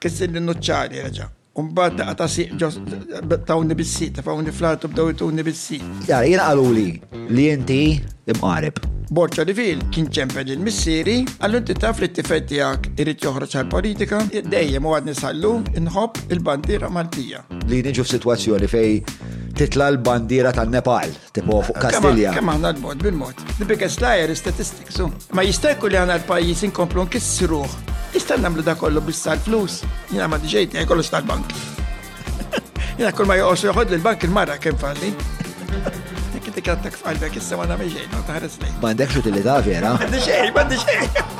Kissilni Nuċċari reġa'. U mbagħad daqqa ta' sieq ġo tawni bis-sit, tefgħuni fl-art u bdew ituni bis-sit. Jara, jiena qaluli li inti imqareb. Borċa Reveal kien ċempel lil missieri, qallu inti taf li t-tifel tiegħek irid joħroġ għall-politika? Dejjem u għadni sal-lum inħobb il-bandiera Maltija. Li niġu f'sitwazzjoni fejn titla' l-bandiera tan-Nepal. Tipo fuq Kastilja. Kemm aħna l-mod bil-mod. The biggest liar is statistics. Ma jista' jkun li aħna l-pajjiż inkomplu nkissruh. Jista' nagħmlu da kollu biex sar flus. Jiena ma diġejt jgħid kollox tal-bank. Jiena kull ma joqgħodx joħod l-bank il-marra kemm falli. Dik għandek f'qalbek issa ma nagħmel xejn, ma taħares lejn. M'għandekx utilità vera. M'għandi xejn, m'għandi xejn.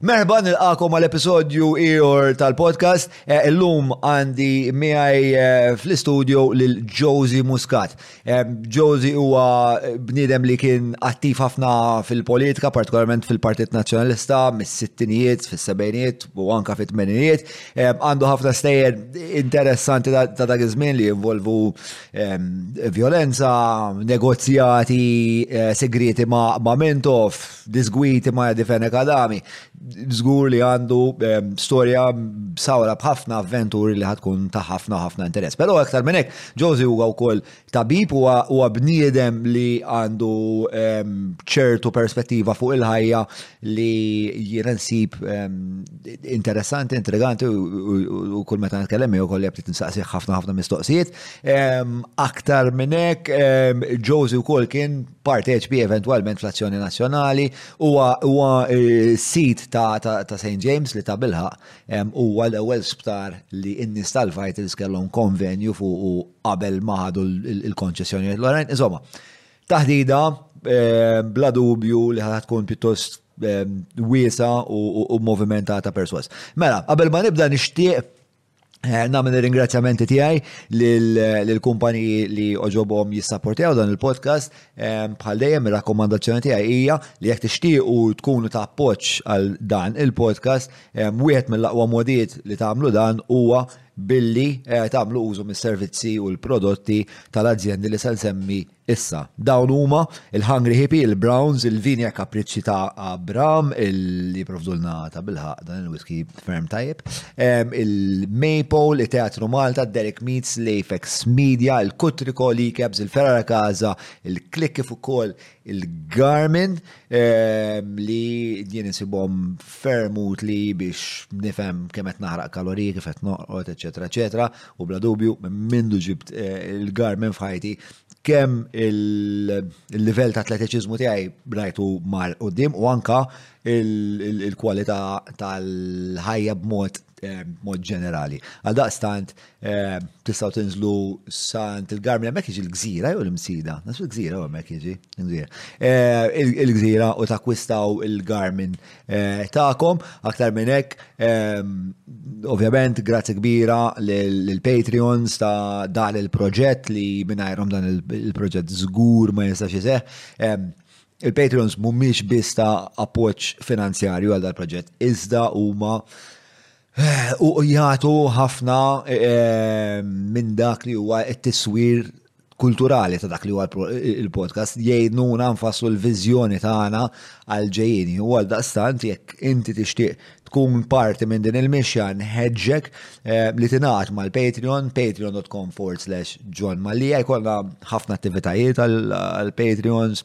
Merħba nilqakom għal episodju ieħor tal-podcast. Eh, illum għandi miegħi eh, fl-istudio lil Josie Muscat. Eh, Josie huwa bniedem li kien attiv ħafna fil-politika, partikolarment fil-Partit Nazzjonalista, mis-sittinijiet, fis-sebgħinijiet u anka fit-tmeninijiet. Għandu ħafna stejjer interessanti ta' dak iż-żmien li jinvolvu violenza, negozjati, segrieti ma' Mintoff, Disgwiti Maja di Fenech Adami, żgur li għandu ehm, storja sawra b'ħafna avventuri li ħatkun ta' ħafna ħafna interess. Però aktar minn hekk, Josie huwa wkoll tabib huwa bniedem li għandu ehm, ċertu perspettiva fuq il-ħajja li jiena nsib ehm, interessanti, intriganti u kull meta nitkellem miegħu kolli jabtit nsaqsi ħafna ħafna mistoqsijiet. Aktar minn hekk, Josie wkoll kien parteċpi eventwalment fl-azzjoni nazzjonali huwa huwa eh, sit ta', ta, ta St. James li ta' bilħaq em, huwa l-ewwel sptar li n-nies tal-Vitals kellhom konvenju fuq u qabel ma ħadu l- l- il-konċessjonijiet l-oħrajn. Insomma, taħdida eh, bla dubju li ħad tkun pjuttost eh, wiesa u, u, u movimentata perswas. Mela, qabel ma nibda nixtieq Eh, Namen il-ringrazzjamenti tijaj l-kumpaniji li oġobom jissaportew dan il-podcast. Eh, bħal dejjem il-rakkomandazzjoni tijaj hija li jek tixtiequ tkunu ta' appoġġ għal dan il-podcast, eh, wieħed mill-aqwa modijiet li tagħmlu dan huwa billi tagħmlu użu mis-servizzi u l-prodotti tal-azjendi li se nsemmi Issa, dawn huma, il-Hungry Hippie, il-Browns, il-Vinia Kapriċċi ta' Abram, li provdulna ta' bilħaq dan il-whisky ferm tajjeb, il-Maple, il-Teatru Malta, Derek Meets, l-Apex Media, il-Kutriko, li kebs il-Ferrara Kaza, il-Klik kif ukoll il-Garmin, li jien insibhom ferm utli biex nifhem kemm qed naħraq kaloriji, kif qed noqgħod, eċetera, eċetera. U bla dubju, mindu ġibt eh, il-garmen f'ħajti, kemm il-livell ta' atletiċiżmu tiegħi rajtu mar qudiem u anka il-kwalità tal-ħajja b'mod eh, mod ġenerali. Għal daqstant eh, tistgħu tinżlu sant il-garmi hemmhekk jiġi l-gżira jew l-imsida. Nasu l-gżira hemmhekk jiġi. Eh, il-gżira u takkwistaw il-garmin Eh, ta'kom, aktar minn hekk, ehm, ovvjament grazzi kbira l-Patreons ta' dan il-proġett li minnajrom dan il-proġett żgur ma jistax iseħ. Ehm, Il-Patreons mhumiex biss ta' appoġġ finanzjarju għal dal-proġett, iżda huma U jgħatu ħafna minn dak li huwa t-tiswir kulturali ta' dak li huwa il-podcast jgħinuna nfassu l-viżjoni tagħna għal ġejjini. U għal daqstant jekk inti tixtieq tkun parti minn din il-mixja nħeġġek eh, li tingħat mal-Patreon, patreon.com forward slash John Mallia, jkollna ħafna attivitajiet għal-Patreons,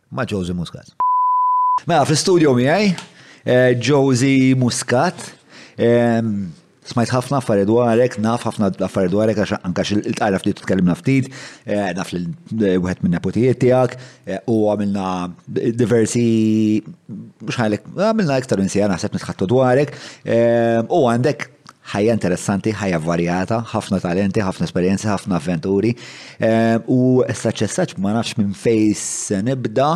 Ma' Josie Muscat. Mela, fl-istudio miegħi, eh, Josie Muscat, ehm, smajt ħafna affarijiet dwarek, naf ħafna affarijiet dwarek għax anka il-tajra ftit tkellimna ftit, eh, naf li eh, wieħed minn nepotijiet tiegħek u għamilna diversi mhux ħajlek għamilna iktar insija naħseb nitħattu dwarek ehm, u għandek ħajja interessanti, ħajja varjata, ħafna talenti, ħafna esperjenzi, ħafna avventuri. Ehm, u essaċ essaċ ma nafx minn fej se nibda.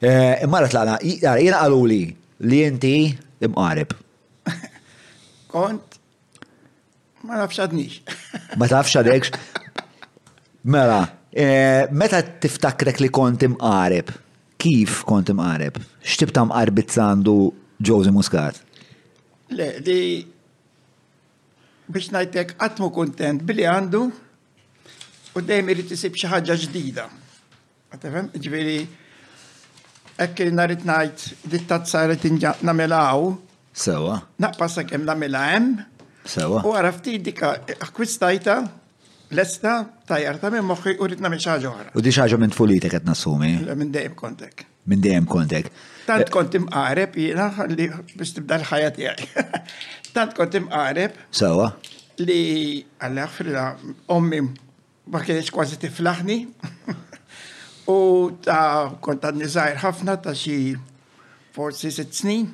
Ehm, imma għalat laqna, jena għalu li li inti imqarib. Kont, ma nafx għadnix. Ma tafx għadekx. Mela, ehm, meta tiftakrek li kont imqarib, kif kont imqarib? Xtib ta' mqarbit sandu Josie Muscat? Le, di biex ngħidlek qatt mhu kuntent billi għandu u dejjem irid isib xi ħaġa ġdida. Għatefem, ġviri, hekk li nhar it-tnajt li t-tazza li tinġa nagħmilha hawn. Sewa. Naqpas sakemm nagħmilha hemm. Sewa. U għara ftit dik akkwistajta lesta tajjar ta' minn moħħi u rrid nagħmel xi ħaġa oħra. U di xi ħaġa minn tfulitek qed nassumi? Le minn dejjem kontek. Minn dejjem kont hekk. Tant kont imqareb jiena li biex tibda l-ħajja tiegħi. Tant kont imqareb. Sawa. Li għalli ħafrila ommi ma kienx kważi tiflaħni. U ta' kont għadni żgħir ħafna ta' xi forsi sitt snin.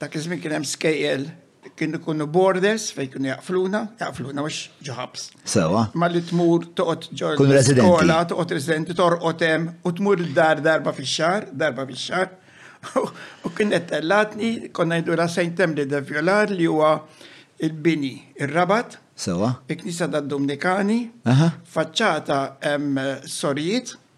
Dak iż-żmien kien hemm skejjel kien ikunu borders fejn kienu jaqfluna, jaqfluna mhux ġo ħabs. Sewa. Ma li tmur toqgħod ġo Kun residenti. skola, toqgħod residenti, torqod hemm u tmur id-dar darba fix-xahar, darba fix-xahar. U kien qed tellatni, konna jdu la Saint Emily de Violar li huwa il-bini, ir-rabat, Sewa. il-Knisa tad-Dumnikani, Aha. faċċata hemm sorijiet,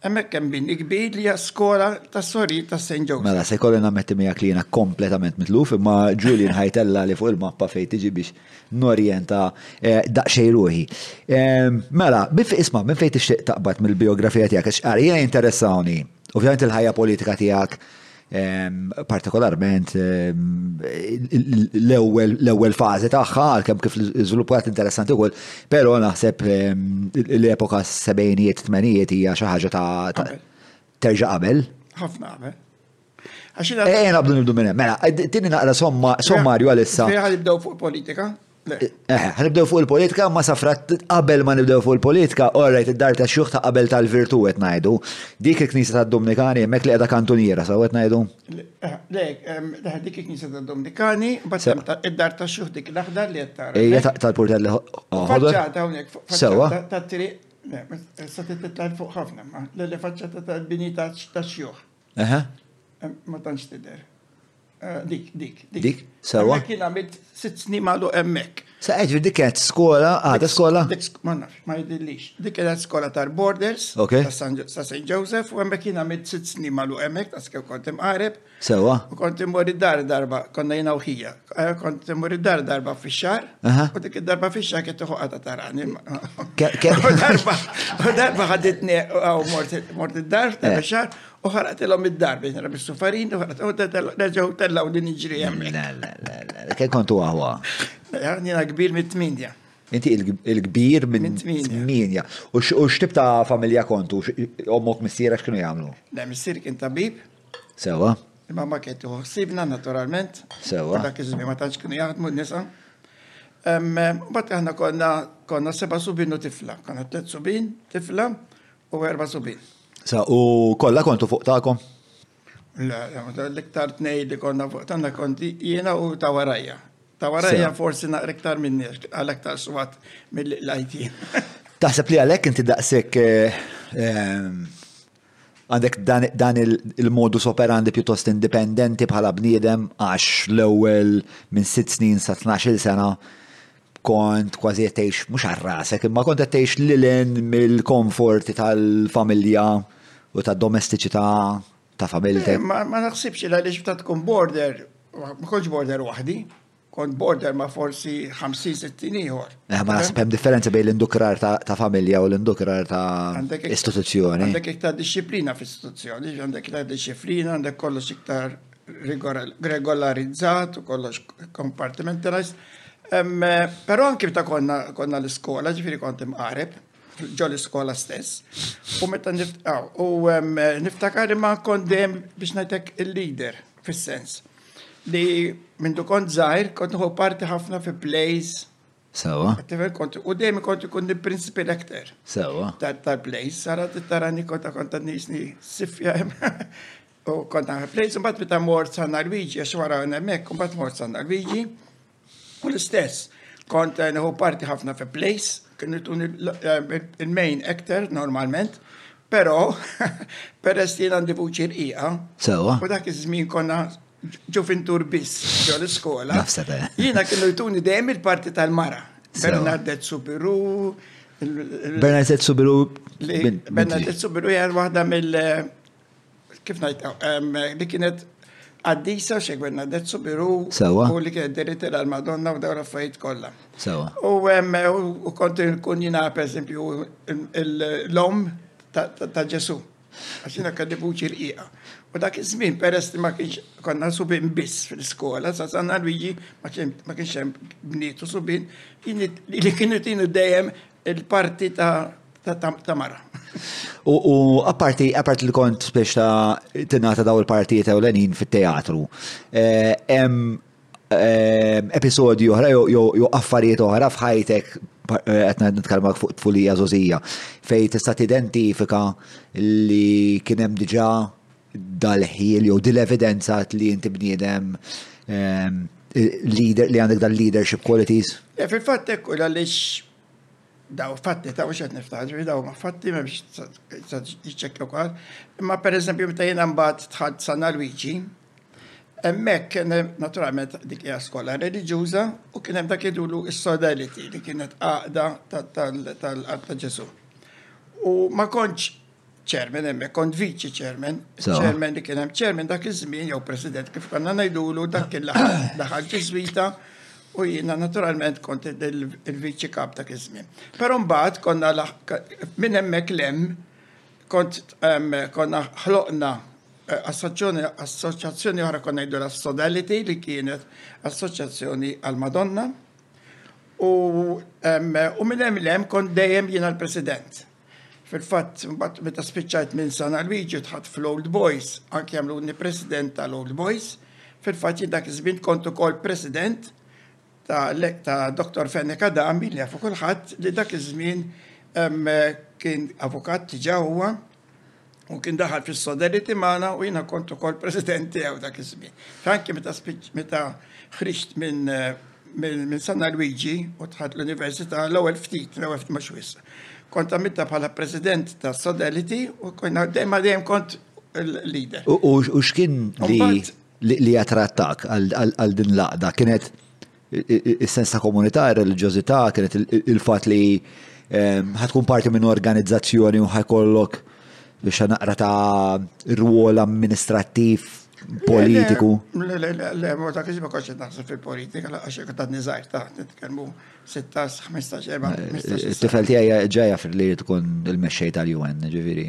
Hemmhekk hemm bini kbir li hija skola tas-Sorijiet ta' Saint Joseph. Mela, se jkolli nammetti miegħek li jiena kompletament mitluf, imma Julian ħa jtellagħli fuq il-mappa fejn tiġi biex norjenta daqsxejn ruħi. Mela, isma', minn fejn tixtieq taqbad mill-bijografija tiegħek? Għax ara, jiena jinteressawni, ovvjament il-ħajja politika tiegħek, Partikolarment l-ewwel fażi tagħha għalkemm kif żviluppat interessanti wkoll, però naħseb l-epoka sebgħinijiet tmenijiet hija xi ħaġa ta' terġa' qabel. Ħafna qabel. Ejja nabdu nibdu minn hemm. Mela, tieni naqra sommarju għalissa. Ejja nibdew fuq politika. Eħe, ħanibdew fuq il-politika, ma safrat qabel ma nibdew fuq il-politika, orrejt id-dar ta' xjuħ ta' qabel tal-virtu qed ngħidu. Dik il-Knisja tad-Domnikani hemmhekk li qiegħda kantuniera, sa qed ngħidu? Lek, leħ dik il-Knisja tad-Domnikani, id-dar ta' xjuħ dik l-aħdar li qed tara. Ejja tal-purtell ħodor. Faċċata hawnhekk fuq sewa tat-triq. Sa titla' fuq ħafna, l-faċċata tal-bini ta' xjuħ. Eħe. Ma tantx tidher. Eh, dik, dik, dik. Dik, sewa. Kien għamilt sitt snin malu emmek. Sa' ġvi dik kienet skola, għada skola? Ma nafx, ma jidillix. Dik kienet skola tar borders sa' St. Joseph, u emmek kien għamilt sitt snin malu emmek, ta' skew kontim għareb. Sewa. U kontim mori dar darba, konna jina uħija. Eh, kont mur id-dar darba fi xar, u dik id-darba fi xar kiet uħu għada tarani. U darba ħaditni għaw mort id-dar, eh. fi xar, u ħarat il-om id-dar biex nara bis sufarin u ħarat u nerġaw tellaw din iġri jemmek. La, la, la, la, kien kontu għahwa. Jena kbir mit-tminja. Inti il-kbir minn tminja. U xtib ta' familja kontu, ommok missira xkinu jgħamlu? Da, missir kien tabib. Sewa. Imma ma kien tieħu ħsibna naturalment. Sewa. Dak iż-żmien ma tantx kienu jaħdmu n-nisa. Mbagħad aħna konna konna seba' subin u tifla, konna tliet subin, tifla u erba' subin. Sa u kollha kontu fuq tagħkom? La, l-iktar tnej li konna fuq tagħna konti jiena u ta' warajja. Ta' warajja forsi naqra iktar minni għal aktar swat mill-lajtin. Taħseb li għalhekk inti daqshekk eh, eh, Għandek dan il-modus operandi pjuttost indipendenti bħala bniedem għax l-ewwel minn sitt snin sa tnax-il sena kont kważi qed tgħix mhux għal rasek, imma kont qed tgħix lil hinn mill-komforti tal-familja u tad-domestiċità ta' familtek. Ma naħsibx li għaliex meta tkun border, ma kontx border waħdi. Kont border ma' forsi 50, 60 ieħor. Eh, ma naħseb hemm differenza bejn l-indukrar ta' familja u l-indukrar ta' istituzzjoni. Għandek iktar disċiplina f'istituzzjoni, għandek iktar disċiplina, għandek kollox iktar regolarizzat u kollox compartmentalized. Eh, Pero anki ta' konna l-iskola, ġifiri kont imqareb, ġo l-iskola stess. U meta niftakar, u niftakar imma kondem biex najtek il-leader. Fis-sens li mindu kont żgħir kont nieħu parti ħafna fi plays. Sewa. U dejjem kont ikun il-prinsipi l-ekter. Sewa. Tal-plays, sara t-tarani kont kont nisni sifja u kont għan plays, un bat bita mort San Luigi, għax wara għan emmek, un bat mort San Luigi. U l-istess, kont eh, neħu parti ħafna fi plays, kien itun eh, il-main actor normalment, pero peress li għandi vuċi rqiqa. Sewa. U dak iż-żmien konna ġufintur biss ġol iskola. Eh. Jiena kienu jtuni dejjem il-parti tal-mara. Bernadette Subiru. Bernadette Subiru. Bernadette Subiru jgħal waħda mill- Kif ngħid, li kienet qaddisa Xi Bernadette Sobiru u li kienet derita l-Madonna u dawn l-affarijiet kollha. Sewa. U kont nkun jina pereżempju l-om ta' Ġesu. Għax jiena kelli vuċi rqiqa. U dak iż-żmien peress li ma kienx konna subin biss fil-iskola, sa San Luigi ma kienx hemm bniet u subin, li kienu tienu dejjem il-parti ta' ta' mara. U apparti, apparti li kont biex ta' tinata daw il-partijiet ewlenin fit-teatru, hemm eh, eh, episodju oħra jew affarijiet oħra f'ħajtek eh, qed nitkellmak fuq tfulija żożija fej tista' tidentifika li kien hemm diġà dal-ħil jew dil-evidenza li inti bniedem leader li għandek dal-leadership qualities? Fil-fatt hekk għaliex Daw fatti ta' mhux qed niftaħ, ġifieri daw ma' fatti m'hemmx jiċċekkja wkoll. Imma pereżempju meta jiena mbagħad tħadd San Alwiċi, hemmhekk kien naturalment dik hija skola reliġjuża u kien hemm dak idulu s-sodelity li kienet għaqda tal-qalb ta' Ġesù. U ma kontx Chairman hemmhekk kont viċi chairman, chairman li kien hemm chairman dak iż-żmien jew president kif konna ngħidulu dak kien daħal ġiżwita u jiena naturalment kont il-viċi kap dak iż-żmien. Però mbagħad konna minn hemmhekk lem kont konna ħloqna eh, assoċjazzjoni oħra konna ngħidu la Sodality li kienet assoċjazzjoni għal-Madonna u minn hemm lem kont dejjem jiena l-president. Fil-fatt, mbagħad meta spiċċajt minn San Alwiġi tħadd fl-Old Boys, anke għamluni president tal-Old Boys. Fil-fatt jien dak iż-żmien kont ukoll president ta' ta' Dr. Fennek Adami li jafu kulħadd li dak iż-żmien kien avukat diġà huwa. Hu kien daħal fis-sodeliti magħna u jiena kont ukoll president tiegħu dak iż-żmien. Anke meta meta ħriġt minn minn Sanna Luigi u tħadd l-Università l-ewwel ftit, l-ewwel ftit mhux wisq. Kont għamilta bħala president ta' Sodelity u konna dejjem dejjem kont il-leader. U x'kien li li attrattak għal din l-aqda kienet Is-sens ta' komunità, ir-reliġjożità kienet il-fatt li ehm, ħatkun parti minn organizzazzjoni u ħajkollok biex naqra ta' rwol amministrattiv politiku. Le, le, le, le, ma ta' kizba koċi naħseb fil-politika, għax jek ta' nizajr ta' t-tkelmu 16, 15, 14. Tifel tijaj ġaja fil-li tkun il-mexxej tal-UN, ġiviri.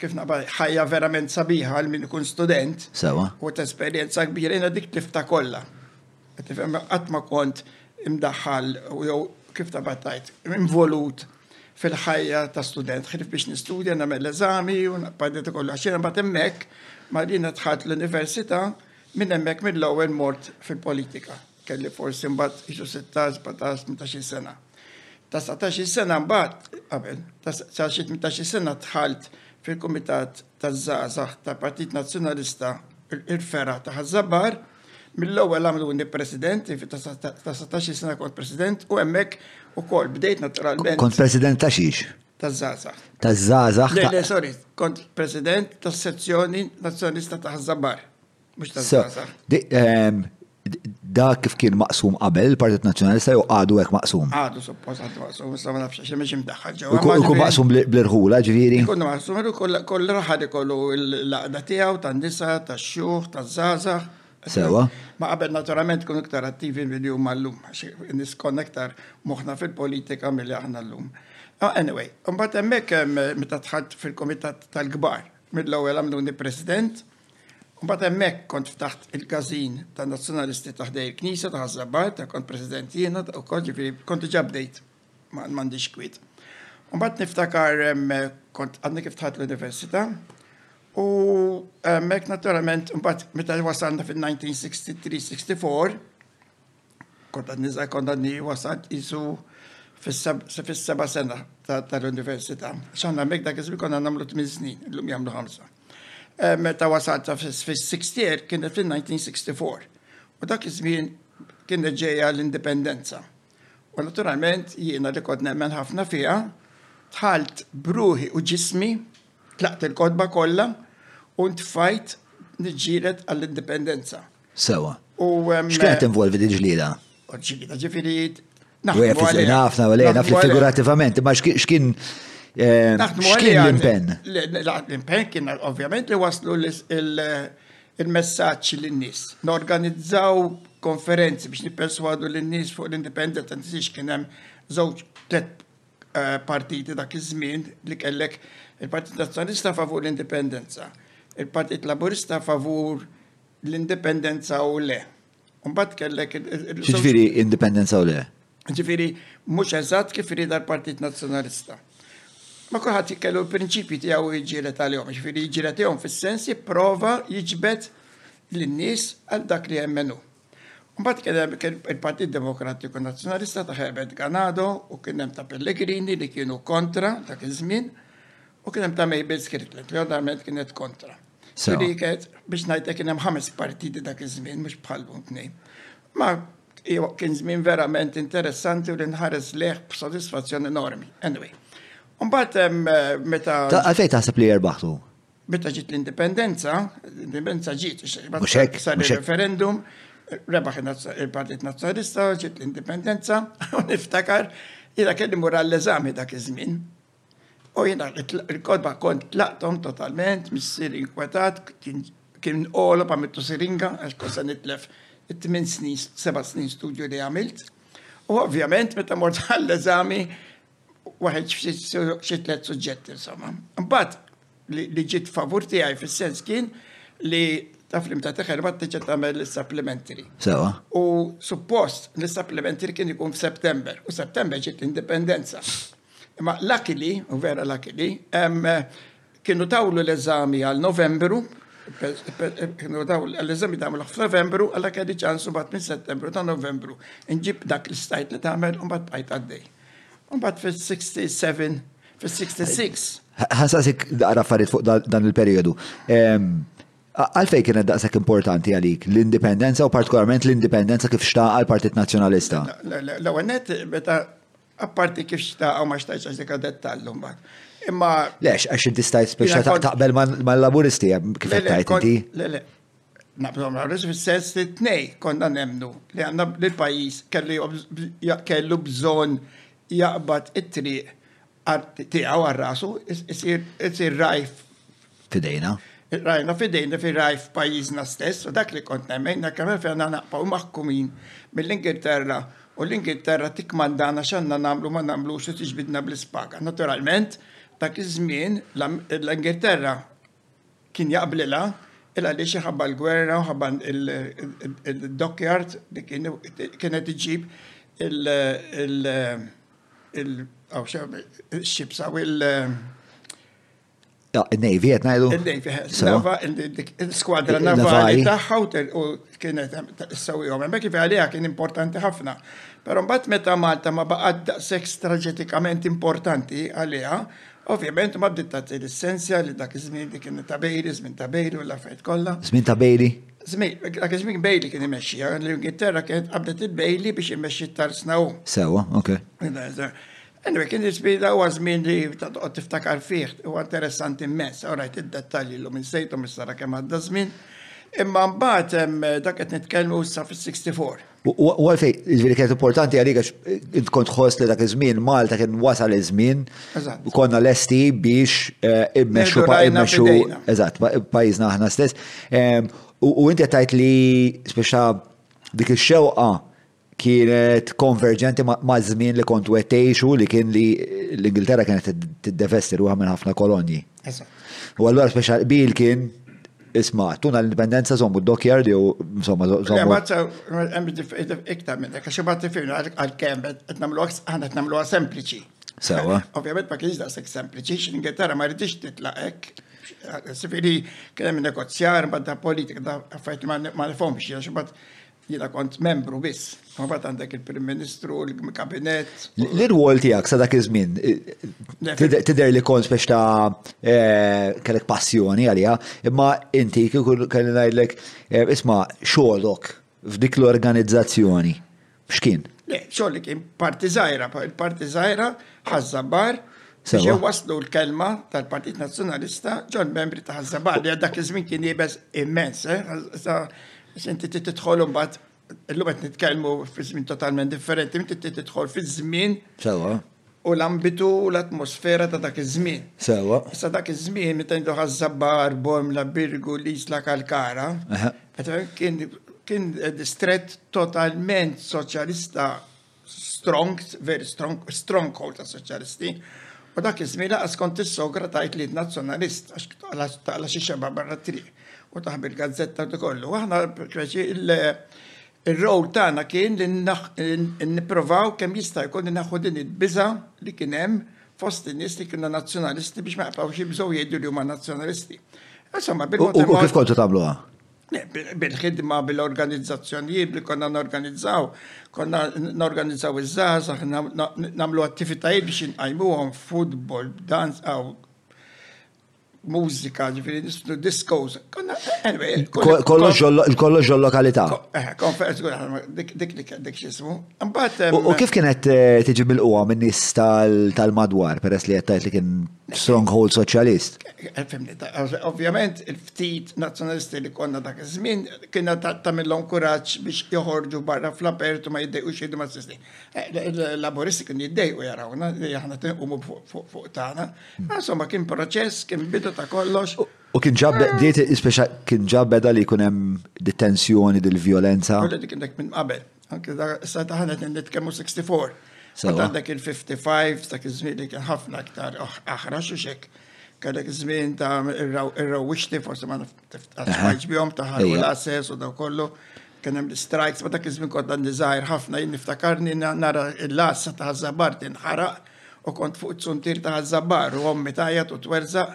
Kif naqbel, ħajja verament sabiħa għal min ikun student. Sewa. U ta' esperjenza kbira, jena dik tifta kollha. Qatt ma kont imdaħħal u jew kif ta' battajt, involut fil-ħajja ta' student, ħrif biex nistudja, nagħmel eżami u naqbad kollu għax jiena mbagħad hemmhekk ma jiena tħadd l-università minn hemmhekk mill-ewwel mort fil-politika. Kelli forsi mbagħad isu 16, 17, 18 sena. Ta' 19 sena mbagħad qabel, ta' xi 18 sena dħalt fil-Kumitat taż-Żgħażagħ ta' Partit Nazzjonalista il-Fera ta' Ħażabar. Mill-ewwel għamluni president, ta' 19 sena kont president u hemmhekk ukoll bdejt naturalment. Kont president ta' xiex? Ta' żgħażagħ. Ta' żgħażagħ. Le, le, sorry, kont president tas-sezzjoni Nazzjonalista ta' Ħażabar. Dak kif kien maqsum qabel, il-Partit Nazzjonalista jew għadu hekk maqsum? Għadu suppost għadu maqsum, issa ma nafx xi mhix imdaħħal ġewwa. Ikun maqsum bl-irħula ġifieri? Ikun maqsum kull raħad ikollu l-għaqda tiegħu tan-nisa, tax-xjuħ, taż-żgħażagħ. Sewa. Ma qabel naturalment tkun iktar attivi milli huma llum, nies konna iktar moħħna fil-politika milli aħna llum. Anyway, imbagħad hemmhekk meta dħalt fil-Kumitat tal-Kbar, mill-ewwel għamluni President, Mbagħad hemmhekk kont ftaħt il-każin tan-Nazzjonalisti ta' ħdej il-Knisja ta' Ħaż-Żabbar, ta' kont President jiena ta' ukoll, ġifieri kont diġà bdejt m'għandix kwiet. Mbagħad niftakar kont għadni kif tħadd l-Università u hemmhekk naturalment mbagħad meta wasalna fin-1963-64 Konna nisa konna ni wasal isu fis-seba sena tal-università. Xanna mek dak iżmin konna namlu 8 snin, l-lum jamlu 5. Eh, meta wasal ta' fis-sixth year kienet fil-1964. U dak iżmin kienet ġeja l-indipendenza. U naturalment jiena li kod nemmen ħafna fija, tħalt bruħi u ġismi, tlaqt il-kodba kollha u ntfajt nġiret għall-indipendenza. Sewa. X'kienet tinvolvi di ġlieda? Ġlieda ġifieri naħdmu għalija. Ħafna għalija, naf li figurativament, imma x'kien eh, x'kien l-impenn? L-impenn kien ovvjament li waslu il-messaġġ lin-nies. Norganizzaw konferenzi biex nipperswadu lin-nies fuq l-indipendenza nisiex kien hemm żewġ tliet eh, partiti dak iż-żmien li kellek il-Partit Nazzjonalista favur l-indipendenza, il-Partit Laburista favur l-indipendenza u le. Mbagħad kellek Ġifieri indipendenza u le. Ġifieri mhux eżatt kif irid l-Partit Nazzjonalista. Ma kulħadd jkellu l-prinċipji tiegħu jiġġieled għalihom, ġifieri jiġġieled tiegħu fis-sens jipprova jiġbed lin-nies għal dak li jemmenu. Mbagħad kien hemm il-Partit Demokratiku Nazzjonalista ta' Herbert Ganado u kien hemm ta' Pellegrini li kienu kontra dak iż-żmien. U kien hemm ta' Mabel's Kirtland, li ordinarment kienet kontra. So li kienet biex ngħidlek kien hemm ħames partiti dak iż-żmien mhux bħal tnejn. Ma kien żmien verament interessanti u li nħares leħ b'sodisfazzjon enormi. Anyway. Mbagħad eh, meta. Għalfejn taħseb li jerbaħtu? Meta ġiet l-indipendenza, l-indipendenza ġiet, sar il-referendum, rebaħ il-Partit Nazzjonalista, ġiet l-indipendenza, u niftakar, jina kelli mura l-eżami dak iż-żmien. U jiena il-kodba kont tlaqtom totalment, missier inkwetat, kien olob għamiltu siringa, għax kont se nitlef it-tmin snin, seba' snin studju li għamilt. U ovvjament, meta mort għall-eżami, waħed xi tliet suġġetti, insomma. Mbagħad li ġiet favur tiegħi fis-sens kien li taf li meta teħel ma tiġi tagħmel supplementary. Sewa. U suppost li supplementary kien ikun f'September, u September ġiet l-indipendenza. Imma luckily, u vera luckily, kienu tawlu l-eżami għal Novembru, kienu daw l-eżami daw f'Novembru, għalla kelli ċansu bat minn Settembru ta' Novembru, nġib dak li stajt li tagħmel u mbagħad bqajt għaddej. U mbagħad fil-67, fil-66. Ħasasik daqra affarijiet fuq dan il-perjodu. Għalfej kienet daqshekk importanti għalik l-indipendenza u partikolarment l-indipendenza kif xtaqa l-Partit Nazzjonalista? L-ewwel net meta Apparti kif xtaqaw ma xtaqx għax dik dettallu mbagħad. Imma. Lex, għax inti stajt spiċċa taqbel mal-laburisti eh, kif tajt inti. Le, le. Naqbżom għarriġ fil-sens li t-nej konna nemnu li għanna l-pajis kellu bżon jaqbad it-triq tiegħu għal rasu isir rajf f'idejna. Rajna f'idejna fi raj f'pajjiżna stess u dak li kont nemmejna kemm fejna naqpaw maħkumin mill-Ingilterra u l-Ingilterra tikkmandana x'għandna nagħmlu ma nagħmlux u tiġbidna bl-ispaga. Naturalment, dak iż-żmien l-Ingilterra kien jaqblilha il għaliex iħabba l-gwerra u ħabba il-dockyard li kienet iġib il-xibsa u il- Il-Navy, għet najdu? Il-Navy, il-skwadra navali taħħa u kienet s-sawi għom. Mek kif għalija kien importanti ħafna. Pero mbatt meta Malta ma baqad sek straġetikament importanti għalija, ovvjament ma bdiet tagħti l-essenzja li dak iż-żmien li kien ta' Bejli, żmien ta' Bejli u l-affarijiet kollha. Żmien ta' Bejli? Żmien, dak iż-żmien Bejli kien imexxi, l-Ingilterra kienet qabdet il-Bejli biex imexxi t-tarsna u. Sewa, ok. Anyway, kien ispira huwa żmien li toqgħod tiftakar fih, huwa interessanti immens, orajt id-dettalji llum insejthom issa kemm għadda żmien. Imma mbagħad hemm dak qed nitkellmu issa fis-64. U għalfej, ġifieri kienet importanti għalik għax int kont tħoss li dak iż-żmien Malta kien wasal iż-żmien. Eżatt. Konna lesti biex immexxu immexxu eżatt pajjiżna aħna stess. U inti qed tgħid li spiċċa dik ix-xewqa kienet konverġenti maż-żmien li kont wet tgħixu li kien li l-Ingilterra kienet tiddevesti ruħha minn ħafna kolonji. U allura speċa qbil kien isma' tuna l-indipendenza żommu d-dockyard jew insomma żommu. Iktar minn hekk għax imbagħad tifhimna għalkemm qed nagħmlu aħna qed nagħmluha sempliċi. Sewa. Ovvjament ma kienx daqshekk sempliċi x'Ingilterra ma ridix titlaq hekk. Sifiri kien hemm negozjar ma' da politika da affarijiet ma nifhomx għax imbagħad Jiena kont membru biss, ma bat għandek il-Prim Ministru, il-Kabinet. L-irwol tiegħek sa dak iż-żmien tidher li kont biex ta' eh, kellek passjoni għaliha, imma inti kieku kelli ngħidlek eh, isma' xogħolok f'dik l-organizzazzjoni. X'kien? Le, xogħol li kien parti żgħira, parti żgħira ħażżabar biex waslu l-kelma tal-Partit Nazzjonalista ġol membri ta' ħażżabar li dak iż-żmien kien jibes immens, eh, Issa inti trid tidħol imbagħad illum qed nitkellmu fi żmien totalment differenti, inti trid tidħol fiż-żmien. Sewa. U l-ambitu u l-atmosfera ta' dak iż-żmien. Sewa. Issa dak iż-żmien meta jindu ħażżabbar, Bormla, Birgu, Lisla, Kalkara. Kien kien distret totalment soċjalista strong, very strong, stronghold ta' soċjalisti. U dak iż-żmien laqas kont tissogra tajt li nazzjonalist għax taqla xi xeba barra triq u taħbi l-gazzetta u kollu. Aħna il-rowl tagħna kien li nipprovaw kemm jista' jkun naħu din il-biża li kien hemm fost in-nies li kienu nazzjonalisti biex ma jaqtgħux jibżgħu jgħidu li huma nazzjonalisti. Insomma, bil U kif kontu tagħmluha? Bil-ħidma bil-organizzazzjonijiet li konna norganizzaw, konna norganizzaw iż-żgħażagħ, nagħmlu attivitajiet biex inqajmuhom futbol, danz għaw mużika, ġifieri nisfnu diskos. Kollox ġol lokalità. Eh, konferenz dik dik dik x'ismu. Eh, u kif kienet eh, tiġi mill-qwa minn nies tal-madwar peress li qed li kien stronghold soċjalist? Ovvjament ftit Nazzjonalisti li konna dak iż-żmien kienet tagħmilhom kuraġġ biex joħorġu barra fl-apertu ma jiddejqux jgħidu Marxisti. Eh, Laburisti kienu jiddejqu jarawna li aħna tinqumu fuq tagħna. Insomma kien proċess, kien bidu ta' kollox. U kien ġab bdiet speċa kien ġab beda li jkun hemm detenzjoni dil-vjolenza. Dik kien dak minn qabel. Anke da sa taħna kien nitkellmu 64. Sa għandek il-55 dak iż-żmien li kien ħafna aktar aħra xi xek. Kellek iż-żmien ta' ir-rawwixti forsi ma niftaħx bihom ta' ħarbu l-assess u daw kollu. Kien hemm l-strikes, ma dak iż-żmien kont għandi żgħir ħafna jien niftakarni nara l-assa ta' żabbar tinħaraq u kont fuq it-suntir ta' żabbar u ommi tajja u twerżaq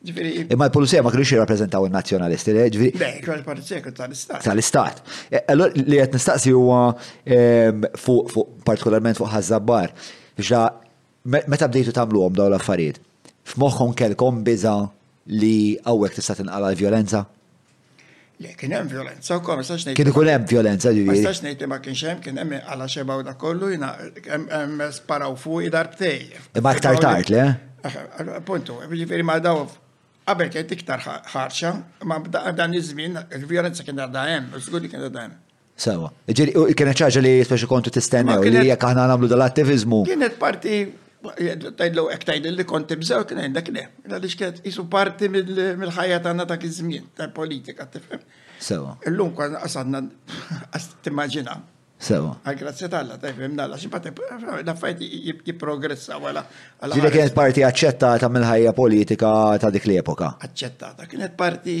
Imma l-pulizija ma kienux jirrappreżentaw il-nazzjonalisti, eh, ġviri. Le, kienu l-pulizija kienu tal-istat. Tal-istat. Eh, allora li qed nistaqsi huwa ehm, fuq partikolarment fuq ħażabbar, ġa meta bdejtu tagħmluhom dawn l-affarijiet, f'moħħhom kelkom biża' li hawnhekk tista' tinqala l-vjolenza? Le, kien hemm violenza, u ma sax ngħid. Kien ikun hemm violenza, ġifieri. Ma sax ngħid ma kienx hemm, kien hemm għala xeba u da kollu, jina hemm sparaw fuq idar btej. Imma iktar tard, le? Appuntu, ġifieri ma daw qabel kien iktar ħarxa, ma dan iż-żmien il-violenza kien għadha hemm, u żgur li kien għadha hemm. Sewa. Ġiri, kienet ċaġa li speċi kontu tistennew li jek aħna għamlu dal-attivizmu. Kienet parti, tajdlu, ek tajdlu li konti bżew, kien għajn dak le. Għalli xkienet jisu parti mill-ħajja tagħna dak iż-żmien, ta' politika, tifhem. Sewa. Illum kważna qasadna, għas timmaġina. Sewa. Għal-grazzja tal-la, ta' jfem nalla, ximpate, l-affajt jiprogressa għala. Ġiri kienet parti accettata mill-ħajja politika ta' dik l-epoka. Accettata, kienet parti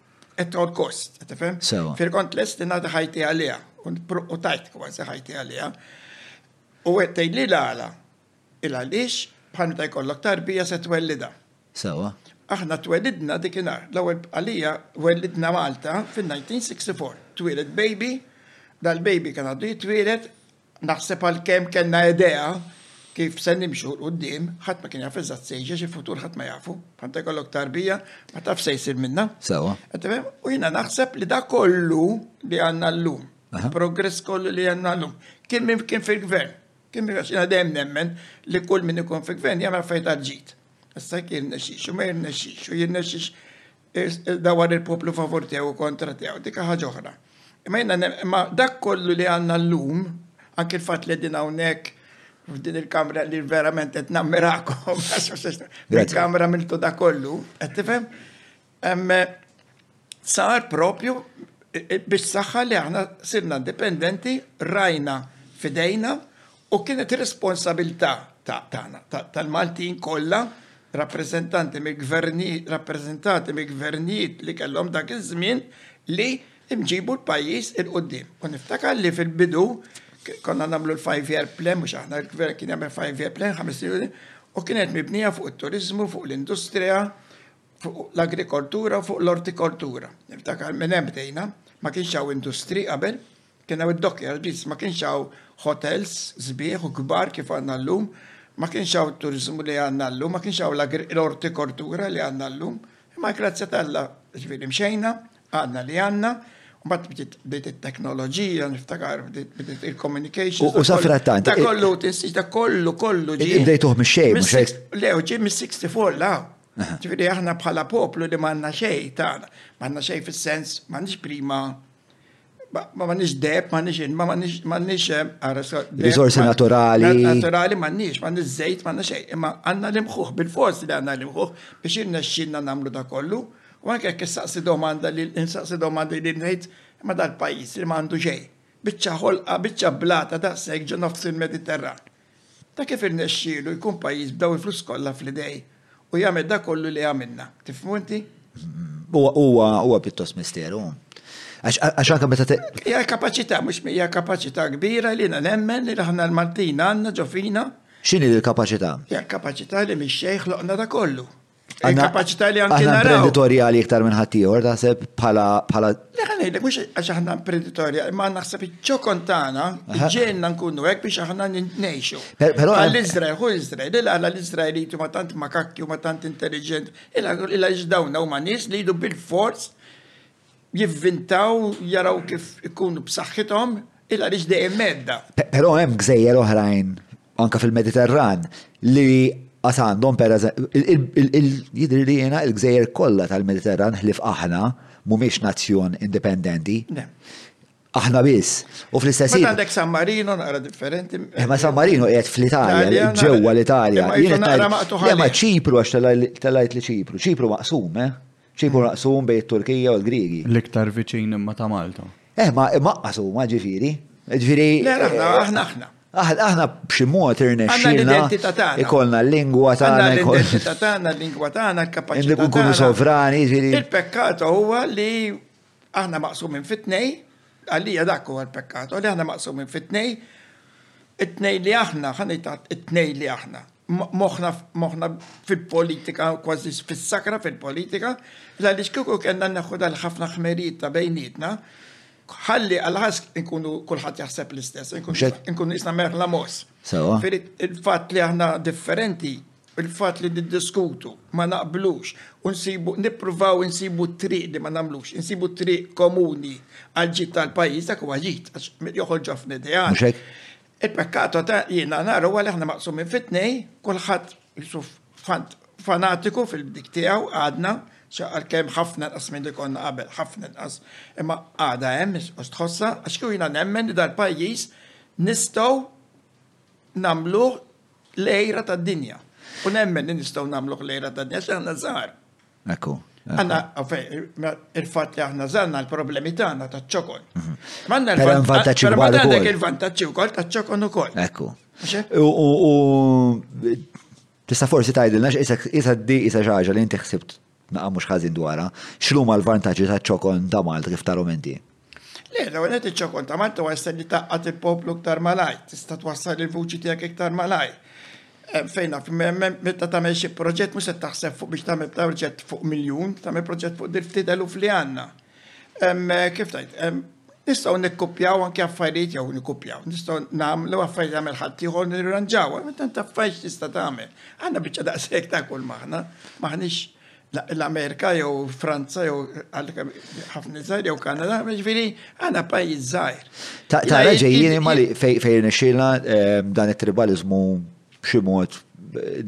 At all cost, tifhem? Sewa. Fil-kont lest li nagħti ħajti għaliha, u tajt kważi ħajti għaliha. U qed tgħidli l-għala, il-għaliex bħal ta' jkollok tarbija se twellida. Sewa. Aħna twellidna dikinar, l-ewwel għalija wellidna Malta fin-1964. Twieled baby, dal-baby kien għaddu jitwielet, Naħseb għalkemm kellna idea kif se nimxu 'l quddiem, ħadd ma kien jaf eżatt se jiġi għax il-futur ħadd ma jafu. Meta jkollok tarbija, ma tafx se jsir minnha. Sewwa. Qed tifhem? U jiena naħseb li dak kollu li għandna llum, il-progress kollu li għandna llum, kien min kien fil-Gvern. Kien min għax jiena dejjem nemmen li kull min ikun fil-Gvern jagħmel affarijiet għall-ġid. Issa jekk jirnexxix jew ma jirnexxix, u jirnexxix Dawar il-poplu favur tiegħu u kontra tiegħu, dik ħaġa oħra. Imma jiena imma dak kollu li għandna llum, anke l-fatt li din hawnhekk f'din il-kamra li verament qed nammirakom, il-kamra miltu da kollu, qed tifhem? Sar propju biex saħħa li aħna sirna dipendenti, rajna fidejna U kienet responsabilità tagħna, tal-Maltin kollha, rappreżentanti mill-gvernijiet, rappreżentati mill-gvernijiet li kellhom dak iż-żmien, li nġibu l-pajjiż 'il quddiem. U niftakar li fil-bidu konna nagħmlu l-five year plan, mhux aħna, il-gvern kien jagħmel five year plan, ħames snin, u kienet mibnija fuq it-turiżmu, fuq l-industrija, fuq l-agrikoltura, fuq l-ortikoltura. Niftakar minn hemm bdejna, ma kienx hawn industri qabel. Kien hawn id-dockyards, ma kienx hawn hotels sbieħ u kbar kif għandna llum, ma kienx hawn it-turiżmu li għandna llum, ma kienx hawn l-ortikortura li għandna llum. Imma l-grazzja t'Alla, ġifieri mxejna, għandna li għandna, Mbagħad bdiet bdiet it-teknoloġija, niftakar bdiet il-communication. U sa frattant. Da kollu tinsiex da kollu kollu ġie. Bdejtuh mix-xejn. Le, ġie mis-64 la. Ġifieri aħna bħala poplu li m'għandna xejn tagħna. M'għandna xejn fis-sens m'għandix prima Ma m'għandniex deb, m'għandniex ma m'għandniex eh, risorsi naturali. Naturali m'għandniex, m'għandniex żejt, m'għandna xejn, imma għandna l-imħuħ bil-forsi li għandna l-imħuħ biex irnexxinna nagħmlu da kollu. U anke jekk issaqsi domanda li nsaqsi domanda li ngħid ma dal-pajjiż li m'għandu xejn. Biċċa ħolqa, biċċa blata daqshekk ġo nofs il-Mediterran. Ta' kif irnexxielu jkun pajjiż b'daw il-flus kollha fl-idejh u jagħmel dak kollu li għamilna. Tifhmu inti? Huwa pjuttost misteru. Għax anke meta te. Hija kapaċità, mhux hija kapaċità kbira li jiena nemmen li aħna l-Maltin għandna ġo fina. X'inhi dil-kapaċità? Hija l-kapaċità li mix-xejn ħloqna dak kollu. Il-kapacità li anke naraw. Imprenditorjali iktar minn ħaddieħor taħseb bħala bħala. Leħanejlek mhux għax aħna imprenditorjali, ma naħseb iċ-ċokon tagħna ġejna nkunu hekk biex aħna ngħixu. Però l-Iżrael, hu Iżrael, il għala l-Iżraelitu ma tant ma kakki ma tant intelligent, il għala ġdawna huma nies li jdu bil-forz jivvintaw jaraw kif ikunu b'saħħithom il għaliex dejjem medda. Però hemm gżejjer oħrajn anka fil-Mediterran li għas għandhom per jidri li jena il-gżejjer kollha tal-Mediterran ħlif aħna mhumiex nazzjon indipendenti. Aħna biss. U fl-istess ħin. Għandek San Marino naqra differenti. Eh, ma San Marino qiegħed fl-Italja, ġewwa l-Italja. Jien naqra maqtuħ. Ma Ċipru għax telajt li Ċipru. Ċipru maqsum, eh? Xi jkun maqsum bejn it-Turkija u l-Griegi? L-iktar viċin imma ta' Malta. Eh, ma imqas huma ġifieri. Ġifieri. Le, aħna, aħna, aħna. Aħna b'xi mod irnexxielna ikollna l-lingwa tagħna. L-identità tagħna, l-lingwa tagħna, l-kapaċità tagħna. Inkunu sovrani, ġifieri. Il-pekkato huwa li Aħna maqsumin fi tnej, għalija dak huwa l-pekkato, li aħna maqsumin fi tnej, it-tnej li aħna, ħanita it-tnej li aħna, moħna fil-politika, kważi fil-sakra fil-politika, la li xkiku kena neħu dal-ħafna ħmerijiet ta' bejnietna, ħalli għal-ħas nkunu kullħat jaħseb l-istess, nkunu jisna merħla mos. Il-fat li aħna differenti Il-fatt li niddiskutu, ma naqblux u nsibu, nippruvaw insibu t-triq li ma nagħmlux, insibu t-triq komuni għall-ġid tal-pajjiż, dak huwa ġid, għax joħorġu ħafna ideat. Mhux hekk? Il-pekkato ta' jiena nara huwa li aħna maqsumin fi tnejn, kulħadd jisuf fant fanatiku fil-bdik tiegħu għadna, xa għalkemm ħafna inqas milli konna qabel, ħafna inqas, imma għadha hemm, mhux tħossha, għax kieku jiena nemmen li dal-pajjiż nistgħu nagħmluh l-ejra tad-dinja. U nemmen li nistgħu nagħmluh l-ejra tad-dinja xi aħna żgħar. Ekku. Għanna, il-fat li aħna zanna l-problemi tagħna ta' ċokon. Mhm. Manna l-vantaċċi kbar. Għandek il-vantaċċi wkoll ta' ċokon ukoll. Ekku. U tista' forsi tgħidilna x'isek isa di isa ġaġa li inti ħsibt Naqgħa mhux ħażin dwarha. X'lhuma l-vantaġġi taċ-ċokon ta' Malta kif tarhom inti? Le, l-ewwel qed iċ-ċokon ta' Malta huwa jista' li tgħaqqad il-poplu iktar malajr, tista' twassal il-vuċi tiegħek iktar malajr. Fejn naf, meta tagħmel xi proġett mhux se taħseb fuq biex tagħmel proġett fuq miljun, tagħmel proġett fuq dil-ftit eluf li għandna. Kif tajt, nistaw nikkupjaw anke affarijiet jew nikkupjaw, nistaw namlu affarijiet għamil ħaddieħor nirranġaw, għamil tant affarijiet tista' tagħmel. Għandna biċċa daqshekk ta' kull maħna, maħniex l-Amerika jew Franza jew ħafna żgħir jew Kanada, ġifieri għandna pajjiż żgħir. Ta' ġejjin imma li fejn nixxilna eh, dan it-tribalizmu b'xi mod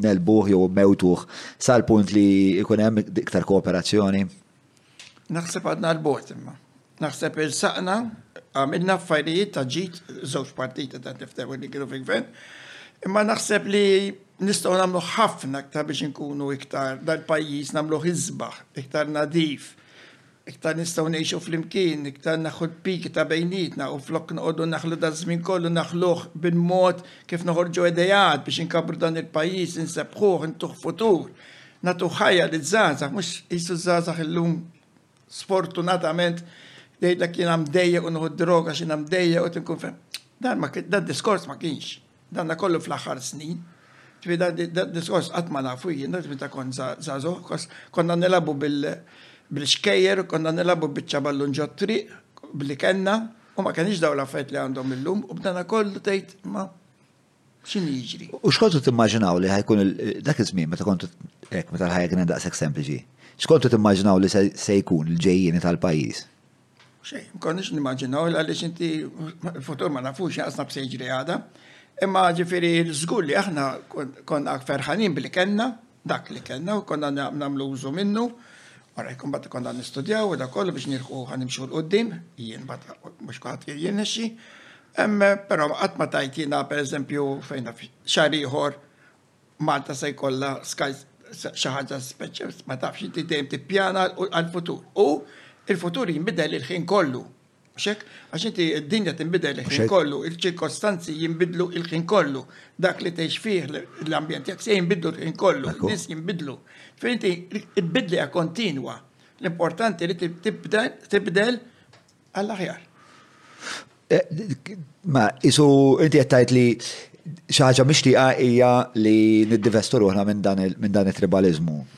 nelbuħ jew mewtuħ sal-punt li jkun hemm iktar kooperazzjoni. Naħseb għadna l-bogħod imma. Naħseb il-saqna għamilna affarijiet ta' ġid żewġ partiti ta' tiftew li kienu fil-gvern. Imma naħseb li nistgħu nagħmlu ħafna iktar biex inkunu iktar dal-pajjiż nagħmlu ħisbaħ, iktar nadif, iktar nistgħu ngħixu flimkien, iktar naħu l-pik ta' bejnietna u flok noqogħdu naħlu da żmien kollu naħluh bil-mod kif noħorġu idejat biex inkabru dan il-pajjiż, insebbħuh, intuh futur. Nagħtu ħajja liż-żgħażagħ, mhux qisu ż-żgħażagħ illum sfortunatament jgħidlek jiena mdejjaq u nieħu d-droga għax jiena mdejjaq u tinkun fem. Dan ma dan diskors ma kienx. Dan kollu fl-aħħar snin. Ġifi dan diskors qatt ma nafu jiena ġifi ta' kon żagħżugħ, konna nilabu bil-xkejjer, konna nilabu biċ-ċaballun ġot-triq, billi kellna, u ma kenix daw l-affarijiet li għandhom illum, u b'dana kollu tgħid ma' x'inhu jiġri. U x'kontu timmaġinaw li ħajkun dak iż-żmien meta kontu hekk meta l-ħajja kienet daqshekk sempliċi? X'kontu timmaġinaw li se jkun il-ġejjieni tal-pajjiż? Xejn, ma konniex nimmaġinaw għaliex inti l-futur ma nafux jaqsna b'se jiġri għada. Imma ġifieri żgur li aħna konna ferħanin billi kellna dak li kellna u konna nagħmlu użu minnu, wara jkun mbagħad konna nistudjaw u dak kollu biex nilħqu ħa nimxu 'l quddiem, jien mbagħad mhux kulħadd jirnexxi. Però qatt ma tajt jiena pereżempju fejn xahar ieħor Malta se jkollha xi ħaġa speċjal, ma tafx inti dejjem tippjana għall-futur. U il-futur jinbidel il-ħin kollu. Xek, għax inti d-dinja tinbidel il-ħin kollu, il-ċirkostanzi jinbidlu il-ħin kollu, dak li teħx fih l-ambjent jek se jinbidlu il-ħin kollu, nis jinbidlu. Fejn inti bidlija kontinwa, l-importanti li tibdel għall-aħjar. Eh, ma, isu inti jettajt li xaħġa mishtiqa hija li niddivestu ruħna minn dan il-tribalizmu.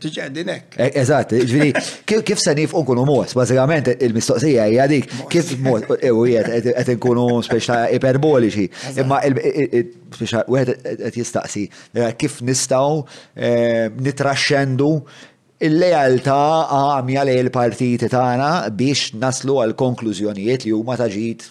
Tiġeddin hekk. Eh, eżatt, ġviri, kif se nifqu nkunu mos, bażikament il-mistoqsija hija dik, kif mod eh, u qed nkunu spiex ta' iperboliċi. Imma spiex wieħed qed jistaqsi eh, kif nistgħu nitraxxendu il-lealtà għamja li l-partiti tagħna biex naslu għal konklużjonijiet li huma ta' ġid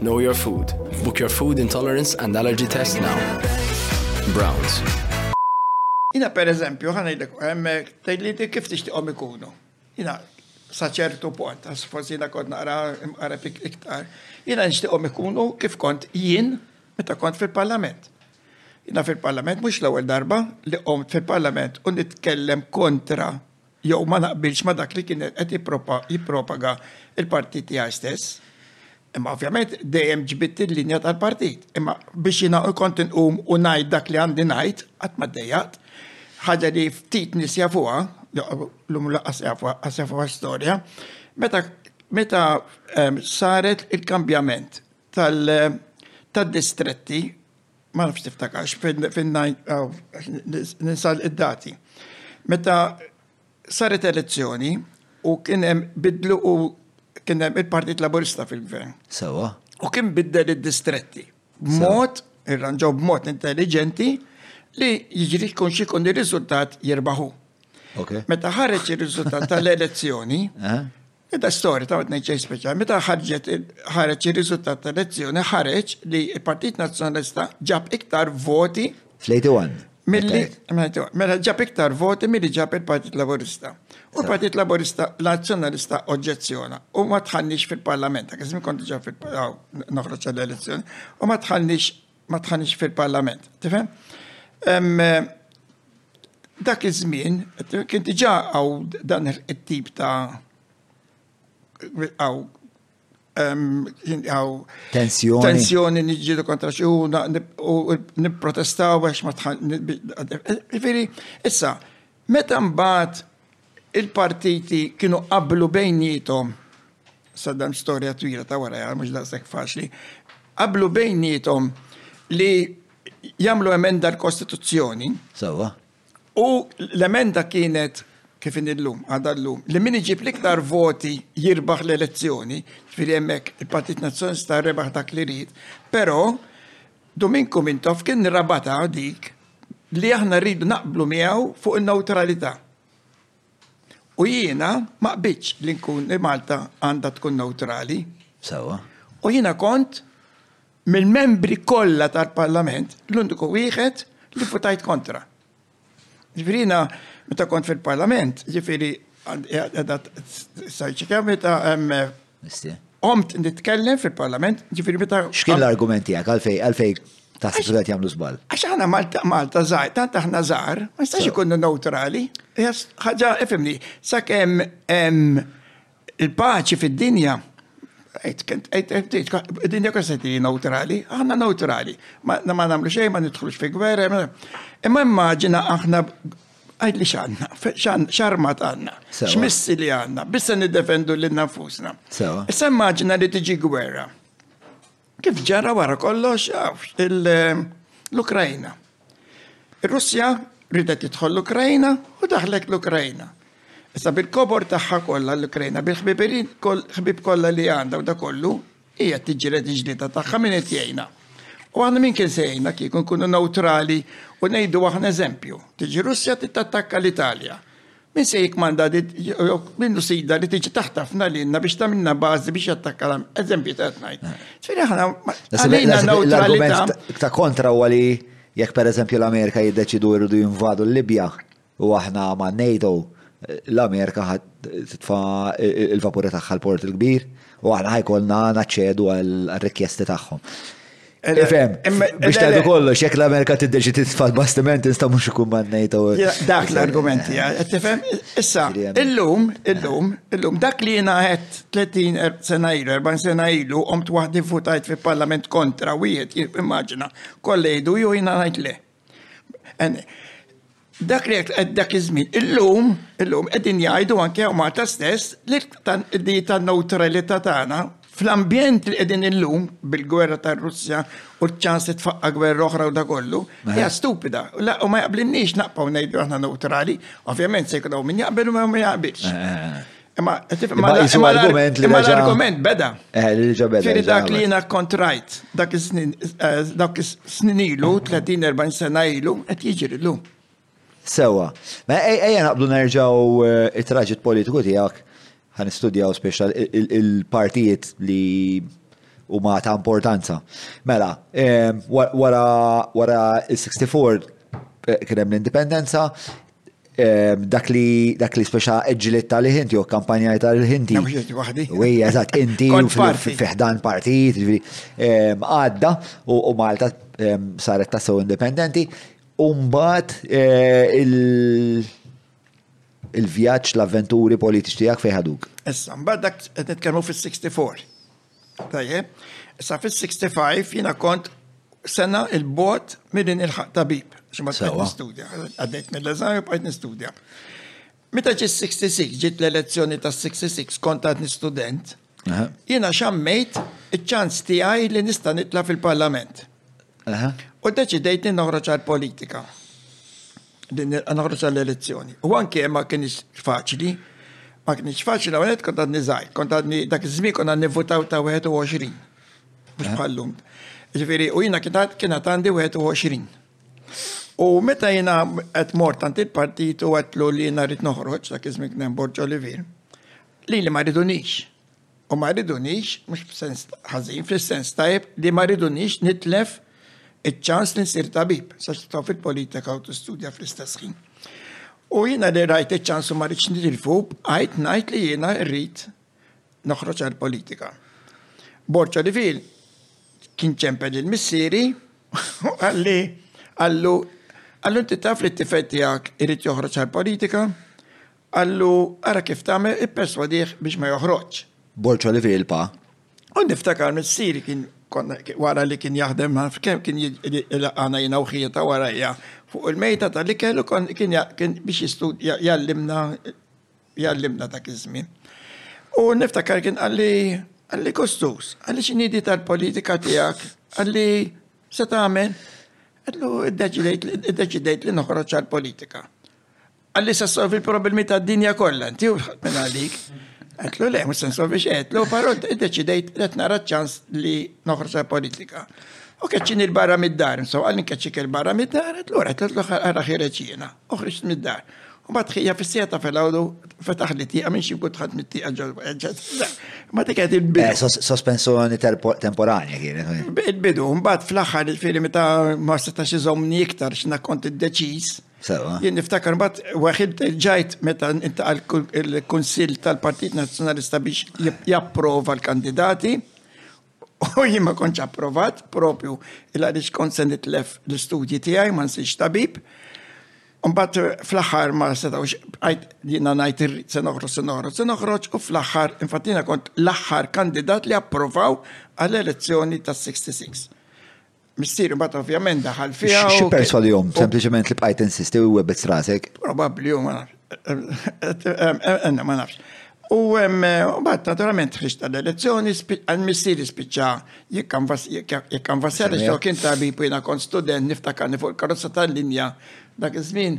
Know your food. Book your food intolerance and allergy test now. Browns. Jina per eżempju, ħana jidek, emmek, tejli kif tixtiqom ikunu. Jina, saċertu pont, għas forsi jina kont naqra imqara iktar. Jina nixtiqom ikunu kif kont jien meta kont fil-parlament. Jiena fil-Parlament mhux l-ewwel darba li qomt fil-Parlament u nitkellem kontra jew ma naqbilx ma dak li kien qed jippropaga il-partit tiegħi stess. Imma ovvjament dejjem ġbitt il-linja tal-partit. Imma biex jiena kont inqum u ngħid dak li għandi ngħid, qatt ma ddejjaqt. Ħaġa li ftit nies jafuha, l-lum laqas jafuha, għas jafuha storja, meta meta ehm, saret il-kambjament tal tad-distretti, ma nafx tiftakarx, ninsal id-dati. Meta saret elezzjoni u kien hemm bidlu u kien hemm il-Partit Laburista fil-gvern. Sewa. U kien biddel id-distretti. B'mod, irranġaw b'mod intelligenti li jiġri jkun xikun ir-riżultat jirbaħu. Meta ħareġ ir-riżultat tal-elezzjoni, Ida storja ta' għodna ġej speċjali. Meta ħarġet ħareġ ir-riżultat ta' elezzjoni ħareġ li l-Partit Nazzjonalista ġab iktar voti fl-81. Milli mela ġab iktar voti milli ġab il-Partit Laburista. U l-Partit Laburista Nazzjonalista oġġezzjona u ma tħallniex fil-Parlament, għax kont ġab fil-Parlament noħroġ għall-elezzjoni, u ma tħallniex ma tħanix fil-parlament, tifhem? Dak iż-żmien, kien diġà għaw dan it-tip ta' għaw għaw tensjoni. Tensjoni nġidu kontra xi u nipprotestaw għax ma tħan. Ġifieri, issa, meta mbagħad il-partiti kienu qablu bejnietom Saddam storja twila ta' warajha mhux daqshekk faċli. Qablu bejniethom li jagħmlu emenda l-Kostituzzjoni. Sawa. U l-emenda kienet kif in illum, għadha llum, li min iġib l-iktar voti jirbaħ l-elezzjoni, ġifieri hemmhekk il-Partit Nazzjonista rebaħ dak li rid, però Dominku Mintoff kien rabata dik li aħna rridu naqblu miegħu fuq in-neutralità. U jiena ma qbidx li nkun li Malta għandha tkun neutrali. Sawa. U jiena kont mill-membri kollha tal-Parlament l-uniku wieħed li futajt kontra. Ġifieri jiena meta kont fil-Parlament, ġifieri għadha sajċi kemm meta hemm Qomt nitkellem fil-Parlament, ġifieri meta. X'kien l-argument tiegħek għalfej għalfej taħseb li qed jagħmlu żball? Għax aħna Malta Malta żgħar, tant aħna żgħar, ma jistax ikunu neutrali. Ħaġa ifimni, sakemm hemm il-paċi fid-dinja, id-dinja kollha se tiġi neutrali, aħna neutrali. Ma nagħmlu xejn, ma nidħlux fi gwerra. Imma immaġina aħna Għajdli x'għandna, x'armat għandna, x'missi li għandna, biss se niddefendu lil nafusna. Issa immaġina li tiġi gwerra. Kif ġara wara kollox l-Ukrajna. Ir-Russja ridet tidħol l-Ukrajna u daħlek l-Ukrajna. Issa bil-kobor tagħha kollha l-Ukrajna, bil-ħbibirin ħbib kollha li għandha u da kollu, Hi qed tiġġieled il-ġlieda tagħha min qed jgħinha. U aħna min kien se jgħinna kieku nkunu newtrali u ngħidu aħna eżempju. Tiġi Russja tittattakka l-Italja. Min se jikmanda minnu sida li tiġi taħtafna lilna biex tagħmilna bażi biex jattakka l eżempju ta' tnajn. Ġifieri aħna għalina newtralità. Ta' kontra huwa li jekk pereżempju l-Amerika jiddeċidu jridu jinvadu l-Libja, U aħna ma' NATO, l-Amerika ħa titfa' l-vapuri tagħha l-Port il-Kbir u aħna ħa jkollna naċċedu għall-rikjesti tagħhom. Ifhem, biex tgħidu kollu, jekk l-Amerika tiddeċi titfa' l-bastiment insta mhux ikun ma' NATO. Dak l-argumenti, qed tifhem? Issa, illum, illum, illum, dak li jiena għedt 30 er-, sena ilu, 40 sena ilu, qomt waħdi votajt fil-Parlament kontra wieħed, immaġina, kollha jgħidu jew jiena ngħid le. Dak li qed dak iż-żmien, illum, illum qegħdin jgħidu anke hawn Malta stess li di tan-newtralità tagħna fl-ambjent li qegħdin illum bil-gwerra tar-Russja u ċ-ċans li tfaqqa' gwerra oħra u da kollu, hija stupida. U ma jaqblinniex naqbgħu ngħidu aħna newtrali, ovvjament se jkun hawn min jaqbel u ma jaqbilx. Imma jisu argument li ma l-argument beda. Eh, li ġa beda. Firi dak li jina kontrajt, dak is-snin eh, ilu, 30-40 sena ilu, qed jiġri lu. Sewa. Ma ejja naqbdu nerġaw eh, it-traġit politiku tiegħek ħan istudjaw speċa il-partijiet li huma ta' importanza. Mela, eh, wara il-64 kien hemm l-indipendenza, Ehm, dak li dak li speċa eġġiliet tal ħinti u kampanjaj tal ħinti U hija eżatt inti fiħdan partijiet, ġifieri, ehm, għadda u Malta ehm, saret ta' sew indipendenti. Umbat eh, il- il-vjaġġ l-avventuri politiċi tiegħek fejn ħaduk. Issa, mbagħad dak qed nitkellmu fis-64. Tajjeb, sa fis-65 jiena kont sena il-bot milli nilħaq tabib. Ximma t nistudja, għaddejt mill-eżami bħajt nistudja. Meta ġi 66, ġiet l-elezzjoni ta' 66 kont għad student, jiena xammejt iċ-ċans tiegħi li nista' nitla' fil-parlament. U deċidejt li noħroġ għal-politika. din il-qanħor tal-elezzjoni. U anke ma kienx faċli, ma kienx faċli la għanet kont għadni zaħi, kont għadni dak iż-żmien kont għadni votaw ta' 21, mux eh. bħallum. Ġifiri, u jina kienet kienet għandi 21. U meta jina għet mort għant il-partit u għetlu li jina rrit noħroġ, dak iż-żmien kien Borġ Olivier, li li ma ridunix. U ma rridunix, mhux f'sens ħażin, fis-sens tajjeb, li ma rridunix nitlef iċ-ċans li nsir tabib, sax titfa' fil-politika u tistudja fl-istess ħin. U jiena li rajt iċ-ċans u ma rridx nitilfu, bqajt ngħid li jiena rrid noħroġ għall-politika. Borċa li fil kien ċempel lil missieri u qalli qallu qallu inti taf li t-tifel tiegħek irid joħroġ għall-politika? Qallu, Ara kif tagħmel, ipperswadih biex ma joħroġx. Borg Olivier il-Pa. U niftakar missieri kien wara li kien jaħdem naf kemm kien ilaqgħana jiena u ħieta warajja fuq il-mejda tal-ikel u kien biex jistudja jgħallimna jgħallimna dak iż-żmien. U niftakar kien qalli qalli Kostus, qalli x'inhi di tal-politika tiegħek, qalli se tagħmel? Għedlu iddeċidejt li noħroġ għall-politika. Għalli se solvi l-problemi ta' dinja kollha, inti u ħadd minn għalik. Għetlu le, mhux se nsolvi xejn, u però iddeċidejt qed nara ċans li noħroġ politika. U keċċini l-barra mid-dar, nsaw għallin keċċik il-barra mid-dar, għetlu għet l għarra ħireċina, uħriċ mid-dar. U bat ħija fissijata fil-għawdu fetaħ li tiqa minn xibkut ħat mit-tiqa ġol Ma dik għed il-bidu. Eh, sospensjoni temporanja kienet. Eh. Il-bidu, mbatt fl-axħar il-film ta' ma setax iżomni iktar x'na kont id-deċiż. Sewa. Jien niftakar bat, waħid ġajt meta intaqal il-Kunsill tal-Partit Nazzjonalista biex japprova l-kandidati. U jien ma konċ approvat, propju il-għalix kont se nitlef l-istudji tiegħi ma nsiex tabib. Umbat fl-axar ma setawx, jina najt se noħroġ, se noħroġ, se noħroġ, u fl-axar, infatina kont l-axar kandidat li approvaw għal-elezzjoni ta' 66. Missier imbagħad ovvjament daħal fiha. Xi perswadihom sempliċement li bqajt insisti u webet strasek? Probabbli u ma nafx. ma nafx. U mbagħad naturalment ħriġt tal-elezzjoni għal missieri spiċċa jikkanvassar ix kien tabib jiena kont student niftakarni fuq il-karozza tal-linja dak iż-żmien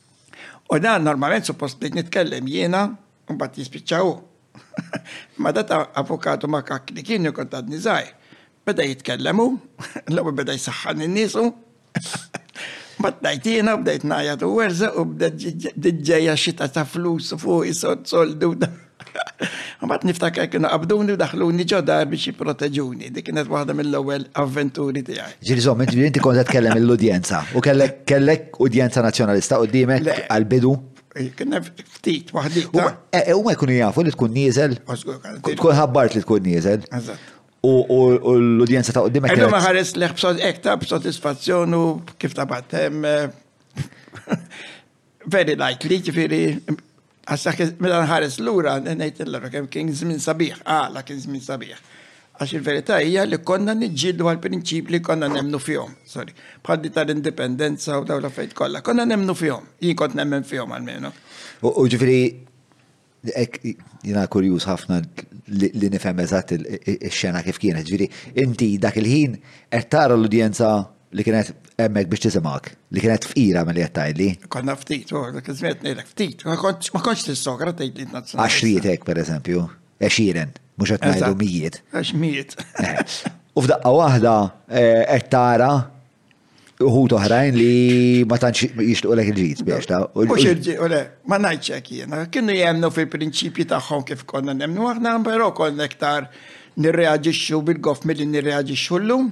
U dan normalment suppost bdejt nitkellem jiena u mbagħad jispiċċa hu. Ma data avukatu ma kak li kien kont għadni żgħir. Beda jitkellem hu, l-ewwel beda jsaħħan in-niesu. Ma tnajt jiena bdejt ngħajjat u werża u bdejt ġejja xita ta' flus fuq is-soldu. Mbagħad niftakar kienu qabduni u daħluni ġo dar biex jipproteġuni. Dik kienet waħda mill-ewwel avventuri tiegħi. Ġieli żomm, ġieli inti kont qed tkellem mill-udjenza u kellek kellek udjenza nazzjonalista qudiemek Le. għall-bidu. Kien hemm ftit waħdi. U e- e huma jkunu jafu li tkun nieżel, tkun ħabbart li tkun nieżel. Eżatt. U u- u l-udjenza ta' qudiemek Għeddu ma kienet- ħares leħ b'sod ektar b'sotisfazzjon u kif tabat. em, eh, Very likely, ġifiri, Għax mela nħares lura ngħid il-lura kemm kien żmien sabiħ, għala kien żmien sabiħ. Għax il-verità hija li konna niġġieldu għal prinċip li konna nemnu fihom, sorry, bħal di tal-indipendenza u dawla fejt kollha, konna nemnu fihom, jien kont nemmen fihom għalmenu. U ġifieri jina kurjuż ħafna li nifhem eżatt ix-xena kif kienet, ġifieri inti dak il-ħin qed tara l-udjenza Li kienet hemmhekk biex tisimgħek, li kienet fqira milli qed tgħidli. Konna ftit, u dak iż-żmien ngħidlek ftit, ma kontx tistogra tgħidli nazzjonalista. Għaxriet hekk pereżempju, għexieren, mhux qed ngħidu mijiet. Għax mijiet. U f'daqqa waħda eh, qed tara uħut oħrajn li ma tantx jixtuq lek il-ġid biex ta' u xirġi u le, ma ngħidx hekk jiena. Kienu jemnu fil-prinċipji tagħhom kif konna nemnu aħna, però konna iktar nirreaġixxu bil-gof milli nirreaġixxu llum.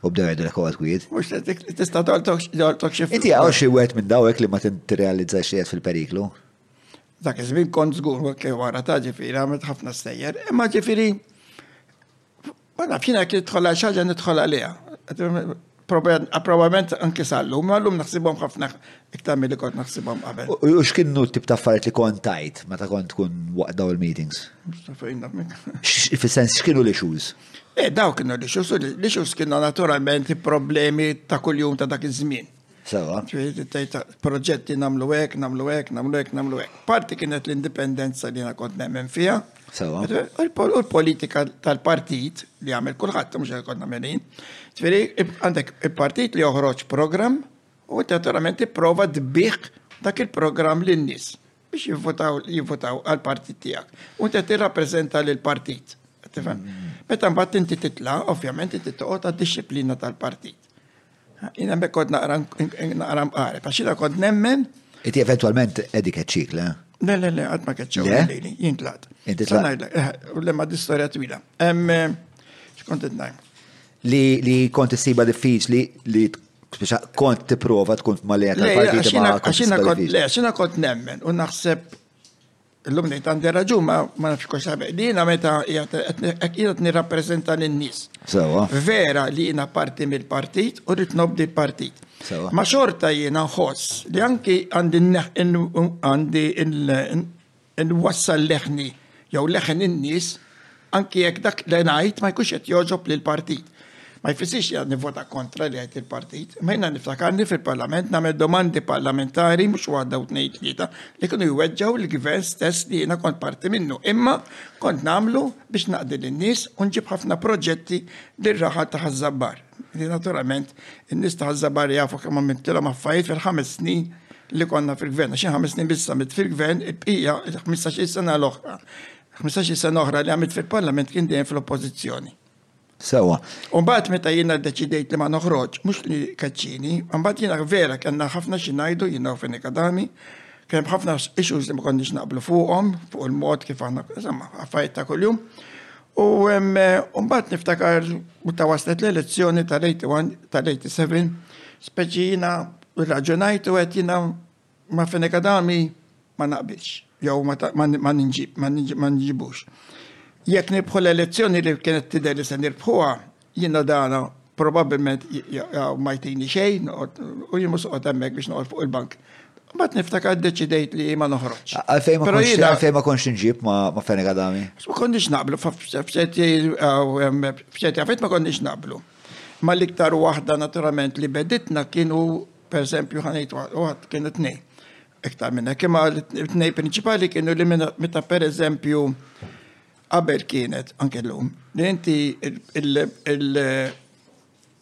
U bdew jgħidu l-ekwa kwiet. Mux tista tortok xif. Inti għaw xie wet minn dawek li ma t-realizza xiet fil-periklu? Dak iż-żmien kont żgur wekk wara ta' ġifieri għamilt ħafna stejjer, imma ġifieri ma nafx jiena kien tħolla xi ħaġa nidħol għaliha. Probablement anki sal-lum, ma llum naħsibhom ħafna iktar milli kont naħsibhom qabel. U x'kienu tip ta' affarijiet li kont tajt meta kont tkun waqt daw il-meetings? Fis-sens x'kienu l-issues? Eh, daw kienu l-issues, l-issues kienu naturalment problemi ta' kuljum ta' dak iż-żmien. Sewa. Proġetti namlu hekk, namlu hekk, namlu hekk, namlu hekk. Parti kienet l-indipendenza li jiena kont nemmen fiha. Sewa. U l-politika tal-partit li għamil kulħadd mhux qed kont nagħmel Ġifieri għandek il-partit li joħroġ programm u naturalment tipprova tbih dak il-programm lin-nies. biex jivvotaw jivvotaw għal partit tiegħek. U qed tirrappreżenta lil partit. Tifhem? Meta mbagħad inti titla, ovvjament inti toqgħod għad-dixxiplina tal-partit. Jien hemmhekk kont naqra naqra mqareb, għax jiena kont nemmen. Inti eventwalment qegħdi keċċik, le? Le, le, le, għad ma keċċew lili, jien tlaqt. Inti tlaqt. Eh, u lemma d-istorja twila. Eh, xkont id-najm. Li kont issiba diffiċli li Kont tipprova tkun f'malija tal-partit ma kont. Le, xina kont nemmen u naħseb l-lum nejt għandi raġun ma nafx kux sabi. Li jina meta jgħat nirrapprezenta l-nis. Sewa. Vera li jina parti mill-partit u rrit nobdi partit. Sewa. Ma xorta jina nħoss li anki għandi għandi Inwassal leħni jew leħen in-nies anki jekk dak li ngħid ma jkunx qed jogħġob lill-partit. Ma jfissirx li għad nivvota kontra li jgħid il-partit, imma jiena niftakarni fil-Parlament nagħmel domandi parlamentari mhux waħda u tnejn tlieta li kienu jweġġgħu l-Gvern stess li jiena kont parti minnu, imma kont nagħmlu biex naqdi lin-nies u nġib ħafna proġetti lil raħal ta' Ħaż-Żabbar. Li naturalment, in-nies ta' Ħaż-Żabar jafu kemm għamiltilhom affarijiet fil-ħames snin li konna fil-gvern. Xi ħames snin biss għamilt fil-gvern, il-bqija 15 sena l-oħra. 15 sena oħra li għamilt fil-Parlament kien dejjem fl-Oppożizzjoni. Sewa. U mbagħad meta jiena ddeċidejt li ma noħroġ, mhux li kaċċini, mbagħad jiena vera kellna ħafna xi ngħidu jiena u Fini Kadami, kien ħafna issues li ma konniex naqblu fuqhom, fuq il-mod kif aħna, insomma, affarijiet ta' kuljum. U mbagħad niftakar ta' waslet l-elezzjoni tal-81 tal-87, speċi jiena raġunajt u qed jiena ma' Fenekadami ma naqbilx, jew ma ninġibux. Jekk nibħu l-elezzjoni li kienet tidher li se nirbħuha, Jiena dana probabbilment ma jtini xejn u jien mhux qod hemmhekk biex noqgħod fuq il-bank. Bat niftakar deċidejt li ma noħroġ. Għalfejn ma konx għalfejn ma konx inġib ma fejn għadami. Ma konniex naqblu f'ċerti għafet ma konniex naqblu. Ma l-iktar waħda naturalment li beditna kienu per esempio ħanejt waħd kienu tnej. Iktar minna kemm t-nej prinċipali kienu li meta per eżempju Qabel kienet, anke l-lum, li inti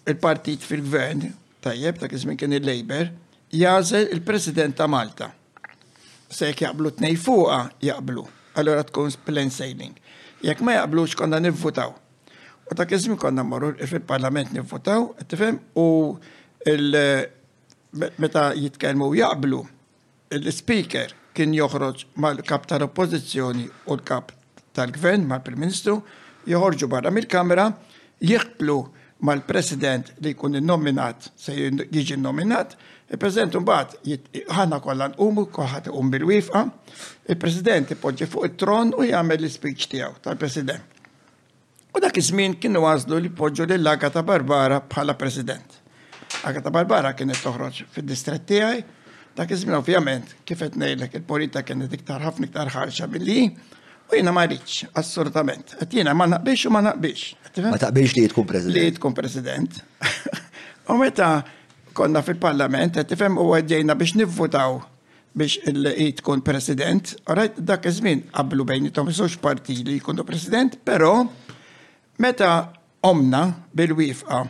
il-partit fil-gvern, tajjeb, ta' kizmin kien il-Labor, jazel il-President ta' Malta. Se jek jaqblu t-nej fuqa, jaqblu. Allora tkun plain sailing. Jek ma jaqblu xkonna nivvutaw. U ta' kizmin konna morru fil-parlament nivvutaw, tifem, u meta jitkelmu jaqblu, l-Ispeaker kien joħroġ mal-Kap tal-Oppożizzjoni u l-Kap tal-Gvern, mal-Prim Ministru, joħorġu barra mill-Kamra, jiqblu mal-President li jkun innominat se jiġi nnominat, il-President imbagħad ħana kollha nqumu, kulħadd iqum bil-wifqa, il-President ipoġġi fuq it-tron u jagħmel l-ispeech tiegħu tal-President. U dak iż-żmien kienu għażlu li jpoġġu lil Agata Barbara bħala President. Agata Barbara kienet toħroġ fid-distrett tiegħi, dak iż-żmien ovvjament kif qed ngħidlek il-politika kienet iktar ħafna iktar ħarxa milli U jiena ma rridx, assolutament. Qed jiena ma naqbilx u ma naqbilx. Ma taqbilx li tkun President. Li tkun President. U meta konna fil-Parlament, qed tifhem u għaddejna biex nivvutaw biex il-Leqi tkun president, rajt dak iż-żmien qablu bejnietom żewġ parti li jkunu president, però meta omna bil-wifqa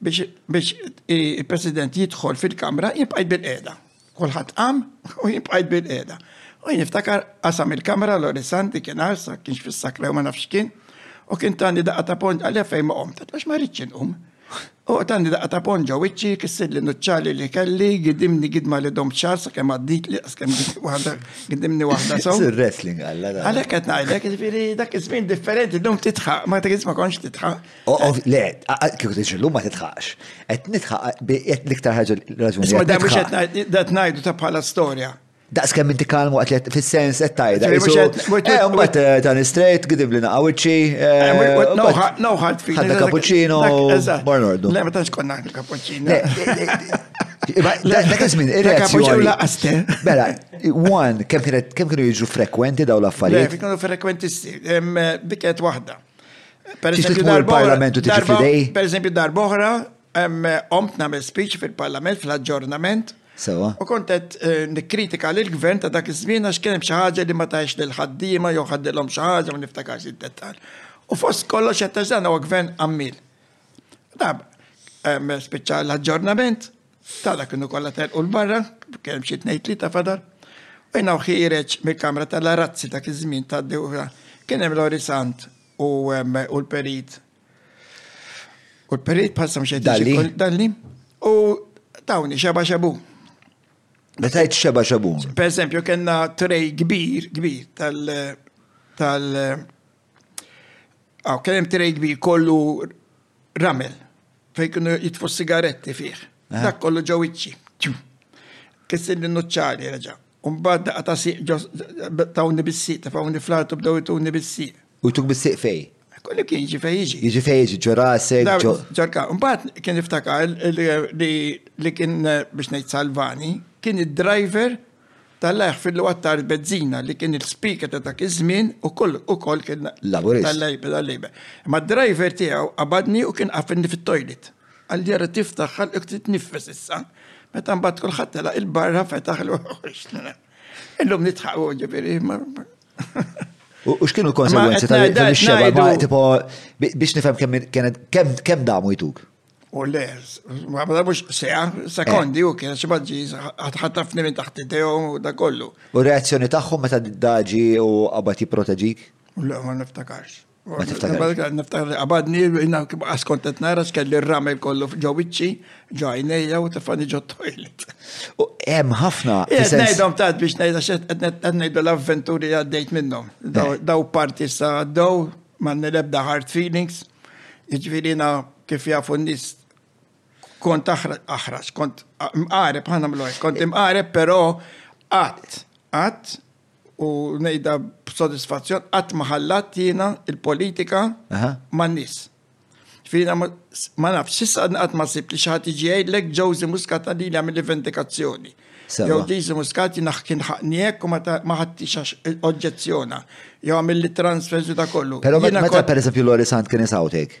biex il-president jidħol fil-kamra jibqajt bil-qeda. Kulħadd qam u jibqajt bil-qeda. U niftakar qasam il-kamra l-ori santi kien arsa, kienx fis-sakra u ma nafx kien, u kien tani daqqa ta' pont għalja fejn ma qom, tatlax ma rridx inqum. Uqt għandi daqqa ta' ponġa wiċċi, kissidli nuċċali li kelli, gidimni gidma li domt xahar sakemm għadditli qaskemm waħda gidimni waħda sew. Sir wrestling għalla da. Għalhekk qed ngħidlek, jiġifieri dak iż-żmien differenti llum titħaq, ma tgħidx ma kontx titħaq. O- o- Le, a- a- kieku tiġi l-lum ma titħaqx. Qed nitħaq bi- qed l-iktar ħaġa raġuni. Isma' qed da mhux nitħaq. qed ngħid- da qed ngħidu ta' bħala storja. Daqs kemm inti kalmu għat li fil-sens qed tajda. Eh, mbagħad eh, ta' nistrejt, gidib li naqgħu iċċi. Eh, no hard feelings. Ħadda cappuccino, morn ordu. Le, ma tantx konna cappuccino. Dak iż-żmien, ir-reazzjoni. laqaste. Bella, one, kemm kienet kemm kienu jiġu frekwenti daw l-affarijiet? Kienu frekwenti biket waħda. Per eżempju, darba. Per eżempju, darba oħra, Qomt nagħmel speech fil-Parlament fl-aġġornament. Sewwa. U kont qed eh, nikkritika lil gvern ta' dak iż-żmien għax kien hemm xi ħaġa li ma tajx lil ħaddiema jew ħaddilhom xi ħaġa ma niftakarx id-dettall. U fost kollox qed teżana huwa gvern għammil. Dab, spiċċa l-aġġornament, tala kienu kollha telqu l-barra, kien xi tnejt li ta' fadal. U jnaw ħireġ mill-kamra tal-arazzi ta' kizmin ta' d-dewra. Kien hemm l-orisant u l-perit U l-perit bħal samxed. Dalli. Dalli. U tawni xeba xebu. Meta jt xeba xebu. Per esempio, kena trej kbir, kbir tal. tal. Aw, kena trej kbir kollu ramel. Fej kienu jitfu sigaretti fih. Eh. Dak kollu ġewiċċi. Kissin l-nuċċari reġa. Umbagħad daqqa ta' sieq ġo tawni bis-sieq, tefgħuni fl-art u bdew ituni bis-sieq. U jtuk bis-sieq fej? Kull imkien jiġi fej jiġi. Jiġi fej jiġi, ġo rasek, ġo. Ġorka, umbagħad kien iftakar li kien biex ngħid salvani, kien id-driver t'Alla jaħfirlu għat-tarf bezzina li kien il-speaker ta' dak iż-żmien ukoll ukoll kien. Laburist. Tal-lejba tal-lejba. Imma d-driver tiegħu qabadni u kien qaffilni fit-toilet. Għalliera tiftaħ ħalqek titniffes issa, meta mbagħad kulħadd telaq il-barra fetaħ l Illum nitħaqu ġifieri. U x'kienu l-konsegwenzi tal-xeba ma' tipo biex nifhem kemm kemm damu jtuk? U le, ma mux seja, sekondi eh. u kien xibaġi ħatħatafni minn taħt id u da kollu. U reazzjoni tagħhom meta daġi u qabad jipproteġik? Le, ma niftakarx. Niftakar li qabadni, jina askontet nara skelli r-ramel kollu ġowiċċi, ġajnejja u tefani ġo toilet. U hemm ħafna. Ngħidhom tat biex ngħidha xed ngħidu l-avventuri għaddejt minnhom. Daw eh. parti sa għaddew m'għandni l-ebda hard feelings. Jiġifieri kif jafu n-nies kont aħrax, kont mqareb ħana mloj, kont imqareb però qatt, qatt u ngħidha b'sodisfazzjon qatt ma ħallat jiena il-politika man-nies. Fina ma nafx, issa qatt ma sib li xi ħadd jiġi jgħidlek Josie Muscat għandi li għamil vendikazzjoni. Jew Josie Muscat jina kien ħaqni hekk u ma ħaddix oġġezzjona. Jew għamil li transfers u da kollu. Però meta pereżempju Lori Sant kien isawtek,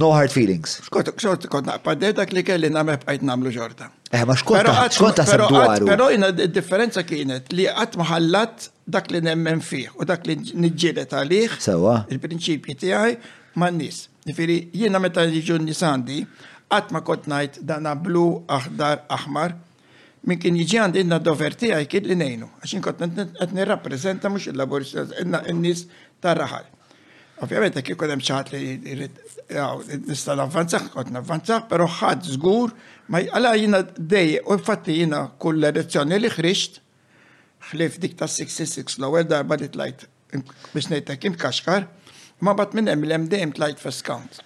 No hard feelings. Xkont, xkont, kont naqpaddej dak li kelli namel bqajt namlu xorta. Eh, ma xkont, xkont ta' dwaru. Pero jina differenza kienet li għat maħallat dak li nemmen fih u dak li nġilet għalih. Sewa. Il-prinċipji tiegħi man nis. Ġifiri, jina meta jiġu nisandi, għat ma kont najt dan blu, aħdar, aħmar. Min kien jiġi għandi inna dover tiegħi kien li ngħinu, għax inkont qed nirrappreżenta mhux il-Laburista inna n-nies tar-raħal. Ovvjament jekk ikun hemm ċaħat li jrid nista' navvanzah, kont navvanzah, però ħadd żgur ma jqala jiena dej u infatti jiena kull elezzjoni li ħriġt ħlif dik tas-66 l-ewwel darba li tlajt biex ngħidlek int kaxkar, ma bat minn hemm l-hemm dejjem tlajt first count.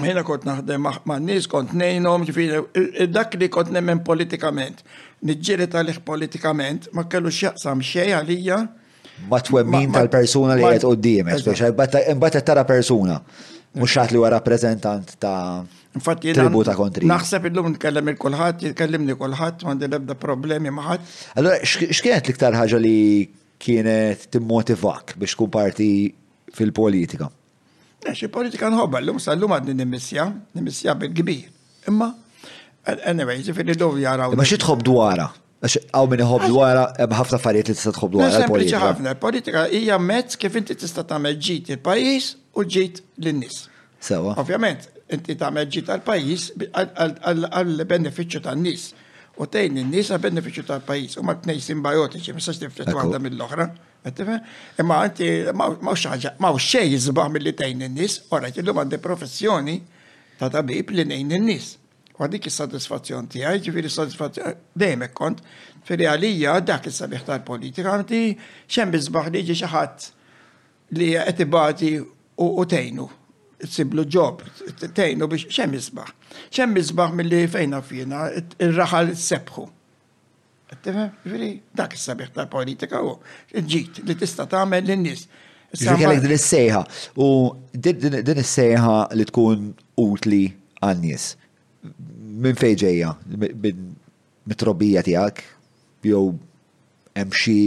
Ħina kont naħdem ma' nies kont nejnom, ġifieri dak li kont nemmen politikament, niġġieli tal politikament, ma kellu x'jaqsam xejn għalija. Ma twemmin tal-persuna li qed quddiemek, speċjal imbagħad tara persuna. Mhux ħadd li huwa rappreżentant ta' Infatti, tribu ta' kontri. Naħseb illum nkellem il-kulħadd, jitkellimni kulħadd, m'għandi l-ebda problemi ma' ħadd. Allora, x'kienet l-iktar ħaġa li kienet timmotivak biex tkun parti fil-politika? Għax il-politika nħobba l-lum, sal-lum għadni nimissja, nimissja bil-kbir. Imma, anyway, ġifiri dow jaraw. Imma xie tħob dwara? Għax għaw minn iħob dwara, hemm ħafna affarijiet li tista' tħob dwara. Sempliċi ħafna, politika hija mezz kif inti tista' tagħmel ġid il-pajjiż u ġid lin-nies. Sewa. Ovvjament, inti tagħmel ġi tal-pajjiż għall-benefiċċju tan-nies u tgħin in-nies għal benefiċċju tal-pajjiż u ma tnej simbiotiċi mistax tiflet waħda mill-oħra. Imma inti ma xejn jiżbaħ milli tgħin in-nies, ora illum għandi professjoni ta' tabib li ngħin in-nies. U dik is-sodisfazzjon tiegħi, ġifieri sodisfazzjon dejjem kont, firri għalija dak is-sabiħ tal-politika, inti xemm biżbaħ li ġi xi ħadd li hija qed ibati u tgħinu tsiblu ġob, tgħinu biex xem isbaħ. Xem isbaħ milli fejn fina ir-raħal sebħu. Ġifieri dak is-sabiħ tal-politika u ġid li tista' tagħmel lin-nies. Ġifieri din is-sejħa u din is-sejħa li tkun utli għan-nies. Minn fejn ġejja? mit-trobbija tiegħek jew hemm xi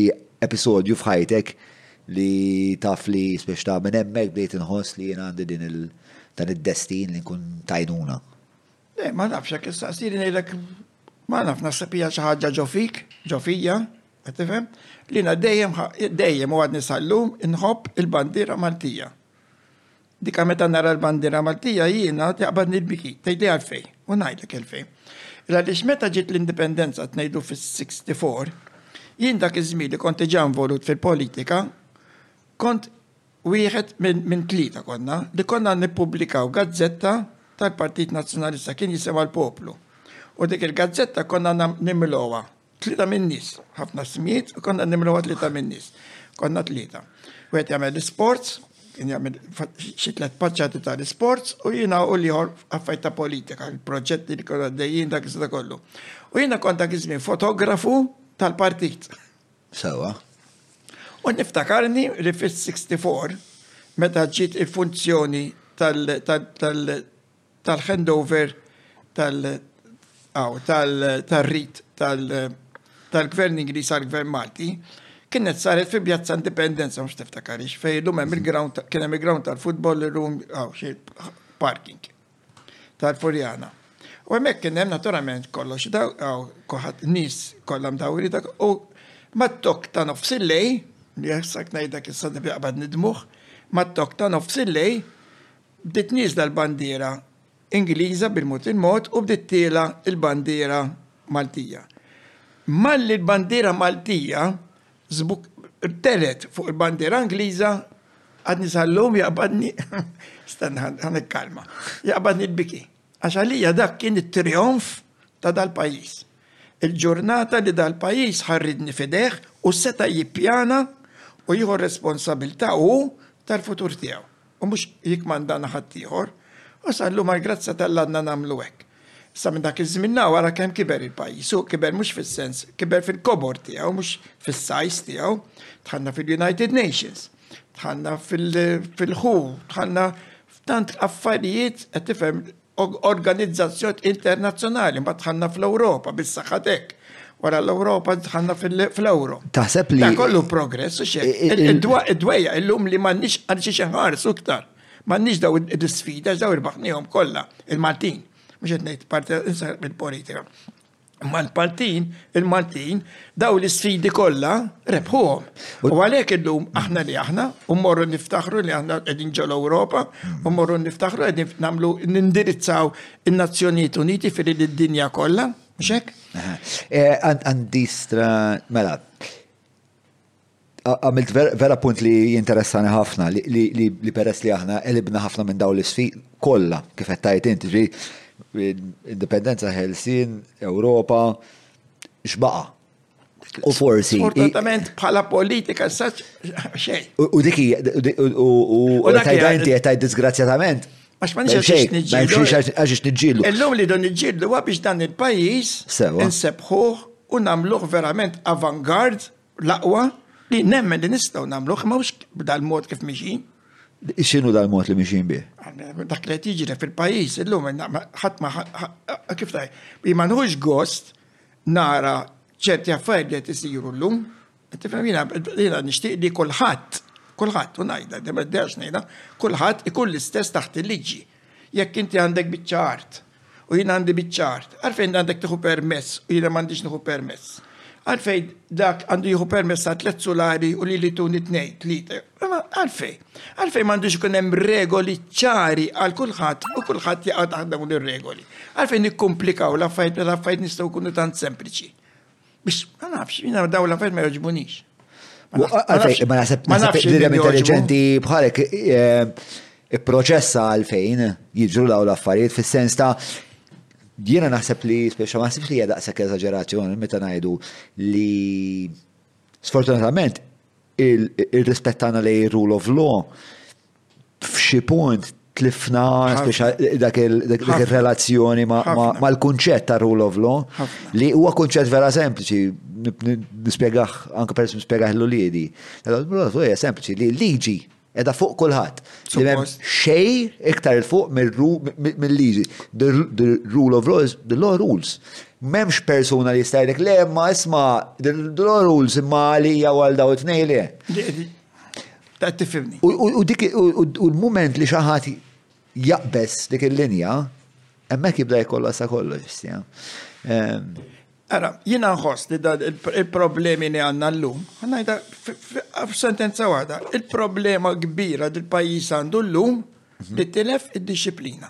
episodju f'ħajtek li taf li spiex ta' minn hemmhekk bdejt inħoss li jien għandi din il- dan id-destin li nkun tajnuna. Le, ma nafx, jekk istaqsili ngħidlek ma naf naħseb hija xi ħaġa ġo fik, ġo fija, qed tifhem, li jiena dejjem ħa- dejjem u għadni sal-lum inħobb il-bandiera Maltija. Dika meta nara l-bandiera Maltija jiena jaqbadni l-biki, tgħidli għalfejn, u ngħidlek għalfejn. Il għaliex meta ġiet l-indipendenza qed ngħidu fis-64, jien dak iż-żmien li kont diġà involut fil-politika, kont wieħed minn tlieta konna li konna nippubblikaw gazzetta tal-Partit Nazzjonalista kien jisimha l-Poplu. U dik il-gazzetta konna nimlowha Tlieta min-nies, ħafna smiet, u konna nimlu tlieta min-nies. Konna tlieta. Wieħed jagħmel l-isports, kien jagħmel xi tliet paċċati ta' l-isports u jiena u liħor affajt ta' politika, il-proġetti li konna dejjin dak iżda kollu. U jiena kont dak iż-żmien fotografu tal-partit. Sewa. U niftakarni li fis-64 meta ġiet il-funzjoni tal- tal-handover tal-rit tal-Gvern Ingliż għall-Gvern Malti kienet saret fi Pjazza Indipendenza mhux tiftakarix fejn illum hemm il-ground kien hemm il-ground tal-futbol illum hawn xi parking tal-Furjana. U hemmhekk kien hemm naturalment kollox daw kulħadd nies kollha mdawri dak u mat-tok ta' nofs il-lej li jessak ngħidlek issa nibda qabad nidmuh, mat-tok ta' nofs il-lej Bdiet nieżla l-bandiera Ingliża bil-mod il-mod u bdiet tiela' l-bandiera Maltija. Malli l-bandiera Maltija telgħet fuq il-bandiera Ingliża, għadni sal-lum jaqbadni, stenna ħa nikkalma, jaqbadni l-biki. Għax għalija dak kien it-trijonf ta' dal-pajjiż. Il-ġurnata li dal-pajjiż ħarridni f'idejh u seta' jippjana u jieħu r-responsabbiltà hu tal-futur tiegħu. u mhux jikkmandana ħaddieħor, u sal-lum għall-grazzja t'Alla għadna nagħmlu hekk. Sa minn dak iż-żmien naw ara kemm kiber il-pajjiż, u kiber mhux fis-sens, kiber fil-kobor tiegħu mhux fis-size tiegħu. Dħalna fil-United Nations, dħalna fil-WHO, dħalna f'tant affarijiet qed tifhem organizzazzjonijiet internazzjonali, imbagħad dħalna fl-Ewropa bis-saħħa t'hekk. Wara l-Ewropa dħalna fl-Ewro. Taħseb li. Dan kollu progress u xejn. Id-dwejja illum li m'għandniex għal xi ħarsu iktar. M'għandniex daw l-isfida, daw irbaħnihom kollha il-Maltin. Mhux qed ngħid parti insar mill-politika. mal-Maltin, il-Maltin, daw l-sfidi kollha rebħuhom. U għalhekk illum aħna li aħna u morru niftaħru li aħna qegħdin ġol Ewropa u morru niftaħru qegħdin nagħmlu nindirizzaw in-Nazzjonijiet Uniti fil id-dinja kollha, mhux hekk? Eh, għandi stra mela. Għamilt vera punt li jinteressani ħafna li peress li aħna elibna ħafna minn daw l-isfid kollha kif qed tgħid int, ġri indipendenza ħelsin, Ewropa, x'baqa'. U forsi. Fortunatament bħala politika saċ xejn. U dik u tajda inti qed tgħid disgrazzjatament. Għax ma nix għax nġildu. Għax nġildu. Illum li don nġildu għabiex dan il-pajis. Sewa. Nsebħuħ u namluħ verament avangard L-aqwa li nemmen li nistgħu nagħmluh ma hux b'dal-mod kif mixin. X'inhu dal-mod li mixin bih? Dak li qed jiġri fil-pajjiż illum ħadd ma kif taj, ma nħux gost nara ċerti affarijiet li qed isiru llum. Tifhem jiena nixtieq li kulħadd, kulħadd u ngħidha, dejjem ngħidha, kulħadd ikun l-istess taħt il-liġi. Jekk inti għandek biċċa art u jien għandi biċċa art, għalfejn int għandek tieħu permess u jiena m'għandix nieħu permess? Għalfejn dak għandu jieħu permess għal tliet sulari u lili tuni tnejn, tlieta? Imma għalfejn? Għalfejn m'għandux ikun hemm regoli ċari għal kulħadd u kulħadd jaqa' taħt dawn ir-regoli? Għalfejn nikkumplikaw l-affarijiet meta l-affarijiet nistgħu jkunu tant sempliċi? Biex, ma nafx, jina daw la ma joġbunix. Ma nasib, ma nasib li dem intelligenti bħalek eh, i-proċessa għalfejn jiġru daw l-affarijiet fis-sens ta' jiena naħseb li speċa ma nasibx li hija daqshekk eżaġerazzjoni meta ngħidu li sfortunatament il-rispett tagħna li rule of law f'xi punt tlifna dak il-relazzjoni mal-kunċett ta' rule of law li huwa kunċett vera sempliċi nispjegaħ anke peress nispjegaħ l uliedi Rule of law hija sempliċi li liġi edha fuq kulħadd. Xej iktar il fuq mill-liġi. The rule of law is the law rules. M'hemmx persuna li jistajlek le ma isma' the law rules imma għalija għal daw it-tnejn le. Ta' tifimni. U dik u l-moment li xi ħadd jaqbeż dik il-linja, hemmhekk jibda jkollha sa kollox. Ehm, Ara, jina nħoss li il-problemi li għanna l-lum, għanna f-sentenza għada, il-problema kbira dil-pajis għandu l-lum li tilef id-disciplina.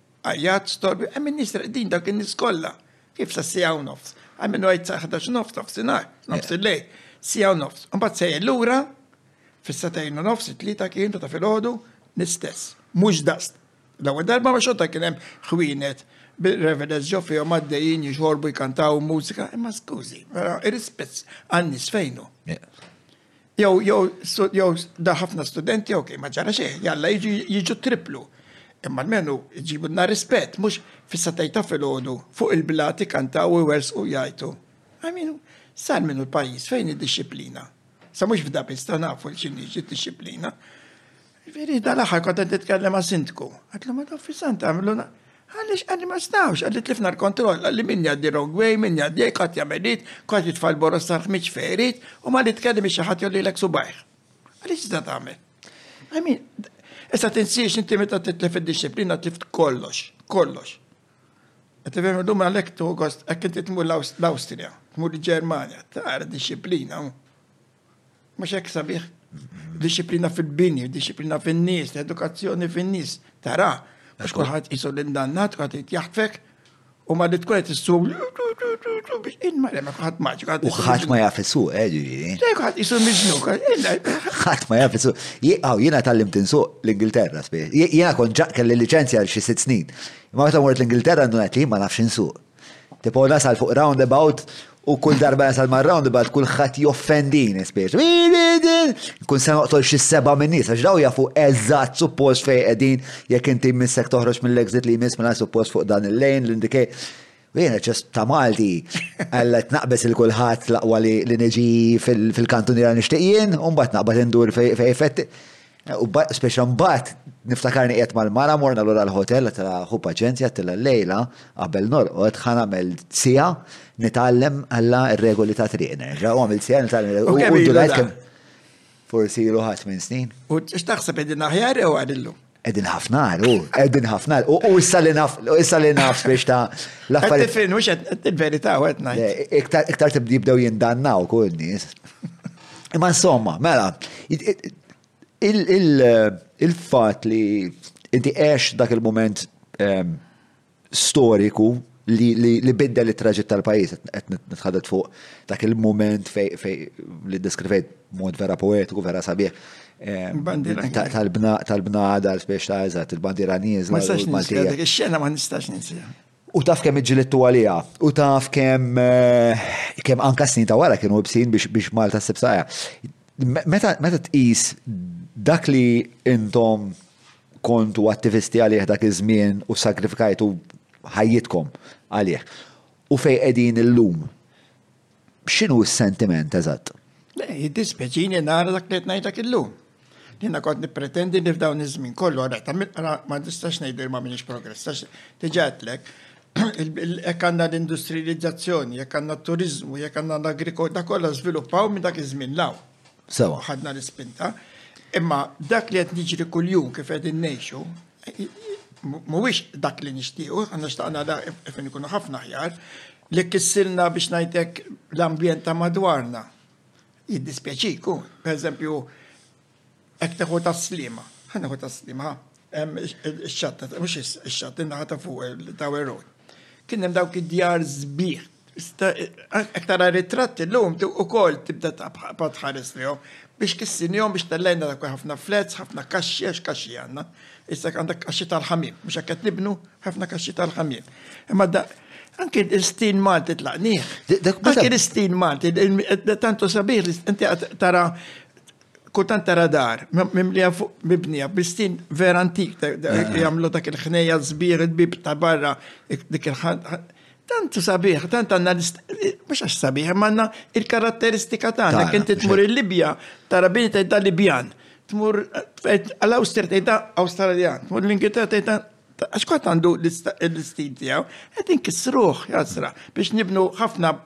Għajjat, storbju, hemm in-nies reqdin dawk in-nies kollha. Kif sa siegħa u nofs. Għamilu għid sa ħdax u nofs nofsinhar, nofs il-lejl, siegħa u nofs. Imbagħad sejjer lura fis-satejn u nofs, it-tlieta kien ta' filgħodu l-istess. Mhux daqs l-ewwel darba ma xorta kien hemm ħwienet bil-revelers ġo fihom għaddejjin jixorbu jkantaw mużika, imma skużi, irrispett għan-nies fejn hu. Jew jew jew da ħafna studenti ok, ma ġara xejn, jalla jiġu jiġu triplu. Imma l-menu ġibu na rispett, mhux fissa tajta fil-ħodu fuq il-blati kantaw u wers u jajtu. I mean, sar minnu l-pajis fejn id-disciplina. Sa mhux f'da biss ta' nafu l-ċinniġi disciplina. Veri, dan l-aħħar kont qed nitkellem ma' sindku. Għadlu ma taffi sant għamlu għaliex għalli ma stawx, għalli tlifna l-kontroll, għalli min jaddi wrong way, min jaddi jek għat jamenit, kwa jitfall boros tal-ħmiċ ferit, u ma li tkellim xaħat jolli l-ek subajħ. Għaliex da tagħmel? I mean, issa tinsiex inti meta titlef id-disciplina tlift kollox, kollox. Qed ifhem illum għalhekk tu gost hekk inti tmur l-Awstrija, tmur il-Ġermanja, tara disciplina. Mhux hekk sabiħ? Disciplina fil-bini, disciplina fin-nies, edukazzjoni fin-nies. Tara, għax kulħadd isu l-indannat, kulħadd irid jaħtfek, u ma li tkun qed issum biex inmarem kulħadd maġika. U ħadd ma jaf isu, eh ġifieri. Kulħadd isu miġnu, ħadd ma jaf isu. Aw jiena tallimt insuq l-Ingilterra spiss. Jiena kont ġaq kelli liċenzja għal xi sitt snin. Ma meta mort l-Ingilterra ndunat li ma nafx insuq. Tipo nasal fuq roundabout u kull darba nasal ma' roundabout kulħadd joffendin ispiex. Kun se noqtol xi seba' minn nies għax daw jafu eżatt suppost fejn qegħdin jekk inti missek toħroġ mill-exit li jmiss mela suppost fuq dan il-lejn l-indikej. Jiena ġest ta' Malti għalla tnaqbes il kulħadd laqwa li niġi fil-kantuniera nixtieq jien u mbagħad naqbad indur fejn fetti. U speċa mbagħad niftakarni qiegħed mal-mara morna lura l-hotel ta' ħu paċenzja tilla lejla qabel norqod ħa nagħmel sija nitgħallem alla r-regoli ta' triq nerġa' u għamil sija nitgħallem. U kemm ilu kemm forsi ilu ħadd minn snin. U x'taħseb qegħdin aħjar jew għadillu? Qegħdin ħafna u qegħdin ħafna u issa li naf issa li naf biex ta' l-affarijiet. Qed mhux qed il-verità u qed ngħid. Iktar tibdew jindannaw kull nies. Imma insomma, mela, Il-fatt li inti għex dak il-mument ehm, storiku li biddel it-traġitt tal-pajjiż qed nitħadet fuq dak il-mument fej li deskrivejt mod vera poetiku, vera sabiħ. Ehm, tal-bnada, l-spiex ta' eżatt, il-bandira nieżla. Ma nistax ninsiha, ix-xena ma nistax ninsiha. U taf kemm iġġilidtu għaliha, u taf kemm kemm anka snin ta' wara kienu ibsin biex biex Malta ssib sajja. Meta meta tqis dak li intom kontu attivisti għalih dak iż-żmien u sagrifikajtu ħajjitkom għalih u fejn qegħdin illum. x'inhu s-sentiment eżatt? Le, jiddispjaċini nara dak li qed ngħidlek illum. Jiena kont nippretendi li f'dawn iż-żmien kollu għara ta' mill-qra ma nistax ngħidu ma minix progress. Diġà għedlek, jekk għandna l-industrijalizzazzjoni, jekk għandna t-turiżmu, jekk għandna l-agrikoltura, kollha żviluppaw minn dak iż-żmien law. Sewa. Ħadna l-ispinta. Imma dak li qed niġri kuljum kif qed innejxu, mhuwiex dak li nixtiequ, għandna xtaqna da qed ikunu ħafna ħjar, li kissilna biex ngħidlek l-ambjent ta' madwarna. Jiddispjaċiku, per eżempju, hekk teħu tas-slima, ħaneħu tas-slima, ix-xatta, mhux ix-xatta, naħa ta' fuq ta' Kien hemm dawk id-djar sbieħ Jekk tara ritratti llum ukoll tibda taqbad tħares lihom biex kissinihom biex tellejna dak ħafna flats, ħafna kaxxi għax kaxxi għandna. Issa għandek kaxxi tal-ħamiem, mhux hekk qed nibnu ħafna kaxxi tal-ħamiem. Imma anke l-istin Malti tlaqnih. Anke l-istin Malti, tantu sabiħ inti tara kultant tara dar, mimlija fuq mibnija, bistin vera antik, jagħmlu dak il-ħnejja żbir il-bib ta' barra, dik il-ħan Tant sabiħ, tant għandna mhux għax sabiħ, imma għandna il-karatteristika tagħna kien tmur il-Libja tara bini tgħidha Libjan, tmur għall-Awstrija tgħidha Awstraljan, tmur l-Ingilterra tgħidha għax kont għandu l-istil tiegħu, qed inkisruh jasra biex nibnu ħafna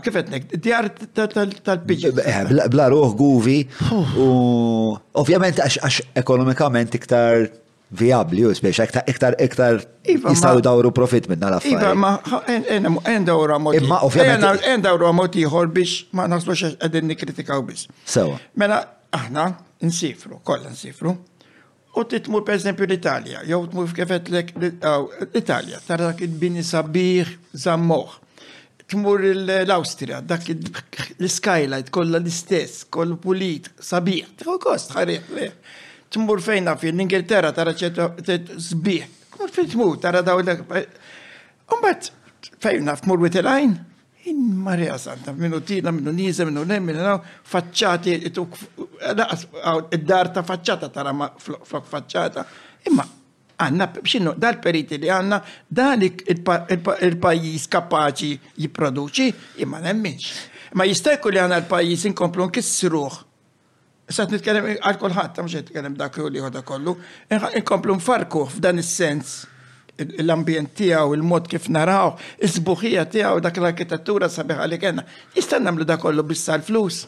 Kif etnek, djar tal-piġi. Bla ruħ guvi u ovvjament għax ekonomikament iktar vijabbli u spiex iktar iktar iktar Iva, jistgħu ma- jdawru profit minn Iva, l-affarijiet. ma endawra mod. Imma ovvjament- Endawra mod ieħor biex ma naslux għax qegħdin nikkritikaw biss. Sewa. Mela, aħna nsifru, kollha nsifru. U titmur per eżempju l-Italja, jew tmur f'kefet l-Italja, tara dak il-bini sabiħ zammoħ. tmur l-Awstrija, dak l-skylight kollha l-istess, kollu pulit, sabiħ, tieħu kost ħarieħ leh. Tmur fejna fin l-Ingilterra tara ċertu sbieħ, tmur fejn tmur tara daw l Umbat fejna f'mur wit il-għajn, in Maria Santa, minnu tina, minnu niza, minnu nem, minnu naw, faċċati, id-dar ta' faċċata tara flok faċċata, imma Għandna, x'inhu, dal-periti li għandna, dan il-pajjiż kapaċi jipproduċi? Jien ma nemminx. Ma jista' jkun li aħna l-pajjiż inkomplu nkissruh. Issa qed nitkellem għal kulħadd, mhux qed nitkellem dak u l-ieħor da kollu. Inkomplu nfarkuh f'dan is-sens l-ambjent tiegħu, il-mod kif naraw, is-sbuħija tiegħu, dak l-arkitettura sabiħa li kellna. Jista' nagħmlu da kollu biss għall-flus?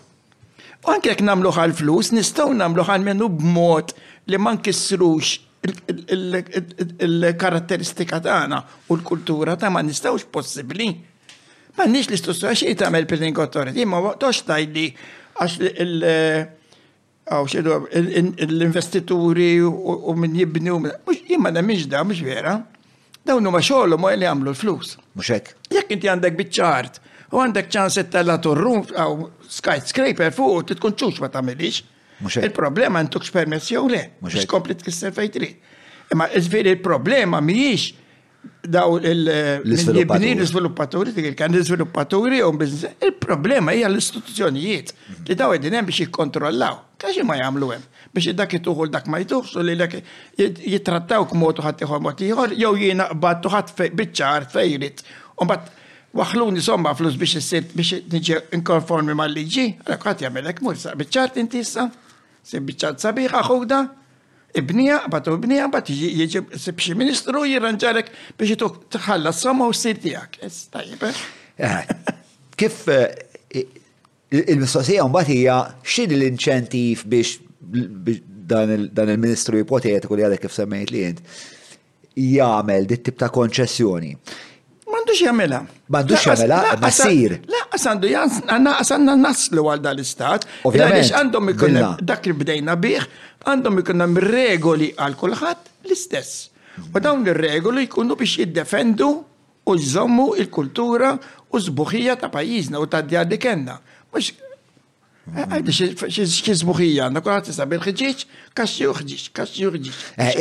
U anke jekk nagħmluh għal flus, nistgħu nagħmluh għal minnu b'mod li ma nkissrux il-karatteristika tagħna u l-kultura ta' ma nistgħux possibbli. Ma nix li istruttura xie tagħmel Pilling Authority, ma waqtox tajli għax l-investituri u min jibni u mux jimma da miex da, mux vera. Dawn huma xogħolhom u li jagħmlu l-flus. Mhux hekk. Jekk inti għandek biċċa art u għandek ċans ittella turrun għaw skyscraper fuq u tkun ċux ma tagħmilix. Il-problema intukx permess jew le. Mhux kompli tkisser fejn trid. Imma iżviri il-problema mhijiex daw il-jibni l-sviluppaturi, kan l-sviluppaturi u biznis. Il-problema hija l-istituzzjonijiet li daw id hemm biex jikkontrollaw. Kaxi ma jagħmlu hemm. Biex id-dak ituh u l-dak ma jtuhx, u lilek jittrattawk b'mod u ħaddieħor mod ieħor, jew jiena qbadt u ħadt biċ-ċar fejn ridt. U mbagħad waħħluni somma flus biex issir biex niġi inkonformi mal-liġi, għalhekk kulħadd jagħmel hekk, mur sar biċ-ċart inti issa, sir biċ-ċart sabiħa ħuda, ibnija, qbad u ibnija, mbagħad jiġi jiġi sib xi ministru jirranġalek biex ituk tħallas somma u ssir tiegħek. Tajjeb. Eh? Eh, kif eh, Il-mistoqsija mbagħad hija x'inhi l-inċentiv biex dan il-Ministru ipotetiku li għadek kif semmejt li int jagħmel dit tip ta' konċessjoni. M'għandux jagħmilha. M'għandux jagħmilha, ma ssir. Laqas għandu naqas għandna naslu għal dal-istat. Ovvjament. Għandhom ikun dak li bdejna bih, għandhom ikun hemm regoli għal kulħadd l-istess. U dawn ir-regoli jkunu biex jiddefendu u jżommu il-kultura u sbuħija ta' pajjiżna u ta' djar li kellna. Mhux Għajdi xie zbuħija għanna, kull għati sabi l-ħġiċ, kaxxi uħġiċ, kaxxi uħġiċ. Eh,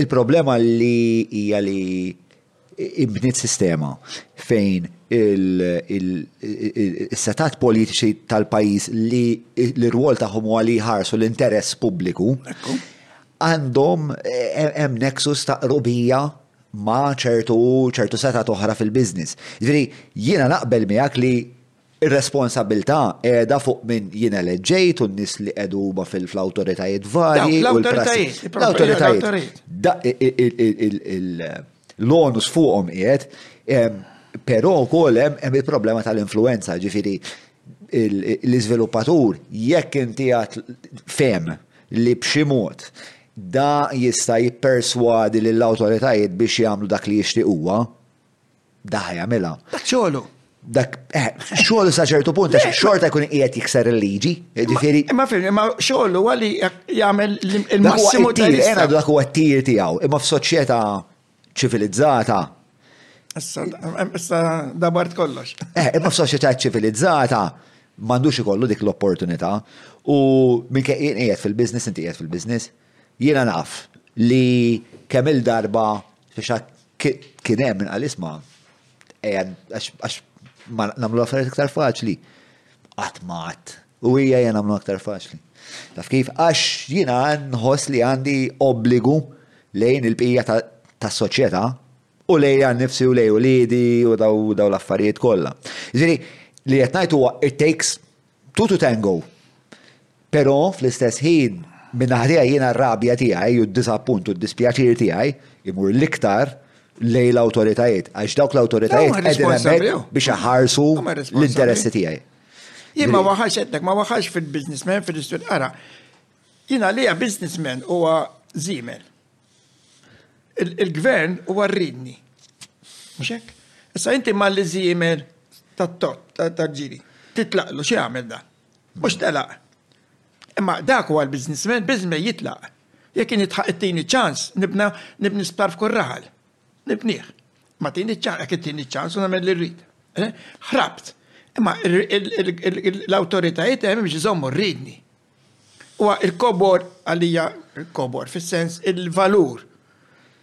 il-problema li hija li imbniet sistema fejn il-setat politiċi tal-pajis li l-rwol taħħom huwa li ħarsu l-interess pubbliku għandhom eh, hemm nexus ta' rubija ma' ċertu ċertu setgħat oħra fil-business. Jiġifieri jiena naqbel miegħek li r-responsabbiltà qiegħda fuq min jien eleġġejt u n-nies li qegħdu huma fl-awtoritajiet varji. L-awtoritajiet. L-awtoritajiet. L-onus fuqhom qiegħed, però wkoll hemm il-problema tal-influenza, ġifieri l-iżviluppatur jekk inti għad fem li b'xi mod Dan jista' jipperswadi lill-awtoritajiet biex jagħmlu dak li jixtieq huwa, dak ħa jagħmilha. Dak xogħlu. Dak, eh, xogħlu sa ċertu punt, għax xorta jkun qiegħed jikser il-liġi, ġifieri. Imma fil imma xogħlu għalli jagħmel il-massimu ta' Dak huwa t-tir tiegħu, imma f'soċjetà ċivilizzata. Issa, issa dabart kollox. Eh, imma f'soċjetà ċivilizzata m'għandux ikollu dik l-opportunità u minn kejjin qiegħed fil-business inti qiegħed fil-business. Jiena naf li kemm il-darba kien hemm minn qalisma Eja, għax ma namlu affarijiet iktar faċli. Qatt ma qatt. U hija hija namlu aktar faċli. Taf kif għax jiena nħoss li għandi obbligu lejn il-bqija tas-soċjetà u lejn għan nifsi u lejn u lidi u daw l-affarijiet kollha. Ġifieri li qed ngħid huwa it takes Two to tango. Però fl-istess ħin minn naħrija jiena r-rabja tiegħi u d-diżappunt u d-dispjaċir tiegħi jmur l-iktar lejn l-awtoritajiet għax dawk l-awtoritajiet qegħdin hemmhekk biex iħarsu l-interessi tiegħi. Jien ma waħax qedlek, ma waħax fil-businessman fil-istud ara. Jiena li businessman huwa żiemel. Il-gvern huwa rridni. Mhux hekk? Issa inti malli żiemer tat-tot tal-ġiri. Titlaqlu xi għamel dan? Mhux telaq. Imma dak huwa l-businessman, businessman jitlaq. Jekk jien itħaq ittini ċans, nibna nibni sptar f'kull raħal. Nibnieh. Ma tini ċans, jekk ittini ċans u nagħmel li rrid. Eh? Ħrabt. Imma l-awtoritajiet hemm biex iżommu rridni. Huwa il-kobor għalija il-kobor fis-sens il-valur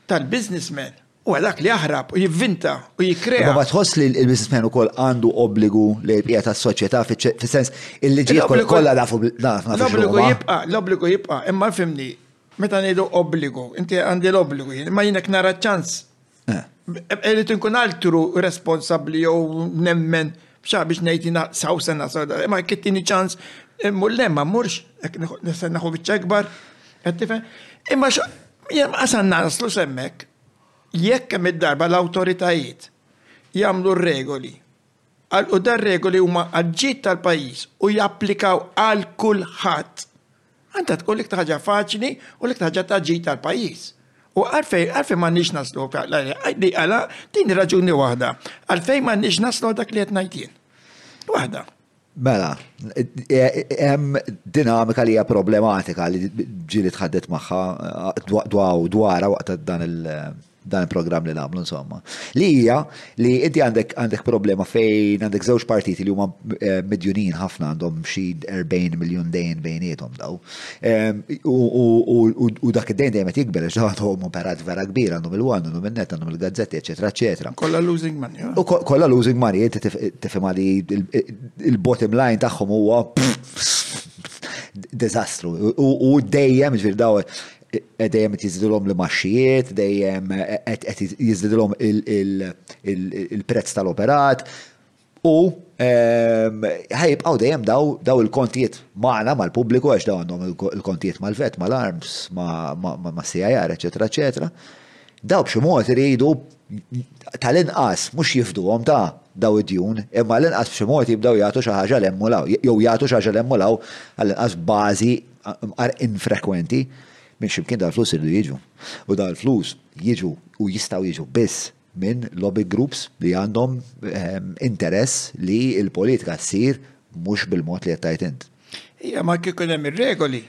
tal-businessman huwa dak li jaħrab u jivvinta u jikkrea. Ma tħoss li l-businessman ukoll għandu obbligu li jibqija tas-soċjetà fis-sens il-liġijiet kollha nafu nafu. L-obbligu jibqa', l-obbligu jibqa', imma fimni, meta ngħidu obbligu, inti għandi l-obbligu, imma jinek nara ċans Irrid inkun altru responsabbli jew nemmen xa biex ngħid jiena saw se nasal. Ma jekk ittini ċans immur le ma mmurx, jekk se naħu biċċa ikbar. Imma jien qasal naslu semmek. Jekk hemm id-darba l-awtoritajiet jagħmlu r-regoli u dar-regoli huma għall-ġid tal-pajjiż u japplikaw għal kulħadd. Għandha tkun l-iktar ħaġa faċli u l-iktar ħaġa ta' ġid tal-pajjiż. U għalfejn għalfejn m'għandniex naslu li għala din raġuni waħda. Għalfejn m'għandniex naslu dak li qed ngħid jien. Waħda. Mela, hemm dinamika li hija problematika li ġieli tħaddet magħha dwar dwar waqt dan il- dan il-programm li nagħmlu insomma. Li hija li inti għandek għandek problema fejn għandek żewġ partiti li huma eh, midjunin ħafna għandhom xi 40 miljun dejn bejniethom daw. Ehm, u dak id-dejn dejjem qed jikber għax għandhom operat vera kbir għandhom il-wan, għandhom il-net, għandhom il-gazzetti, eċetera, eċetera. Kollha losing money. Eh? U kollha losing money, inti tifhem li il-bottom line tagħhom huwa dizastru. U dejjem, ġvir daw, dejjem qed jiżdilhom l-imaxxijiet, dejjem qed jiżdilhom il-prezz tal-operat u ehm, ħajibqgħu dejjem daw il-kontijiet magħna mal-pubbliku għax daw għandhom il-kontijiet mal-vet, mal-arms, mas-CIR, eċetera, eċetera. Daw b'xi mod iridu tal-inqas mhux jifduhom ta' daw id-djun, imma l-inqas b'xi mod jibdew jagħtu xi ħaġa l-emmulaw, jew jagħtu xi ħaġa l-emmulaw għall-inqas bażi Mqar infrekwenti, minn x'imkien dal-flus iridu jiġu. U dal-flus jiġu u jistgħu jiġu biss minn lobby groups li għandhom interess li l-politika ssir mhux bil-mod li qed tgħid int. Ija ma kieku hemm ir-regoli.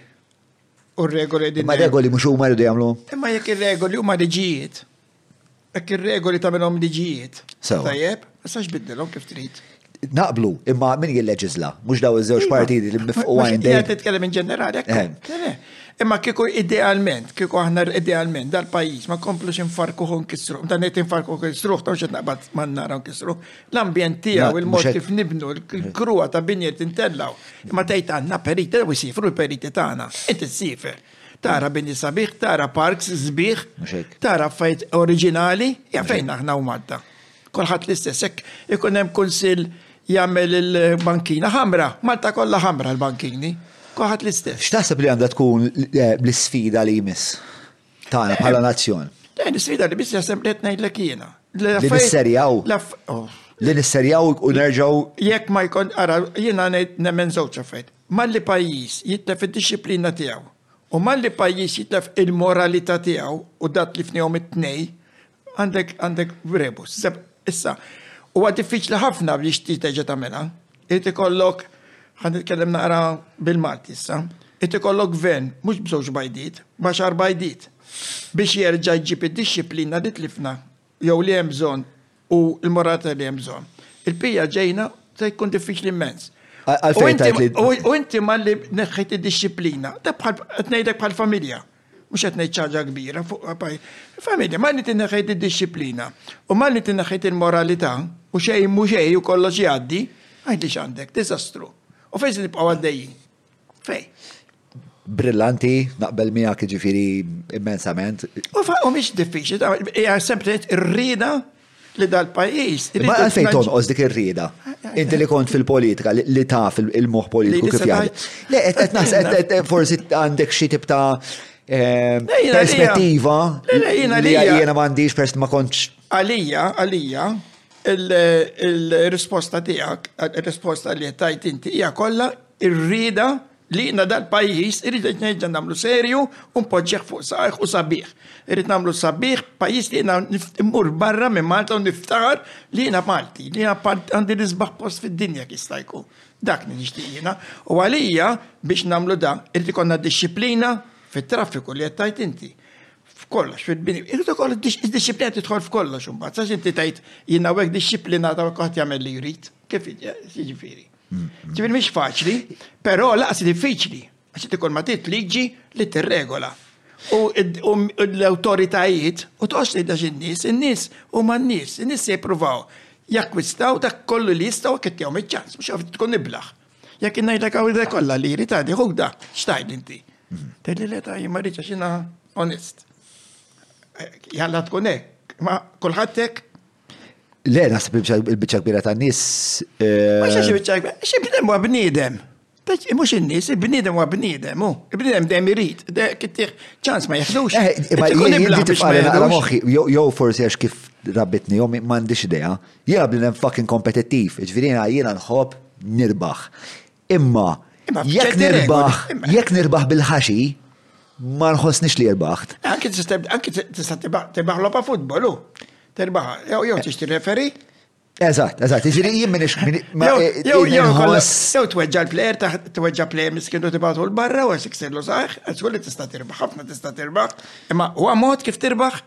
U r-regoli din. Ma regoli mhux huma jridu jagħmluhom. Imma jekk ir-regoli huma liġijiet. Hekk ir-regoli tagħmilhom liġijiet. Tajjeb, issa x'biddilhom kif trid. Naqblu, imma min jilleġisla, mhux daw iż-żewġ iva. partiti li mifqu għajn dejjem. Qed titkellem in ġenerali hekk. Eh. Eh, eh. Imma kieku idealment, kieku aħna idealment dal-pajjiż ma komplux infarkuh u nkissruh, ta' ngħid infarkuh nkissruh, ta' xed naqbad ma nara nkissruh, l-ambjent tiegħu il-mod kif nibnu l-krua ta' binjet intellaw, imma tgħid għandna perita u jsifru l-periti tagħna, inti ssifer. tara bini sabiħ, tara parks sbiħ, tara affajt oriġinali, ja fejn aħna u Malta. Kolħat l-istess, hekk ikun hemm kunsil jagħmel il-bankina ħamra, Malta kollha ħamra l-bankini, kolħat l-istess. X'taħseb li għandha tkun eh, l-isfida li jmiss tagħna bħala nazzjon? Eh, l-isfida li biss jasem qed ngħidlek jiena. Li nisserjaw. Oh. Li nisserjaw u nerġgħu. Jekk ma jkun ara jiena ngħid nemmen żewġ affarijiet. Malli pajjiż jitlef id-dixxiplina tiegħu u malli pajjiż jitlef il-moralità tiegħu u dak li fnihom it-tnej, għandek għandek rebus. Seb, issa, huwa diffiċli ħafna biex ti teġa' tagħmilha. Irid ikollok, ħa nitkellem naqra bil-Malti issa, irid ikollok gvern mhux b'żewġ bajdiet, b'għaxar bajdiet biex jerġa' jġib id-dixxiplina li tlifna jew li hemm bżonn u l-morata li hemm bżonn. Il-pija ġejna se jkun diffiċli immens. U inti malli neħħejt id-disciplina, ta' bħal qed ngħidlek bħal familja. Mhux qed ngħid ċaġa kbira fuq għabaj. Familja, malli tinneħħejt id-disciplina u malli tinneħħejt il-moralità u xejn mhu xejn u kollox jgħaddi, għajdi x'għandek, diżastru. U fejn se nibqgħu għaddejjin? Fej. Brillanti, naqbel mija ġifiri immensament. U fa' u miex diffiċi, hija sempliċ rrida li dal-pajis. Ma għalfejn tonqos dik ir-rieda. Inti li kont fil-politika, li taf il-moħ politiku kif jgħid. Le, qed naħseb forsi għandek xi tip ta' ehm, perspettiva. Le, jiena li jiena m'għandix perst ma kontx. Għalija, għalija, Il-risposta tiegħek, il-risposta li tajt inti hija kollha irrida li jina dal-pajis irrid nerġa' nagħmlu serju u npoġġeħ fuq saqajh u sabiħ. Irrid nagħmlu sabiħ pajis li jina immur barra minn Malta u niftaħar li jina Malti, li jina għandi nisbaħ post fid-dinja kista jkun. Dak li nixtieq jina. U għalija biex nagħmlu da, irrid ikollna disċiplina fit-traffiku li qed tajt inti. f'kollox fil-bini. Irrid ukoll id-disciplina tidħol f'kollox imbagħad, sax inti tgħid jien hawnhekk disciplina ta' wkoħ jagħmel li jrid. Kif jiġifieri? Ġifieri mhix faċli, però laqas diffiċli. Għax inti kol ma trid liġi li tirregola. U l-awtoritajiet u tħoss li dax in-nies, in-nies huma n-nies, in-nies se jippruvaw jakkwistaw dak kollu li jistgħu kittew miċ-ċans, mhux tkun iblaħ. Jekk innajdlek għaw il kollha li jrid għadi ħuda, xtajt inti. Tedli le ta' jimma riċa xina onest. Jalla tkun hekk, ma kulħadd hekk. Le, naħseb il-biċċa kbira ta' nies. Ma xi eh, biċċa kbira, xi bnidem huwa bniedem. Mux in-nis, il-bnidem huwa bnidem, u il-bnidem dejjem irid, kittiħ ċans ma jaħdux. Eh, ma jibda tifqari naqra moħħi, jew forsi għax kif rabbitni, jew m'għandix idea, Jiena bniedem fucking kompetittiv, jiġifieri jiena jiena nħobb nirbaħ. Imma Imma jekk b'ċerti regoli, nirbaħ, imma- jekk nirbaħ bil-ħaxi, ma nħossnix li rbaħt. Anki tista' anki tista' tibaħ tibaħ logħba futbol hu. Terbaħ jew jew tixtri referi. Eżatt, eżatt, jiġifieri jien minix min- ma- Jew eh, jew jien jew kollha- inħoss- jew tweġġa' l-plejer taħ- tweġġa' plejer miskin u tibgħatu l-barra u għax iksirlu saħ, għax kulli tista' tirbaħ, ħafna tista' tirbaħ. Imma huwa mod kif tirbaħ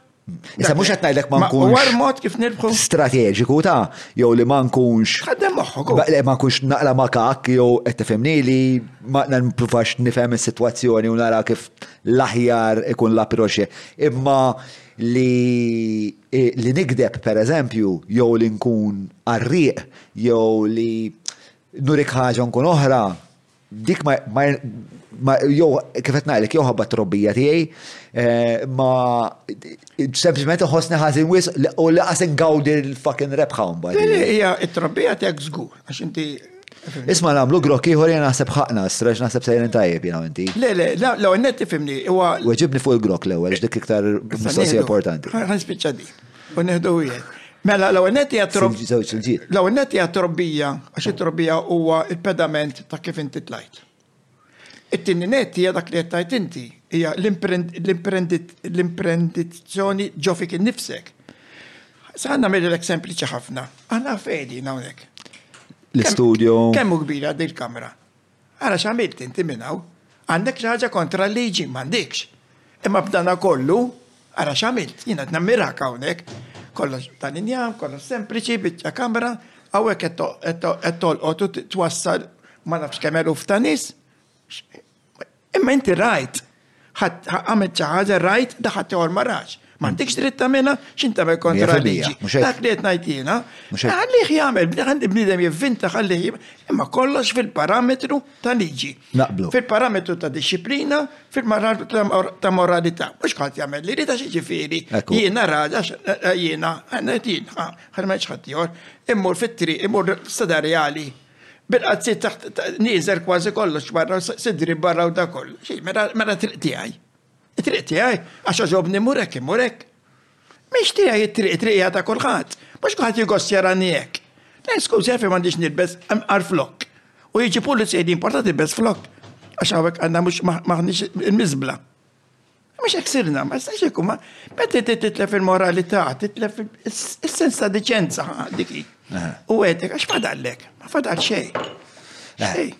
Issa mhux qed ngħidlek ma nkunx. War mod kif nirbħu. Strateġiku ta' jew li ma nkunx. Ħaddem moħħok. Ma nkunx naqra makak jew qed tifhimni li ma nippruvax nifhem is-sitwazzjoni u nara kif l-aħjar ikun l-approċċ. Imma li li nikdeb pereżempju jew li nkun qarrieq jew li nurik ħaġa nkun oħra dik ma, ma, ma jew kif qed ngħidlek jew ħabba trobbija tiegħi, eh, ma sempliċement iħossni ħażin wis u laqas ingawdi l-fucking rebħa mbagħad. Hija t-trobbija tiegħek żgur għax inti Isma namlu grok ieħor jena naħseb ħaqna, strax naħseb sejrin tajjeb jena inti. Le, le, le, le, net tifimni, huwa. Weġibni fuq il-grok l-ewwel, dik iktar mistoqsija importanti. Ħan spiċċa dik. U neħdu wieħed. Mela, l-ewwel net hija L-ewwel net hija trobbija, għax it-trobbija huwa il-pedament ta' kif inti tlajt. It-tieni net hija dak li qed tgħid inti, hija l-imprendizzjoni ġo fik innifsek. Sa għandna mill-ek sempliċi ħafna, għandna fejdi hawnhekk. L-istudio. Kemmu kbira dil-kamra? Ara x'għamilt inti minn hawn. Għandek xi ħaġa kontra l-liġi? M'għandikx. Imma b'danakollu, ara x'għamilt. Jiena qed nammirhak hawnhekk. Kollox dan injam, kollox sempliċi, biċċa kamra, hawnhekk qed tolqot u twassal ma nafx kemm eluf ta' nies. Imma inti rajt, għamilt xi ħaġa rajt daħat teħor ma rax. Ma għandikx dritt tagħmilha x'int tagħmel kontra liġi. Dak li qed ngħid jiena, ħallih jagħmel, ħalli bniedem jivvinta ħallih imma kollox fil-parametru ta' liġi. Naqblu. Fil-parametru ta' disciplina, fil-parametru ta' moralità. Mhux ħadd jagħmel li rida xi ġifieri. Jiena raġa jiena ħanet jien, ħarmeġ ħadd ieħor, immur fit-triq, immur sada reali. Bil-qazzit taħt nieżel kważi kollox barra, sidri barra u da kollu. Xi, mela, mela triq tiegħi. Triq tiegħi, għax għaġobni murek imurek. Mhix tiegħi it-triq, triq ta' kulħadd. Mhux kulħadd jgost jarani hekk. Le, skużi, fi m'għandix nilbes għar flok. U jiġi pulizija li importa tibes flok. Għax hawnhekk għandna mhux maħniex il-miżbla. Mhux hekk sirna, ma jistax ikun ma meta titlef il-moralità, titlef is-sens ta' diċenza diki. U għedek għax fadallek, ma fadal xejn. Xejn.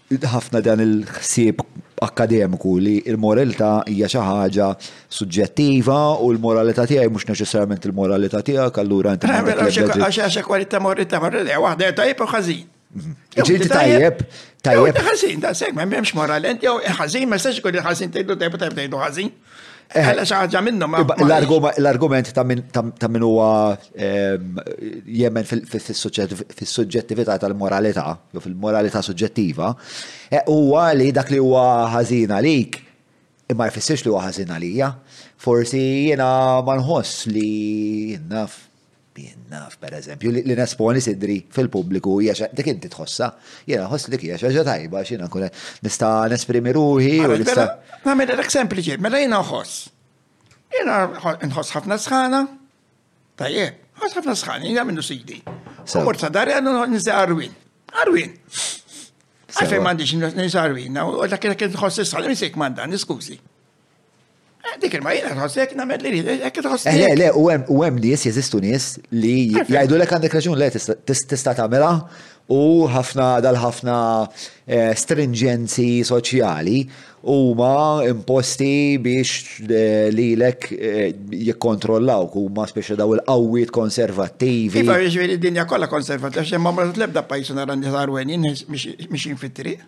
ħafna dan il-ħsieb akkademiku li l-moraltà hija xi ħaġa suġġettiva u l-moralità tiegħi mhux neċessarjament il-moralità tiegħek, allura inti ma Għax għax kwalità moralità moralità waħda hija tajjeb u ħażin. Mhm. Ġiet tajjeb, tajjeb. Ħażin, da' segma, m'hemmx moralent, jew ħażin, ma jistax ikun il-ħażin tgħidu tajjeb tajjeb tgħidu ħażin. Għalla xaħġa minnu ma. L-argument ta' minn huwa ehm, jemmen fil-suġġettività tal-moralità, jew fil-moralità suġġettiva, e, huwa li dak li huwa ħażin għalik, imma jfissirx li huwa ħażin għalija. Forsi jiena ma nħoss li naf Jien naf, per eżempju, li nesponi sidri fil-pubbliku hija xi dik inti tħossha, jiena nħoss li hija xi ħaġa tajba għax jiena nkun nista' nesprimi ruħi u nista'. Nagħmel dak sempliċi, mela jiena nħoss. Jiena nħoss ħafna sħana, tajjeb, nħoss ħafna sħana, jiena minnu sidi. Mort sa dar għandu nisa arwin. Arwin. Għalfejn m'għandix nisa arwin, u dak kien nħoss sħana, nisek mandan, niskużi. Eh, dik il-ma jina nħossek named li rrid, ekk tħossek. Eh, le, le, u hemm nies, jeżistu nies li jgħidu lek għandek raġun le tista' tagħmilha u ħafna dal-ħafna eh, stringenzi soċjali huma imposti biex eh, li lek jikkontrollaw huma speċi daw il-qawwiet konservattivi. Iva jiġifieri d-dinja kollha konservattiva xejn ma mra tlebda pajjiż nara nisar wenin mixin fit-triq.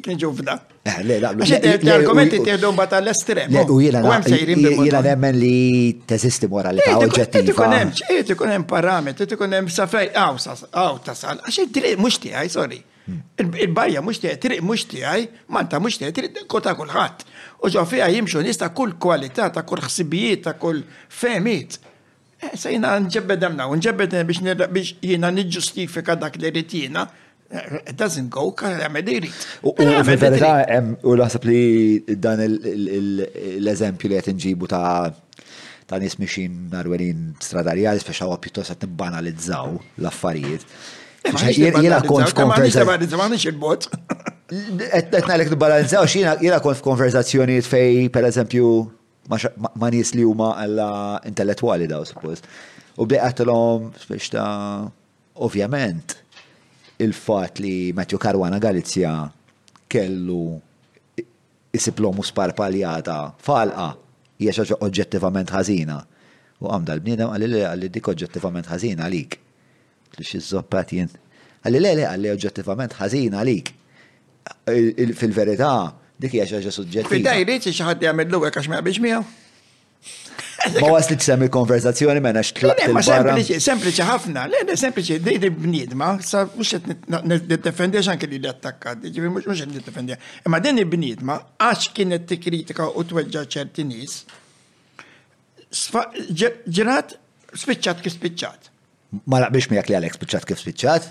Kien ġufda. Eh, le, la, Għax le, inti- le, l-argumenti u- tieħdu mbagħad għall-estrem. Le, u jiena u hemm sejrin bil-mod jiena dan. nemmen li teżisti moralità Irid ikun- irid oġġettiva. ikun hemm irid ikun hemm parametri, irid ikun hemm safej għaw sa- għaw tasal. Għax it-triq mhux tiegħi, sorry. Hmm. Il- Il-bajja mhux tiegħi, triq mhux tiegħi, Malta mhux tiegħi, triq kota kulħadd. U ġo fiha jimxu nies ta' kull kwalità, ta' kull ħsibijiet, ta' kull fehmiet. Eh, se jina nġebbed hemm naw, nġebbed biex biex jiena niġġustifika dak li rrid jiena, eh, it doesn't go, kan jagħmel li jrid. U fil-verità u naħseb li dan l-eżempju li qed inġibu ta' ta' nies mixin narwerin stradarjali, speċa huwa pjuttost qed nibbanalizzaw l-affarijiet. Eh, jiena kont f'konversazzjoni. Qed ngħidlek nibbanalizzaw x'jiena kont f'konversazzjonijiet fej pereżempju ma' nies li huma alla intellettwali daw suppost. U bdej qatilhom biex ta' ovvjament il-fatt li Matthew Caruana Galizja kellu isiblomu sparpaljata falqa hija xaġa oġġettivament ħażina. U qam dal-bniedem qalli li dik oġġettivament ħażina għalik. Li xi żoppat jien. Qalli le le, qalli oġġettivament ħażin għalik. Fil-verità, dik hija xi ħaġa suġġettiva. Fil-verità jrid li xi ħadd jagħmillu hekk għax ma jaqbilx miegħu. Ma waslitx sehem il-konversazzjoni mela x'tlaqt il-barra. Sempliċi, sempliċi ħafna, le le sempliċi, dejdi bniedma, sa mhux qed niddefendiex anke li attakka, ġifieri mhux qed niddefendija. Imma din il-bniedma għax kienet tikkritika u tweġġa' ċerti nies, ġrat spiċċat kif spiċċat. Ma naqbilx miegħek li għalhekk spiċċat kif spiċċat.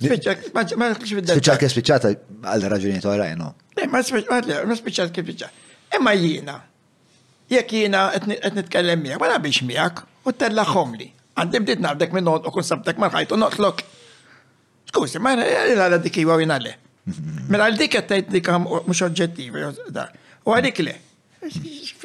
Spiċċat, ma naqbilx fid Spiċċat kif spiċċat għal raġunijiet oħrajn, no? Eh, ma spiċċat kif spiċċat. Imma jiena, jekk jiena qed nitkellem miegħek, ma naqbilx miegħek u tellaħħom li. Għandi bdiet nafdek minn u kun sabtek ma ħajtu noqtlok. Skużi, ma għala dik iwa jina le. Mela għal dik qed tgħid dik mhux oġġettivi da. U għalik le.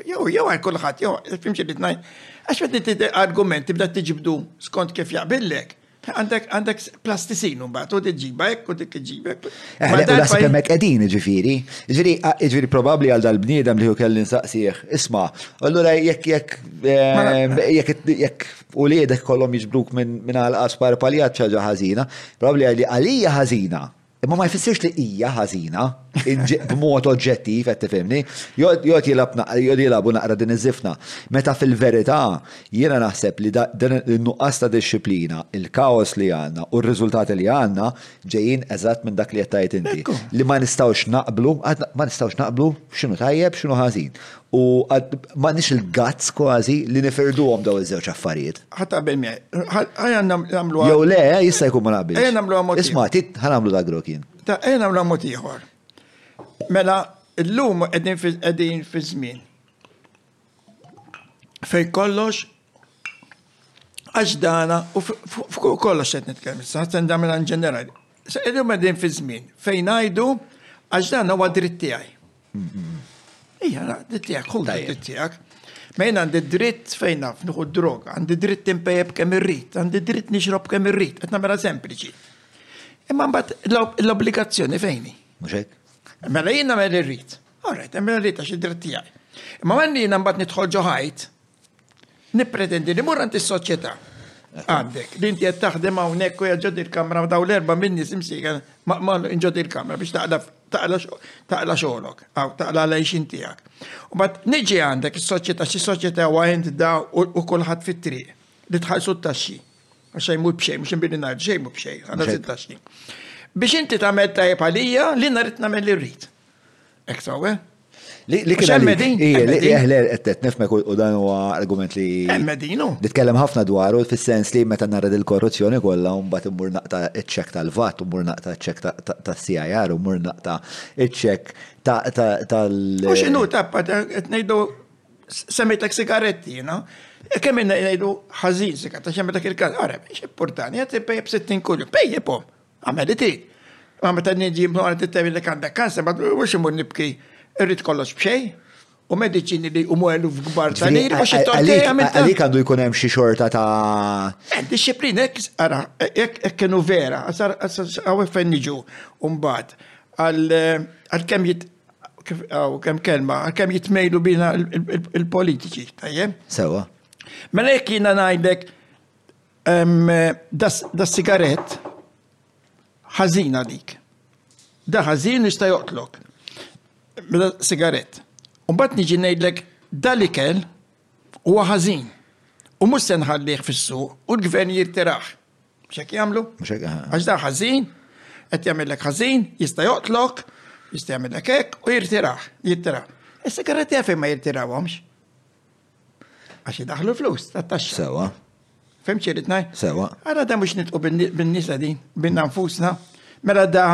Jew jew għal kulħadd, jew fimx li tnajn. Għax qed inti argument tibda tiġibdu skont kif jaqbillek. Għandek għandek plastisin mbagħad u tiġiba hekk u dik iġibek. Eh, u naħseb hemmhekk qegħdin ġifieri. Ġifieri ġifieri probabbli għal dal-bniedem li hu kelli nsaqsih. Isma', allura jekk jekk eh, jekk jekk Uliedek ikollhom jiġbruk minn min għalqa sparpaljat xi ħażina. Probabbli għidli għalija ħażina, imma ma jfissirx li hija ħażina, b'mod oġġettiv qed tifhimni. Jgħod jilgħab jgħod jilgħabu naqra din iż-żifna. Meta fil-verità jiena naħseb li dan in-nuqqas ta' dixxiplina, il-kaos li għandna u r-riżultati li għandna ġejjin eżatt minn dak li qed tgħid inti. Li ma nistgħux naqblu, ma nistgħux naqblu x'inhu tajjeb, x'inhu ħażin. U m'għandniex il-gazz kważi li nifirduhom daw iż-żewġ affarijiet. Ħadd qabel miegħi. Ħajja nagħmlu. Jew le, jista' jkun ma naqbilx. Ejja nagħmlu mod. Isma' tit ħanamlu dak grok jien. Ta' ejja nagħmlu mod ieħor. Mela llum qegħdin fi żmien. Fejn kollox għax dana u fuq kollox qed nitkellem issa, ħadd nagħmilha ġenerali. Illum qegħdin fi żmien fejn ngħidu għax dana huwa dritt tiegħi. Ija, dittijak, hu dittijak. Mejn għandi dritt fejn naf nħu droga, għandi dritt impejb kemm irrit, għandi dritt nixrob kemm irrit, qed nagħmilha sempliċi. Imma mbagħad l-obbligazzjoni fejni. Muxek? Mela jien nagħmel irrit. Alright, nagħmel irrit għax id-dritt tiegħi. Imma għandi jien mbagħad nidħol ġoħajt, Nippretendi li mur għand is-soċjetà. Għandek, li inti qed taħdem hawnhekk u ġod il-kamra u daw l-erba' minni simsiega ma' ġod il-kamra biex taqla taqla xogħlok, għaw taqla lejxin tiegħek. U bat niġi għandek is-soċjetà xi soċjetà u għajnt da u kulħadd fit-triq li tħallsu t-taxxi. Għaxej mu bxej, mux nbini najd, xej mu bxej, għanna t-taxxi. Biex inti tagħmel tajjeb għalija li narid nagħmel li rrid. Ek sawe? Li kien emmedin. Li eħler qed nifmek u dan huwa argument li. Emmedinu. Li tkellem ħafna dwaru fis-sens li meta narra il-korruzzjoni kollha u mbagħad immur naqta' ċ-ċek tal-VAT, u mur naqta' ċek tas-CIR, u mur naqta' ċek tal. U x'inhu tappa qed ngħidu semmitek sigaretti, you know? E kemm inna jgħidu ħażin sigaretti, xemma dak il-każ, ara, x'importani, qed pejjeb 60 kuljum, pejjebhom. Għamel iti. Ma meta nidji mħora t-temi li għandek kanser, ma mux imur nibki, irrit kollox bxej, u mediċini li u muħelu f'gbar ta' nir, u xie tortej għamil. Għalik għandu jkun hemm xi xorta ta' eh, disciplina, għara, ek kienu vera, għaw fejn niġu, umbat, għal eh, kem jit għaw kem kelma, għal-kem jitmejlu bina il-politiċi, tajje? Sewa. Mela jek jina najdek, Da sigarett ħażin għalik. Da ħażin jista' joqtlok. Mela sigarett. U mbagħad niġi ngħidlek dal-ikel huwa ħażin. U mhux se nħallih fis-suq u l-gvern jirtiraħ. X'hekk jagħmlu? Għax da ħażin, qed jagħmellek ħażin, jista' joqtlok, jista' jagħmellek hekk u jirtiraħ, jirtiraħ. Is-sigaretti għafej ma jirtirawhomx. Għax idaħlu flus ta' taxxa. Sewa. Fem ċerit ngħid? Sewa. Ara da mhux nitqu bin-nisa din, binna nfusna. Mela da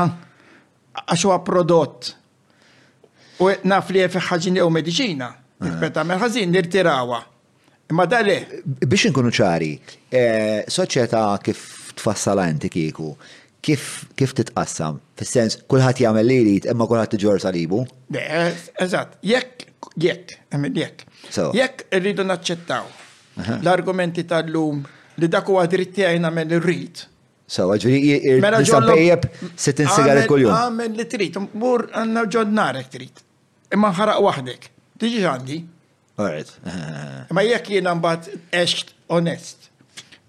għax huwa prodott u naf li fi ħaġin jew mediċina, eh. il-feta mela ħażin nirtirawa. Imma da le. Biex inkunu ċari, eh, soċjetà kif tfassala inti kieku, Kif, kif titqassam? Fis-sens, kulħadd jagħmel li jrid imma kulħadd iġorr salibu? Le, eżatt, jekk, jekk, emil jekk. Jekk irridu naċċettaw l-argumenti tal-lum li dak huwa dritt tiegħi nagħmel li rrid. Sewa, ġifieri irrid mela nista' pejjeb 60 sigaret kuljum. Għamel li trid, mur għandna ġod narek trid. Imma ħaraq waħdek. Tiġi għandi. Alright. Ma jekk jiena mbagħad ext onest,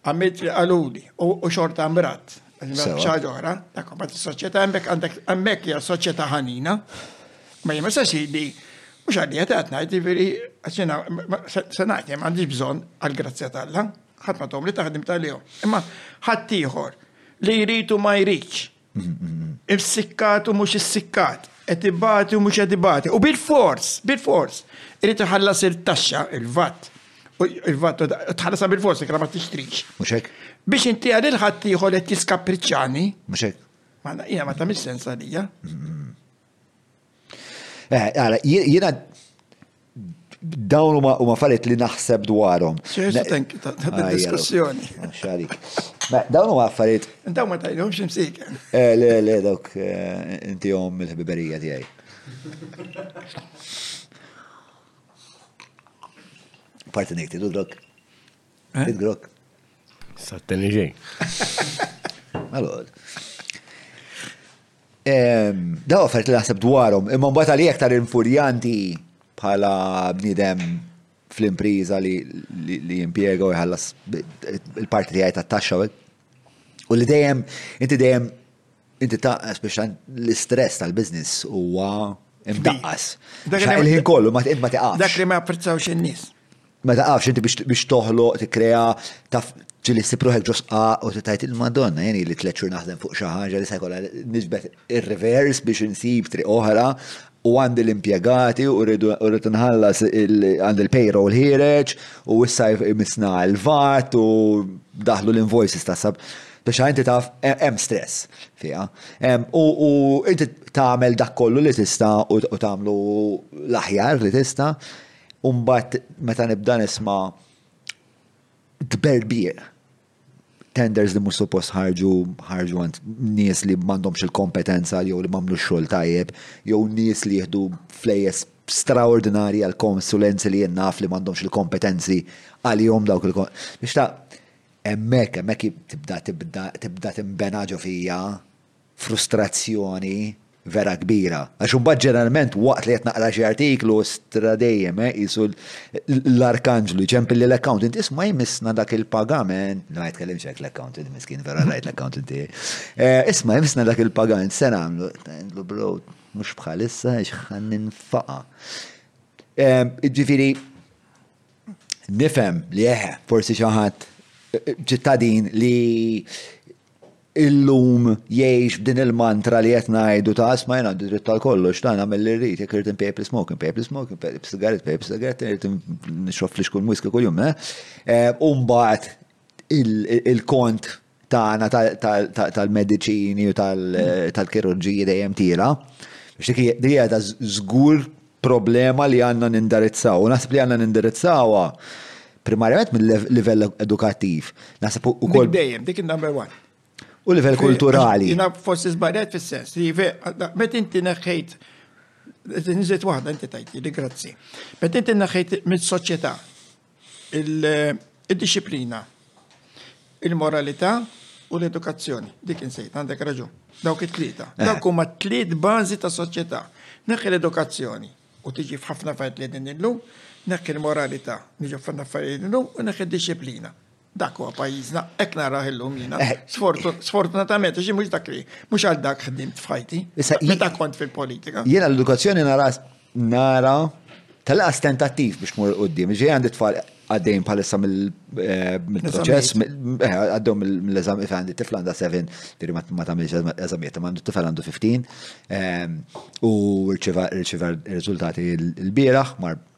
għamilt li qaluli u xorta mrat, xaġa oħra, dak ma tis-soċjetà hemmhekk għandek hemmhekk hija soċjetà ħanina. Ma jien ma se sidi mhux għalli qed qed ngħid jiġifieri għaxina se ngħid ma għandix bżonn għall-grazzja tal-Alla, ħadd ma tgħum li taħdim tal-jew. Imma ħadd ieħor li jridu ma jridx Irsikkat u mhux issikkat, qed ibati u mhux qed ibati. U bil-fors, bil-fors, irid iħallas il-taxxa, il-vat. Il-vat tħallasa bil-fors, ikra ma tixtrix. Mhux hekk? Biex inti għal il-ħadd ieħor qed jiskappriċċani. Mhux hekk? Mela, hija ma tagħmilx sens għalija. Eh, għala, jiena dawn huma affarijiet li naħseb dwarhom. Ah, diskussjoni. Ah, dawn huma affarijiet. Dawn ma tajlhom xi msik. Eh, le, le, dawk eh, inti hom il-ħbiberija tiegħi. Parti ngħid, idu grok. Eh? Id grok. Satteni ġej. Allora. Daw affarijiet li naħseb dwarhom, imma mbagħad għalija aktar infurjanti bħala bniedem fl-impriża li jimpjega u jħallas il-parti tiegħi tat-taxxa. U li dejjem, inti dejjem, inti taqqas biex l-istress tal-biznis huwa imdaqqas. Dak li ma tiqax. Dak li ma japprezzawx in-nies. Ma taqafx inti biex toħloq, tikkrea, taf ġili ssib ruħek ġo sqaq u titajt il-Madonna, jien li tliet xhur naħdem fuq xi ħaġa li se jkollha niġbed ir-reverse biex insib triq oħra u għandi l-impjegati u rrid nħallas għandi l-payroll ħireġ u issa misna l-vat u daħlu l-invoices tasab. Biex inti taf hemm stress fiha. U inti tagħmel dak kollu li tista' u tagħmlu l-aħjar li tista' U mbagħad meta nibda nisma' tberbieq tenders li mhux suppost ħarġu ħarġu għand nies li m'għandhomx il-kompetenza jew li m'għamlu xogħol tajjeb, jew nies li jieħdu flejes straordinarji għal konsulenzi li jien naf li m'għandhomx il-kompetenzi għalihom dawk il Biex ta' hemmhekk hemmhekk tibda tibda tibda timbena ġo fija frustrazzjoni vera kbira. Għax imbagħad ġeneralment waqt li qed naqra xi artiklu stra dejjem eh, qisu l-arkanġlu jċempilli l-accountant isma' jmissna dak il-pagament, li ma jitkellimx hekk l-accountant miskin vera rajt l-accountant tiegħi. Eh, isma' jmissna dak il-pagament se nagħmlu, ngħidlu bro mhux bħalissa x'ħan ninfaqa. Eh, ġifieri nifhem li eħe, eh, forsi xi ħadd ċittadin li illum jgħix b'din il-mantra li qed ngħidu ta' isma' jien għandi dritt għal kollox, ta' nagħmel li rrid, jekk irid inpejjep l-ismoke, inpejjep l-ismoke, inpejjep is-sigarett, inpejjep is-sigarett, irid nixrob flixkun mwiski kuljum, eh? eh u mbagħad il-kont tagħna tal-mediċini u tal-kirurġiji dejjem tira. Biex dik hija żgur problema li għandna nindirizzaw u naħseb li għandna nindirizzawha primarjament mill-livell edukattiv. Naħseb ukoll. Dejjem, dik il-number one. U livell kulturali. Jina fost izbadet fis-sens li met inti neħħejt nżid waħda inti tajti li grazzi. Met inti neħħejt mis-soċjetà Il-disciplina, il-moralità u l-edukazzjoni. Dik insejt, għandek raġun. Dawk it-tlieta. Eh. Dawk huma tliet bażi ta' soċjetà. Neħħi l-edukazzjoni u tiġi f'ħafna fajt li din illum, neħħi l-moralità, niġu f'ħafna fajt li illum u neħħi d-disciplina. Dak huwa pajjiżna, hekk narah illum jiena. Eh. Sfortunatament, xi mhux dak li, mhux għal dak ħdimt f'ħajti. Meta kont fil-politika. Jiena l-edukazzjoni nara nara tal-qas tentattiv biex mur qudiem. Ġej għandi tfal għaddejn bħalissa eh, mill-proċess, eh, għaddhom mill-eżam, għandi tifla għandha 7, diri ma tagħmilx eżamijiet, ma għandu tifel għandu 15, ehm, u rċiva r-riżultati l-bieraħ, mar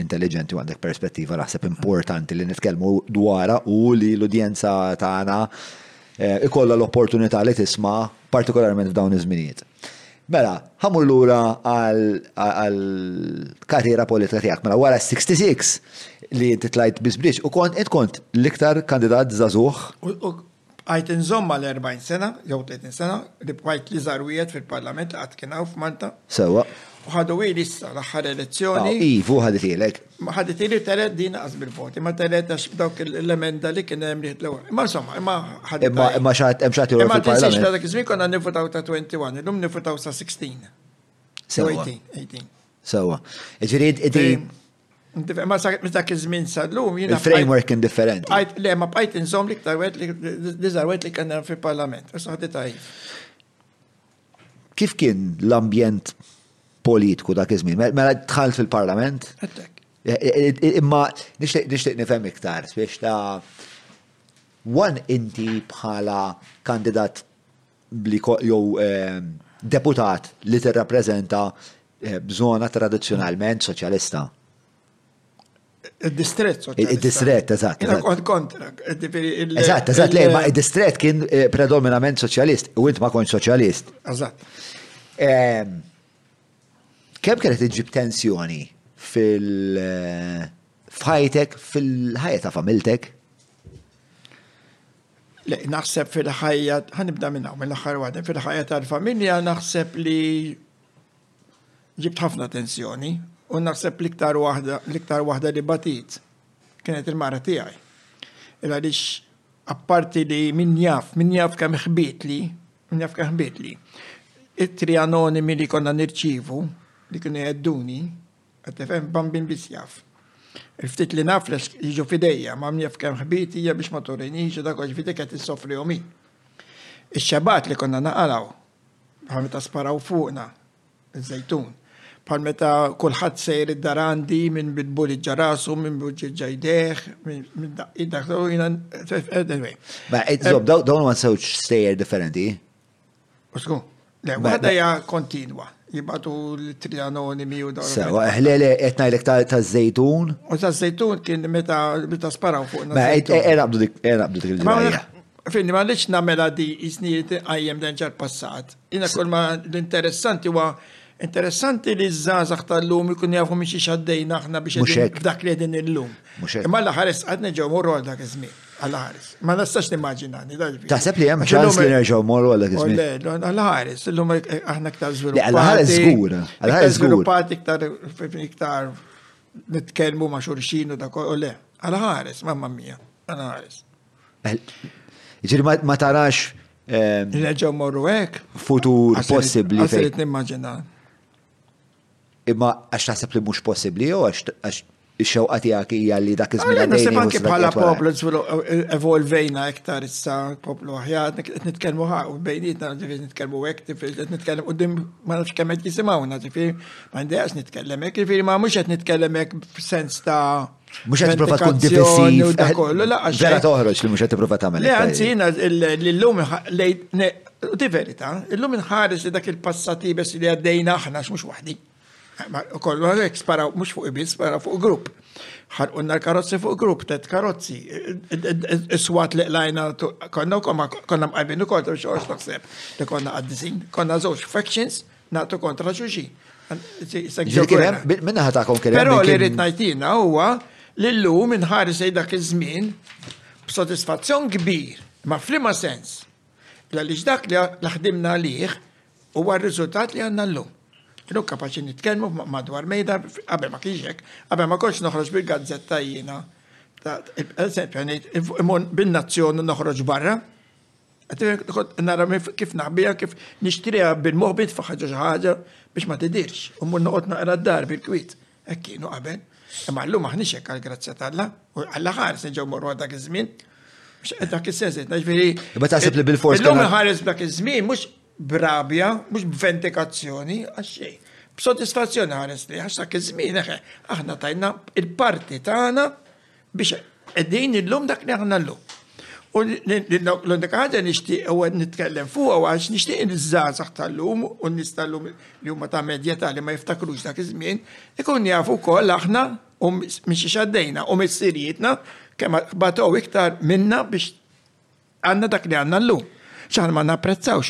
intelliġenti u għandek perspettiva naħseb importanti li nitkellmu dwarha u li l-udjenza tagħna eh, ikollha l-opportunità li tisma' partikolarment f'dawn iż-żminijiet. Mela, ħamur lura għal karriera politika tiegħek. Mela, wara 66 li inti tlajt bisbrix u kont int kont l-iktar kandidat żagħżugħ. Bqajt inżomm mal-40 sena, jew 30 sena, li bqajt l-iżgħar wieħed fil-Parlament li qatt kien hawn f'Malta. Sewwa. U ħaduhieli issa, l-aħħar elezzjoni. Aw, iv, u ħaditielek. Ma ħaditieli telgħet din lanqas bil-voti, ma telgħet għax b'dawk l-emenda li kien hemm li ħdlew. Imma insomma, imma ħaditha. Imma x'għad hemm x'għad Imma tinsiex ta' dak iż-żmien konna nivvutaw ta' 21, illum nivvutaw sa 16. Sewwa. 18. Sewwa. Ġifieri id. Ma sa' dak iż-żmien sal-lum jiena. Il-framework kien differenti. Le, ma bqajt inżomm li ktar wet li diżar wet li kien fil-Parlament. Saħdi tajf. Kif kien l-ambjent politiku dak iż-żmien? Mela dħalt fil-Parlament? E, e, e, imma nixtieq nifhem iktar biex ta' wan inti bħala kandidat jew deputat li tirrappreżenta żona tradizzjonalment soċjalista. Id-distrett soċjalista. Id-distrett, eżatt. Jiena kont kontra. Eżatt, eżatt, lej, ma id-distrett kien predominament soċjalist u int ma kontx soċjalist. Eżatt. Kemm kienet iġġib tensjoni fil- f'ħajtek, fil-ħajja ta' familtek? Le, naħseb fil-ħajja, ħanibda minn hawn mill-aħħar waħda, fil-ħajja tal-familja naħseb li ġibt ħafna tensjoni u naħseb l-iktar waħda l-iktar waħda li batit kienet il-mara tiegħi. Il għaliex apparti li min jaf, min jaf kemm ħbitli, min jaf kemm ħbitli, it-tri anonimi li konna nirċivu li kienu jedduni, Qed tifhem bambin biss jaf. Il-ftit li naf lesk jiġu f'idejja, m'hamm jaf kemm ħbiet hija biex ma turinix u dak għax f'idejk qed issofrihom hi. Ix-xebgħat li konna naqalgħu, bħal meta sparaw fuqna, iż-Żejtun, bħal meta kulħadd sejjer id-dar għandi, min bil-buliġġa rasu, min bil-ġiġġa jdejh, min daqqiet dak, jiena, anyway. Ma, dawn ma nsewx sejjer differenti? Le, waħda hija kontinwa. Jibatu l-trianoni mi u dawn. Sewa, le, le, qed ngħidlek ta' żejtun. U ta' żejtun kien meta meta sparaw fuq. Ma erabdu dik erabdu dik il-ġimgħa. Finni ma rridx nagħmela di iżniet qajjem dan ġar passat. Jiena kull ma l-interessanti huwa interessanti li ż-żgħażagħ tal-lum ikun jafu minn xi xaddejna aħna biex dak li qegħdin illum. Imma l-aħħar isqad neġgħu morru għal dak iż-żmien. Għal-ħares. Ma nastax nimmaġinani, daġbi. Taħseb li hemm ċans li nerġgħu morru għal dak iż-żmien. Għal-ħares, illum aħna iktar żviluppati. Għal-ħares żgur. Għal-ħares żgur. Żviluppati iktar iktar nitkellmu ma' xurxin u dak u le. Għal-ħares, mamma mia, għal-ħares. Ġiri ma tarax. Ehm, nerġgħu morru hekk. Futur possibbli. Għasirit nimmaġina. Imma għax taħseb li mhux possibbli jew għax ix-xewqa tiegħek hija li dak iż-żmien għaddej. Naħseb anke bħala poplu evolvejna iktar issa poplu aħjar, qed nitkellmu ħaw bejnietna ġifieri nitkellmu hekk tifri qed nitkellem qudiem ma nafx kemm qed jisimgħuna ġifieri ma ndejqax nitkellem hekk ġifieri ma mhux qed nitkellem hekk f'sens ta' Mux għed prova tkun difessiv. Vera toħroġ li mux għed prova tamel. Le, għanzi jina l-lum Di verita, l-lum nħares li dak il-passati bes li għaddejna aħna mux wahdi. Kollu għalek sparaw mux fuq ibis, sparaw fuq grupp. Ħarqunna l-karozzi fuq grupp, tet karozzi. Iswat li lajna konna u konna mqajbin u konna xorx naħseb li konna għaddisin. Konna zoċ factions, Nagħtu kontra xulxin. Minna ħatakom kien Però li rrid ngħidina huwa li llum inħares lejn dak iż-żmien b'sodisfazzjon kbir, ma flima sens. Għaliex dak li ħdimna għalih huwa r-riżultat li għandna llum. Kienu kapaċi nitkellmu madwar mejda, qabel ma kienx hekk, qabel ma kontx noħroġ bil-gazzetta jiena. Eżempju, bin-nazzjon noħroġ barra, Nara kif naħbija, kif nixtriha bil-moħ bit faħħaġa xi ħaġa biex ma tidirx. U mmur noqgħod naqra d-dar bil-kwiet. Hekk kienu qabel. Imma llum aħniex hekk għall-grazzja t'Alla. U Alla ħares neġgħu morru dak iż-żmien. Dak is-sens qed naġveri. Imma taħseb li bil-fors. Illum ħares dak iż-żmien mhux brabja, mhux b'vendikazzjoni għax xejn. B'sodisfazzjoni ħares li għax dak iż-żmien aħna tajna il-parti tagħna Biex qegħdin illum dak li aħna llum. U l-unika ħaġa nixtieq u għed nitkellem fuq u għax nixtieq il-żazax tal-lum u nis tal-lum li huma ta' medja ta' li ma jiftakrux dak iż-żmien, ikun jafu koll aħna u minn xi xaddejna u missirietna kemm batow iktar minna biex Għandna dak li għandna llum. X'aħna ma napprezzawx,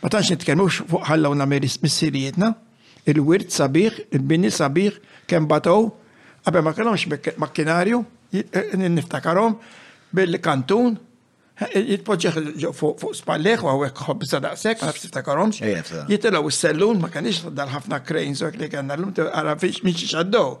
ma tantx nitkellmux fuq ħallew nagħmel missirijietna, il-wirt sabiħ, il-bini sabiħ, kemm batow, qabel ma kellhomx makkinarju, niftakarhom bil-kantun, jitpoġġeħ fuq spalleħ, u għawek ħobza daqsek, ma niftakarhomx, jitilaw s-sellun, ma kenix dal-ħafna krejn, zok li kellna l-lum, għara fiex miex xaddow.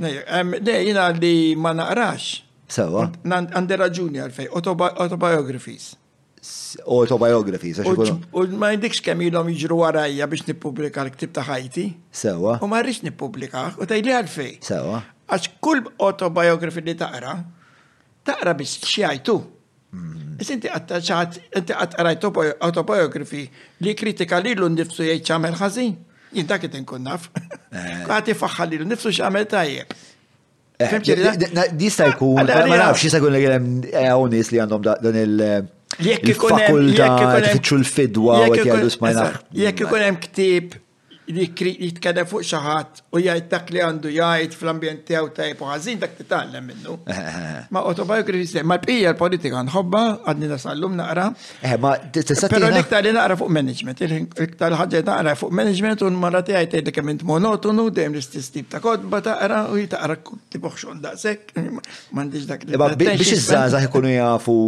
Le, jiena li ma naqrax. Sewa. Għandi raġuni għalfej, autobiographies. Autobiographies, għax ikun. U ma jindikx kemm ilhom jiġru warajja biex nippubblika l-ktib ta' ħajti. Sewa. U ma rridx nippubblika, u tgħidli għalfej. Sewa. Għax kull autobiography li taqra, taqra biss xi jgħidu. Is inti għattaċat, inti għattaqrajt autobiografi li kritika li l nifsu jgħid ċamel ħazin. Jien dak it nkun naf. Eh. Għati faħħa li l nifsu ċamel tajjeb. Eh, jista' jkun, ma nafx jista' jkun li hemm eh, li għandhom dan il- Jekk ikun hemm jekk ikun hemm l-fidwa u jgħidu smajna. Jekk ikun hemm ktib li jitkellem fuq xi ħadd u jgħid dak li għandu jgħid fl-ambjent tiegħu tajb u ħażin dak titgħallem minnu. Ma autobiography se ma l-bqija l-politika nħobba għadni nasallum naqra. Eh, ma tista' Però l-iktar li naqra fuq management, l-iktar ħaġa naqra fuq management u l-mara tiegħi tgħid kemm int monotonu dejjem l-istess tip ta' kodba taqra u jitaqra tiboħxon daqshekk. M'għandix dak li. Biex iż-żgħażagħ ikunu jafu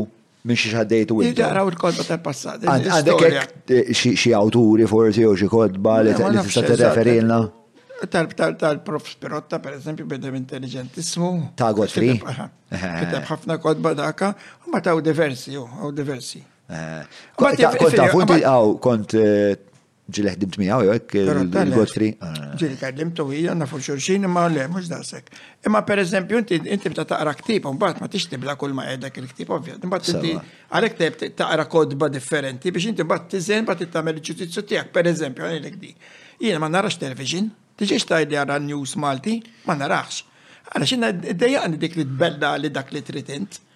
Minn xiex għaddejtu intom. Taraw il-kodba tal-passat. Għandek xie awturi forsi u xie kodba li tista' t-referilna? Tal-prof Spirotta, per eżempju, bidem intelligentissmu. Ta' Godfrey. Kitab ħafna kodba daka, ma ta' diversi, u diversi. Kont għaw, kont eh, Ġili ħdimt miegħu jew hekk il-Godfrey. Ġili kellimtu hija nafu xulxin imma le mhux daqshekk. Imma pereżempju inti inti bta taqra ktieb u mbagħad ma tix tibla kull ma qegħdek il-ktieb ovvja. Imbagħad inti għalhekk taqra kodba differenti biex inti mbagħad tiżen mbagħad tagħmel il-ġudizzju tiegħek pereżempju għalhekk di. Jiena ma narax television, tiġix tajdi għara news Malti, ma narax. Għalax jiena id-dejjaqni dik li tbella li dak li trid int.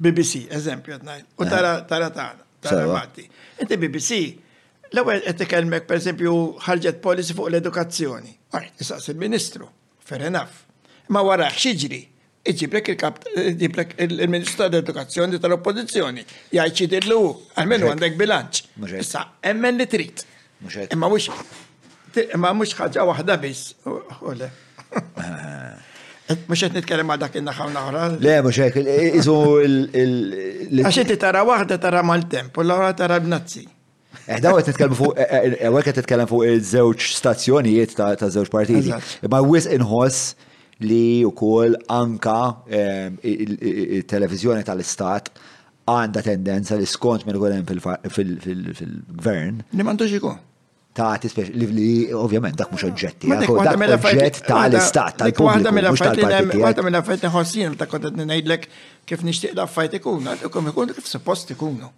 BBC, eżempju qed ngħid, u tara tara tagħna, tara Malti. Inti BBC, l-ewwel qed tikellmek pereżempju ħarġet policy fuq l-edukazzjoni. Għajt, isaqs il-Ministru, fair enough. Ma wara xiġri, iġiblek il-kap, iġiblek il-Ministru tal-Edukazzjoni tal-Oppożizzjoni, jgħid xi dillu, għalmenu għandek bilanċ. Issa, emmen li trid. Mhux hekk. Imma mhux imma mhux ħaġa waħda biss, u le. Mhux qed nitkellem ma' dak in-naħa u naħra. Le, mhux hekk, isu il- Għax inti tara waħda tara mal-temp u l-oħra tara b'nazzi. Eħda għet t-tkellem fuq, għek t tkellem fuq il-żewġ stazzjonijiet ta' żewġ partiti. Ma wis inħoss li u kol anka il-televizjoni tal-istat għandha tendenza li skont minn ikun hemm fil-gvern. Li m'għandux ikun. Ta' tispex, li ovvjament dak mhux oġġetti, dak oġġett tal-istat, tal-pubbliku, mhux tal-partiti. Waħda minn affajt nħossin, ta' kontet ngħidlek kif nixtieq da' affajt ikun, għadukom ikun kif suppost ikunu.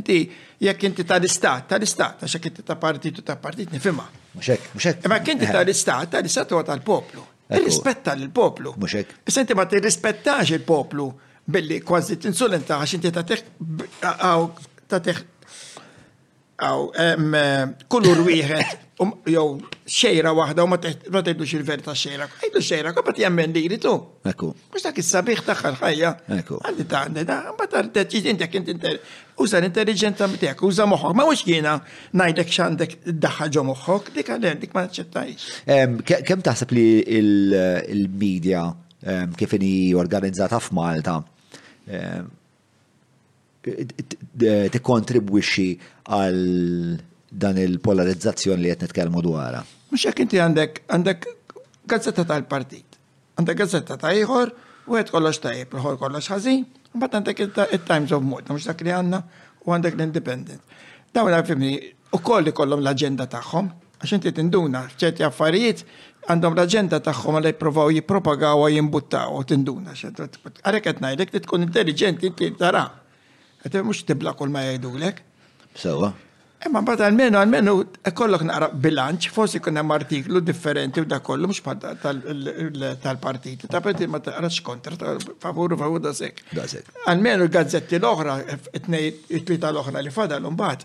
Inti, jekk inti tal-istat, tal-istat, għax inti ta' partitu ta' partit nifima. Muxek, muxek. Ma kinti eh. tal-istat, tal-istat huwa tal-poplu. Irrispetta l-poplu. Muxek. Issa inti ma tirrispettax il-poplu. Billi kważi tinsulenta għax inti tagħtih għaw tagħtih għaw kulur wieħed um, jew xejra waħda u ma tgħidux il-verità xejra. Għidu xejra, kapa jemmen li jritu. Ekku. Mux dak il-sabiħ taħħa l-ħajja. Ekku. Għandi ta' għandi ta' bata deċiż inti jek inti uża l-intelligenza mitek, uża moħħok, ma mux jiena najdek xandek daħħa ġo moħħok, dik għalem, dik ma naċċettajx. Kem taħseb li il-medja kif inhi organizzata f'Malta tikkontribwixxi għal dan il-polarizzazzjoni li qed nitkellmu dwarha. Mhux hekk inti għandek għandek gazzetta tal-partit, għandek gazzetta ta' ieħor, u għed kollox tajjeb, l-ħor kollox ħażin, mbagħad għandek il-Times of Malta, mhux dak li għandna, u għandek l-Independent. Dawn għal fimni, u koll ikollhom l-aġenda tagħhom, Għax inti tinduna, ċerti affarijiet għandhom l-aġenda tagħhom għal jippruvaw jippropagawha jimbuttaw u tinduna. Għalhekk qed ngħidlek li tkun intelliġenti inti tara. Qed mhux tibla kull ma jgħidulek. Sewa. Imma mbagħad għalmenu għalmenu kollok naqra bilanċ, forsi kun hemm artiklu differenti u da kollu mhux tal-partiti, ta' peti ma taqrax kontra ta' favuru favur da sek. Għalmenu l-gazzetti l-oħra, it-tlieta l-oħra li fadal mbagħad.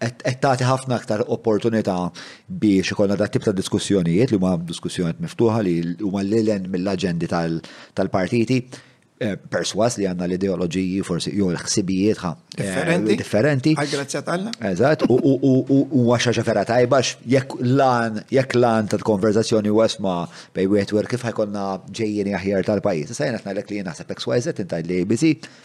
qed tagħti ħafna aktar opportunità biex ikollna dat tip ta' diskussjonijiet li huma diskussjonijiet miftuħa li huma lilen mill-aġendi tal-partiti eh, perswas li għanna l-ideoloġiji forsi jew l-ħsibijiet ħa eh, differenti. Għal-grazzja tal-la. Eżatt, u għaxa ġafera tajba jekk lan jekk lan ta' konverzazzjoni u esma bej wieħed wer kif ħajkonna ġejjini aħjar tal-pajjiż. Sa jien qed ngħidlek li jien naħseb XYZ intajt li ABC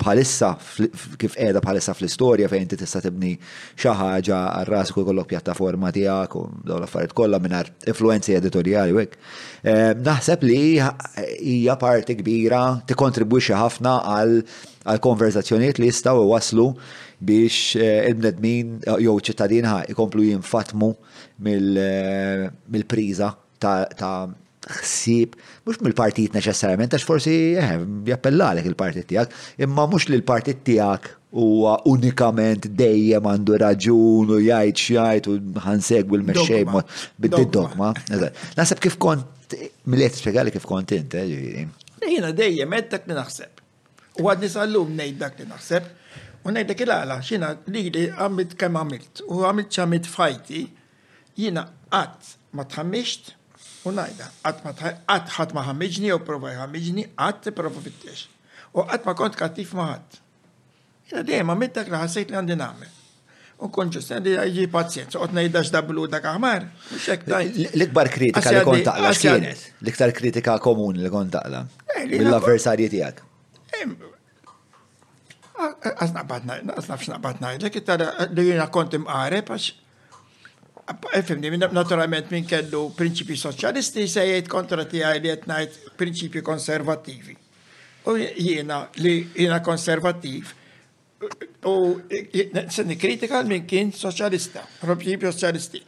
bħalissa kif qiegħda bħalissa fl-istorja fejn inti tista' tibni xi ħaġa għal rasek u jkollok pjattaforma tiegħek u dawn l-affarijiet kollha mingħajr influenzi editorjali hekk. Eh, naħseb li hija parti kbira tikkontribwixxi ħafna għal konverzazzjonijiet li jistgħu waslu biex eh, il-bnedmin eh, jew ċittadin ikomplu jinfatmu mill-priża ta' ħsieb, mhux mill-partit neċessarjament, għax forsi eh, jappellalek il-partit tiegħek, imma mhux li l-partit tiegħek huwa unikament dejjem għandu raġun u jgħid x'jgħid u ħansegwi l-mexxej bid-dogma. Naħseb kif kont milli qed spjegali kif kont int, eh, ġifieri. Jiena dejjem qed dak li naħseb. U għadni sallum ngħid dak li naħseb. U ngħidlek il-għala, xina li għamilt kemm għamilt u għamilt ċamilt fajti Jiena qatt ma tħammiġt, u ngħidha, qatt ma qatt ħadd ma ħammiġni jew prova jħammiġni, qatt ipprova fittex. U qatt ma kont kattiv ma' ħadd. Jiena dejjem għamilt dak li ħassejt li għandi nagħmel. U nkun ġust, għandi għajġi pazzjenza, qod ngħidha x'da blu dak aħmar, mhux hekk tajt. L-ikbar kritika li kont taqla x'kienet? L-iktar kritika komuni li kont taqla? L-avversarji tiegħek. Għasna bad ngħidlek, it-tara li jiena kont imqareb għax Fimni, naturalment minn kellu prinċipji soċjalisti se jgħid kontra tiegħi li qed ngħid prinċipji konservattivi. U jiena li jiena konservattiv u se nikkritika minn kien soċjalista, prinċipji soċjalisti.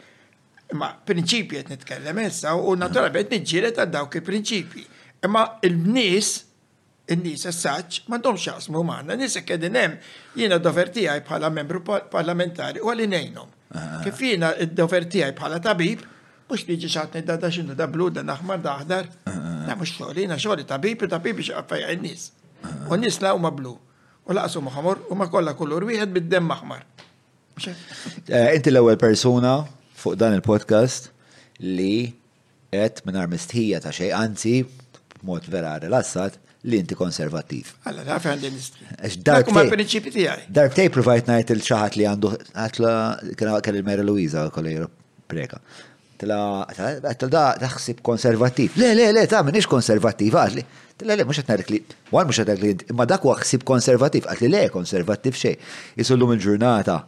Imma prinċipji qed nitkellem issa u naturalment niġġieled għal dawk il-prinċipji. Imma il-nies In-nies as-saġġ m'għandhomx x'jaqsmu magħna, nies hekk qegħdin hemm, jiena d-dover tiegħi bħala membru parlamentari huwa li ngħinhom. Kif jiena d-dover tiegħi bħala tabib, mhux li jiġi xi ħadd ngħidha da x'inhu da blu, da aħmar, da aħdar. Da mhux xogħol, jiena xogħli tabib u tabib biex iqaffejja in-nies. U n-nies la huma blu, u laqas huma ħomor, huma kollha kulur wieħed bid-demm aħmar. Eh, inti l-ewwel persuna fuq dan il-podcast li Għedt mingħajr mistħija ta' xejn, anzi, b'mod vera rilassat, li inti konservattiv. Alla, naf għandi nistħi. Dak huma l-prinċipi tiegħi. Darbtej provajt ngħid il xi ħadd li għandu għatla kien il-Mary Louisa kollejru preka. Tla, għatla da taħsib konservattiv. Le, le, le, ta' minix konservattiv, għatli. Tla, le, mux għatnarik li, għal mux għatnarik li, imma dak huwa ħsib konservattiv, għatli le, konservattiv xej. Isullum il-ġurnata,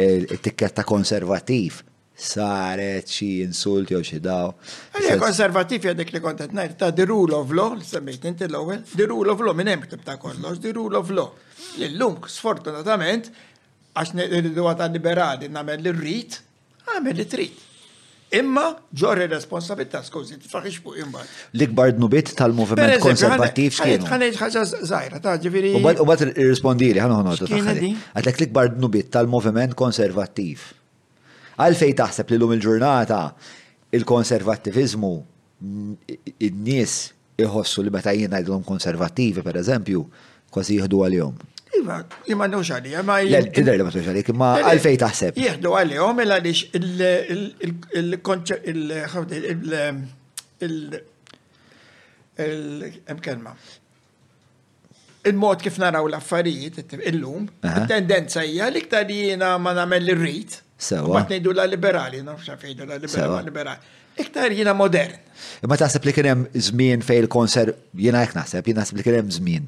il-tikketta konservattiv, saret xi insult jew xi daw. Għalija konservativ hija dik li kont qed ngħid ta' the rule of law, li semmejt inti l-ewwel, the rule of law minn hemm ktib ta' kollox, the rule of law. Illum sfortunatament għax nirridu ta' liberali nagħmel li rrid, għamel li trid. Imma ġor ir-responsabilità skużi tfaħix fuq imbagħad. L-ikbar dnubit tal-moviment konservattiv kienu. Ħanet ħaġa żgħira ta' ġifieri. U bad irrispondili ħanħonotu. Għatlek l-ikbar dnubit tal-moviment konservattiv. Għalfejn taħseb li llum il-ġurnata il-konservattiviżmu, in-nies iħossu li meta jien ngħidilhom konservattivi, pereżempju, kważi jieħdu għalihom? Iva, jien ma nux għalija, ma jien. Tidher li ma tux għalik, imma għalfejn taħseb? Jieħdu għalihom il għaliex il-konċert il-kelma. il-mod kif naraw l-affarijiet illum, tendenza hija li iktar jiena ma nagħmel irrid. Sewa. Ma tnejdu la liberali, nafx fejdu la liberali, liberali. Iktar jiena modern. Imma taħseb li kien hemm żmien fej il-konser jiena hekk naħseb, jiena naħseb li kien hemm żmien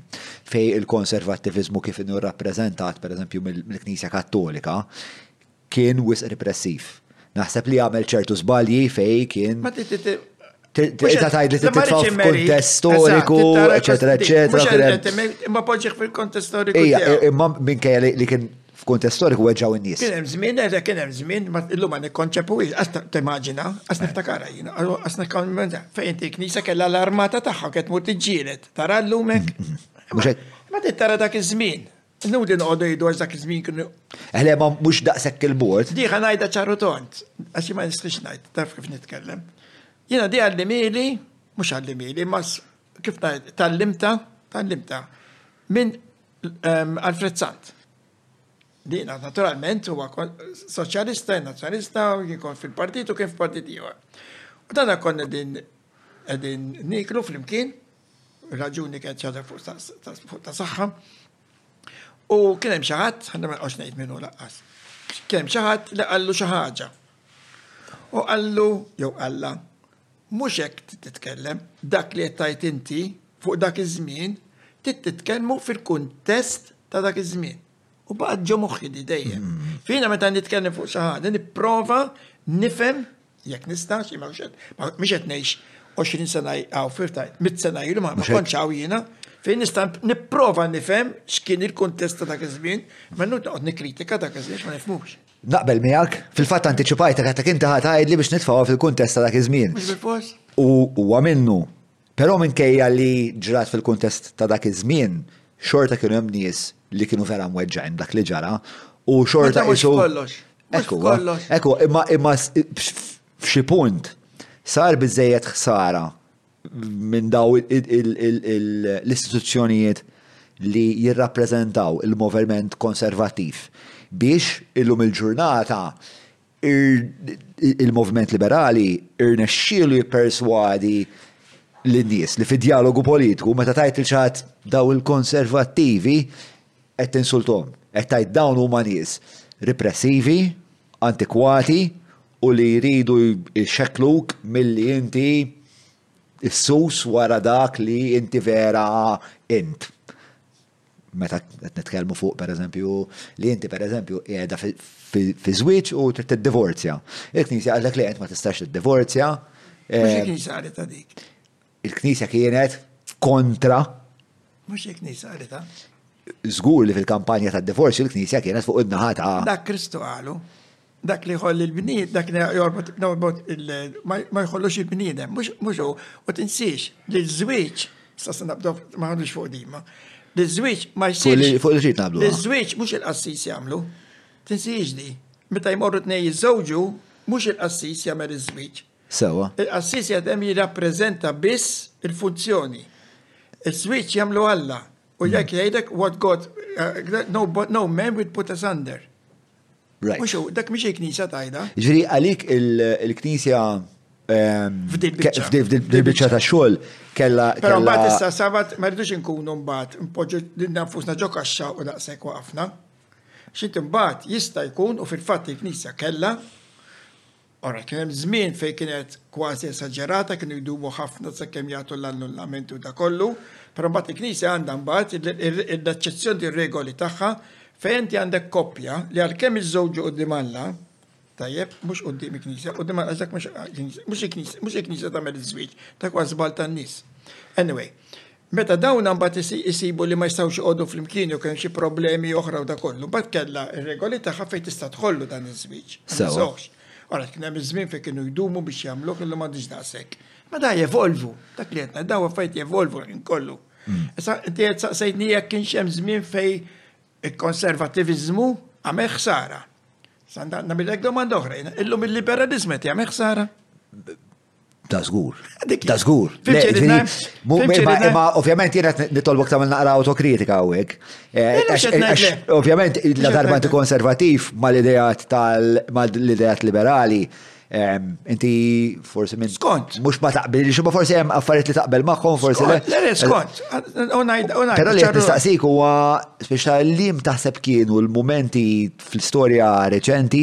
fej il-konservattivizmu kif inhu rappreżentat pereżempju mill-Knisja Kattolika Kien wisq repressiv. Naħseb li għamel ċertu żbalji fejn kien. Ma Tista' tgħidli trid titfa' f'kuntest storiku, eċetera, eċetera. Imma poġġiħ fil-kuntest storiku. Ejja, imma minkejja li kien f'kuntest storiku weġġaw in-nies. Kien hemm żmien, eża kien hemm żmien, illum ma nikkonċepuwiex, qas timmaġina, qas niftakara jiena, qas nikkonċepuwiex. Fejn inti knisa kellha l-armata tagħha kien tmur tiġġieled, tara llum hekk. Mhux hekk. Ma trid tara dak iż-żmien. Inutli noqogħdu jgħidu għax dak iż-żmien kienu. Eħle ma mhux daqshekk il-bord. Diħa ngħidha ċaru tont, għax ma nistax ngħid, taf kif nitkellem. Jiena di għallimili, mhux għallimili, ma kif ngħid, tallimta, tallimta minn ehm, Alfred Sant. Dina, naturalment, huwa soċjalista, nazzjonalista, jikon fil-partit u kien fil-partit ieħor. U dan konna din qegħdin niklu flimkien raġuni kienet xi ħaġa fuq ta' saħħa. U kien hemm xi ħadd, ħanna ma nqgħodx ngħid minnu laqqas. Kien hemm xi ħadd li qallu xi ħaġa. U qallu jew qalla mhux hekk titkellem dak li qed tgħid inti fuq dak iż-żmien titkellmu fil-kuntest ta' dak iż-żmien. U baqgħet ġo moħħi dejjem. Mm. Fina meta nitkellem fuq xi ħaġa nipprova nifhem Jekk nista' xi ma mhux qed ngħix 20 sena għaw firta, mit sena ilu ma kontx hawn jiena, fejn nista' nipprova nifhem x'kien il-kuntest ta' dak iż-żmien, ma nut noqgħod nikkritika dak iż-żmien ma nifhmux. Naqbel miegħek, fil-fatt antiċipajtek għatek inti ħadd tgħidli biex nitfgħuha fil-kuntest ta' dak iż-żmien. U huwa minnu Però minkejja li ġrat fil-kuntest ta' dak iż-żmien, xorta kienu hemm nies li kienu vera mweġġgħin b'dak li ġara u xorta qisu. Hekk huwa. Hekk huwa, imma imma f'xi punt sar biżżejjed ħsara minn daw l-istituzzjonijiet li jirrappreżentaw il-moverment konservattiv biex illum il-ġurnata il-Moviment Liberali irnexxielu jipperswadi lin-nies li fid-djalogu politiku meta tgħid il xatt daw il-konservattivi qed tinsulthom, qed tgħid dawn huma nies ripressivi, antikwati u li jridu jxekkluk milli inti ssus wara dak li inti vera int. meta qed nitkellmu fuq pereżempju li inti pereżempju qiegħda fi żwieġ u trid tiddivorzja. Il-Knisja għalek li qed ma tistax tiddivorzja. Mhux eh, il-Knisja għalita dik. Il-Knisja kienet kontra. Mhux il-Knisja għalita. Żgur li fil-kampanja tad-divorzju il-Knisja kienet fuq id-naħa ta' Dak Kristu qalu. dak li jħolli l-bnied, dak li jorbot, norbot ma jħollux il-bniedem, mhux u tinsiex li l-żwieġ, sa se nabdu ma ħadux fuq dima, li l-żwieġ ma jsirx. Fuq li xit nabdu. L-żwieġ mhux il-qassis jagħmlu. Tinsiex di. Meta jmorru tnej jiżżewġu, mhux il-qassis jagħmel iż-żwieġ. Sewa. Il-qassis jadem jirrappreżenta biss il-funzjoni. Iż-żwieġ jagħmlu Alla. U jekk jgħidek what God, uh, no, no man would put us under. Right. Mux dak miex il-knisja tajda. Ġri għalik il-knisja ehm, f'dil-bicċa ta' xol kella. Pero mbagħad issa sabat ma rridux inkunu mbagħad npoġġu dinna nfusna ġo kaxxa u daqshekk waqafna. Xint mbagħad jista' jkun u fil-fatt il-knisja kella Ora, kien hemm żmien fejn kienet kważi esaġerata, kienu jdumu ħafna sakemm jagħtu l-annullamenti u dak kollu, però mbagħad il-Knisja għandha mbagħad l-eċċezzjoni tir-regoli tagħha fejn inti għandek koppja li għalkemm iżżewġu quddiem Alla, tajjeb, mhux quddiem il-Knisja, quddiem Alla dak mhux il-Knisja, mhux il-Knisja tagħmel iż-żwieġ, dak huwa żball tan-nies. Anyway, Meta dawna mbagħad isibu li ma jistgħux joqogħdu flimkien jew kien hemm xi problemi oħra u dak kollu, mbagħad kellha r-regoli tagħha fejn tista' tħollu dan iż-żwieġ. Sewa. Ara kien hemm iż-żmien fejn kienu jdumu biex jagħmluh illum m'għadhiex daqshekk. Ma da jevolvu, dak li qed ngħid, dawn affarijiet jevolvu l-ħin kollu. Hmm. Issa inti qed saqsejtni jekk kienx hemm żmien fejn il-konservativiżmu għamel ħsara. Sanda nagħmilek domanda oħra, illum il-liberalizmu qed jagħmel ħsara. Da zgur. Da zgur. Ma ovvjament jena nitolbok tamil naqra autokritika u għek. Ovvjament, la darba inti konservativ ma l-idejat tal-idejat liberali, inti forsi minn. Skont. Mux ma taqbil, xumma forsi jem affariet li taqbel maħħom, forsi le. Le, le, skont. Pero li nistaqsik huwa biex tal-lim taħseb kienu l-momenti fl-istoria reċenti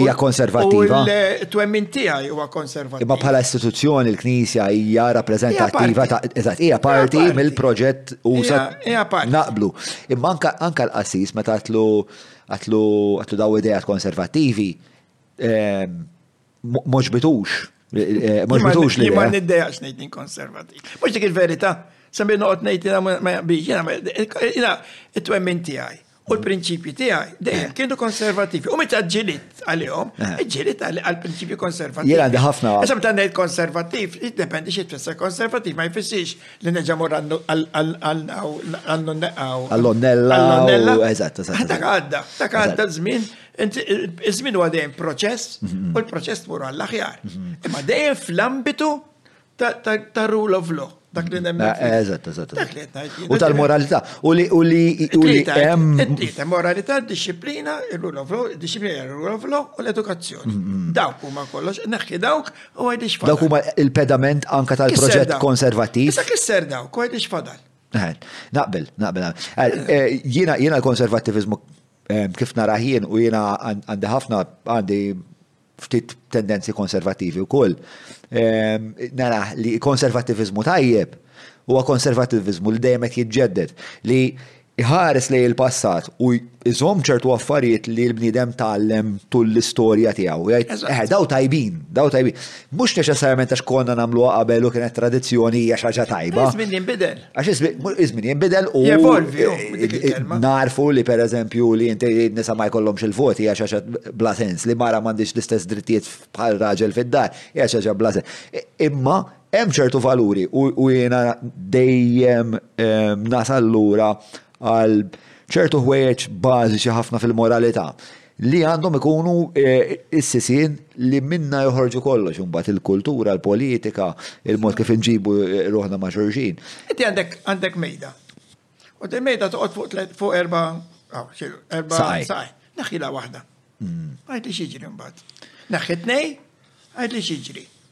Hija konservattiva. Twemmin tiegħi huwa konservattiva. Imma bħala istituzzjoni l-Knisja hija rappreżentattiva ta' eżatt hija parti mill-proġett usa naqblu. Imma anke l-qassis meta għatlu għatlu għatlu daw idejat konservattivi ehm, mhux bitux. Eh, mhux bitux li. Ma niddejaqx ngħid konservattiv. Mhux dik il-verità. Semmi noqgħod ngħid jiena ma jaqbix, jiena it-twemmin tiegħi. U l-prinċipji tiegħi dejjem kienu konservativi. U meta ġilit għalihom, eh. ġilit għal-prinċipji konservativi. Jien għandi ħafna. Għax meta ngħid konservativ, jiddependi xi tfisser konservativ, ma jfissirx li neġa' mor għall-nonneqaw. Għall-onnella. Għall-onnella. Eżatt, eżatt. Dak għadda, dak għadda żmien. Iż-żmien huwa dejjem proċess mhm. u l-proċess tmur għall-aħjar. Mhm. Imma dejjem fl-ambitu ta' rule of law, dak li nemmen. Eh, eżatt, eżatt. Dak li U tal-moralità. U li u li u li hemm. Tlieta moralità, disciplina, rule of law, disciplina, rule of law u l-edukazzjoni. Mm, mm. Dawk huma kollox, neħħi dawk u għajdix fadal. Dawk huma il-pedament anka tal-proġett konservattiv. Issa kisser dawk u għajdix fadal. Eh, naqbel, naqbel. Eh, jiena jiena l-konservattivizmu kif narah jien u jiena għandi ħafna għandi ftit tendenzi konservattivi wkoll. Ehm, nara li konservattivizmu tajjeb huwa konservattivizmu li dejjem qed jiġġedded li iħares lej il-passat u jżomm ċertu affarijiet li l-bniedem tallem tul l-istorja tiegħu. Eh, daw tajbin, daw tajbin. Mhux neċessarjament għax konna nagħmluha qabel u kienet tradizzjoni hija xi ħaġa tajba. Żmien jinbidel. Għax izmin jimbidel u. Jevolvi. Narfu li per eżempju li jinti nisa ma jkollhomx il-voti għax għax bla sens li mara m'għandix l-istess drittijiet bħal raġel fid-dar, għax għax bla sens. Imma hemm ċertu valuri u jiena dejjem nasal lura għal ċertu ħwejjeġ bażiċi ħafna fil-moralità li għandhom ikunu s-sisien li minna joħorġu kollox, imbagħad il-kultura, l-politika, il-mod kif inġibu ruħna ma' xorxin. Inti għandek għandek mejda. U din mejda toqgħod fuq fuq erba' erba' saqaj. Naħħilha waħda. Mm. Għid li xiġri mbagħad. Naħħi tnej, għid li xiġri.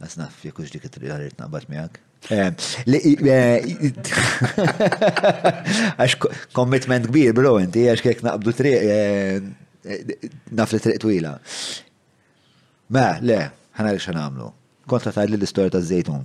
Għas naf jek dik it-triq għarit naqbad miegħek. Eh, eh, għax commitment kbir, bro, inti, għax kek naqbdu triq, eh, naf li triq twila. Ma, le, ħana li xan għamlu. Kontra ta' l-istoria ta' zejtun.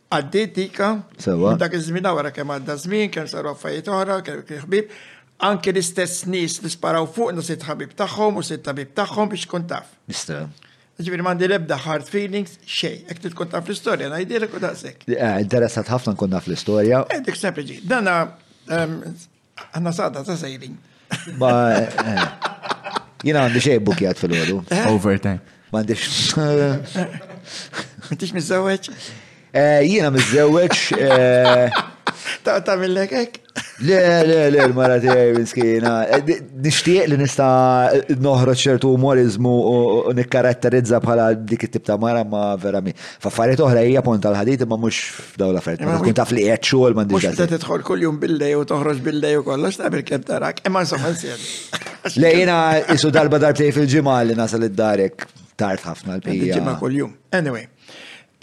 Għaddiet dik, minn dak iż-żmien wara kemm għadda żmien, kemm saru affarijiet oħra, kemm kien ħbieb, anke l-istess nies li sparaw fuqna sirt ħabib tagħhom u sirt tabib tagħhom biex tkun taf. Istra. Ġifieri m'għandi l-ebda hard feelings xejn, hekk trid tkun taf l-istorja ngħidilek u daqshekk. Eh, interessat ħafna nkun naf l-istorja. Eh, dik sempliċi. Dana ehm, Għanna sada ta' sejrin. Ma, eh, jina għandi xej bukjat fil-ħodu. Eh? Overtime. Ma għandix. Għandix mizzawċ? Eh, jina mizzawċ. Ta' ta' millek ek? Le, le, le, l-mara tiegħi miskina. Nixtieq li nista' noħroġ ċertu umorizmu u nikkaratterizza bħala dik it-tip ta' mara ma vera mi. F'affarijiet oħra hija pont tal-ħadid imma mhux f'daw l-affarijiet. Imma tkun taf li qiegħed xogħol m'għandix. Mhux se tidħol kuljum billej u toħroġ billej u kollox tagħmel kemm tarak, imma insomma nsien. Le jiena isu darba darbtej fil-ġimgħa li nasal id-darek tard ħafna l-pija. Ġimgħa kuljum. Anyway.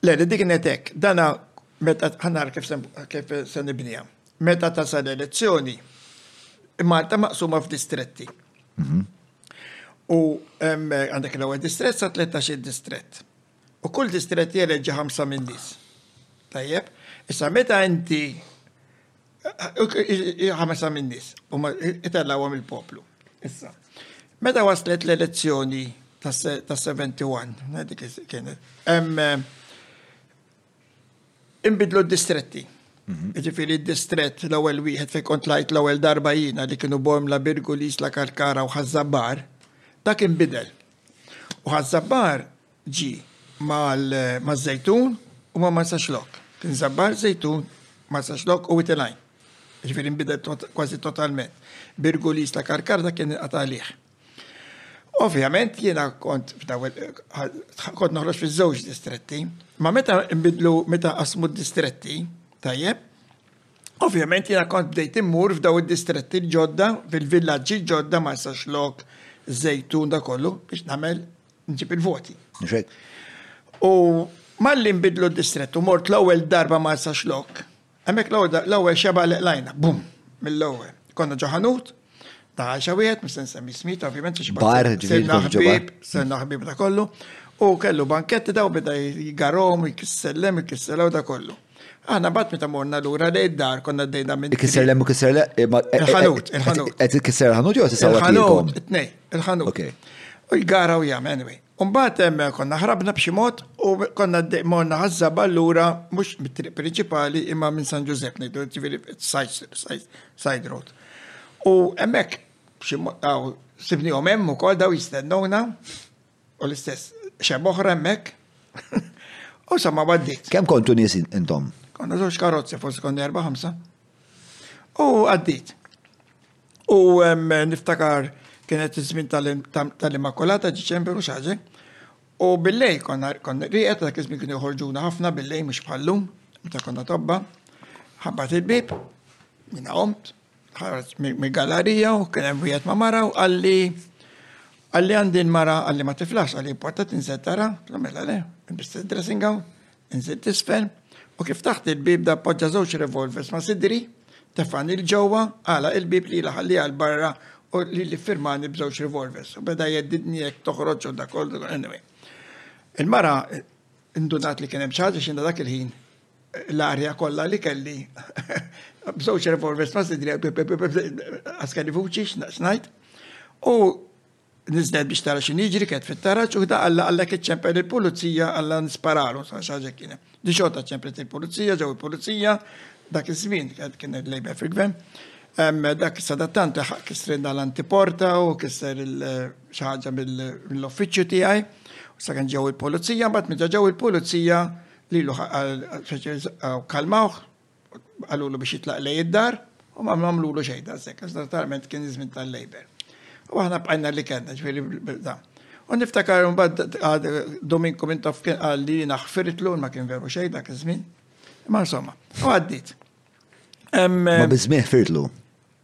Le, li dik netek, dana meta ħanar kif se nibnija. Meta tasal elezzjoni, Malta maqsuma f'distretti. Mhm. U għandek l-ewwel distrett sa 13 distrett. U kull distrett jeleġġi ħamsa minn nies. Tajjeb? Issa meta inti ħamsa minn nies u itellawhom il-poplu. Issa. Meta waslet l-elezzjoni tas-71, dik kienet, Inbidlu d-distretti. Mhm. Ġifiri d-distrett l-ewwel wieħed fejn kont lajt l-ewwel darba jiena li kienu Bormla, Birgu, Lisla, Karkara u Ħażabbar, dak inbidel. U Ħażabbar ġi maż-Żejtun u ma' Marsaxlok. Kien Żabbar, Żejtun, Marsaxlok u Witilajn. Ġifiri inbidel kważi totalment. Birgu, Lisla, Karkara dak kien inqata' għalih. Ovvjament jiena kont kont noħroġ fiż-żewġ distretti, ma meta nbidlu meta qasmu d-distretti, tajjeb, ovvjament jiena kont bdejt immur f'daw id-distretti l-ġodda, fil-villaġġi l-ġodda ma jistax lok, żejtun da kollu biex nagħmel nġib il-voti. U malli nbidlu d-distretti u mort l-ewwel darba ma jistax lok, Hemmhekk l-għoda l-ewwel xebgħa li qlajna, bum, mill-ewwel. Konna ġo ħanut, ta' għajxa wieħed, mhux se nsemmi smit, ovvjament, għax Bar, ġifieri sirna kont ġo bar. ħbieb, sirna ħbieb da kollu. U kellu banketti daw beda jgarom, jkissellem, jkisselew da kollu. Aħna bat meta morna lura lej id-dar konna dejna minn Kisser lemmu kisser le. eh, ma- eh, eh, Il-ħanut, eh, il-ħanut. Qed kisser ħanut jew tisawwa tilkom? Il-ħanut, it-nej, il-ħanut. Ok. U jgara u jam, anyway. U mbagħad hemm konna ħrabna b'xi mod u konna għaddej morna ħaż-żabal lura mhux mit-triq prinċipali imma minn San Ġużepp ngħidu ġifieri side road. U hemmhekk b'xi mod daw sibnihom hemm ukoll daw jistennowna u l-istess xemm oħra hemmhekk. U sa ma għaddit. Kemm kontu nies intom? Konna żewġ karozzi forsi konna erba' ħamsa. U għaddit. U niftakar kienet iż-żmien tal-Immakolata Diċembru mhux ħaġa. U billej konna konna rieqed dak iż-żmien kienu joħorġuna ħafna billej mhux bħallum meta konna tobba. Ħabbat il-bib, minna qomt, ħarġ mill-gallarija u kien hemm wieħed ma' mara u qalli qalli għandi l-mara qalli ma tiflax qalli importa tinżel tara, mela le, biss dressing gown, Inżilt isfel u kif taħt il-bieb da poġġa żewġ revolvers ma' sidri, tefani l ġewwa, għalaq il-bieb lila ħalliha l barra u lili ffirmani b'żewġ revolvers u beda jeddidni jekk toħroġ u da kollu anyway. Il-mara indunat li kien hemm xi ħaġa x'inda dak il-ħin l-arja kollha li kelli b'żewġ revolvers ma' sidri għaskani vuċi x'naqs ngħid u Niżlet biex tara x'inhu jiġri, kienet fit-taraġ u daqalha għalhekk iċċempel il-pulizija għal lan spararu, sa xi ħaġa hekk kienet. Din xorta ċemplet il-pulizija, ġew il-pulizija, dak iż-żmien kien il-Labour fil-gvern. Dak sadattant kistrinna l-antiporta u kisser xi ħaġa mill-uffiċċju tiegħi. U sakemm ġew il-pulizija, mbagħad meta ġew il-pulizija lilu kalmawh Qalulu biex jitlaq lej id-dar u ma għamlulu xejn da' sekk, għax naturalment kien iż-żmien tal-Labor. U aħna bqajna li kellna, ġifieri da. U niftakar mbagħad Dominku minn tof kien qal li jiena ħfirtlu ma kien veru xejn dak iż-żmien. Ma insomma, u għaddit. Ma biżmih ħfirtlu.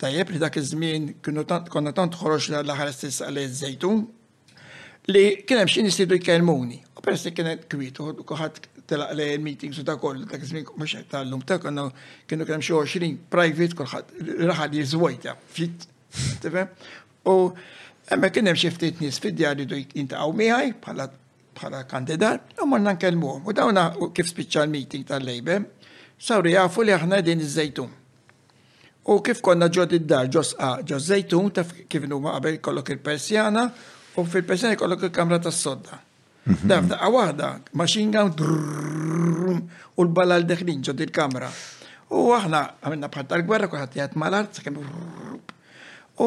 Tajjeb li dak iż-żmien kienu tant konna tant ħorox l aħħar stess għalej iż-Żejtun li kien hemm xi nies jridu jkellmuni. U peress li kienet kwiet u kulħadd telaq lej il-meetings u ta' kollu dak iż-żmien mhux qed tallum ta' konna kienu kien hemm xi 20 private kulħadd raħad jiżwojta ftit tifhem. U hemmhekk kien hemm xi ftit nies fid-djar jridu jintaqgħu miegħi bħala bħala kandidat, u morna nkellmuhom. U dawna kif spiċċa l-meeting tal-Lejbe, sawri jafu li aħna din iż-żejtun. U kif konna ġod id-dar, ġo sqa, ġo żejtun, taf kif huma qabel kollok il-persjana, u fil-persjana kollok il-kamra tas-sodda. Mhm. Daf daqqa waħda, machine gun, u l-balal deħlin ġod il-kamra. U aħna għamilna bħal tal-gwerra, kuħat jgħat mal-art, U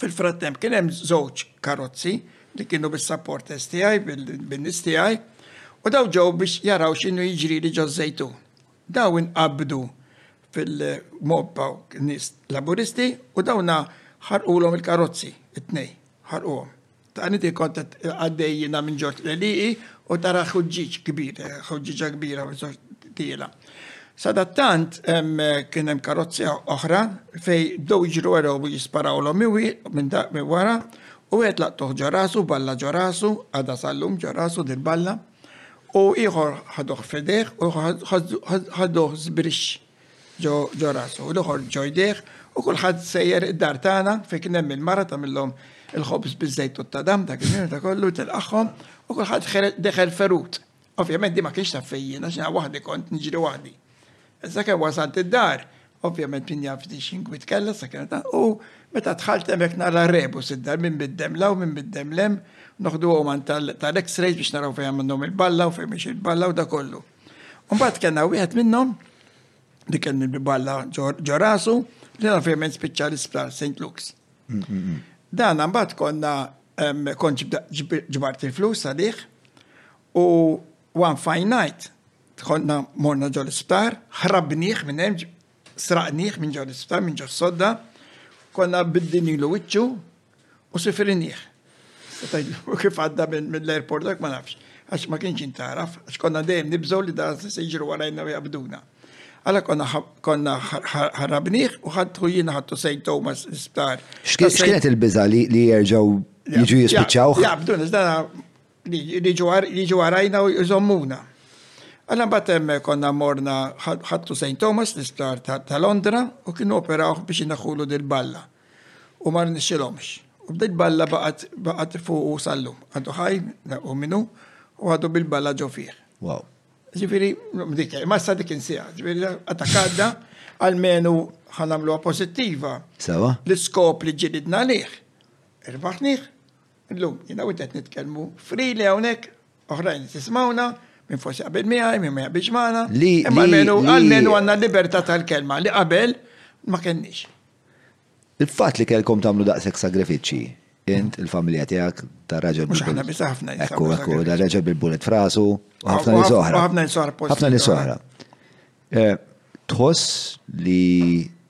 Fil-frattemp kien hemm żewġ karozzi li kienu bis-supporters tiegħi, bin-nies tiegħi, u daw ġew biex jaraw x'inhu jiġrili ġo żejtun. Daw inqabdu fil-mobba nies Laburisti u dawna ħarqulhom il-karozzi, it-tnejn, ħarquhom. Tani di kont qed għaddej jiena minn ġewġ tlelieqi u tara ħuġġieġ kbir, ħuġġieġa kbira tiela. Sadattant kien hemm karozzi oħra fej bdew jiġru wara u jisparawlhom iwi minn dak minn wara u wieħed laqtuh ġo rasu, balla ġo rasu, għadha sal-lum ġo rasu dil-balla u ieħor ħaduh f'idejh u ħaduh żbrixx. ġo rasu, u l-ieħor ġo jdejh, u kulħadd sejjer id-dar tagħna fejn kien hemm il-mara tagħmilhom il-ħobż biż-żejt u t-tadam dak iż-żmien ta' kollu tilqagħhom u kulħadd deħel ferut. Ovvjament di ma kienx taf fejn jiena x'na waħdi kont niġri waħdi. Issa kemm wasalt id-dar, ovvjament min jaf di x'inkwit kellha sa kienet u meta dħalt hemmhekk nara rebus id-dar minn biddem law minn biddem lem, noħduhom għand tal-X-rays biex naraw fejn għandhom il-balla u fejn mhix il-balla u da kollu. Mbagħad kellna wieħed minnhom li kien il-balla ġorasu li ovvjament spiċċa l-isptar St. Luke's. Mm, mm, mm. Dan mbagħad konna kont ġbart il-flus għalih u one fine night konna morna ġol isptar ħrabniħ minn hemm Sraqnieh minn ġo l-isptar, minn ġo s-sodda, konna biddinilu wiċċu u sifirinih. Setajlu kif għadda mill-airport ma nafx, għax ma kienx intaraf, għax konna dejjem nibżgħu li da se jiġru warajna u jabduna. Għala konna ħarabnieh u ħadtu jiena ħadtu St. Thomas l-isptar. X'kienet il-biża li jerġgħu jiġu jispiċċaw? Jabduna, iżda li jiġu għarajna u jżommuna. Għalla mbagħad hemm konna morna ħadtu St. Thomas l-isptar ta' Londra u kienu operawh biex inaħħulu dil-balla. U ma rnexxilhomx. U bdejt balla baqgħet baqgħet fuq u sallum. Għadu ħaj u minnu u għadu bil-balla ġo fih. Wow. Ġifieri, dik, ma sa dik insija, ġifieri attakadda għalmenu ħanamluha pożittiva. Sewa. L-iskop li ġilidna lih. Irbaħnih. Illum, jiena u int qed nitkellmu freely hawnhekk, oħrajn qed jismgħuna, min forsi jaqbel miegħi, min ma jaqbilx magħna. Imma almenu almenu għandna l-libertà tal-kelma li qabel ma kenniex. Il-fatt li kellkom tagħmlu daqshekk sagrifiċċji, int, il-familja tiegħek, dar raġel bil-bullet. Mhux aħna biss ħafna nies. Ekku, ekku, dar raġel bil-bullet frasu, ħafna nies oħra. Ħafna nies oħra. Ħafna nies oħra. Eh, tħoss li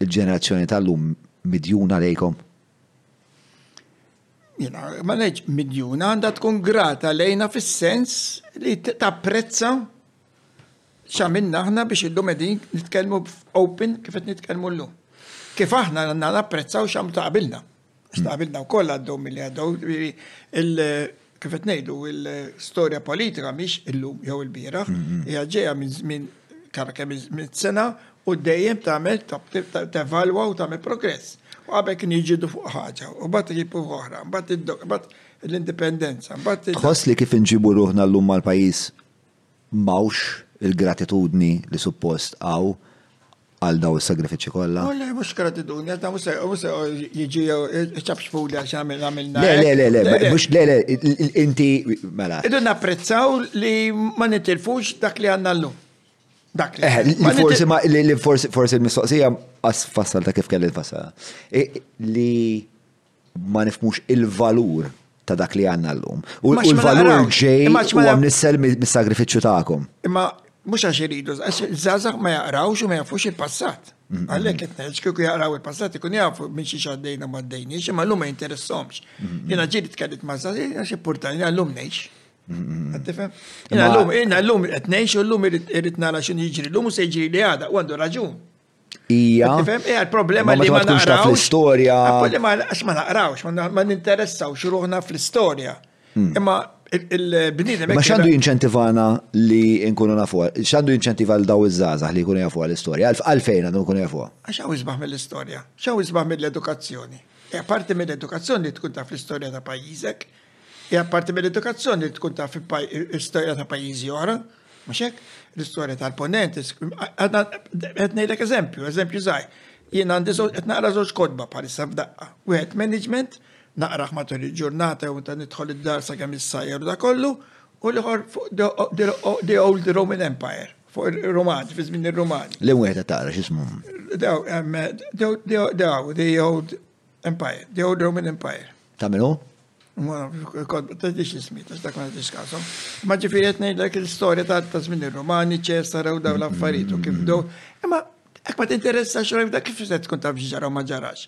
l-ġenerazzjoni tal-lum midjuna lejkom? Jina, ma neġ midjuna għanda tkun grata lejna fis-sens li tapprezza xamilna aħna biex illum edin nitkellmu open kif qed nitkellmu llum. Kif aħna għandna napprezzaw xam taqbilna. Taqbilna wkoll għaddew milli għaddew kif qed ngħidu l-istorja politika mhix illum jew il-bieraħ, hija ġejja minn żmien tara kemm minn sena u dejjem tagħmel tevalwa u tagħmel progress. U qabel kien jiġidu fuq ħaġa, u mbagħad jipu oħra, mbagħad l-indipendenza, mbagħad. Tħoss li kif inġibu ruħna llum mal-pajjiż M'hawnx il-gratitudni li suppost hawn għal dawn is-sagrifiċċji kollha? Oh, le, mhux gratitudni, għax dawn mhux se jiġi ċapxpuli għax għamilna. Le, le, le, le, mhux le, le, inti mela. Idu napprezzaw li ma nitilfux dak li għandna llum. Dak li. Eh, forsi ma li forsi forsi l-mistoqsija għas fassal ta' kif kelli tfassal. Eh, li ma nifmux il-valur ta' dak li għanna l-lum. U l-valur ġej u għam nissel mis-sagrifiċu ta'kom. Imma mux għax iridu, għax zazax ma jaqrawx u ma jafux il-passat. Mm-hmm. Għallek jtneġ, kiku jaqraw il-passat, ikun jafu minn xie xaddejna ma d-dejni, xie ma l-lum ma jinteressomx. Mm-hmm. Jena ġiri tkellit ma zazax, għax importani għallum nejx. Mm-hmm. Għattifem? Jena l-lum, jena l-lum jtneġ u l-lum irrit nara xun jġri, l-lum u se jġri li għada, għandu raġun. Ija. Tifhem? Ija, l-problema li ma naqrawx. l-istorja. Problema għax ma naqrawx, ma ninteressawx ruħna fl-istorja. Hmm. Imma il-bnidem. Ma xandu jinċentivana li nkunu nafu, xandu jinċentiva l daw iż-żazah li jkunu jafu l-istorja, għalfejn għandu nkunu jafu. Għax għaw izbaħ mill-istorja, xaw izbaħ mill-edukazzjoni. E parti mill-edukazzjoni li tkun taf l-istorja ta' pajjiżek, E apparti mill-edukazzjoni li tkun taf l-istorja ta' pajjiżi oħra, mhux hekk? L-istorja tal-ponent, qed ngħidlek eżempju, eżempju żgħir. Jien għandi qed naqra żewġ kodba bħalissa f'daqqa. Wieħed management, naqraħ matul il-ġurnata jew ta' nidħol id-dar sa kemm issajjar da kollu, u l-ieħor fuq the old Roman Empire, fuq il-Romani, fi żmien ir-Romani. Li wieħed taqra x'ismu? The old Empire, the old Roman Empire. Ta' minu? Ma kont ta' dix ismi, ta' dak ma dix kasom. Ma ġifieri qed ngħidlek l-istorja ta' ta' żmien ir-Rumani, Ċesar u dawn l-affarijiet u kif do. Imma hekk ma tinteressa xoraj f'dak kif se tkun taf x'ġara u ma ġarax.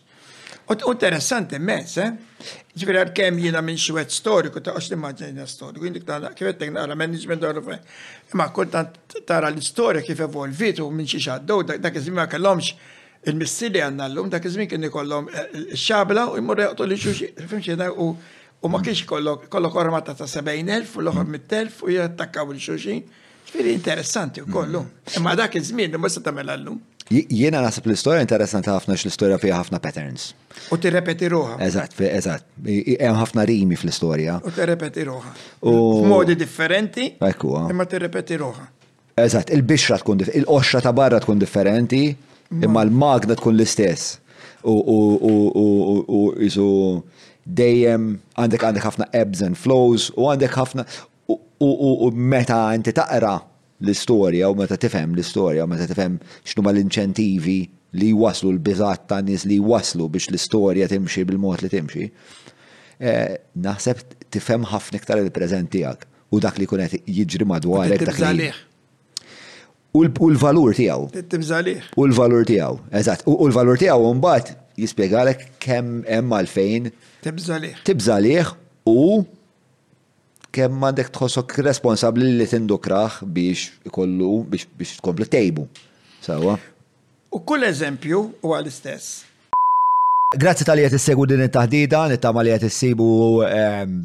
U interessanti immens, eh? Ġifieri għalkemm jiena minn xi wieħed storiku ta' għax nimmaġina storiku, jien dik tagħna kif qed naqra management dawn l-affarijiet. Imma kultant tara l-istorja kif evolviet u minn xi xaddew dak iż-żmien ma kellhomx Il-missier li għandna llum dak iż-żmien kien ikollhom xabla u jmorru jaqtu li xulxin. Fim xi u u ma kienx kollok kollok ormata ta' 70,000 u l-oħor 100,000 u jattakkaw li xulxin. Ġifieri interessanti wkollu. Mm. Imma dak iż-żmien li mhux se tagħmel llum. Jiena naħseb l-istorja interessanti ħafna x-l-istorja fiha ħafna patterns. U tirrepeti ruħa. Eżatt, eżatt. Hemm ħafna rimi fl-istorja. U tirrepeti ruħa. U modi differenti. Ekku. Imma tirrepeti ruħa. Eżatt, il-bixra tkun dif- il-qoxra ta' barra tkun differenti, imma l-magna tkun l-istess. U, u, u, u, u, u isu dejjem għandek għandek ħafna ebbs and flows u għandek ħafna u, u, u, u meta inti taqra l-istorja u meta tifhem l-istorja u meta tifhem x'numa l-inċentivi li jwaslu l-biżgħat ta' nies li jwaslu biex l-istorja timxi bil-mod li timxi, eh, naħseb tifhem ħafna iktar il-preżent tiegħek u dak li kunet jiġri madwarek dak li. U l-valur tiegħu. Tibżalih. U l-valur tiegħu, eżatt. U l-valur tiegħu mbagħad jispjegalek kemm hemm għalfejn. Tibżalih. Tibżalih u kemm għandek tħossok responsabbli li tindukrah biex ikollu biex tkompli tejbu. Sawa? U kull eżempju huwa l-istess. Grazzi talli qed issegwu din it-taħdita, nittama li qed issibu ehm,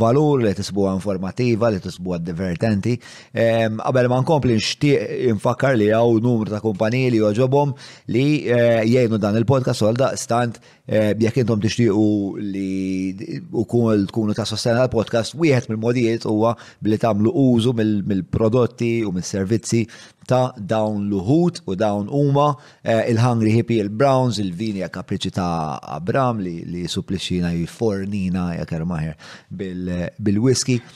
valur li qed isibuha informattiva, li tisbuha divertenti. Ehm, qabel ma nkompli nxtieq infakkar li hawn numru ta' kumpaniji li joġobhom li eh, jgħinu dan il-podcast għal daqstant Eh, jekk intom tixtiequ li ukoll tkunu ta' sostena l-podcast, wieħed mill-modijiet huwa billi tagħmlu użu mill-prodotti u mill-servizzi ta' dawn l-uħut u dawn huma eh, il-Hungry Hippie, il-Browns, il-Vini għak kapriċi ta' Abram li, li supplixxina jifornina jekk maħer bil-whisky. Bil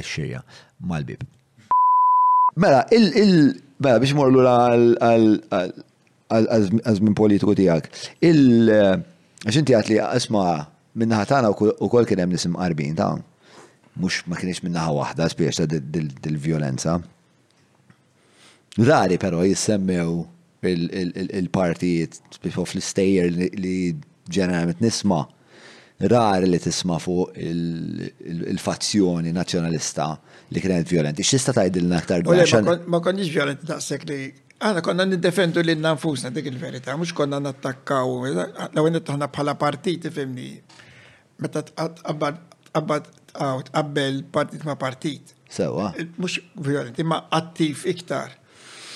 Ix-xejja mal-bib. Mela, mela biex morru lura għal-żmien politiku tiegħek. Għax inti għat li isma' minnaħa tagħna wkoll kien hemm nisim qarbin ta' mhux ma kienx minnaħa waħda spiex ta' dil-vjolenza. Rari però jissemmew il-partijiet tipo fl-istejjer li ġeneralment nisma'. Rari li tisma' fuq il-fazzjoni Nazzjonalista li kienet vjolenti. X'tista' tgħidilna aktar dwar dan? Ma konniex vjolenti daqshekk li aħna konna niddefendu lilna nfusna dik il-verità, mhux konna nattakkaw. L-ewwel nett aħna bħala partit ifhimni. Meta tqabbad tqabbad tqaw tqabbel partit ma' partit. Sewa. Mhux vjolenti ma' attiv iktar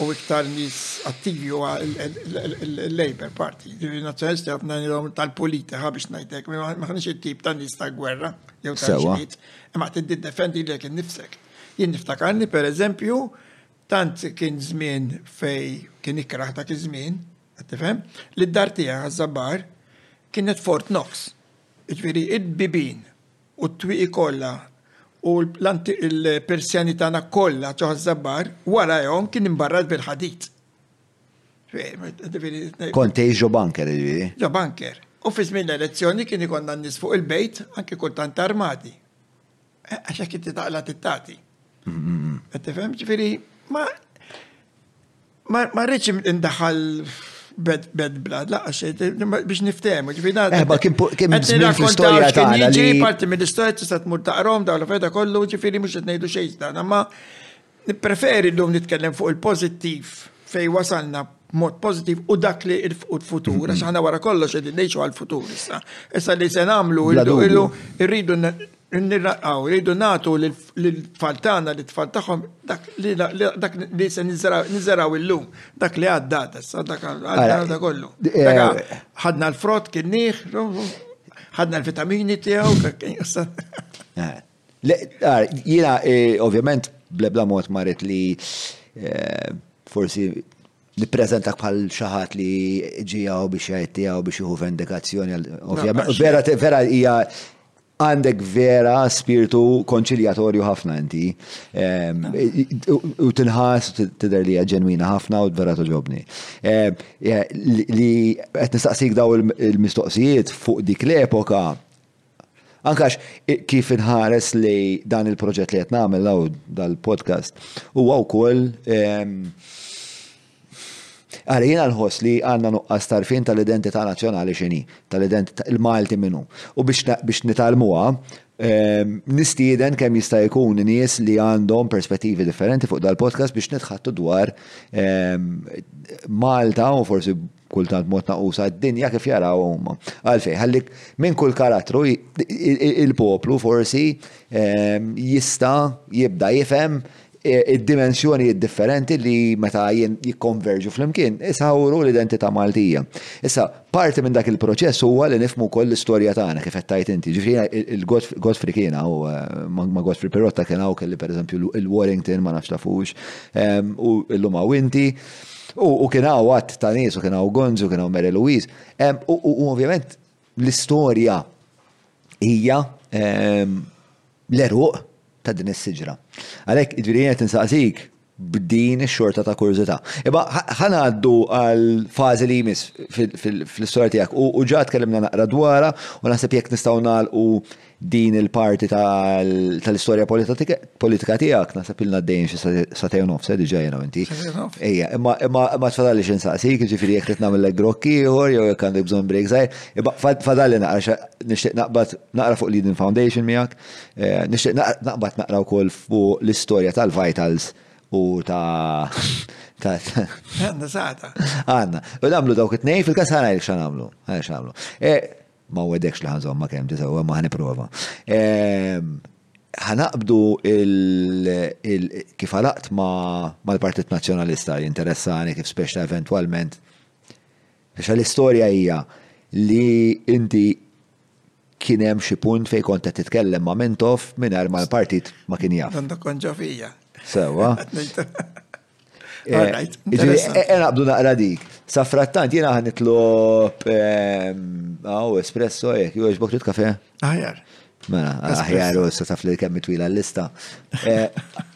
u iktar nies attivi huwa l-Labour Party. Ġifieri nazzjonalisti ħafna nilhom tal-politika biex ngħidlek, ma ħanix it-tip ta' nies ta' gwerra jew ta' ġlied, imma qed tiddefendi lilek innifsek. Jien niftakarni pereżempju tant kien żmien fej kien ikrah dak iż-żmien, Qed tifhem? Li d-dar tiegħi għaż-Żabbar kienet Fort Knox. Jiġifieri il-bibien u t-twieqi kollha u l-persjani tagħna kollha ġo ż-Żabbar warajhom kien imbarrat bil-ħadid. Kont tgħix ġo banker, jiġifieri? Ġo banker. U fi żmien l-elezzjoni kien ikonna n-nies fuq il-bejt, anki kultant armati. Eh, għax hekk inti taqla tittati. Qed tifhem? Ġifieri, ma Ma rridx indaħal bad blood, laqqa xejn, biex niftehmu, ġifi da. Eħba, kien kien fl-istorja ta' ġi parti mill-istorja tista' tmur taqrom dawn l-affarijiet kollu, ġifieri mhux qed ngħidu xejn dan, imma nippreferi llum nitkellem fuq il-pożittiv fej wasalna mod pożittiv u dak li il-futur, għax aħna wara kollox qegħdin ngħixu għall-futur issa. Issa li se nagħmlu irridu Nirraqgħu, irridu nagħtu lill-tfal tagħna, lit-tfal tagħhom, dak li se niżergħu illum, dak li għadda għadda, sa dak għadda kollu. Eh, ħadna l-frott kien nieħ, ħadna l-vitamini tiegħu, eh, Jiena eh, ovvjament blebla mod marit li forsi nippreżentak bħal xaħat li ġijaw biex jgħid tiegħu biex jieħu vendikazzjoni. Ovvjament, vera hija Għandek vera spirtu konċiljatorju ħafna inti. Ehm, u tinħas tidher li ġenwina ħafna u vera toġobni. Ehm, li qed nistaqsik daw il-mistoqsijiet fuq dik l-epoka Ankax kif inħares li dan il-proġett li qed nagħmel law dal-podcast huwa wkoll ehm, Ara, jiena nħoss li għandna nuqqas t'għarfien tal-identità nazzjonali x'inhi, tal-identità, il-Malti min hu. U biex, biex nitgħallmuha, nistieden kemm jista' jkun nies li għandhom perspettivi differenti fuq dal-podcast biex nitħaddtu dwar Malta u forsi kultant b'mod nagħqusa d-dinja kif jarawha huma. Għalfejn? Ħalli minn kull karattru il-poplu forsi jista' jibda jifhem id-dimensjonijiet differenti li meta jikkonverġu flimkien isawru l-identità Maltija. Issa, parti minn dak il-proċess huwa li nifmu koll l-istorja tagħna kif qed tajt inti. Ġifieri il-Godfrey kien u eh, ma Godfrey Pirotta kien hawn kelli pereżempju il-Warrington ma nafx tafux ehm, u llum hawn inti. U kien hawn għadd ta' nies u kien hawn Gonzu, kien hawn Mary Louise. Ehm, u ovvjament l-istorja hija ehm, l-għeruq ta' din is-siġra. Għalhekk, jiġifieri jien qed insaqsik b'din ix-xorta ta' kurżità. Imma ħa ngħaddu għal fażi li jmiss fl-istorja tiegħek u ġa tkellimna naqra dwarha u naħseb jekk nistgħu nagħlqu din il-parti tal-istorja politika tiegħek, naħseb ilna għaddejjin xi sagħtejn u nofs, eh, diġà jiena u inti. Ejja, imma tfadalli xi nsaqsik, jiġifieri jekk trid nagħmillek grokk ieħor jew jekk għandek bżonn break żgħir, imma tfadalli naqra Nixtieq naqbad naqra fuq l-Eden Foundation miegħek. Eh, nixtieq naqbad naqra wkoll fuq l-istorja tal-Vitals u ta' Għanna saħta. Għanna. U namlu dawk it-nej fil-kas ħana jek xanamlu. Ħana xanamlu. Eh, ma wedekx li ħanżom ma kem tisaw, ma ħani prova. Eh, ħanaqbdu kif għalaqt ma l-Partit Nazjonalista jinteressani kif speċta eventualment Għax l-istorja hija li inti kien hemm xi punt fejn kont qed titkellem ma' Mintoff mingħajr ma l-partit ma kien jaf. Għandha kont ġo fija. Sewwa. Naqbdu naqra dik. Sa frattant jiena ħan nitlob għaw espresso jekk jew xbok trid kafe? Aħjar. Mela, aħjar u sa taf li kemm twila l-lista.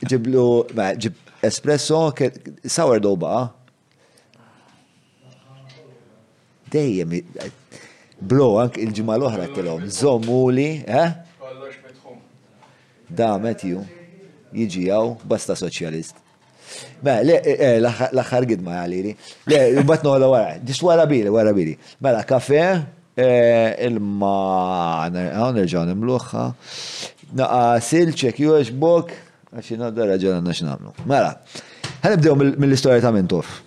Ġiblu, ġib espresso, sourdough baqa' Dejjem blo ank il-ġimgħa l-oħra tilhom żommuli, eh? Kollox mitħum. Da Matthew jiġi hawn basta soċjalist. Mela, le, eh, eh, l-axar gidma għalili. Le, bat noħla wara, dis wara bili, wara bili. Mela, kafe, eh, il-ma, għaw nerġaw nimluħħa. Naqa silċek, juħx bok, Għax jien għal daraġa għandna x'nagħmlu. Mela, ħanibdew mill-istorja ta' Mintoff.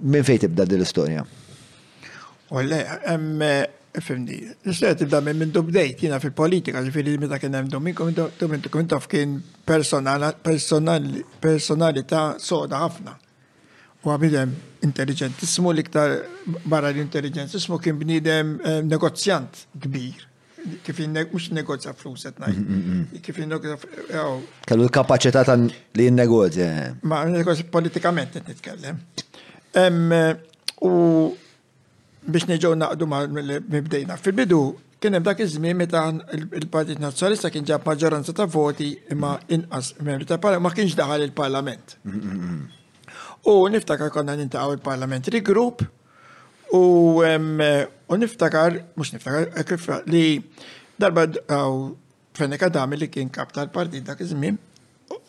Minn fejn tibda din l-istorja? Olle, hemm Fimni, l-istorja tibda minn minn dubdejt jina fil-politika, ġifiri meta kien hemm Domingo, Domingo taf kien personalità soda ħafna. U għabidem intelligentissimu l-iktar barra l-intelligentissimu kien bnidem eh, negozjant kbir. Kif jinnek, mux negozja flus, et najt. Mm, mm, mm. Kif jinnek, Kellu l-kapacità ta' li jinnegozja. Eh. Ma' negozja politikament qed nitkellem. U biex neġgħu naqdu ma' mibdejna. Fil-bidu kien hemm dak iż-żmien meta il-Partit Nazzjonalista kien ġab maġġoranza ta' voti imma inqas membri ta' parlament ma kienx daħal il-Parlament. U niftakar konna nintaqgħu il-Parlament Rigroup. U niftakar, mhux niftakar, kif li darba għaw Fenek Adami li kien kap tal-partit dak iż-żmien,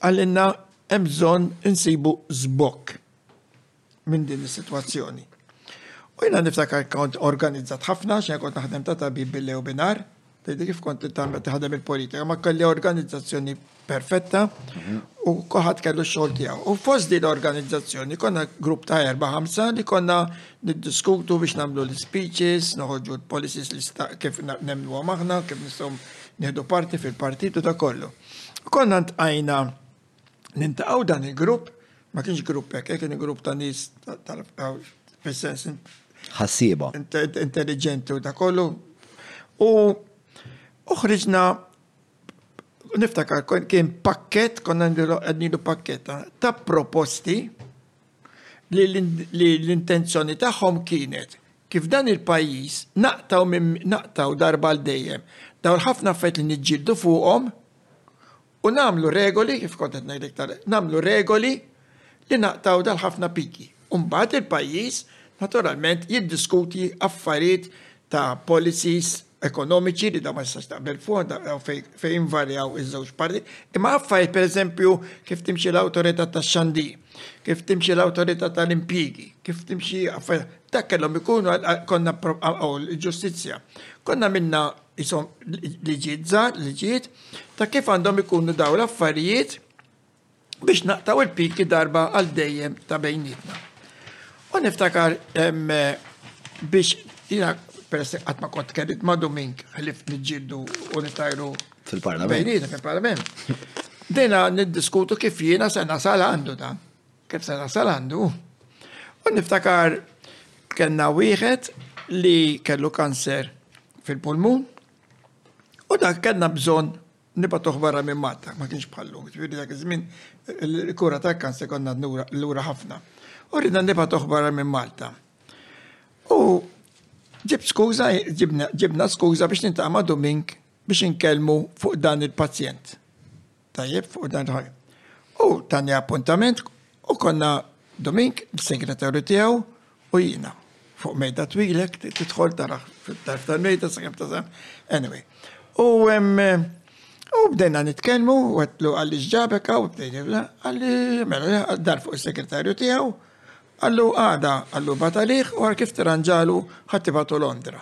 għalinna hemm bżonn insibu żbokk minn din is-sitwazzjoni. U jina niftakar kont organizzat ħafna xejn kont naħdem ta' tabib bil-lew binar, Tgħidli kif kont tagħmel taħdem il-politika, ma kelli organizzazzjoni perfetta mhm. u koħat kellu xogħol tiegħu. U fost din l-organizzazzjoni konna grupp ta' erba' ħamsa li konna niddiskutu biex nagħmlu l-speeches, noħorġu l-policies li kif nemlu aħna, kif nistgħu nieħdu parti fil-partitu ta' kollu. Konna ntqajna nintaqgħu dan il-grupp, ma kienx grupp hekk, kien grupp ta' nies fis-sens ħassiba. Intelligenti u ta' kollu. U uħriġna niftakar kien pakket, konna għednilu pakket ta' proposti li l-intenzjoni tagħhom kienet kif dan il-pajjiż naqtaw naqtaw darba l dejjem daw ħafna affett li niġġieldu fuqhom U nagħmlu regoli, kif kont qed ngħidlek tal-, nagħmlu regoli li naqtgħu dal-ħafna piki. U mbagħad il-pajjiż naturalment jiddiskuti affarijiet ta' policies ekonomiċi li dawn ma tistax taqbel fuqhom, dawn fejn invarjaw iż-żewġ parti, imma affarijiet pereżempju kif timxi l-awtorità tax-xandir, kif timxi l-awtorità tal-impjiegi, kif timxi affarijiet, dak kellhom ikunu konna, u l-ġustizzja. Konna għamilna Isom liġijiet żgħar, liġijiet ta' kif għandhom ikunu daw l-affarijiet biex naqtaw il-piki darba għal dejjem ta' bejnietna. U niftakar biex jina peress qatt ma kont kellit ma' Dumink ħlif niġġieldu u nitajru fil-parlament. Bejnietna fil-parlament. Dejna niddiskutu kif jiena se nasal għandu ta' Kif se nasal għandu? U niftakar kellna wieħed li kellu kanser fil-pulmun u dak kellna bżonn nibatuh barra minn Malta, ma kienx bħallu, ġifieri dak iż-żmien il-kura tal-kanser konna lura ħafna. U ridna nibatuh barra minn Malta. U ġibt skuża, ġibna skuża biex nintama' Dumink biex inkellmu fuq dan il-pazjent. Tajjeb, fuq dan ħaj. U tani appuntament u konna Domink, il-segretarju tiegħu u jina. Fuq mejda twilek, tidħol tara fil-tarf tal-mejda sa' kemm ta' Anyway. U u bdejna nitkellmu, u għetlu għalli ġġabek u bdejna għalli mela dar fuq il-segretarju tiegħu, għallu għada għallu bataliħ u għal kif tiranġalu ħattibatu Londra.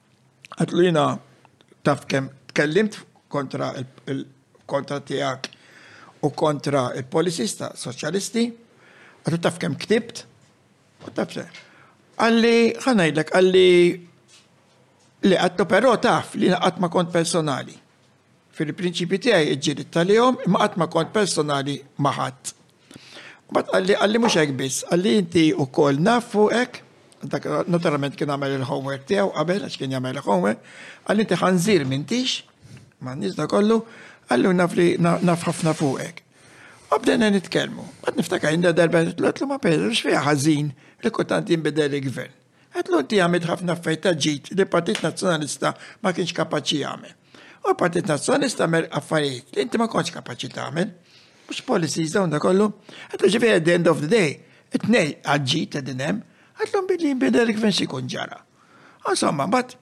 Għatlu jina taf kem tkellimt kontra kontra tijak u kontra il-policies ta' soċjalisti, għatlu taf kem ktibt, u taf xe. Għalli, ħanajdlek, għalli li għatlu pero taf li għatma kont personali. Fil-prinċipji tiegħi ġġielidt għalihom, imma qatt ma kont personali ma' ħadd. Mbagħad qalli qalli mhux hekk biss, qalli inti wkoll naf fuqek, dak naturalment kien għamel il-homework tiegħu qabel għax kien jagħmel il-homework, qalli inti ħanżir m'intix, ma' nies da kollu, qallu naf li naf ħafna fuqek. U bdejna nitkellmu, qatt niftakar jinda darba nitlu ma' Pedro, x'fiha ħażin li kultant jinbidel il-gvern. Għad l-għoddie għamilt ħafna affarijiet ta' ġid li l-Partit Nazzjonalista ma kienx kapaċi jagħmel. U l-Partit Nazzjonalista għamel affarijiet li inti ma kontx kapaċi tagħmel. Mhux policies dawn da kollu. Għadlu ġifieri at the end of the day, it-tnej għad ġid qegħdin hemm, għadlhom billi jinbidel il-gvern xi jkun ġara. Insomma, mbagħad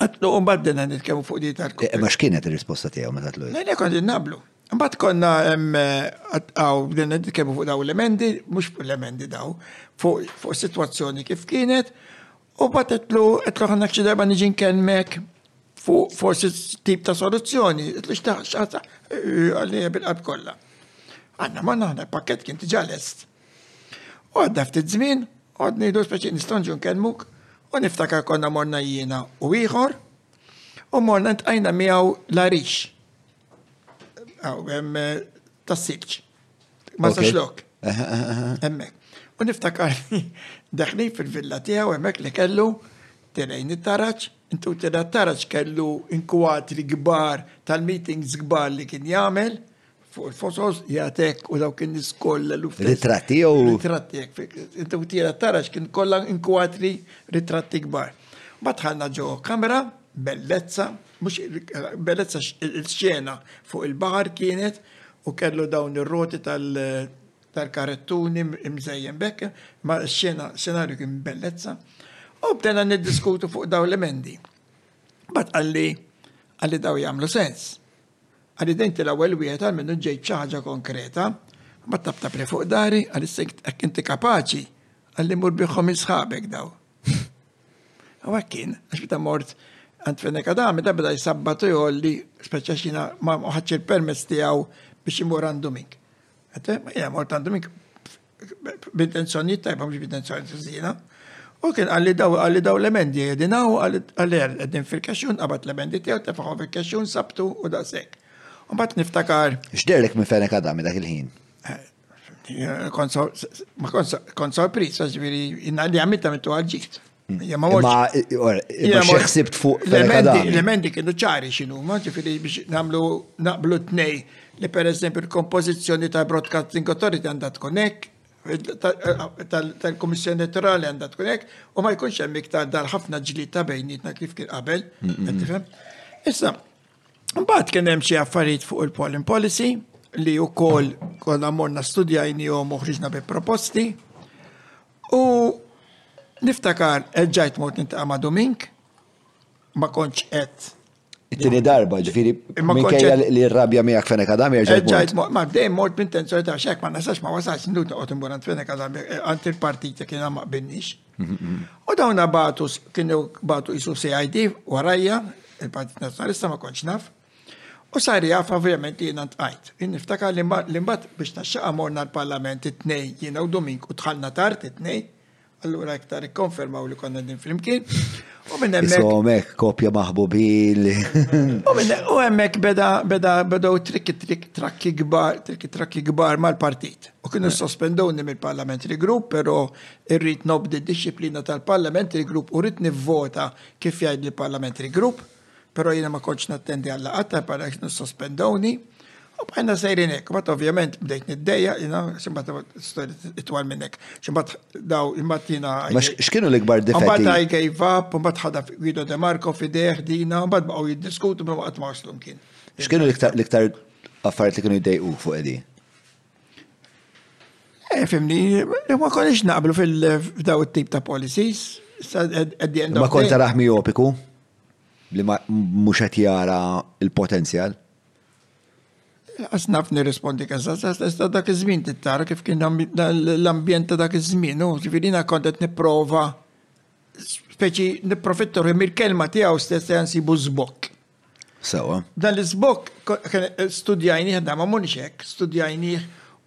Għatlu, un baddena nitkellmu fuq di tal eh, Ma x'kienet ir-risposta tiegħu meta tlu? Le, kont nablu. Mbagħad konna għaw bdejna nitkellmu fuq daw l-emendi, mhux fuq l-emendi daw, fuq sitwazzjoni kif kienet, u mbagħad qedlu qedlu ħanna xi darba niġi nkellmek fuq forsi tip ta' soluzzjoni, qedlu x'taħ x'ħata għalli bil-qalb kollha. Għanna ma naħna pakket kien tiġa lest. Għadda ftit żmien, qgħod ngħidu speċi nistonġu nkellmuk u niftakar konna morna jiena u ieħor u morna ntqajna miegħu l-arix. Tas-sibċ. Ma sax lok. Hemmhekk. U niftakar daħli fil-villa tiegħu hemmhekk li kellu tirejn it-taraġ, intu tira taraġ kellu inkwatri kbar tal-meetings kbar li kien jagħmel Fotos jgħatek u daw kien niskolla l Ritratti jew? Ritratti jgħak. Inti u tira tarax kien kolla inkwatri ritratti kbar. Batħanna ġo kamera, bellezza, mux bellezza il-xena fuq il-bahar kienet u kellu dawn ir-roti tal-karettuni mżejjen bekk, ma xena senarju kien bellezza. U bdena niddiskutu fuq daw l-emendi. Bat għalli, għalli daw jamlu sens. Għaliex inti l-ewwel wieħed għal minnu ġejt b'xi ħaġa konkreta? Ma ttaptaplhi fuq dahri, għaliex hekk inti kapaċi, ħalli mmur bihhom minn sħabek dawn. U hekk kien, għax meta mort għand Fenek Adami, da beda jsabbatu jolli, speċa xina ma ħadx il-permess tiegħu biex imur għandu mink. Għate, ma jgħamur għandu mink b'intenzjonijiet tajba mhux b'intenzjonijiet ħżiena. U kien għalli daw għalli daw l-emendi qegħdin hawn għal-er qegħdin fil-kexxun qabad l-emendi tiegħu tefagħhom fil-kexxun sabtu u daqshekk. U mbagħad niftakar. X'derlek minn fejn għadami dak il-ħin? Eh, kont sorpriż, ġifieri li għamilta mittu għal ġid. Imma xieħsibt fuq l-emendi kienu ċari xinu, ma ġifiri biex namlu naqblu t-nej li per eżempju l-kompozizjoni ta' Broadcasting Authority għandha tkun hekk, tal-Komissjoni Elettorali għandha tkun hekk, u ma jkunx hemm iktar dar ħafna ġlita bejnietna kif kien qabel. Issa, mbagħad kien hemm xi affarijiet fuq il-polling policy li wkoll konna morna studjajni u moħriġna bi proposti. U niftakar erġajt mort niltaqa' ma' Dumink, ma kontx qed It-tieni darba, ġifiri, minkejja li r-rabja miegħek Fenek Adam jerġgħet. Ġajt, ma dejjem mort b'intenzjoni ta' xek, ma nasax ma wasax ndu toqgħod imbur għand Fenek Adam għand il-partit li kien ma qbilniex. U dawn batu kienu batu isu CID warajja, il-Partit Nazzjonalista ma kontx naf. U sar jaf ovvjament li jiena ntqajt. Jien niftakar li mbagħad biex naxxaqha morna l-Parlament it-Tnejn jiena u Dumink u dħalna tard it-Tnejn, allura iktar ikkonfermaw li konna din flimkien. U minn hemmhekk. Isma' hemmhekk kopja maħbubin li. U hemmhekk beda beda bedew trikki trik trakki kbar, trikki trakki kbar mal-partit. U kienu eh. sospendoni mill-Parlamentary Group, però irrid nobdi d-disciplina tal-Parlamentary Group u rrid nivvota kif jgħid il-Parlamentary Group. Però jiena ma kontx nattendi għal laqgħat ta' parax nissospendowni. U bħajna sejrin hekk, bat ovvjament bdejt niddejja, jina ximbat it-twal minnek, ximbat daw imbat jina. X'kienu l-ikbar difetti? Mbagħad I gave up, mbagħad ħadha Guido De Marco f'idejh dina, mbagħad baqgħu jiddiskutu ma qatt ma waslhom kien. X'kienu l-iktar affarijiet li kienu jdejqu fuq qedi? Eh, fimni, ma konniex naqblu fil-daw it-tip ta' policies. Ma konta raħmi jopiku? li mhux qed jara l-potenzjal? Għas naf nirrispondi kan sa dak iż-żmien tittara kif kien l-ambjent ta' dak iż-żmien, u ġifieri jiena kont qed nipprova speċi nipprofittor mill-kelma tiegħu stess se nsibu żbokk. Sewa. Dan l-iżbokk studjajni ħadda ma mhux hekk, studjajni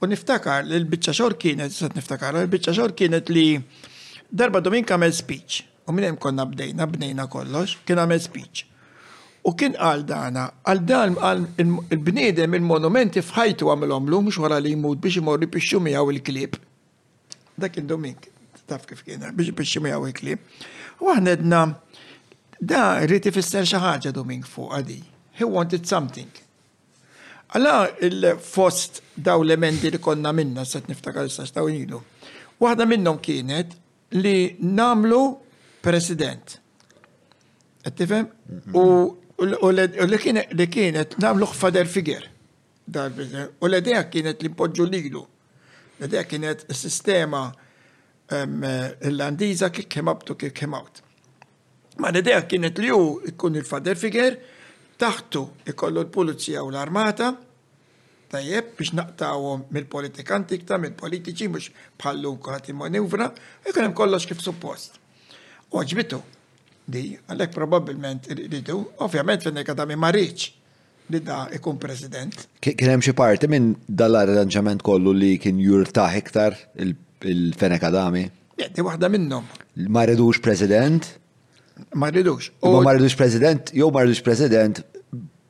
u niftakar li l-biċċa xogħol kienet, se niftakar, l-biċċa xogħol kienet li darba Dominka għamel speech U minn hemm konna bdejna, bnejna kollox, kien għamel speech. U kien qal dana, għal dan għal il-bniedem il-monumenti fħajtu għamilhomlu mhux wara li jmut biex imorru jpixxu miegħu il-klieb. Dak kien Domink, taf kif kien, biex jpixxu miegħu il-klieb. U aħna edna, da rrid ifisser xi ħaġa Domink fuq għadi. He wanted something. Għala il-fost daw l-emendi li konna minna, set niftakar s-sax daw ilu. Waħda minnhom kienet li namlu president. Qed tifhem? U li kien li kienet namlu fader figer. U l-idea kienet li poġġu lilu. L-idea kienet sistema irlandiża kif came up to kif came out. Ma l-idea kienet li hu jkun il-fader figer, taħtu ikollu l-pulizija u l-armata, Tajjeb biex naqtgħuhom mill-politikanti iktar mill-politiċi mhux bħal lum kulħadd jimmanuvra, ikun hemm kollox kif suppost. U għaġbitu di, għalhekk probabbilment irridu, ovvjament Feneka Dami ma rridx li da ikun president. Kien hemm xi parti minn dal-arranġament kollu li kien jurtaħ iktar il-Feneka Dami? Di waħda minnhom. Ma rridux president? Ma rridux. U ma rridux president, jew ma rridux president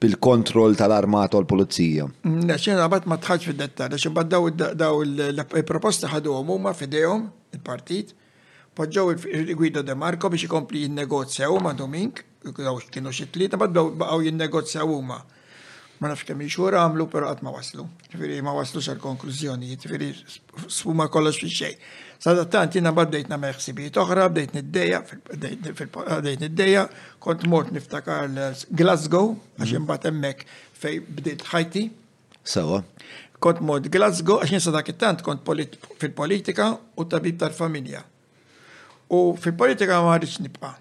bil-kontroll tal-armata u l-pulizija. Xena għabat ma tħadx fil-dettal, għax imbagħad daw il-proposti ħaduhom huma fidejhom il-partit, poġġew il-Guido De Marco biex ikompli jinnegozja huma Domink, kienu xi tlieta, bad baqgħu jinnegozja huma. ma nafx kemm xhur għamlu, pero qatt ma waslu. Ġifieri ma waslu sal konklużjoni, ġifieri sfuma kollox fi xejn. Sadattant jiena bad bdejt nagħmel ħsibijiet oħra, bdejt niddeja, bdejt niddeja, kont mort niftakar Glasgow, għax imbagħad hemmhekk fej bdiet ħajti. Sewa. Kont mort Glasgow, għax jinsa dak it-tant kont fil-politika u tabib tal-familja. U fil-politika ma rridx nibqa'.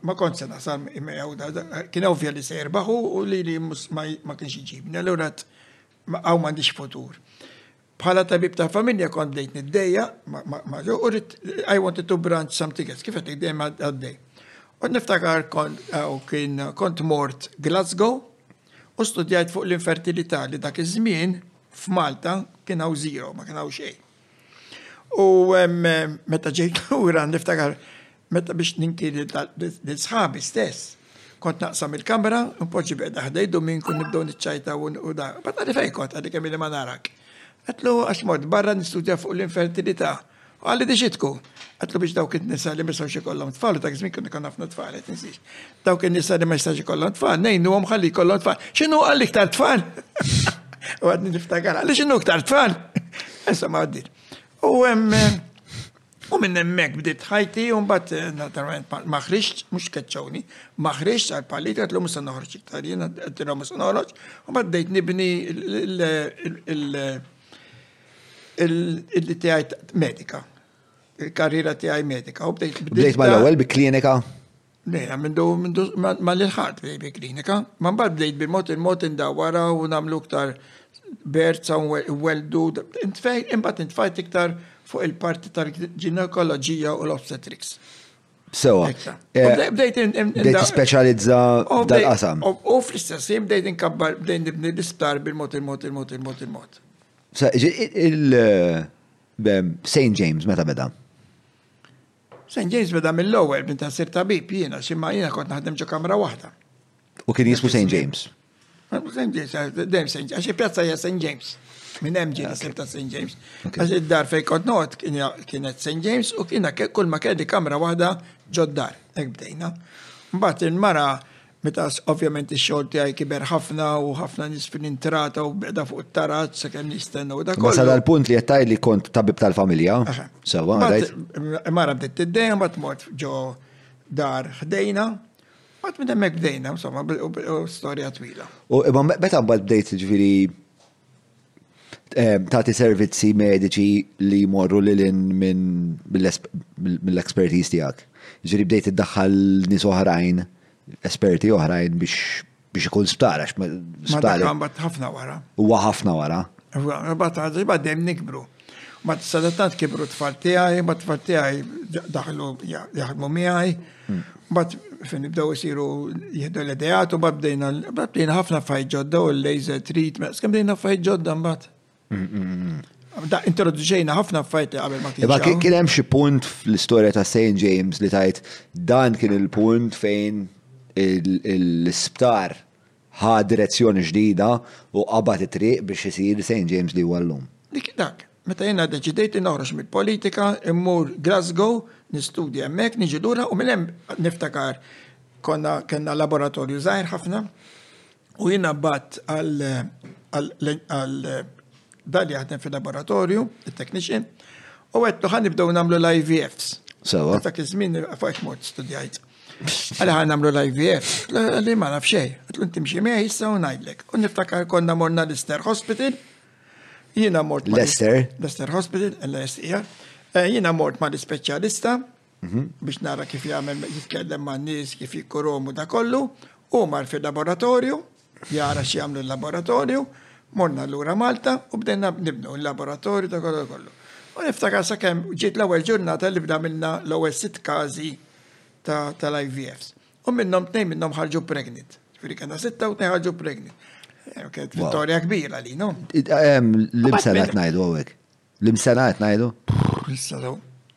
Ma kont se nasal imgħew kien ovvja li se jirbaħu u li li ma kienx iġibni, allura għaw m'għandix futur. Bħala tabib ta' familja kont bdejt niddeja, ma ġo, u I wanted to branch some tickets, kif qed dejjem għaddej. U niftakar kont mort Glasgow u studjajt fuq l-infertilità li dak iż-żmien f'Malta kien hawn zero, ma kien hawn xejn. U meta ġejt lura niftakar meta biex ninkili lil sħabi stess. Kont naqsam il-kamra, npoġġi beqda ħdejdu minn kun nibdew niċċajta u da. Bata li fejn kont għadek kemm ma narak. Għatlu għax mod barra nistudja fuq l-infertilità. U għalli diġitku. Għatlu biex dawk id-nisa li misgħu xi kollhom tfal ta' żmien kienu kan ħafna tfal qed dawk in-nisa li ma jistax ikollhom tfal, ngħinuhom ħalli jkollhom tfal. X'inhu għal iktar tfal? U għadni niftakar, għaliex inhu iktar tfal? Issa ma għaddit. U hemm eh, u minn hemmhekk bdiet ħajti u mbagħad eh, naturalment ma ħriġt mhux keċċawni, ma ħriġt għal pallit qed l-hom se noħroġ iktar jien qed ilhom se noħroġ, u mbagħad bdejt nibni il tiegħi medika. Il-karriera tiegħi medika. U bdejt. Bdejt mal-ewwel bi klinika? Lejla mindu mindu ma l-ħadd bdej bi klinika, ma mbagħad bdejt bil-mod il-mod indawwara u nagħmlu iktar berza u weldu, intfej, imbagħad intfajt iktar fuq il-parti tal-ġinekoloġija u l-obstetrics. Sewa. Eh, bdejt speċjalizza dal-qasam. U fl-istess jien bdejt inkabbar bdejt nibni l-isptar bil-mod il-mod il-mod il-mod il-mod. Sa il eh, St. James meta beda? St. James beda mill-ewwel bint nsir tabib jiena xi ma jiena kont naħdem ġo kamra waħda. U kien jismu St. James. St. James, dejjem St. James, għax pjazza hija St. James. Minn hemm ġiet isir ta' St. James. Għax id-dar fejn kont noqgħod kienet St. James u kiena kull ma kelli kamra waħda ġod-dar, hekk bdejna. Mbagħad il-mara Meta ovvjament ix-xogħol tiegħi kiber ħafna u ħafna nies fil intrata u beda fuq it-tarazz sakemm nistenna u dak kollu. Wasal għall-punt li qed tgħid li kont tabib tal-familja. Sewa, rajt. Mara bdiet tiddejjem bat mort ġo dar ħdejna. Bat minn hemmhekk bdejna, insomma, u storja twila. U imma meta mbagħad bdejt ġifieri tagħti servizzi mediċi li jmorru lil in minn mill-expertise tiegħek. Ġiri bdejt iddaħħal nies oħrajn, esperti oħrajn biex biex ikun sptara, sptara. Ħafna wara. Huwa ħafna wara. Bat għaddi, bat dejjem nikbru. Ma t-sadattant kibru t-tfal tijaj, ma t-tfal tijaj daħlu jaħdmu miħaj, bat fin nibdaw jisiru jihdu l-idejat u bdejna bdejna ħafna fajt ġodda u l-laser treatment, skem bdejna fajt ġodda mbat. Da introduċejna ħafna fajt li għabel ma t Imma kien hemm xi punt fl-istorja ta' St. James li tajt dan kien il-punt fejn l-isptar Ħa direzzjoni ġdida u qabad it-triq biex isir St James li huwa llum. Dik dak. Meta jiena ddeċidejt li noħroġ mill-politika, immur Glasgow, nistudja hemmhekk, niġi lura u minn hemm niftakar konna kellna laboratorju żgħir ħafna u jiena bgħadt għal Dan jaħdem fil-laboratorju, il-technician, u għettu ħan nibdew namlu l-IVFs. Sawa. Dak iż-żmien fuq mod studjajt. Għalli ħan namlu l-IVF, li ma naf xej, għetlu timxi miegħi issa u ngħidlek. U niftakar konna morna l-Ister Hospital, jiena mort. Lester? Lester Hospital, l-SIA. E eh, jiena mort ma l-ispeċjalista, biex nara kif jagħmel jitkellem ma' nies kif jikkurom u da kollu, u mar fil-laboratorju, jara x'jagħmlu l-laboratorju, morna lura Malta u bdejna nibnu l-laboratorju da kollu kollu. U niftakar sa' kemm ġiet l-ewwel ġurnata li bda minna l-ewwel sitt każi tal-IVFs. U minnhom tnejn minnhom ħarġu pregnant. Ġifieri kellna sitta u tnejn ħarġu pregnant. Kienet vittorja kbira li, no? Libsa qed ngħidu hawnhekk. L-imsena qed ngħidu? Issa daw,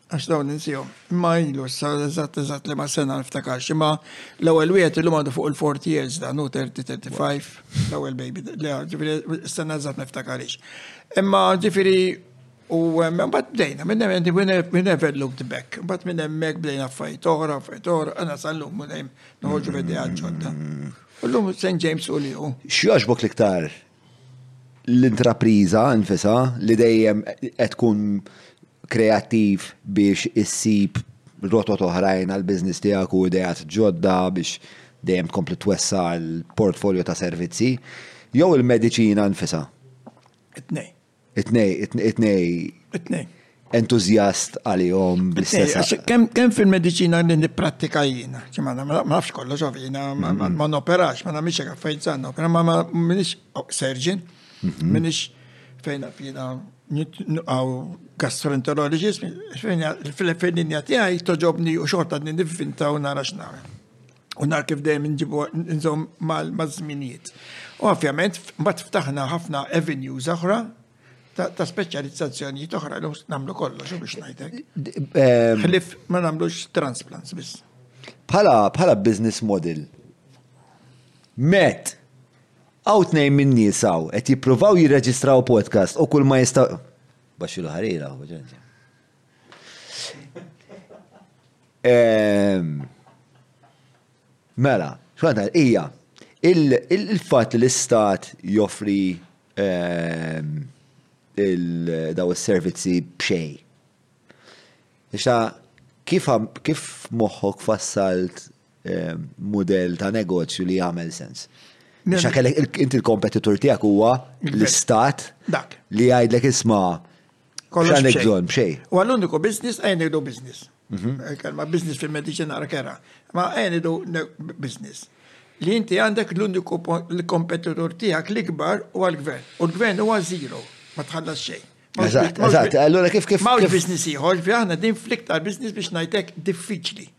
għax daw ninsihom. Imma ilu issa eżatt eżatt li ma sena niftakarx, imma l-ewwel wieħed illum għadu fuq il-40 years da, nu 30-35, l-ewwel baby, le ġifieri s-sena eżatt niftakarix. Imma ġifieri u mbagħad bdejna minn hemm minn ever looked back, mbagħad minn hemmhekk bdejna fajt oħra, fajt oħra, għana sal-lum u dejjem noħorġu bidejat ġodda. Illum St. James u liħu. X'jogħġbok l-iktar l-intrapriża nfisha li dejjem qed tkun kreattiv biex issib rotot oħrajn għall-business tiegħek u ideat ġodda biex dejjem tkompli twessa' l-portfolio ta' servizzi, jew il-mediċina nfisha? It-tnejn. It-nej, it-nej. It-nej. Entuzjast għalihom bl-istess. Kemm fil-medicina li nipprattika jiena, ma nafx kollox ovina, mm-hmm. ma noperax, ma nagħmilx hekk fejn sanna, però ma minix surgeon, mm-hmm. minix fejn jiena għaw gastroenterologist, fil-linja tiegħi toġobni u xorta nivvinta u nara x'nagħmel. U nar kif dejjem nġibu nżomm mal-żminijiet. U ovvjament, mbagħad ftaħna ħafna avenues oħra ta' speċjalizzazzjoni oħra li nagħmlu kollox biex ngħidlek. Ehm, Ħlif ma nagħmlux transplants biss. Bħala bħala business model. Met għaw tnejn minn nies hawn qed jippruvaw jirreġistraw podcast u kull ma jista' baxxu l-ħarira. Ehm, mela, xkanta, ija, il-fat li l-istat joffri ehm, il-daw il-servizzi bxej. Ixta, kif, kif moħħok fassalt eh, model ta' negozju li jagħmel sens? Ixta kellek inti l-kompetitur tiegħek huwa l-istat li jgħidlek isma' Kollox X'għandek xejn. bżonn b'xejn. U għall-uniku biznis, għajn idu biznis. Kelma biznis fil-medicina għara kera. Ma għajn idu biznis. Li inti għandek l-uniku po- l-kompetitur tijak l-ikbar u għal-gvern. U l-gvern huwa zero, ma tħallas xejn. Mawx Eżatt, bi- mawx eżatt. bi- Allura kif kif Mawx kif biznis iħor, fi aħna din fl-iktar biznis biex najtek diffiċli.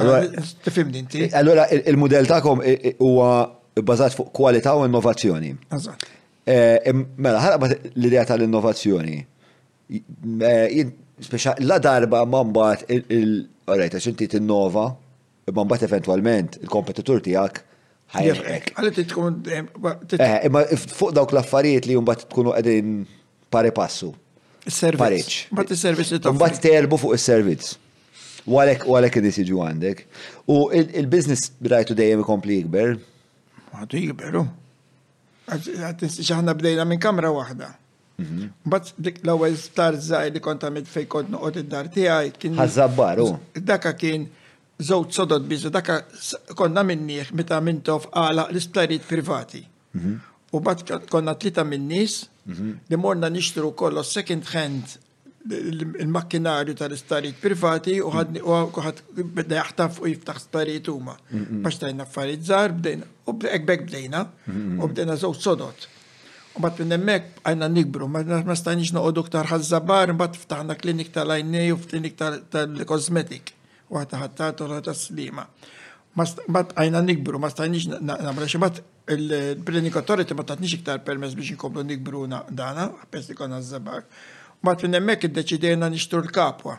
Allora, tifimni inti. Allora, il-modell ta'kom huwa bbażat fuq kwalità u innovazzjoni. Eh, mela, ħarqa l-idea tal-innovazzjoni. Eh, speċa la darba ma mbagħad il-orajta xinti tinnova, imma mbagħad eventwalment il-kompetitur tiegħek ħajrek. Għalli tkun. Eh, imma fuq dawk l-affarijiet li mbagħad tkunu qegħdin pari passu. Is-servizz. Mbagħad is-servizz li Mbagħad telbu fuq is-servizz. U għalhekk u għalhekk nies jiġu għandek. U il-business rajtu dejjem ikompli jikber. Għadu jikberu. Xaħna bdejna minn kamra waħda. Mhm. Bat dik l-ewwel star żgħir li kont għamilt fejn kont noqgħod id-dar tiegħi kien. Ħażabbar u. Daka kien żewġ sodod biżu daka konna minnieh meta mintof għala l-istarit privati. Mhm. U bat konna tlita minn nis mhm. li morna nixtru kollu second hand il-makkinarju tal-istarit privati u għad mhm. bda jaħtaf u jiftaħ starijiet huma. Bax tajna affarijiet żgħar bdejna u bdejna bdejna u bdejna żewġ sodot. U bat minn hemmhekk għajna nikbru, ma stajniex noqogħdu ktar ħażżabar, mbagħad ftaħna klinik tal-għajnej u klinik tal-kosmetik. Waħda ħattat oħra ta' slima. Bat għajna nikbru, ma stajniex nabra xi bat il-Planning Authority ma tatniex iktar permess biex inkomplu nikbru dana, pesti konna żebak. Bat minn hemmhekk iddeċidejna nixtru l-kapwa.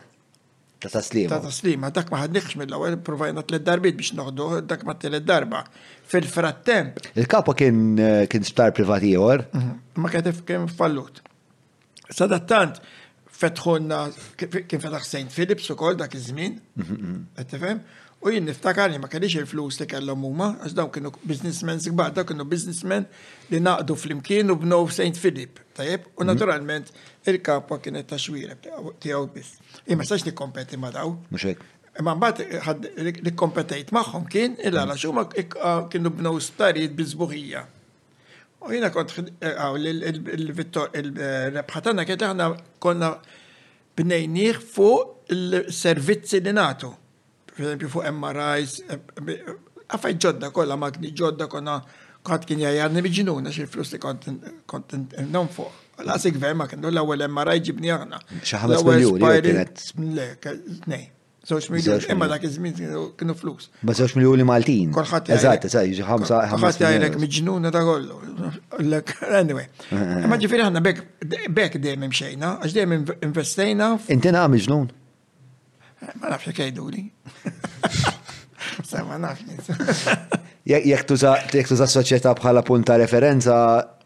Ta' taslima. Ta' taslima, dak ma ħadnikx mill-ewwel, provajna tliet darbit biex noħdu dak ma tliet darba. Fil-frattemp. Il-kapwa kien kien sptar privat ieħor? Mhm. Ma kien fallut. Sadattant, fetħunna, kien fetaħ St. Philips u kol dak iż-żmien, għattifem, mhm. u jien niftakar li ma kellix il-flus li kellhom huma, għax daw kienu businessmen zgbar, daw kienu businessmen li naqdu fl-imkien u bnow St. Philip, tajib, u mhm. naturalment il-kapwa kienet ta' xwira tiegħu biss. Imma sax nikkompeti ma daw. Muxek. Imma mbagħad li kompetejt magħhom kien il-għala xuma kienu bnow starijiet bizbuħija. U jina kont il-rebħa tagħna kienet aħna konna bnejnieh fuq il-servizzi li nagħtu. Per fuq MRIs, għafaj ġodda kollha magni ġodda konna kont kien jajjarni biġnuna xi flus li kont kont non fuq. Laqsi gvern ma kienu l-ewwel MRI ġibni aħna. Xi ħames miljun kienet. Le, nej. Żewġ miljuni, imma dak iż-żmien kienu flus. Ma żewġ miljuni Maltin. Kolħat. Eżatt, eżatt, jiġi ħamsa. Kolħat jgħidlek miġnuna ta' kollu. Anyway. Imma ġifieri aħna bekk dejjem imxejna, għax dejjem investejna. Inti naqa' miġnun? Eh, ma nafx jekk jgħiduli. Ma nafx. Jekk tuża soċjetà bħala punt ta' referenza,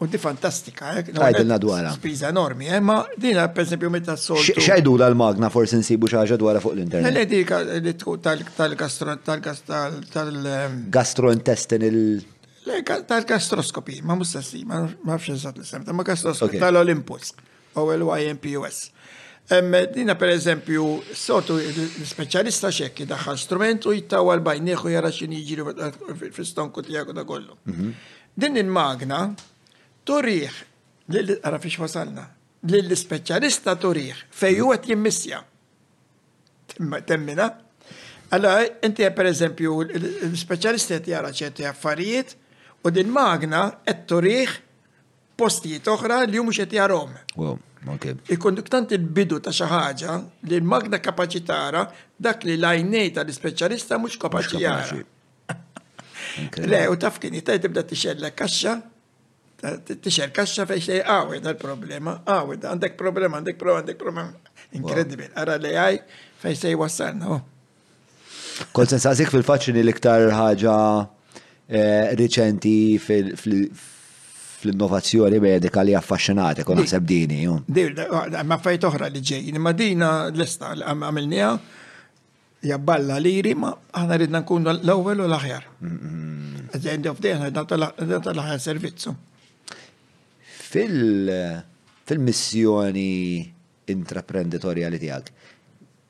U di fantastika, eh? Għajdilna dwarha. Spiża enormi, eh? Ma dina, per esempio, meta s-soltu. Xajdu l-magna forsi nsibu xaġa dwarha fuq l-internet. Le, di tal-gastrointestin il- Le, tal-gastroskopi, ma mussassi, ma fxin sat l-sem, ma gastroskopi, tal-Olympus. OLYMPUS. Dina per eżempju, sotu l-speċjalista xekk idaħħal strument u jittawa l-bajnieħ u jara x'in jiġri fl-istonku tiegħek da kollu. Mhm. Din il-magna turiħ li ara fiex wasalna li l-speċjalista turiħ fejn huwa qed jimmissja. Temmina? Alla, inti per eżempju, l-speċjalista qed jara ċerti affarijiet u din magna qed turiħ postijiet oħra li hu mhux qed jarhom. Wow, okay. Ikun tant il-bidu ta' xi ħaġa li l-magna kapaċi tara dak li l-għajnej tal-ispeċjalista mhux kapaċi jara. Le, u taf kien jittaj tibda tixellek kaxxa, tixel kaxxa fejn xej għawed għal-problema, għawed, għandek problema, għandek problema, għandek problema. Incredible, għara li għaj fejn sej wassalna. Oh. Kont se nsaqsik fil-fatt x'inhi l-iktar ħaġa eh, riċenti fl-innovazzjoni medika li affaxxinati kon naħseb dini. Ma fajt oħra li ġejjin, ma dina l-esta li għamilniha jabballa liri ma aħna ridna nkunu l-ewwel u l-aħjar. At the end of day aħna ridna tal-aħjar servizzu. Fil-missjoni intraprenditorjali tiegħek,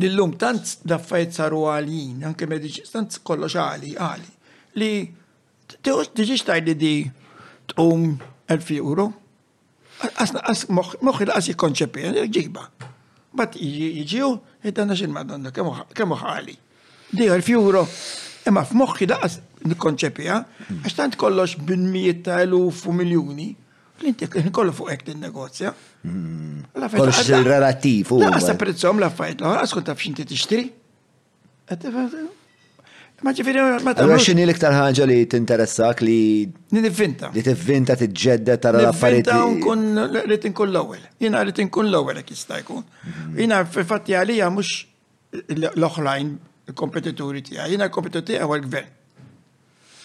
li llum tant l-affarijiet saru għaljin, anke mediċi, tant kollox għali, għali, li tiħux tiġix tajli di tqum 1000 euro. Għas moħħi laqas jikkonċepija, ġiba. Bat jġiju, id-danna xin madonna, kemmu ħali. Di 1000 euro, imma f'moħħi laqas nikkonċepija, għax tant kollox bin mijiet ta' eluf u miljoni, Inti kien kollu fuq hekk tinnegozja. Hmm. Kollox il-relattiv u. Għasta prezzom la fajt l-oħra, skont taf xinti tixtri. Ma ġifiri, ma ta' Għax xini l-iktar ħaġa li t-interessak li. Nidivvinta. Li t-vinta t-ġedda tara l-affarijiet. Nidivvinta unkun rrit nkun l-ewel. Jina rrit nkun l-ewel jek jista' jkun. Hmm. Jina fil-fatti għalija mux l-oħrajn il-kompetituri tiegħi, jiena l-kompetitur tiegħi huwa l-gvern.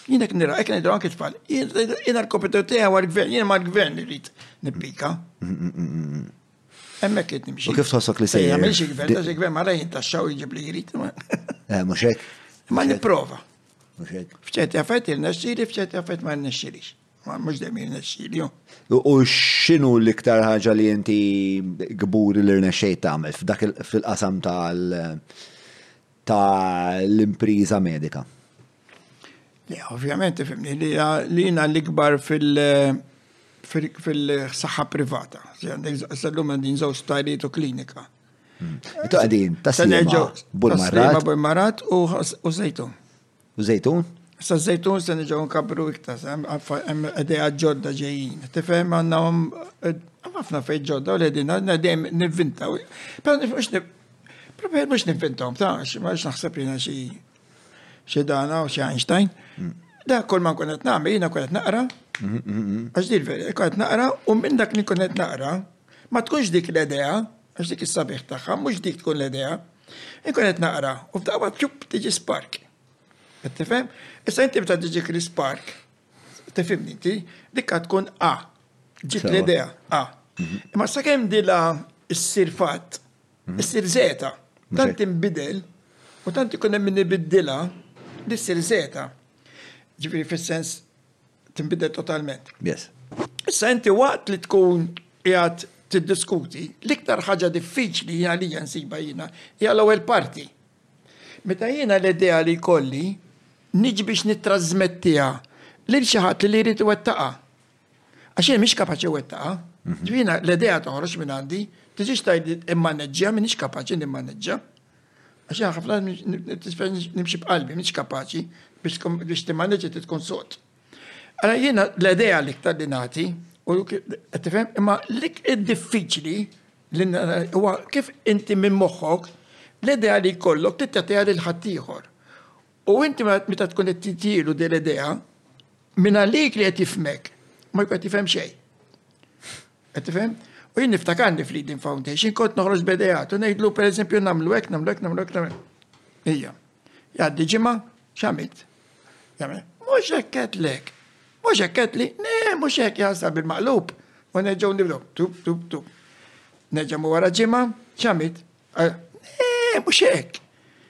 Jiena kien nira, hekk ngħidu anke tfal, jiena l-kompetitur tiegħi huwa l-gvern, jiena ma l-gvern irid nippika. Hemmhekk qed nimxi. U kif tħossok li se jagħmilx il-gvern, għax il-gvern ma rejn taxxaw jġib li jrid. Eh, mhux hekk. Ma nipprova. Mhux hekk. F'ċerti affett irnexxiri, f'ċerti affett ma rnexxirix. Mux dejjem jirnexxili. U xinu l-iktar ħaġa li inti gburi li rnexxej tagħmel f'dak fil-qasam tal tal-impriża medika? Le, ovvjament fimni li jiena l-ikbar fil-saħħa privata. Sallu ma din żewġ stajliet u klinika. Hmm. Taqdin, ta' Bulmarat. Bulmarat u sejtu. U zejtun? Sa zejtun se niġu nkabru iktar, hemm idea ġodda ġejjin. Tifhem għandna eh, ħafna fej ġodda u l-edin għandna dejjem nivvintaw. Però nifux Preferi biex nivvintom, ta' xi ma naħseb jiena xi xi dana u xi Einstein. Mm. Da kol ma nkun qed nagħmel jiena qed naqra. Mm, mm, għax dir veri, qed naqra u minn dak li nkun qed naqra ma tkunx dik l-idea, għax dik is-sabiħ tagħha mhux dik tkun l-idea. Inkun qed naqra u f'daqqa ċupp tiġi spark. Qed tifhem? Issa inti meta tiġi kri spark, tifhimni inti, dikka tkun A. Ġiet l-idea A. Mhm. Imma sakemm dila ssir fatt, mhm. ssir zeta. Tant inbidel u tant ikun hemm min ibiddilha li ssir zeta. Ġifieri fis-sens tinbidel totalment. Yes. Issa inti waqt li tkun qiegħed tiddiskuti, l-iktar ħaġa diffiċli għalija nsiba jiena hija l-ewwel parti. Meta jiena l-idea li jkolli niġi biex nittrażmettiha lil xi ħadd li jrid iwettaqa. Għax jien mhix kapaċi wettaqa. Mhm. Jiena l-idea toħroġ minn għandi, tiġix tgħid immaneġġja m'iniex kapaċi nimmaneġġja. Għax jien ħafna nisfel nimxi b'qalbi, mhix kapaċi biex timmaneġi ti tkun sot. Għala mela jiena l-idea li ktar li nagħti u qed tifhem imma li diffiċli li huwa kif inti minn moħħok l-idea li jkollok tittatija lil ħaddieħor. U inti meta tkun qed titilu din l-idea minn għalik li qed jifmek ma jkun qed jifhem xejn. Qed tifhem? U jien niftakarni fl-Eden Foundation kont noħroġ b'idejat u ngħidlu pereżempju nagħmlu hekk, nagħmlu hekk, nagħmlu hekk, nagħmlu Ija. Jgħaddi ġimgħa x'għamilt. Jagħmel, mhux hekk qedlek. Mhux hekk qedli, ne, mhux hekk jgħassa bil-maqlub. U neġgħu nibdew, tub, tub, tub. Neġgħu wara ġimgħa x'għamilt. Qal, Eh, mhux hekk!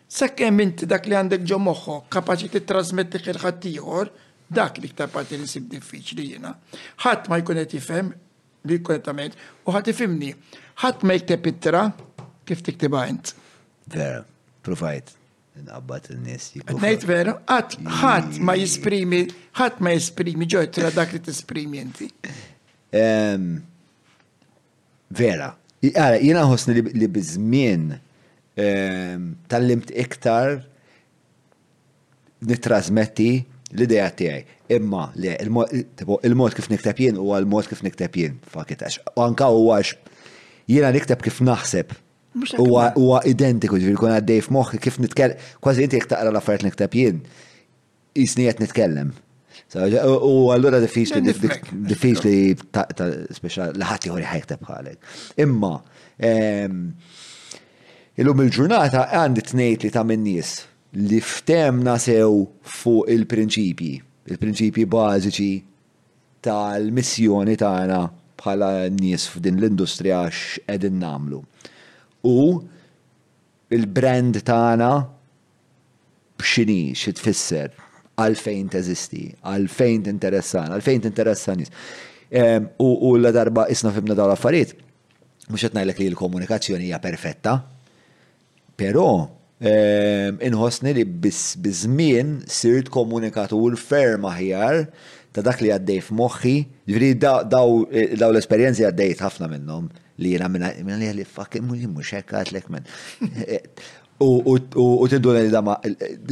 Sakemm inti dak li għandek ġo moħħok kapaċi tittrasmettih lil ħaddieħor, dak l-iktar parti li nsib diffiċli jiena. Ħadd ma jkun qed jifhem li jkun qed tagħmel u ħadd ifhimni. Ħadd ma jikteb ittra kif tiktibha int. Vera, provajt nqabbad in-nies. Ngħid vera, qatt ħadd ma jisprimi, ħadd ma jisprimi ġo ittra dak li tisprimi inti. Vera. Ara, jiena nħossni li, li biż-żmien ehm, tallimt iktar nittrasmetti l-idea tiegħi. Imma le, il-mod kif nikteb jien huwa l-mod kif nikteb jien fakitax. U anka huwa jiena nikteb kif naħseb. Huwa identiku ġifieri kun għaddej f'moħħi kif nitkellem, kważi inti jekk taqra l-affarijiet nikteb jien. Qisni qed nitkellem. U allura diffiċli speċa li ħadd ieħor jħajħteb bħalek. Imma ehm, illum il-ġurnata għandi tnejt li ta' min-nies li ftemna sew fuq il-prinċipji, il-prinċipji bażiċi tal-missjoni tagħna bħala nies f'din l-industrija x'qegħdin nagħmlu. U il-brand tagħna b'x'inhi, xi tfisser, għalfejn teżisti, għalfejn tinteressana, għalfejn tinteressa n-nies. U ladarba qisna fhimna dawn l-affarijiet, mhux qed ngħidlek li l-komunikazzjoni hija perfetta, però inħossni li biż-żmien sirt komunikatur ferm aħjar ta' dak li għaddej f'moħħi, jiġifieri dawn l-esperjenzi għaddejt ħafna minnhom li jiena minn għalija li fucking mhux hekk għedtlek man. U tiddu li dama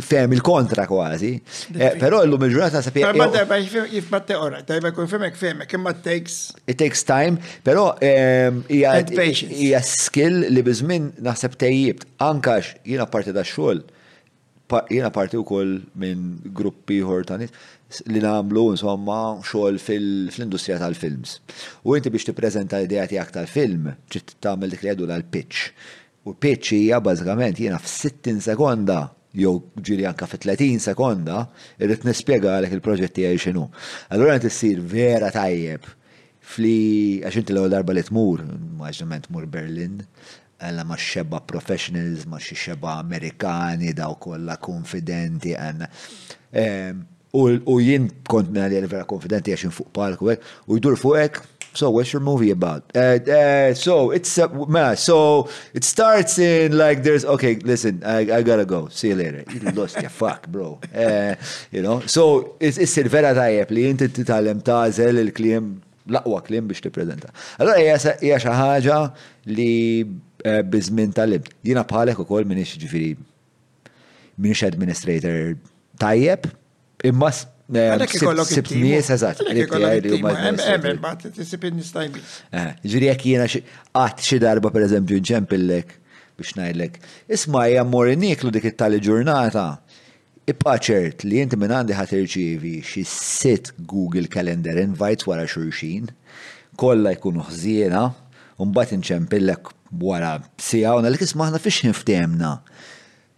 fehem il-kontra kważi. Eh, però llum il-ġurnata sa fejn. Darba darba jifma teqora, darba jkun femek femek, imma it takes. It takes time, però ehm, hija skill li biżmin naħseb tejjibt. Ankax jiena parti da xogħol, jiena parti wkoll minn gruppi ieħor ta' nies li nagħmlu insomma xogħol fil-industrija tal-films. U inti biex tippreżenta l-idea tiegħek tal-film, trid tagħmel dik li jgħidu l-pitch U pitch hija bażikament jiena f'sittin sekonda jew ġieli anke fi tletin sekonda irrid nispjegalek il-proġett tiegħi x'inhu. Allura inti ssir vera tajjeb f'li għax inti l-ewwel darba li tmur, immaġinament tmur Berlin, għela ma' xebgħa professionals, ma' xi xebgħa Amerikani dawk kollha kunfidenti, U jien kont mela li vera konfidenti għax fuq palk u hekk, u jdur fuq hekk, so what's your movie about? Uh, uh, so it's uh, ma, so it starts in like there's okay, listen, I, I gotta go, see you later. You lost your fuck, bro. Uh, you know, so issir vera tajjeb li inti titgħallem tażel il-kliem l-aqwa kliem biex tippreżenta. Allora hija xi ħaġa li eh, biżmin tal-lib. Jiena bħalek ukoll minix ġifieri Minix administrator tajjeb, imma sib nies eżatt. Eh, ġiri jek jiena għat xi darba per eżempju ġempillek biex ngħidlek, isma' hija mmorri niklu dik it-tali ġurnata, ibqa' ċert li inti minn għandi ħadd irċievi xi sit Google Calendar invites wara xulxin, kollha jkunu ħżiena, u mbagħad inċempillek Wara siegħa u ngħidlek isma' aħna fi xħin ftehemna.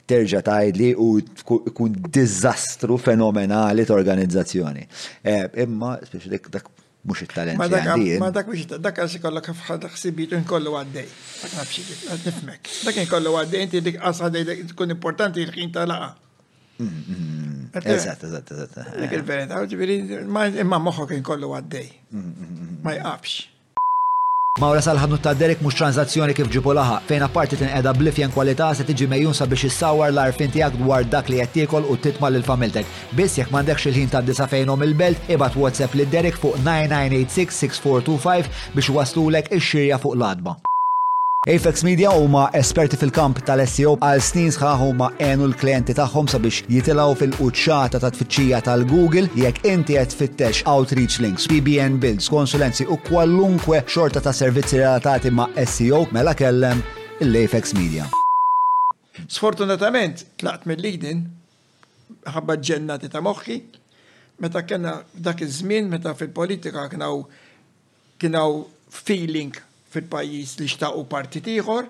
Terġa' tgħidli u jkun diżastru fenomenali ta' organizzazzjoni. Eh, imma dik dak mhux it-talent li għandi. Ma dak biex dak għax ikollok ħsibijiet u kollu għaddej. Dak nafx qed nifmek. Dak kollu għaddej inti dik qas għaddej tkun importanti l-ħin ta' laqa. Eżatt, eżatt, eżatt. Dik il-verità, ġifieri imma moħħok kollu għaddej. Ma jqabx. Mawra sal-ħanut ta' Derek mhux tranżazzjoni kif ġieb u laħaq, fejn apparti tinqeda bl-ifjen kwalità se tiġi megħjun sabiex issawwar l-għarfien tiegħek dwar dak li qed tiekol u titma' lil familtek. Biss jekk m'għandekx il-ħin tgħaddi sa fejn omm il-belt, ibgħat WhatsApp lil Derek fuq 9986-6425 biex iwasslulek ix-xirja fuq l-għatba. Apex Media huma esperti fil-kamp tal-SEO. Għal snin sħaħ huma għenu l-klijenti tagħhom sabiex jitilgħu fil-quċċata tat-tfittxija tal-Google. Jekk inti qed tfittex Outreach Links, PBN Builds, konsulenzi u kwalunkwe xorta ta' servizzi relatati ma' SEO, mela kellem il-Apex Media. Sfortunatament tlaqt mil-lead-in minħabba ġġennati ta' moħħi. Meta kellna f'dak iż-żmien meta fil-politika kien hawn kien hawn feeling fil-pajjiż li xtaqu partit ieħor.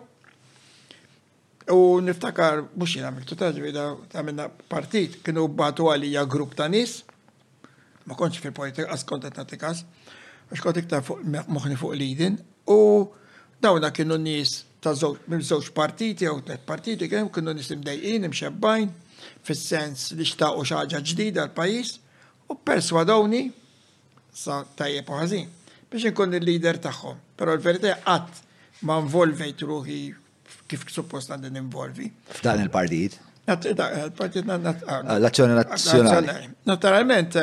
U niftakar, mhux jien għamiltu taġwida, għamilna partit, kienu batu għalija grupp ta' nies, ma kontx fil-politika, għas kont qed nagħti każ, għax kont iktar fuq moħni fuq l-idin, u dawna kienu nies ta' żewġ partiti jew tliet partiti kemm kienu nies imdejqin, imxebbajn, fis-sens li xtaqu xi ħaġa ġdida l-pajjiż, u perswadawni sa tajjeb u ħażin biex inkun il-leader tagħhom. Però l-verità qatt ma involvejt ruħi kif suppost għandha ninvolvi. F'dan il-partit? Il-partit L-azzjoni nazzjonali. Naturalment,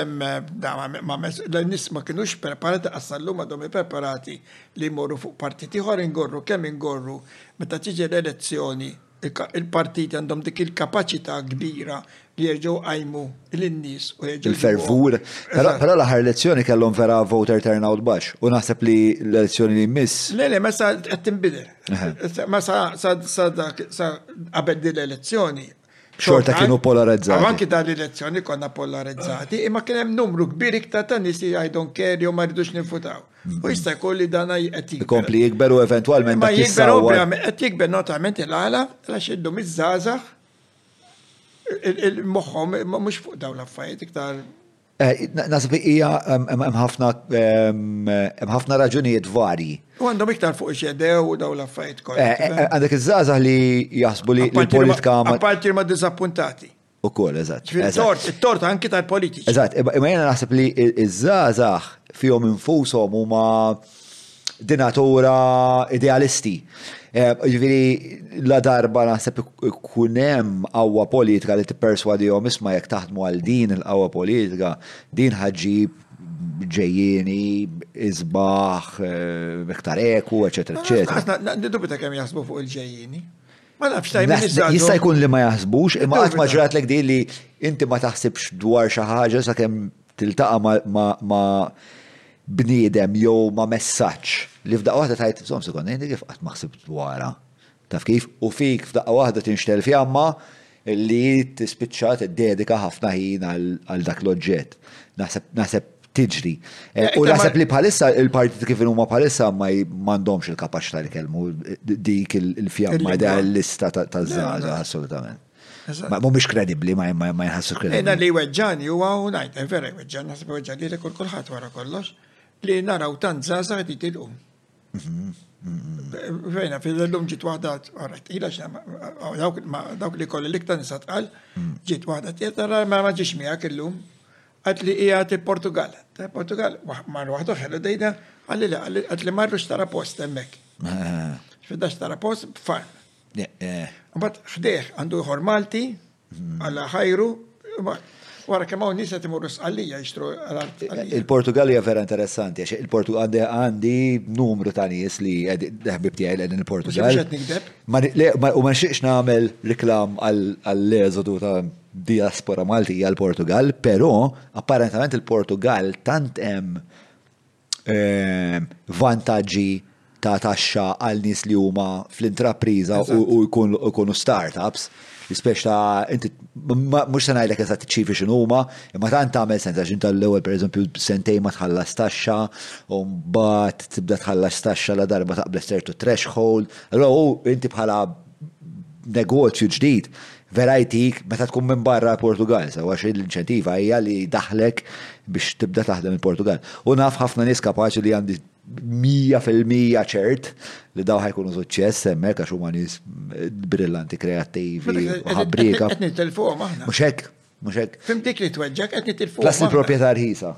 l-nis ma kienux preparati għassallum għadhom preparati li morru fuq partiti ħor ingorru, kemm ingorru, meta tiġi l-elezzjoni, il-partiti għandhom dik il-kapacità kbira li jerġgħu jqajmu lin-nies u jerġgħu. Il-fervur. Però l-aħħar elezzjoni kellhom vera voter turnout baxx u naħseb li l-elezzjoni li jmiss. Le, le, ma sa qed tinbidel. Ma sa sa dak sa qabel din l-elezzjoni. Xorta kienu polarizzati. Anki dan l-elezzjoni konna polarizzati, imma kien hemm numru kbir iktar ta' nies li I don't care jew ma rridux nifutaw. U jista' jkun li dan qed jikber. Kompli jikber u eventwalment ma jikber. Qed jikber notament il-għala għax illum iż-żgħażagħ Moħħom, mhux fuq dawn l-affarijiet iktar. Eh, Nasib hija hemm ħafna hemm ħafna raġunijiet varji. U għandhom iktar fuq ixedew u dawn l-affarijiet kollha. Eh, eh, għandek iż-żgħażagħ li jaħsbu li l-politika ma. Apparti ma diżappuntati. U koll, eżatt. Tort, tort anki tal-politiċi. Eżatt, imma jena naħseb li iż-żgħażagħ fihom infushom huma ma dinatura idealisti. Eh, ġviri, la darba naħseb kunem għawa politika li t-perswadijom isma jek taħdmu għal din il-għawa politika, din ħagġib ġejjini, izbaħ, eh, iktar eku, eccetera, eccetera. Nidubita kem jasbu fuq il-ġejjini. Ma nafx tajma. Jista' jkun li ma jaħsbux, imma qatt ma ġrat lek di li inti ma taħsibx dwar xi ħaġa sakemm tiltaqa' ma' bniedem jew ma' messaġġ li f'daqqa waħda tgħid, żomm sekonda, jien kif qatt ma ħsibt dwarha. Taf kif? U fik f'daqqa waħda tinxtgħel fjamma li tispiċċa tiddedika ħafna ħin għal dak l-oġġett. Naħseb tiġri. Eh, u naħseb li bħalissa il-partit kif huma bħalissa ma m'għandhomx il-kapaċità li kelmu dik il-fjamma idealista ta' żgħażagħ assolutament. Ma mhumiex kredibbli, ma jħassu kredibbli. Ejna li weġġani huwa u ngħid, eh, vera weġġan, naħseb weġġani li kull kulħadd wara kollox li naraw tant żgħażagħ qed jitilqu. Fejna, fil-lum ġit waħda, għarret, ila dawk li kolli l-iktar nisat għal, ġit waħda, tara ma maġiġ miegħek illum, għat li hija ti Portugal. Ta' Portugal, mar waħdu ħellu dejda, għalli li għat li marru xtara post emmek. Fidda xtara post, farm. Mbagħad ħdejh għandu ieħor Malti għal ħajru Wara kemm hawn nies qed imorru sqallija jixtru l-art. Il-Portugal hija vera interessanti għax il-Portugal għandi numru ta' nies li ħbib tiegħi qegħdin il-Portugal. U ma nxieqx nagħmel reklam għall-eżodu ta' diaspora Maltija l-Portugal, però apparentament il-Portugal tant hemm vantaġġi ta' taxxa għal nies li huma fl-intrapriża u jkunu startups, ispeċ ta' inti mhux se ngħidlek eżatt iċ-ċifri x'inhuma, imma tant tagħmel sens għax inta l-ewwel pereżempju sentejn ma tħallas taxxa u mbagħad tibda tħallas taxxa la darba taqbeż ċertu threshold. Allura hu inti bħala negozju ġdid, vera jtik meta tkun minn barra l-Portugal, sew għax l-inċentiva hija li daħlek biex tibda taħdem il-Portugal. U naf ħafna nies kapaċi li għandi 100% ċert li daw ħajkunu suċċess hemmhekk għax huma nies brillanti kreattivi u ħabbrieka. Mhux hekk. Mhux hekk. Fimtik li tweġġek qed nitilfuhom. Plus il-proprjetà rħisa.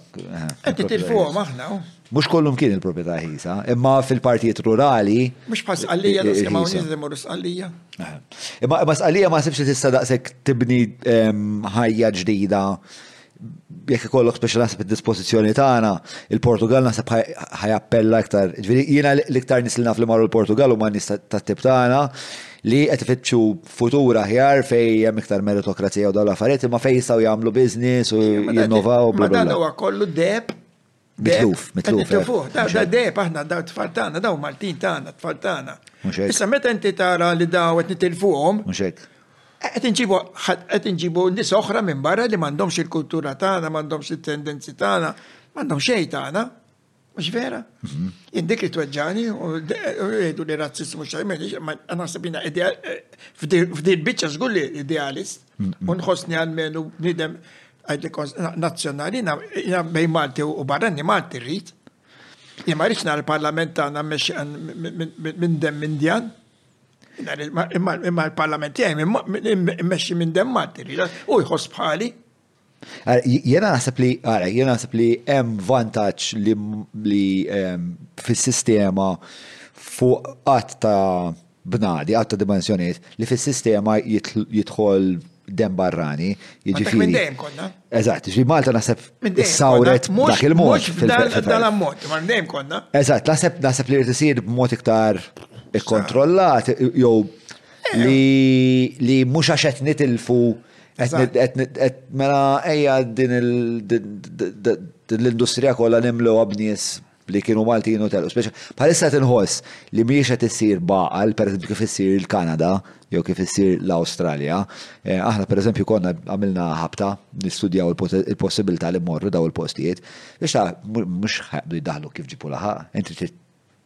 Qed nitilfuhom aħna. Mhux kollum kien il-proprjetà rħisa, imma fil-partijiet rurali. Mhux bħal sqallija da skema unjiżi morru sqallija. Imma sqallija ma sibx li tista' daqshekk tibni ehm, ħajja ġdida jekk ikollok speċi naħseb id-dispożizzjoni tagħna, il-Portugal naħseb ħajappella iktar. Ġifieri jiena l-iktar nies li naf li marru l-Portugal huma nies tat-tip tagħna li qed ifittxu futur aħjar fejn hemm iktar meritokrazija u dawn l-affarijiet imma fejn jistgħu jagħmlu business u jinnovaw. Ma dan huwa kollu deb Mitluf, mitluf. Eh. Da deb aħna da tfal tagħna, daw Maltin tagħna, tfal tagħna. Issa meta inti tara li daw qed nitilfuhom. Mhux hekk. Qed inġibu qed inġibu nies oħra minn barra li m'għandhomx il-kultura tagħna, m'għandhomx it-tendenzi tagħna, m'għandhom xejn tagħna. Mux vera? Mhm. Dik li tweġġani u jgħidu li razzist mux xajmel, ma naħseb jina eh, f'di bicċa zgur li idealist, mhm. unħosni għal-menu bnidem għajdi nazjonali, jina bej Malti u barrani Malti rrit. Jina ma rritx nara parlament għana minn dem Indian. Imma l-parlament jgħaj minn minn dem Malti rrit. U jħos bħali. Jena naħseb li, għara, jena naħseb li hemm vantaġġ li, li ehm, fis-sistema fuq qatt ta' bnadi, qatt ta' dimensjoniet, li fis-sistema jidħol dem barrani, jiġifieri. Minn dejjem konna. Eżatt, ġi Malta naħseb sawret dak il-mod. Dal-ammont, ma dejjem konna. Eżatt, naħseb naħseb li rrid isir b'mod iktar ikkontrollat jew eh. li li mhux għax qed nitilfu Mela ejja din l-industrija kollha nimlewha b'nies li kienu Maltin u telqu. Speċa bħalissa tinħoss li mhijiex qed issir baqal, pereżempju kif issir il-Kanada jew kif issir l-Awstralja. Eh, aħna pereżempju konna għamilna ħabta nistudjaw il-possibilità li mmorru daw il-postijiet. Biex ta' mhux ħaqdu jiddaħlu kif ġipu laħaq, inti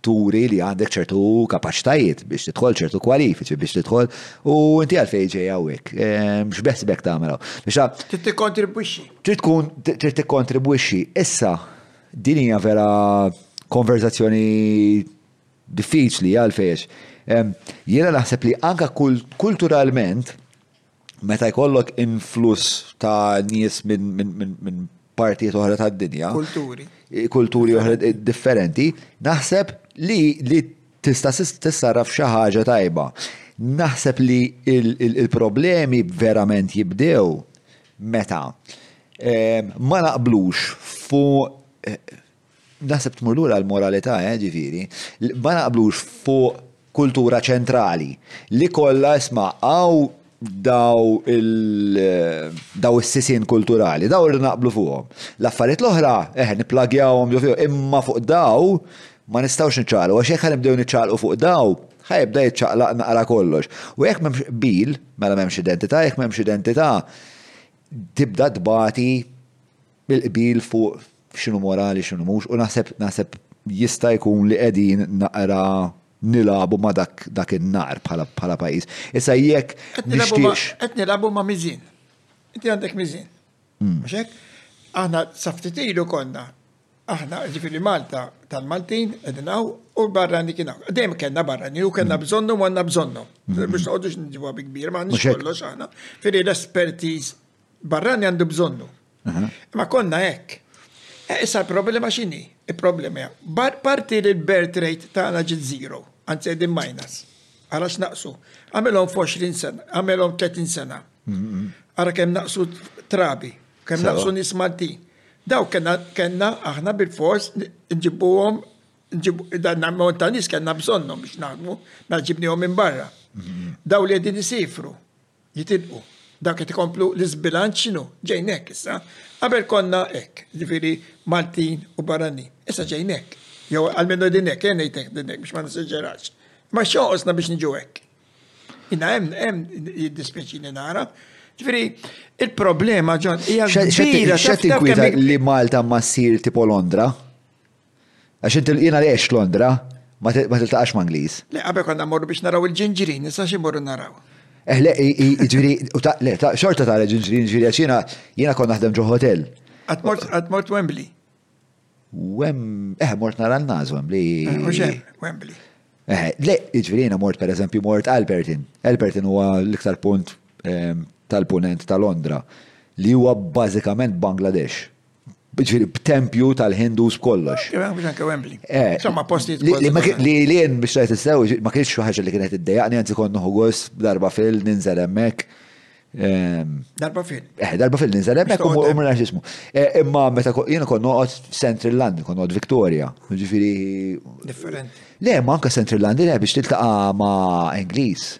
turi li għandek ċertu kapaċitajiet biex tidħol ċertu kwalifiċi biex tidħol u inti għalfejn ġej hawnhekk. Ehm, x'beħsibek tagħmel hawn? Biex trid tikkontribwixxi. Trid tkun trid tikkontribwixxi. Issa din hija vera konverzazzjoni diffiċli għalfejn. Ehm, jiena naħseb li anka kulturalment meta jkollok influss ta' nies minn partijiet oħra tad-dinja. Kulturi. Kulturi oħra differenti, naħseb li li tista' tissarraf xi ħaġa tajba. Naħseb li il-problemi verament jibdew meta ma naqblux fuq Naħseb tmur lura għall-moralità, eh, ġifieri, ma naqblux fuq kultura ċentrali li kollha isma' hawn daw daw is-sisien kulturali, daw irridu naqblu fuqhom. L-affarijiet l-oħra, eħe, nipplagjawhom ġo fihom, imma fuq daw ma nistgħux niċċaqalqu għax jekk ħa nibdew niċċaqalqu fuq daw, ħa jibda jiċċaqlaq naqra kollox. U jekk m'hemmx qbil, mela m'hemmx identità, jekk m'hemmx identità, tibda tbati il-qbil fuq x'inhu morali x'inhu mhux u naħseb naħseb jista' jkun li qegħdin naqra nilagħbu ma' dak dak in-nar bħala bħala pajjiż. Issa jekk nixtieqx. Qed nilagħbu ma' miżin. Inti għandek miżin. Hmm. Mhux hekk? Aħna sa ftit ilu konna aħna ġifieri Malta tal-Maltin qegħdin hawn u barrani kien hawn. Dejjem kellna barrani u kellna hmm. bżonnu u għandna bżonnu. Hmm. Biex noqgħodux nġibuha bi kbir ma għandix kollox aħna. Fieri l-espertiż barrani għandu bżonnu. Ma konna hekk. E, issa l-problema x'inhi? Il-problema parti li l-birth rate tagħna ġiet zero, anzi qegħdin minus. Ara x'naqsu. Għamilhom f'20 sena, għamilhom 30 sena. Ara kemm naqsu trabi, kemm naqsu nies Maltin. Daw kellna aħna bil-fors nġibuhom dan l-ammont ta' nies kellna bżonnhom biex naħdmu, naġibnihom minn barra. Daw li qegħdin isifru jitilqu. Dak qed ikomplu l-iżbilanċ x'inhu? Ġejn hekk issa. Qabel konna hekk, jiġifieri Maltin u barranin. Issa ġejn hekk. Jew għalmenu din hekk, ejja ngħid hekk din hekk biex ma niseġerax. Ma x'jonqosna biex niġu hekk. Inna hemm hemm jiddispjaċini nara. Ġifieri il-problema ġon hija kbira. X'qed tinkwita li Malta ma ssir tipo Londra? Għax inti jiena li għext Londra ma tiltaqax ma' Ingliż. Le, qabel konna mmorru biex naraw il-ġinġirin, issa xi mmorru naraw? Eh le, jiġifieri, le, xorta tara ġinġirin, jiġifieri għax jiena jiena kont naħdem ġo hotel. Qatt mort Wembley? Wem, eh, mort nara n-naż Wembley. Eh, mhux hemm, Wembley. Eh, le, jiġifieri jiena mort pereżempju mort Albertin. Albertin huwa l-iktar punt ehm, tal-punent ta' Londra li huwa bażikament Bangladesh. ġiri b'tempju tal-Hindus b'kollox. Mux anke Wembley. Eh, Insomma, postijiet li li jen biex tajt istaw, ma kienx xaħġa li kienet id-dejaqni, għanzi konnu ħugos, darba fil, ninżel emmek. Ehm, darba fil. Eh, darba fil, ninżel emmek, u mrna xismu. Eh, imma meta jen konnu għot Central London, konnu għot Victoria, ġifiri. Different. Le, ma anka Central London, eh, biex tiltaqa ma Inglis.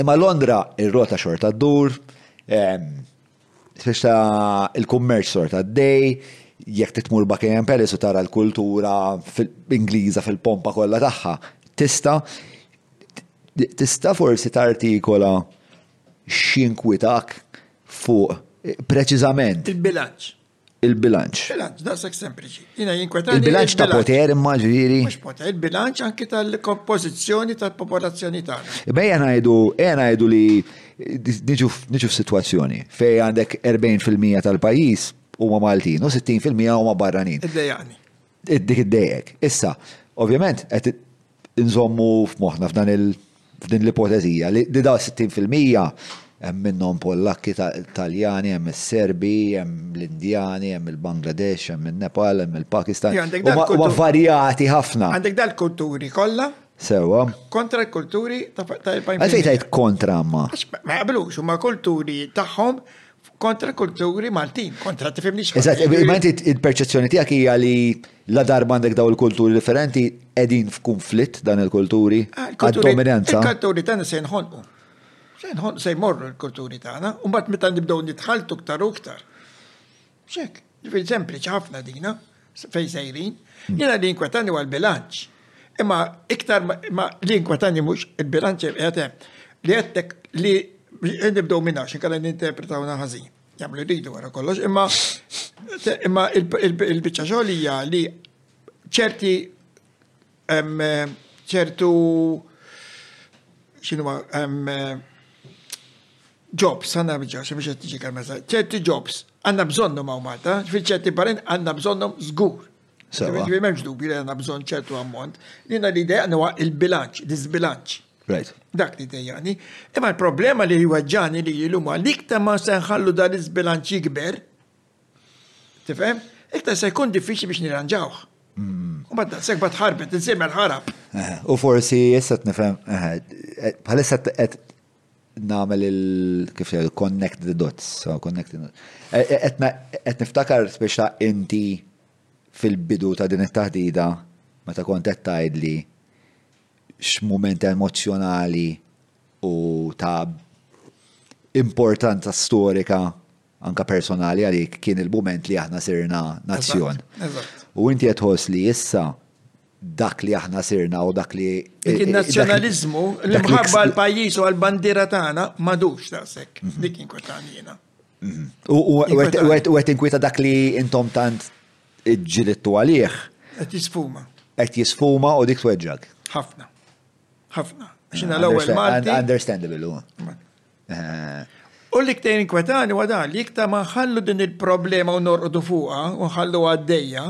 Imma Londra ir-rota xorta ddur, speċta il-kummerċ sorta d-dej, jekk titmur Buckingham Palace u tara l-kultura Ingliża fil-pompa kollha tagħha, tista' tista' forsi tartikola x'inkwitak fuq preċiżament. Il-bilanċ. il-bilanċ. Bilanċ, daqshekk sempliċi. Jiena jinkwetani. Il-bilanċ ta' poter imma ġifieri. Mhux poter, il-bilanċ anki tal-kompożizzjoni tal-popolazzjoni tagħna. Imma ejja ngħidu, ejja ngħidu li niġu f'sitwazzjoni fejn għandek 40% tal-pajjiż huma Maltin u 60% huma barranin. Iddejjaqni. Dik iddejjek. Issa, ovvjament, Inżommu f'moħħna f'dan il f'din l-ipotezija li li daw 60 fil-mija hemm minnhom Pollakki, Taljani, hemm is-Serbi, hemm l-Indjani, hemm il-Bangladesh, hemm in-Nepal, hemm il-Pakistan. Huma varjati ħafna. Għandek dal-kulturi kollha. Sewwa. Kontra l-kulturi ta' Għalfejn tgħid kontra ma? Ma jaqblux, huma kulturi tagħhom kontra kulturi Maltin, kontra tifimni Eżatt, ma inti il-perċezzjoni tiegħek hija li la darba għandek daw il-kulturi differenti qegħdin f'kunflitt dan il-kulturi ah, għad-dominanza. Il-kulturi tagħna se nħonqu. Se nħonqu se jmorru l-kulturi tagħna, u mbagħad meta nibdew nitħaltu ktar u ktar. Xek. Ġifieri sempliċi ħafna dina fejn sejrin. Jiena li jinkwetani huwa l-bilanċ. Imma iktar ma li jinkwetani mhux il-bilanċ qed li għedtek li nibdew minn għax inkella ninterpretaw ħażin. Jagħmlu jridu wara kollox, imma imma il-biċċa xogħol hija li ċerti ċertu x'inhuma Jobs, għandna bżonn, xi mhux qed tiġi kalmata, ċerti jobs għandna bżonnhom hawn Malta, ġifieri ċerti barranin għandna bżonnhom żgur. Sewa. Ġifieri m'hemmx dubju li għandna bżonn ċertu ammont. Jiena li dejjaqni huwa il-bilanċ, l-iżbilanċ. Right. Dak li dejjaqni. Imma l-problema li jweġġani li jilum għalik ta' ma se nħallu dan l-iżbilanċ jikber. Tifhem? Iktar se jkun diffiċli biex nirranġawh. Mm. U badda, sekk bat ħarbet, insieme l-ħarab. U forsi jessat nifhem, bħalissa qed nagħmel il kif jgħidu connect the dots, so connecting the e, e, qed niftakar biex ta' inti fil-bidu ta' din it-taħdida meta kont qed tgħidli x'mument emozjonali u ta' importanza storika anke personali għalik kien il-mument li aħna sirna nazzjon. U inti qed tħoss li issa dak li aħna sirna u dak li. Il-nazzjonaliżmu, l-imħabba għal-pajjiż u għal-bandira tagħna madux daqshekk. Mhm. Dik inkwetanina. Mhm. U qed inkwita dak li intom tant ġilittu għalih. Qed jisfuma. Qed jisfuma u dik tweġġak. Ħafna. Ħafna. Xina l-ewwel Malti. Understandable. U li ktejn inkwetani wada li iktar ma nħallu din il-problema u norqdu fuqha u nħallu għaddejja.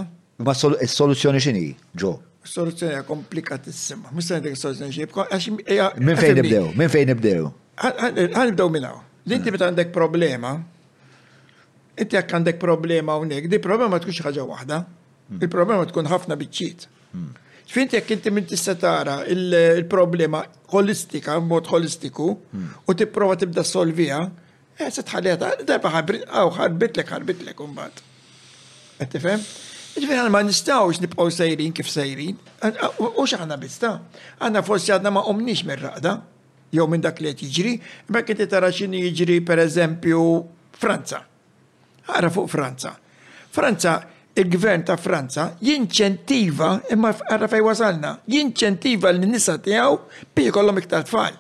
Ma s-soluzzjoni x'inhi, Ġo? Soluzzjoni hija komplikatissima. Mhux se ngħidlek soluzzjoni xi għax Minn fejn nibdew? Minn fejn nibdew? Ħan nibdew minn hawn. Li inti meta għandek problema, inti jekk għandek problema hawnhekk, di problema ma tkunx ħaġa waħda. Il-problema tkun ħafna biċċiet. Fint jekk inti minn tista' tara il-problema holistika, mod holistiku, u tipprova tibda solvija, eh, se tħallija darba għaw ħarbitlek ħarbitlek umbat. Qed tifhem? Ġifieri ma nistgħux nibqgħu sejrin kif sejrin, u x'aħna bista. Aħna forsi għadna ma qomniex mir-raqda, jew minn dak li qed jiġri, ma kien tara x'inhi jiġri pereżempju Franza. Ara fuq Franza. Franza, il-gvern ta' Franza jinċentiva, imma ara fej wasalna, jinċentiva l-nisa tiegħu biex ikollhom iktar tfal.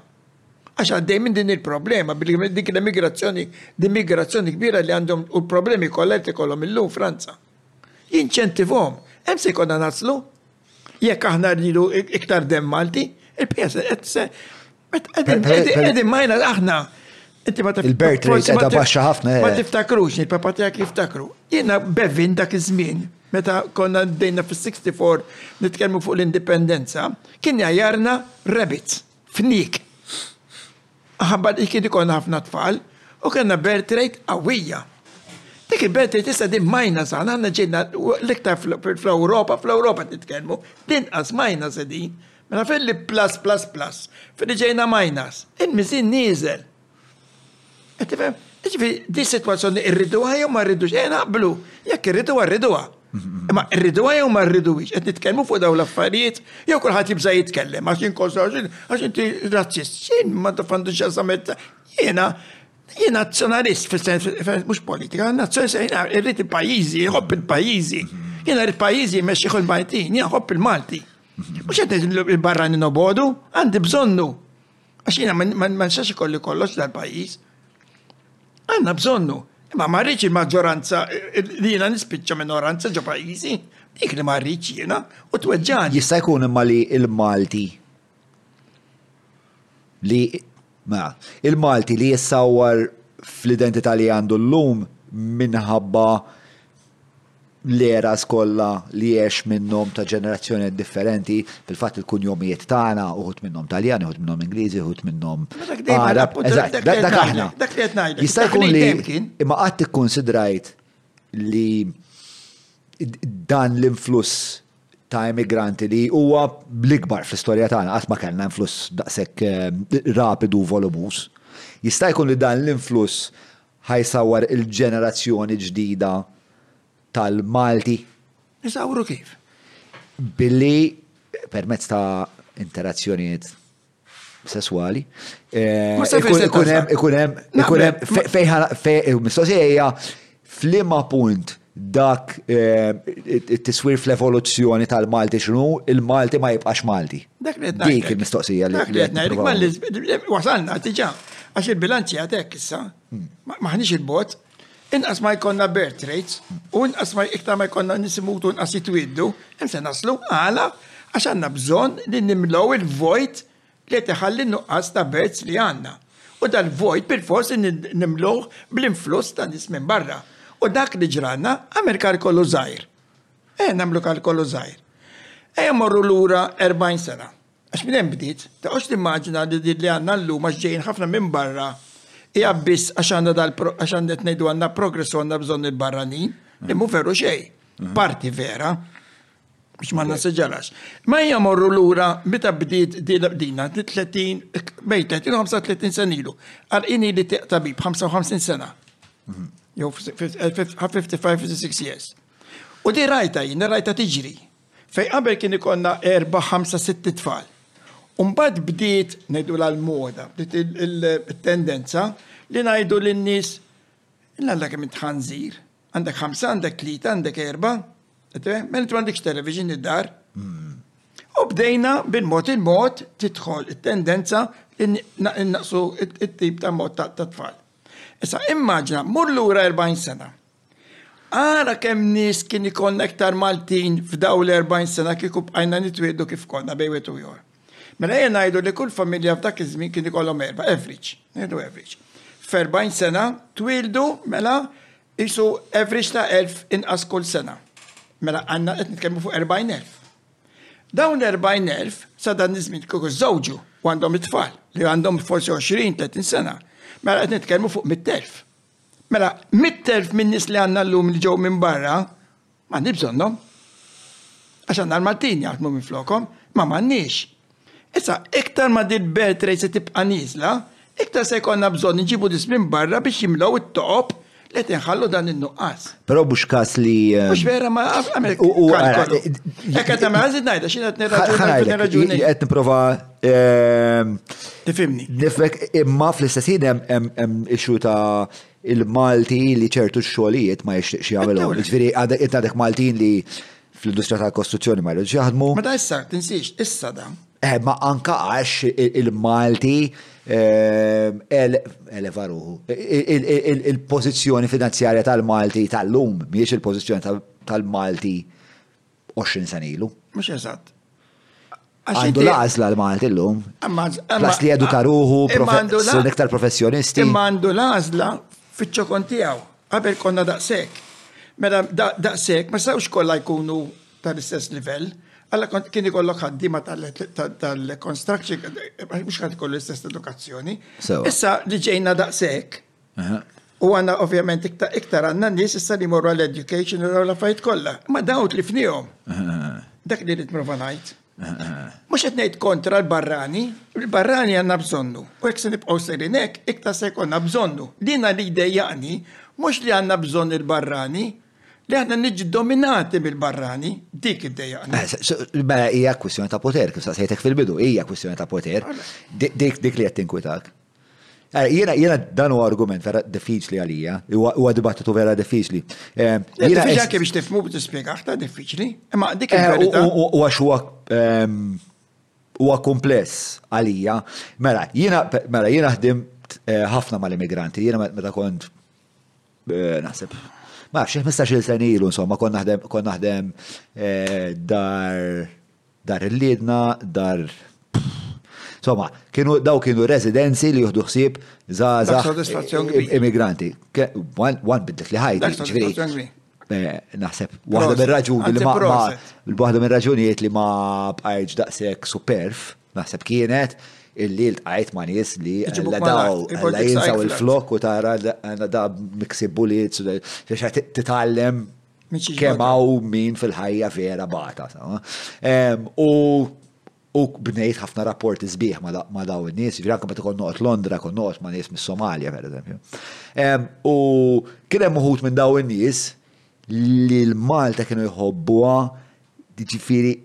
Għax għaddej minn din il-problema, dik l-immigrazzjoni, l-immigrazzjoni kbira li għandhom u l-problemi kollha li ikollhom illum Franza. Jinċentivhom, hemm se jkollna naslu. Jekk aħna rridu iktar dem Malti, il-PS qegħdin majna aħna. Il-Bert rate qiegħda baxxa ħafna. Ma eh. tiftakrux, il-papa tiegħek jiftakru. Jiena bevin dak iż-żmien meta konna dejna fis-64 nitkellmu fuq l-indipendenza, kien jajarna rabbits. Fnik. Minħabba li kien ikollna ħafna tfal u kellna birth rate qawwija. Dik il-birth rate issa din minus aħna, aħna ġejna l-iktar fl-Ewropa, fl-Ewropa qed nitkellmu, l-inqas minus qegħdin. Mela fejn li plus plus plus? Fejn li ġejna minus? Il-miżien nieżel. Qed tifhem? Jiġifieri di sitwazzjoni irriduha jew ma rridux, eh naqblu, jekk irriduha rriduha. Imma rriduha jew ma rriduhiex, qed nitkellmu fuq dawn l-affarijiet, jew kulħadd jibża' jitkellem għax inkosa għax inti razzist. X'in ma tafandu x'jasametta. Jiena jien nazzjonalist fis-sens mhux politika, nazzjonalist irrid il-pajjiżi, jħobb il-pajjiżi. Jiena rrid pajjiżi jmexxi kull Maltin, jien ħobb il-Malti. Mhux qed il-barrani nobodu, għandi bżonnu. Għax jiena ma nistax ikolli kollox dal-pajjiż. Għandna bżonnu. Imma ma rridx il-maġġoranza li jiena nispiċċa minoranza ġo pajjiżi, dik li ma rridx jiena u tweġġani. Jista' jkun imma li il-Malti li ma il-Malti li jissawwar fl-identità li għandu llum minħabba l-eras kollha li għex minnhom ta' ġenerazzjonijiet differenti, fil-fatt il-kunjomijiet tagħna uħud minnhom Taljani, uħud minnhom Ingliżi, uħud minnhom Arab. Eżatt, dak aħna. Dak li qed ngħid. Jista' jkun li imma qatt ikkunsidrajt li dan l-influss ta' immigranti li huwa l-ikbar fl-istorja tagħna qatt ma kellna influss daqshekk eh, rapidu u volumus. Jista' jkun li dan l-influss Ħa jsawwar il-ġenerazzjoni l-ġdida tal-Malti. Isawru kif? Billi permezz ta' interazzjonijiet sesswali. Ikun hemm fejn mistoqsija hija f'liema punt dak it-tiswir fl-evoluzzjoni tal-Malti x'inhu, il-Malti ma jibqax Malti. Dik il-mistoqsija li qed ngħidlek. Wasalna diġà għax il-bilanċi għadek issa, hmm. maħniex il-bot, inqas ma jkollna birth rates u inqas ma iktar ma jkollna nisimutu inqas jitwiddu, hemm se naslu għala għax għandna bżonn li nimlow il-vojt L-art iħalli n-nuqqas ta' bert li għandna, u dal-vojt bilfors irid nimluh bl-influss ta' nies minn barra. U dak li ġralna, għamel kalkolu żgħir. Ejja nagħmlu kalkolu żgħir. Ejja mmorru lura erbgħin sena. Għax minn hemm bdiet. Toqgħodx timmaġina li din li għandna llum għax ġejjin ħafna minn barra hija biss għax għandna dal għax għandna qed ngħidu għandna progress u għandna bżonn il-barranin, li mhu veru xejn. Parti vera. biex ma nasseġġalax. Ma hija morru lura meta bdiet dina 30 bejn 30 u 35 sen ilu. Għal ini li tabib 55 sena. Mhm. Jew 55-56 years. U di rajta jina rajta tiġri. Fej qabel kien ikonna 4-5-6 tfal. Umbad bdiet, nejdu l-moda, bdiet il-tendenza li najdu l-nis, l-għalla kemm intħanżir. Għandek ħamsa, għandek tlieta, għandek erba, mela intu għandekx television id-dar. Hmm. U bdejna bil-mod il-mod tidħol it-tendenza li naqsu it-tip ta' mod ta' tfal. Issa immaġna, mur lura 40 sena. Ara kemm nies kien ikollna iktar Maltin f'daw l-40 sena kieku bqajna nitwiedu kif konna bej u jor. Mela ejja ngħidu li kull familja f'dak iż-żmien kien ikollhom erba', average, ngħidu average. F'erbgħin sena twieldu mela qisu average ta' elf inqas kull sena. Mela għandna qed nitkellmu fuq erbgħin elf. Dawn l-erbgħin elf sa dan iż-żmien kieku żżewġu u għandhom it-tfal li għandhom forsi 20-30 sena. Mela qed nitkellmu fuq mit-telf. Mela mit-telf min-nies li għandna llum li ġew minn barra M'għandniex bżonnhom. Għax għandna l-Maltin jaħdmu minflokhom. Ma m'għandniex. Issa, iktar ma din birth rate se tibqa' nieżla, iktar se jkollna bżonn inġibu nies minn barra biex jimlew it-toqob li qed inħallu dan in-nuqqas. Però mhux każ li. Mhux vera ma għamel. Hekk qed nagħmel għażid ngħidha xi qed nirraġuni. Qed nipprova. Tifhimni. Nifhek imma fl-istess ħin hemm issue ta' il-Malti li ċertu xogħlijiet ma jixtieqx jagħmilhom. Jiġifieri għandek int għandek Maltin li fl-industrija tal-kostruzzjoni ma jridx jaħdmu. Meta issa tinsiex issa dan. Eh, ma anka għax il-Malti ehm, eleva ruħu. Il-pożizzjoni finanzjarja tal-Malti tal-lum mhijiex il-pożizzjoni tal-Malti 20 sen ilu. Mux eżatt. Għandu l-għazla l-Malti l-lum. Għas li għadu karuħu, sun iktar professjonisti. Imma għandu l-għazla fitxokon tijaw. Għabel konna daqsek. Mela daqsek, ma sawx kolla jkunu tal-istess livell. Għalla kont kien ikollok ħaddima tal-construction, mux ħad kollu l-istess edukazzjoni. Issa li ġejna daqsek, U għanna ovvjament iktar għanna nis issa li morru għal-education u għal affajt kolla. Ma daw li fnijom. Dak li rrit prova najt. Mux etnejt kontra l-barrani, l-barrani għanna bżonnu. U jek se nibqaw serinek, iktar se jkonna bżonnu. Dina li dejjani, mux li għanna bżonn il-barrani, li għanna nġi dominati bil-barrani, dik id-dejjani. Eh, mela hija kwistjoni ta' poter, kif saqsejtek fil-bidu, hija kwistjoni ta' poter, dik li qed tinkwitak. Eh, jena, jena dan huwa argument vera diffiċli għalija, huwa dibattitu vera diffiċli. Eh, jena ġa kif biex tifmu biex tispjega aħna diffiċli, imma dik eh, il-verità. U għax huwa ehm, huwa kumpless għalija. Mela, jena mela jena ħdim ħafna mal-immigranti, jena meta kont naħseb ma nafx 15-il sen ilu insomma konna naħdem konna naħdem dar Dar il-Liedna, dar Insomma, kienu daw kienu residenzi li juhdu ħsieb żgħażagħ immigranti. Wan bidlet li ħajti. Eh, naħseb, waħda minn raġuni li ma' waħda minn raġunijiet li ma bqajġ daqshekk superf, naħseb kienet illi l-tqajt ma' nies li l-daw, l-jinsaw il-flok u tara l-da miksib bulit, titgħallem kemaw min fil-ħajja vera bata. U u bnejt ħafna rapporti sbieħ ma daw in-nies, ġifieri anke meta kont noqgħod Londra, kont noqgħod ma' nies mis-Somalja pereżempju. U kien hemm uħud minn daw in-nies li l-Malta kienu jħobbuha jiġifieri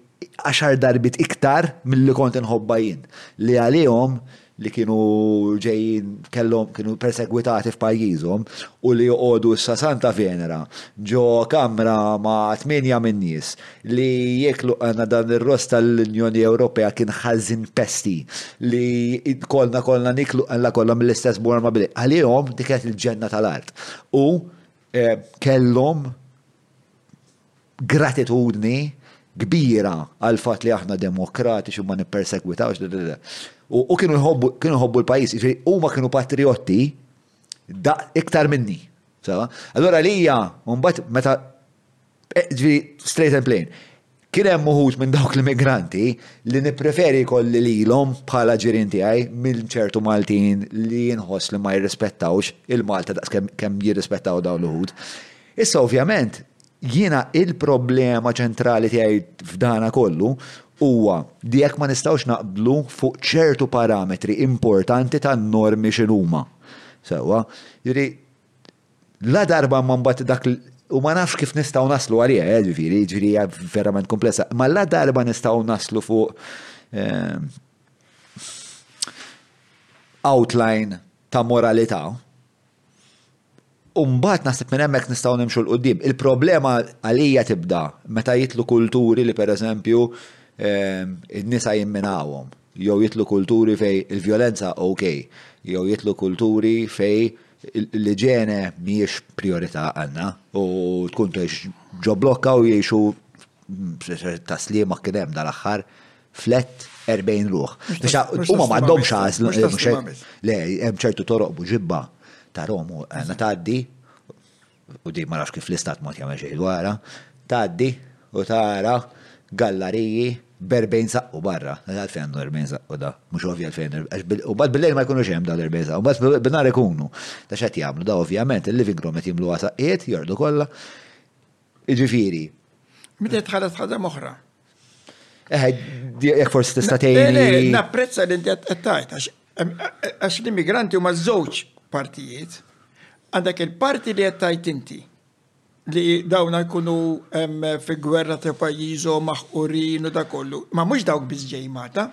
għaxar darbiet iktar milli kont inħobbha jien, li għalihom li kienu ġejjin kellhom kienu persegwitati f'pajjiżhom u li joqogħdu sa Santa Venera ġo kamra ma' tmienja min-nies li jekk luqgħana dan ir-ross tal-Unjoni Ewropea kien ħażin pesti li kollna kollna nieklu qalla kollha mill-istess bunar ma' bli għalihom dik kienet il-ġenna tal-art u kellhom gratitudni kbira għall-fatt li aħna demokratiċi u ma nippersegwitawx, u kienu jħobbu l-pajjiż, jiġifieri huma kienu patrijotti iktar minni. Allura li hija mbagħad meta eh, ġifieri straight and plain. Kien hemm uħud minn dawk l-immigranti li nippreferi kolli lilhom bħala ġirien tiegħi minn ċertu Maltin li jinħoss li ma jirrispettawx il-Malta daqs kemm jirrispettaw dawn l-uħud. Issa ovvjament Jiena il-problema ċentrali tiegħi f'dana kollu huwa li jekk ma nistgħux naqblu fuq ċertu parametri importanti tan-normi x'inhuma. Sewwa? Jiġifieri, ladarba ma mbagħad dak u ma nafx kif nistgħu naslu għaliha, eh, ġifieri, ġifieri hija verament komplessa, ma ladarba nistgħu naslu fuq ehm, outline ta' moralità, Umbat naħseb minn hemmhekk nistgħu nimxu l qudiem Il-problema għalija tibda meta jitlu kulturi li pereżempju ehm, in-nisa jimminawhom, jew jitlu kulturi fej il-vjolenza ok, jew jitlu kulturi fej l-iġene mhijiex priorità għandna u tkun tgħix ġo blokka u jgħixu taslima kien hemm dal-aħħar flet 40 ruħ. Huma m'għandhomx għażlu. Le, hemm ċertu toroq buġibba ta' Romu għandna eh, tgħaddi u di ma nafx kif l-istat mod jagħmel xejn dwarha, tgħaddi u tara gallariji berbejn saqqu barra, għal fejn għandu 40 saqqu da, mhux ovvja fejn, u bad bil-lejl ma jkunux hemm dal-40 saqqu, bad bil-nar ikunu. Ta' xed jagħmlu da ovvjament il-living room qed jimlu għasaqqiet, jordu kollha, Jiġifieri. Meta tħallas ħadam oħra. Eħe, jekk forsi tista' tgħin. Napprezza li inti qed tgħid għax l-immigranti huma żewġ partijiet. Għandek il-parti li qed tgħid inti li dawna jkunu fi gwerra ta' pajjiżhom maħqurin u da kollu. Ma mhux dawk biss ġej Malta.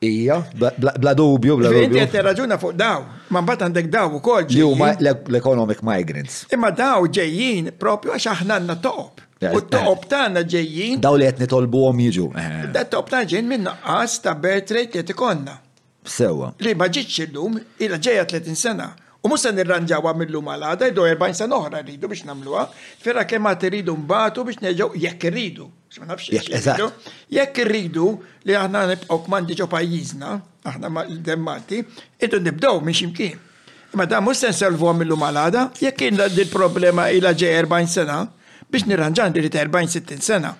Ija, bla dubju, bla dubju. Inti qed raġuna fuq daw, ma mbagħad għandek daw ukoll. Li huma l-economic migrants. Imma daw ġejjin propju għax aħna għandna toqob. U t-toqob tagħna ġejjin. Daw li qed nitolbuhom jiġu. Eh. Da toqob tagħna ġejjin minn naqqas ta' birth rate li qed ikollna. Sewa. Li ma ġietx illum, ilha ġejja 30 sena. U mhux se nirranġawha mill-lum għal għada, jdu 40 sena oħra rridu biex nagħmluha, ferra kemm għad iridu mbagħtu biex neġgħu jekk irridu. Jekk irridu li aħna nibqgħu kmandi ġo pajjiżna, aħna ma' l-demmati, idu nibdew minn ximkien. Ma da mhux se nselvu għamillu malada, jekk kien din problema ila ġej 40 sena, biex nirranġan irid 40-60 sena.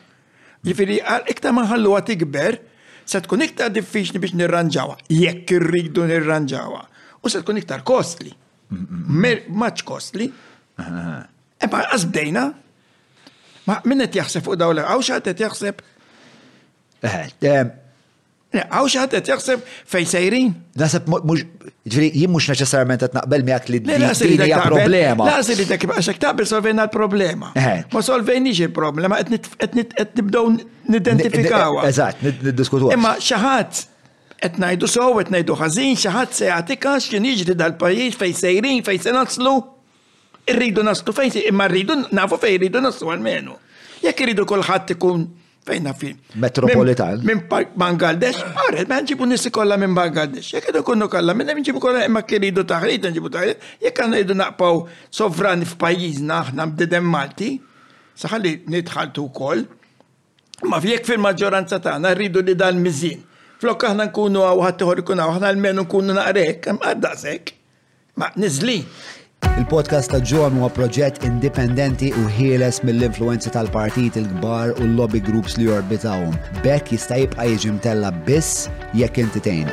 Ġifieri għal iktar ma nħalluha tikber, se tkun iktar diffiċli biex nirranġawha, jekk irridu nirranġawha. U se tkun iktar kostli. Much kostli. Imma qas bdejna. Ma min qed jaħseb fuq dawl hawn xi qed jaħseb. Għaw xaħat qed jaħseb fejn sejrin. Nasab mhux ġifieri jien mhux neċessarjament qed naqbel miegħek li din hija problema. Laqsi li dak għax hekk taqbel solvejna l-problema. Ma solvejniex il-problema qed nibdew nidentifikaw. Eżatt, niddiskutu. Imma xi ħadd qed ngħidu sew qed ngħidu ħażin, xi ħadd se jagħtik għax kien jiġri dal-pajjiż fejn sejrin fejn se naslu. Irridu naslu fejn imma rridu nafu fejn rridu naslu għalmenu. Jekk irridu kulħadd ikun fejn nafi. Metropolitan. Minn Bangladesh, għarret, ma nġibu nissi kollha minn Bangladesh. Jekk irridu kunnu kollha minn nġibu kollha imma kien rridu taħrid, nġibu taħrid, jekk għandna rridu naqpaw sovran f'pajjiżna aħna bdedem Malti, saħalli nitħaltu wkoll. Ma fjek fil-maġġoranza tagħna rridu li dan miżin. Flok aħna nkunu għaw ħadd ikun għaw, aħna l-menu nkunu naqrek, għaddaqsek. Ma nizli! Il-podcast ta' John huwa proġett indipendenti u ħieles mill-influenzi tal-partit il-kbar u l-lobby groups li jorbitawhom. Bekk jista' jibqa' jiġi mtella biss jekk inti tgħin.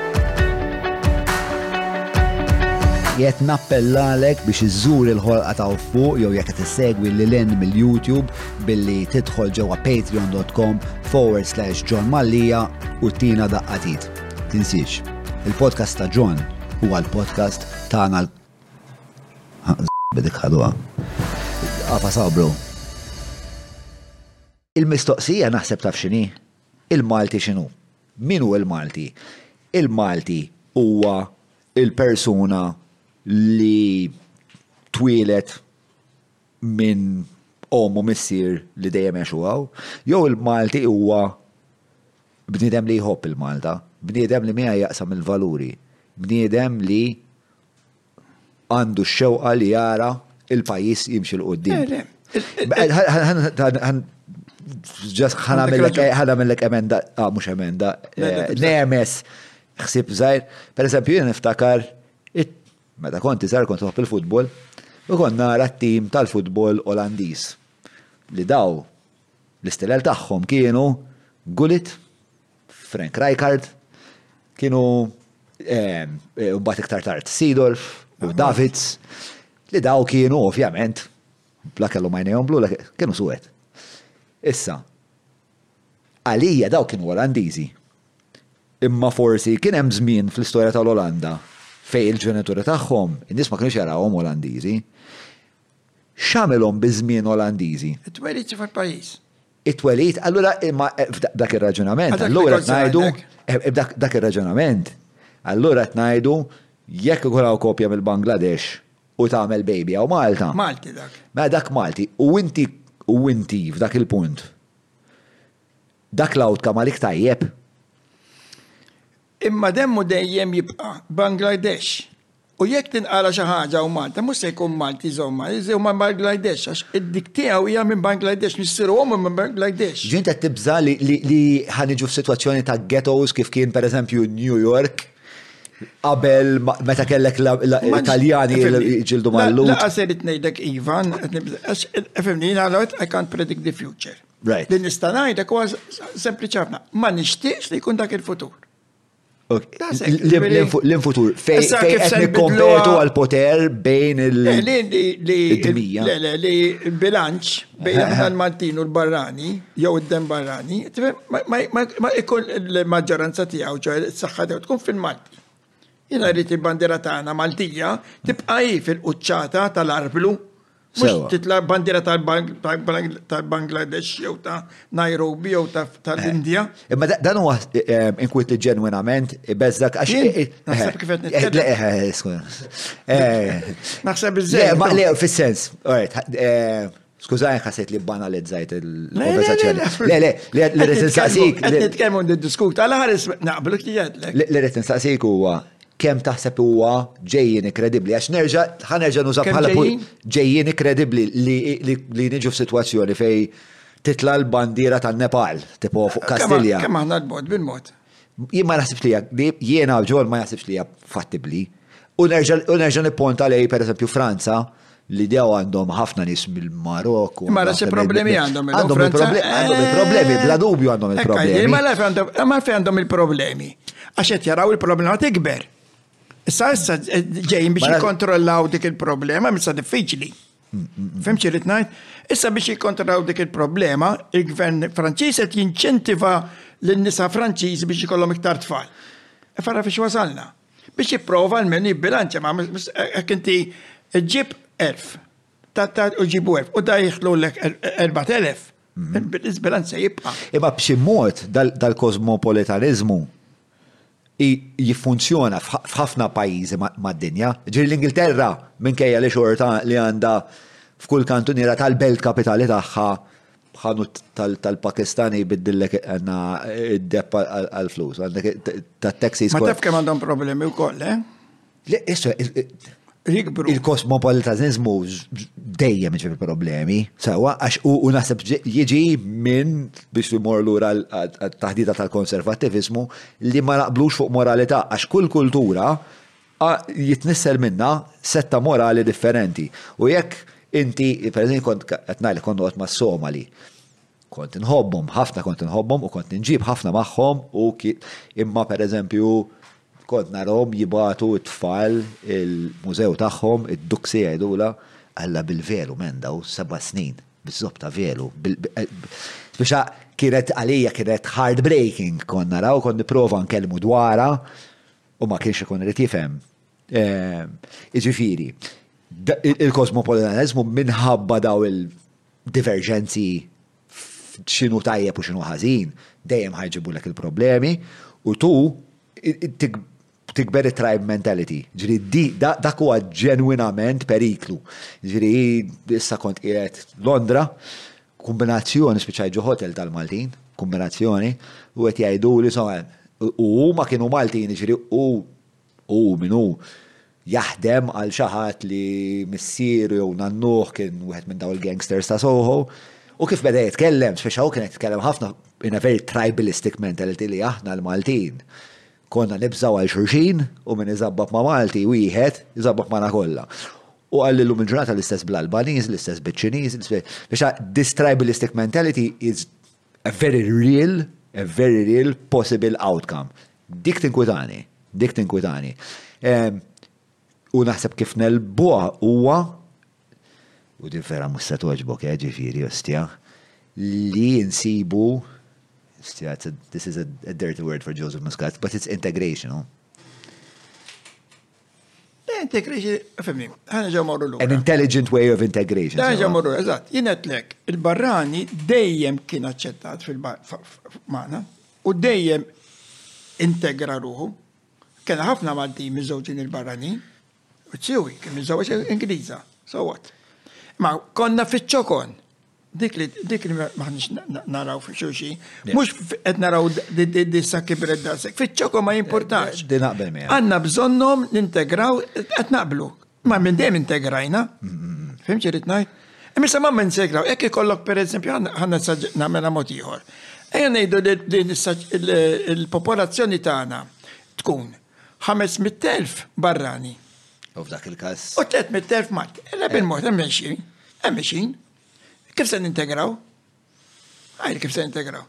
Jett nappellalek biex iżżur il-ħolqa ta' fuq jew jekk qed issegwi lil hinn mill-YouTube billi tidħol ġewwa patreon.com forward slash John Mallia u tina daqqatit. Tinsiex, il-podcast ta' John huwa l-podcast tagħna l- Bidik ħadwa. Għafa saw, bro. Il-mistoqsija naħseb taf xini? Il-Malti xinu? Min hu il-Malti? Il-Malti huwa il-persuna li twilet minn omm u missier li dejjem għexu hawn, jew il-Malti huwa bniedem li jħobb il-Malta, bniedem li miegħi jaqsam il-valuri, bniedem li għandu x-xewqa li jara il-pajjiż jimxi l-qudiem. Ġas ħanamillek emenda, ah, mhux emenda, nemes ħsib żgħir. Per eżempju, jien niftakar Meta kont iżgħar kont inħobb il-futbol u kont nara t-tim tal-futbol Olandiż li daw l-istilel tagħhom kienu Gullit, Frank Rijkaard, kienu mbagħad iktar tard Seedorf u Davids li daw kienu ovvjament la kellhom għajnejhom blu la kienu suwed. Issa, Għalija dawk kienu Olandiżi. Imma forsi kien hemm żmien fl-istorja tal-Olanda fejn il-ġenituri tagħhom, in-nies ma kinux jarawhom Olandiżi. X'għamilhom biż-żmien Olandiżi? It-twelid xi fil-pajjiż. It-twelid, allura imma b'dak ir-raġunament, allura qed ngħidu, b'dak ir-raġunament, allura qed ngħidu jekk ikun hawn kopja mill-Bangladesh U tagħmel baby għaw Malta. Malti dak. Ma mela dak Malti. U inti u inti f'dak il-punt. Dak l-outcome għalik tajjeb. Imma demmu dejjem jibqa' Bangladesh. U jekk tinqara xi ħaġa u Malta, mhux se jkun Malti żomma, jew ma' Bangladesh, għax id-dik tiegħu hija minn Bangladesh, missiru hom minn Bangladesh. Ġint qed tibża li ħaniġu f'sitwazzjoni ta' ghettos kif kien pereżempju New York Qabel, meta kellek l-Italjani ġildu mallu. Laqa ser itnejdek Ivan, efemni jina l-għot, I can't predict the future. Right. Din nista najdek u sempliċi ħafna. Ma nishtiqx li jkun dak il-futur. L-infutur, fej qed nikkompetu għal-poter bejn il-dinja. Li bilanċ bejn aħna l-Maltin u l-barrani, jew id-dem barrani, ma ikun il-maġġoranza tiegħu ġo s-saħħa tiegħu tkun fil-Malti. Jina rrit il-bandira tagħna Maltija tibqa' fil-quċċata tal-arblu. Mux titla bandira tal-Bangladesh jew ta' Nairobi jew tal-Indja. Eh, imma dan huwa eh, inkwit li ġenwinament ibeżżak għax. Eh, naħseb kif qed nitkellem. Naħseb iżżej. Ma le fis-sens, Skużaj, ħaset li banalizzajt il-konversazzjoni. Le, le, le, le, rrit nsaqsik. Għed kemmu diskut, għala ħaris naqblu kijet. Le, rrit nsaqsik huwa kem taħseb huwa ġejjin kredibli, għax nerġa, ħanerġa nuża bħala ġejjin kredibli li niġu f'sitwazzjoni fej titla' l-bandiera tan-Nepal, tipo fuq Kastilja. Kemm aħna l-bot bil-mod. Jien ma naħsibx li hekk, jiena ġol ma naħsibx li hija fattibbli. U nerġa' nipponta lej pereżempju Franza li dew għandhom ħafna nies mill-Marok. Ma nafx il-problemi għandhom. Għandhom il-problemi, bla dubju għandhom il-problemi. Ma nafx għandhom il-problemi. Għax qed jaraw il-problema tikber. Issa issa ġejjin biex jikkontrollaw dik il-problema, minn sa diffiċli. Fim xi rid ngħid? Issa biex jikkontrollaw dik il-problema, il-gvern Franċiż qed jinċentiva lin-nisa Franċiżi biex ikollhom iktar tfal. E farra fiex wasalna. Biex jipprova l-men jibbilanċa ma' hekk inti ġib elf. U ġibu elf. U da jieħlu l erbat elf. Bil-izbilanċa jibqa. Iba b'xi mod dal-kosmopolitanizmu Hi jiffunzjona f'ħafna pajjiżi mad-dinja. Jiġifieri l-Ingilterra, minkejja li xorta li għandha f'kull kantuniera tal-belt kapitali tagħha ħanut tal-Pakistani jbiddillek għandna d-depp għall-flus. Għandek tat-taxis. Ma taf kemm għandhom problemi wkoll, eh? Jikbru. Il-kosmopolitanizmu dejjem iġib problemi, sawa, għax u naħseb jiġi minn biex imur lura taħdita tal-konservativizmu li ma naqblux fuq moralità, għax kull kultura jitnissel minna setta morali differenti. U jekk inti, per kont qed ngħidlek kont noqgħod mas-Somali, Kont inħobbhom, ħafna kont inħobbhom u kont ninġib ħafna magħhom u imma pereżempju kont narhom jibatu t-tfal il-mużew tagħhom, id-duksi jgħidula, Alla bil-velu men daw seba' snin, biż-żopp ta' velu, spiċċa kienet għalija kienet heartbreaking kont naraw, kont nipprova nkellmu dwarha u ma kienx ikun irid jifhem. Iġifiri, il-kosmopolitanizmu minħabba daw il-divergenzi xinu tajjeb u xinu ħażin, dejjem ħajġibu l il-problemi, u tu tikber it-tribe mentality. Ġiri, dak huwa ġenwinament periklu. Ġiri, issa kont qiegħed Londra, kombinazzjoni spiċajġu hotel tal-Maltin, kombinazzjoni, u qed jgħidu li u huma kienu Maltin, ġiri, u Hu min hu jaħdem għal xi ħadd li missieru jew nannuh kien wieħed minn dawn il-gangsters ta' Soho. U kif beda jitkellem, spiċċa hu kien qed jitkellem ħafna in a very tribalistic mentality li aħna l-Maltin konna nibżgħu għal xulxin u min iżabbob ma' Malti wieħed iżabbob magħna kollha. U qalli llum il-ġurnata l-istess bl-Albaniż, l-istess biċ-Ċiniż, l-istess, spiċċa this tribalistic mentality is a very real, a very real possible outcome. Dik tinkwitani, dik tinkwitani. U naħseb kif nelbuha huwa u din vera mhux se togħġbok eh, ġifieri ostja, li nsibu ostja, this is a, a dirty word for Joseph Muscat, but it's integration, no? Integration, fimni, ħana ġew morru l An intelligent way of integration. Ħana ġew morru, eżatt, jinetlek, il-barrani dejjem kien aċċettat fil-mana u dejjem integra ruħu. Kena ħafna Maltin miżewġin il-barrani, u ċiwi, kien miżewġ Ingliża, so what? Ma konna fiċ-ċokon, Dik li dik li maħniex naraw fi xulxi. Mhux qed naraw dissa kibret dasek. Fiċ-ċoko ma jimpurtax. Di naqbel miegħek. Għandna bżonnhom nintegraw qed naqblu. Ma minn dejjem integrajna. Fim ċirit ngħid? Imma se ma minn segraw, hekk ikollok pereżempju ħanna nagħmel mod ieħor. Ejja ngħidu li il-popolazzjoni tagħna tkun Ħames mitt elf barrani. U f'dak il-każ. U tliet mitt elf Malti. Illa eh. bil-mod hemm mexjin, hemm mexjin. Kif se nintegraw? Għajr kif se nintegraw?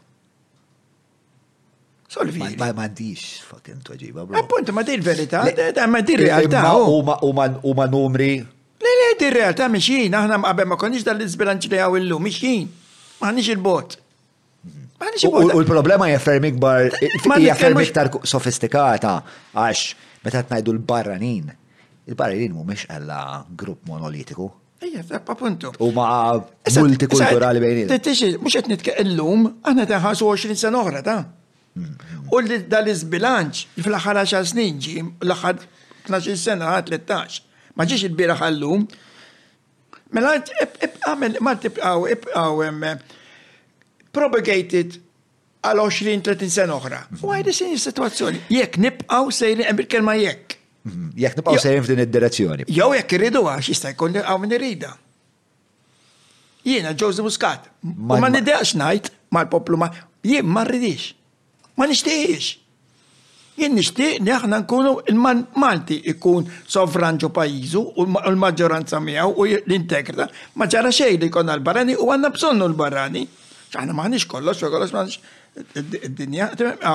Solvi. Ma għandix fucking toġiba, bro. Appunto, ma di l-verità, ma di l-realtà. U ma numri. Le, le, di l-realtà mixin, aħna mqabem ma konniex dal-izbilanċ li għaw illum, mixin. Ma għandix il-bot. U l-problema hija ferm ikbar, hija ferm iktar sofistikata għax meta tnajdu l-barranin, il-barranin mhumiex għalla grupp monolitiku. Ejja, appuntu. U ma' multikulturali bejn. Mux qed nitkellem illum, aħna tenħasu 20 sena oħra ta'. Mm-hmm. U li dal-izbilanċ fl-aħħar 10 snin ġi l-aħħar 12 sena 13. Ma ġiex il-bira ħallum. Mela għamel ma tibqgħu ibqgħu propagated għal 20-30 sena oħra. U għajdi sin situazzjoni. Jekk nibqaw sejrin hemm il-kelma jekk. Mhm. Jekk nibqaw sejrin f'din id-direzzjoni. Jew jekk irridu għax jista' jkun hawn min irida. Jiena Joseph Muscat. Ma nideqx ngħid mal-poplu ma jien ma rridix. Ma nixtieqx. Jien nixtieq li aħna nkunu Malti jkun sovran ġo pajjiżu u l-maġġoranza miegħu u l-integrita. Ma ġara xejn li jkollna l-barrani u għandna bżonnu l-barrani. Aħna maħniex kollox, kollox maħniex id-dinja,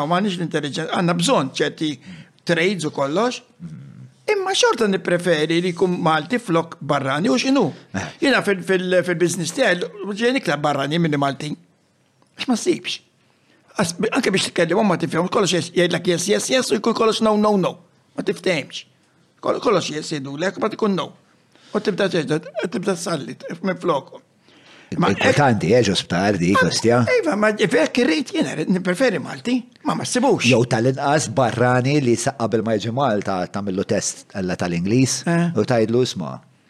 maħniex l-intelligenza, għandna bżonn ċerti trades u kollox. Imma xorta nipreferi li jkun Malti flok barrani u xinu. Eh. Jina fil-biznis tiegħi ġejni iktar barrani minni Maltin. Għax ma sibx. Anke biex tkellem ma tifhem, kollox jgħidlek yes, yes, yes, u jkun kollox no, no, no. Ma tifhemx. Kollox jgħidu lek, ma tkun no. U tibda ġeġda, tibda salli, minn floku. Ma importanti, eġ eh, osptar di, kostja. Iva, ma fek irrit jena, preferi Malti, ma ma sibux. Jow tal-inqas barrani li saqqabel ma jġi Malta tamillu test għalla tal-Inglis, eh. u tajdlu isma.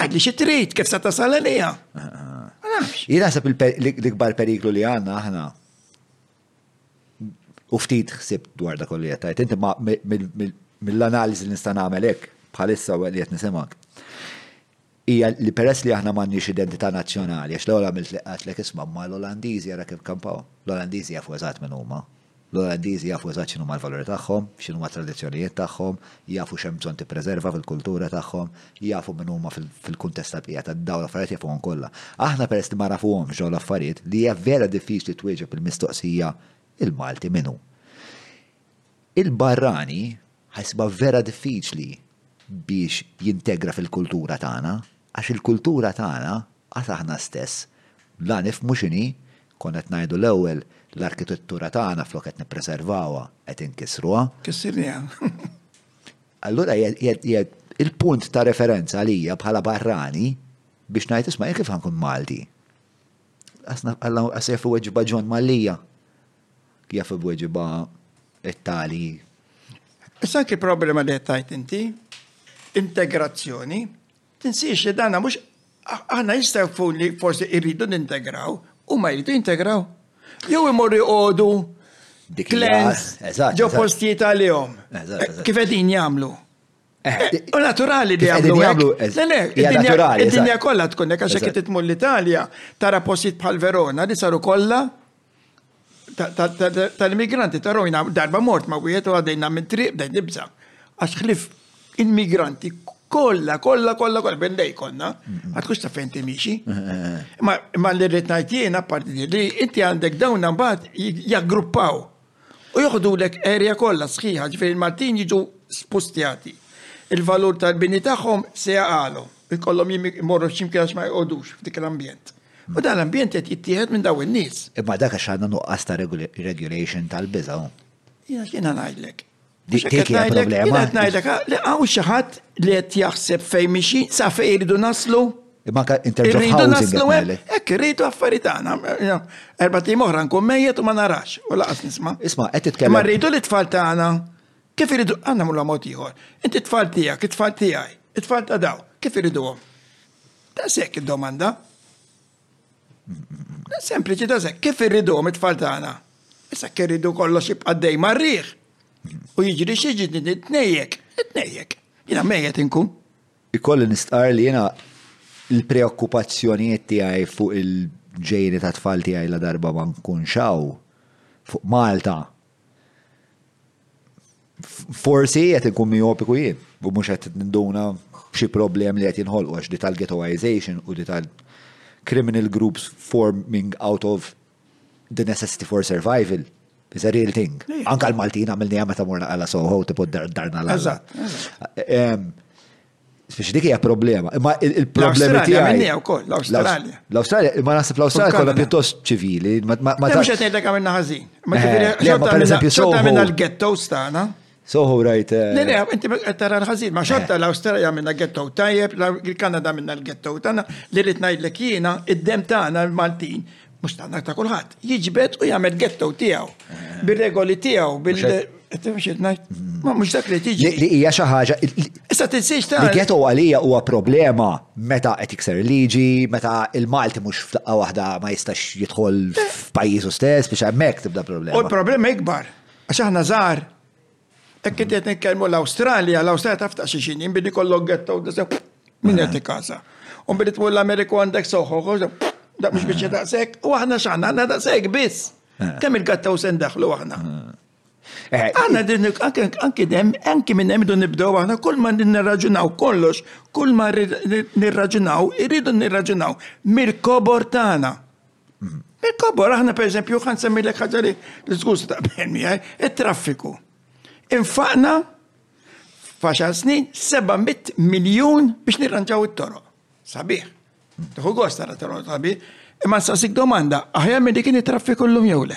Għadli xi trid, kif sa tasal għalija? Jien naħseb l-ikbar periklu li għandna aħna u ftit ħsib dwar da kolli qed inti mill-analiżi li nista' nagħmel hekk bħalissa li qed nisimak. Hija li peress li aħna m'għandniex identità nazzjonali, għax l-ewwel għamilt li qatlek isma' ma l-Olandiżi ara kif kampaw. L-Olandiżi jafu eżatt minn huma. L-Olandiżi jafu eżatt x'inhuma l-valuri tagħhom, x'inhuma t-tradizzjonijiet tagħhom, jafu x'hemm bżonn tippreserva fil-kultura tagħhom, jafu min huma fil-kuntest tal-bqija ta' dawn l-affarijiet jafuhom kollha. Aħna peress li ma nafuhomx dawn l-affarijiet li hija vera diffiċli twieġeb il-mistoqsija il-Malti min hu? Il-barrani ħa jsibha vera diffiċli biex jintegra fil-kultura tagħna għax il-kultura tagħna għad aħna stess la nifhmu x'inhi Konna qed ngħidu l-ewwel, l-arkitettura tagħna flok qed nippreservawha, qed inkissruha. Kissirniha. Allura jekk il-punt ta' referenza għalija bħala barrani biex ngħid isma' jekk kif ħankun Malti. Asna Alla qasef weġiba John Mallija. Jaf weġiba it-tali. Issa anki problema li qed inti, integrazzjoni, Tinsiex li dana mhux aħna jista' jkun li forsi irridu nintegraw u ma jridu jintegraw. Jew imorru jqogħdu klens ġo postijiet għalihom. Kif qegħdin jagħmlu? Eh, eh, u naturali li għamlu għamlu. Id-dinja kollha tkun hekk għax qed titmur l-Italja tara postijiet bħal Verona li saru kollha tal-immigranti ta' rojna darba mort ma' wieħed u għadejna minn triq bdejt nibża. Għax ħlif immigranti kollha, kollha, kollha, kollha, bendej konna, ma tkunx ta' fejn timixi. Ma li rrid ngħid jien apparti li inti għandek dawn mbagħad jaggruppaw u joħdulek erja kollha sħiħa ġifieri l-Maltin jiġu spustjati. Il-valur tal-bini tagħhom se jaqalhom, ikollhom jmorru x'imkien għax ma jqogħdux f'dik l-ambjent. U dan l-ambjent qed jittieħed minn daw in-nies. Imma dak għax għandna nuqqas ta' regulation tal-biża' hu. Jiena x'jiena ngħidlek. Dik dik hija problema. Jiena qed ngħidlek li hawn xi ħadd li qed jaħseb fejn mixi sa fejn iridu naslu. Imma interġa' ħawlu naslu hemm. Hekk irridu affarijiet tagħna. Erba' tim oħra nkun mejjet u ma narax u laqas nisma'. Isma' qed titkellem. Ma rridu li tfal tagħna kif iridu għandna mhux mod ieħor. Inti tfal tiegħek, it-tfal tiegħi, it-tfal ta' daw, kif iriduhom? Daqshekk id-domanda. Sempliċi daqshekk, kif irridhom it-tfal tagħna? Issa kirridu kollox jibqa' dej marriħ. U jiġri xiġi tnejjek, tnejjek. Jina mejjet inkun. Ikolli nistqar li jina l-preokkupazzjonijiet tiegħi fuq il-ġejni ta' tfal tiegħi la darba ma nkun xaw fuq Malta Forsi qed inkun miopiku jien, u mhux qed ninduna xi problem li qed jinħolqu għax di tal-ghettoization u di tal-criminal groups forming out of the necessity for survival is a real thing. Anka l-Maltin għamilni meta morna għala Soho tipo darna l Fiex dik hija problema. Imma il-problemi tiegħi. L-Awstralja wkoll, l-Awstralja. L-Awstralja, imma naħseb l-Awstralja kollha pjuttost ċivili. Ma tafx qed ngħidlek għamilna ħażin. Ma ġifieri xorta pereżempju xorta għamilna l-ghettos tagħna. Soho rajt. Eh, le, le, inti qed tara l-ħażin, ma xorta eh. l-Awstralja għamilna ghetto tajjeb, il-Kanada għamilna l-ghetto tagħna, li rid ngħidlek jiena, id-dem tagħna l-Maltin mhux tagħna ta' kulħadd, jiġbed u jagħmel ghetto tiegħu, bir-regoli tiegħu, bil Ma mhux dak li tiġi. Li hija xi ħaġa. Issa tinsiex ta' Ghetto għalija huwa problema meta qed jikser liġi, meta il-Malti mhux f'daqqa waħda ma jistax jidħol f'pajjiżu stess biex hemmhekk tibda problema. U l-problema ikbar, għax aħna żgħar Hekk inti qed nitkellmu l-Awstralja, l-Awstralja taf ta' xi xini, bidi kollok ghetto minn qed ikasa. U bidi tmur l-Ameriku għandek soħħu, da mhux biex daqshekk, u aħna x'għandna għandna daqshekk biss. Eh. Kemm il-gattaw se ndaħlu aħna. Eh. Għanna din anki dem, anki minn hemm nibdew aħna kull ma nirraġunaw kollox, kull ma nirraġunaw, irridu nirraġunaw mill-kobor tagħna. Il-kobor, aħna per eżempju, għan semmi l ħagġa li l-izguż ta' bħen miħaj, il-traffiku. Infaqna faċar snin 700 miljon biex nirranġaw il-toro. Sabiħ. Tuħu għosta la toro sabiħ. Imma s-sasik domanda, aħjar minn dik traffiku l-lum jowle.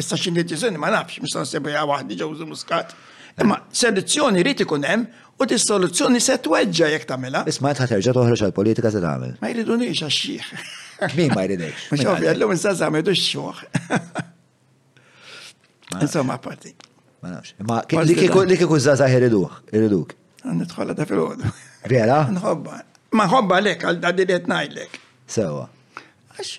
Issa xi deċiżjoni ma nafx, mhux se nsibha waħdi ġew muskat. Imma soluzzjoni rrid ikun hemm u dis soluzzjoni se tweġġa' jekk tagħmilha. Isma' qed ħaterġa' toħroġ għall-politika se tagħmel. Ma jridunix għax-xieħ. Min ma jridekx? Mhux ovvja llum insażha ma jridux xogħol. Insomma, parti. Ma nafx. Ma li kieku żgħażagħ iriduh, iriduk. Nidħolha ta' filgħodu. Vera? Nħobba. Ma nħobba lek għal dadidet ngħidlek. Sewa. Għax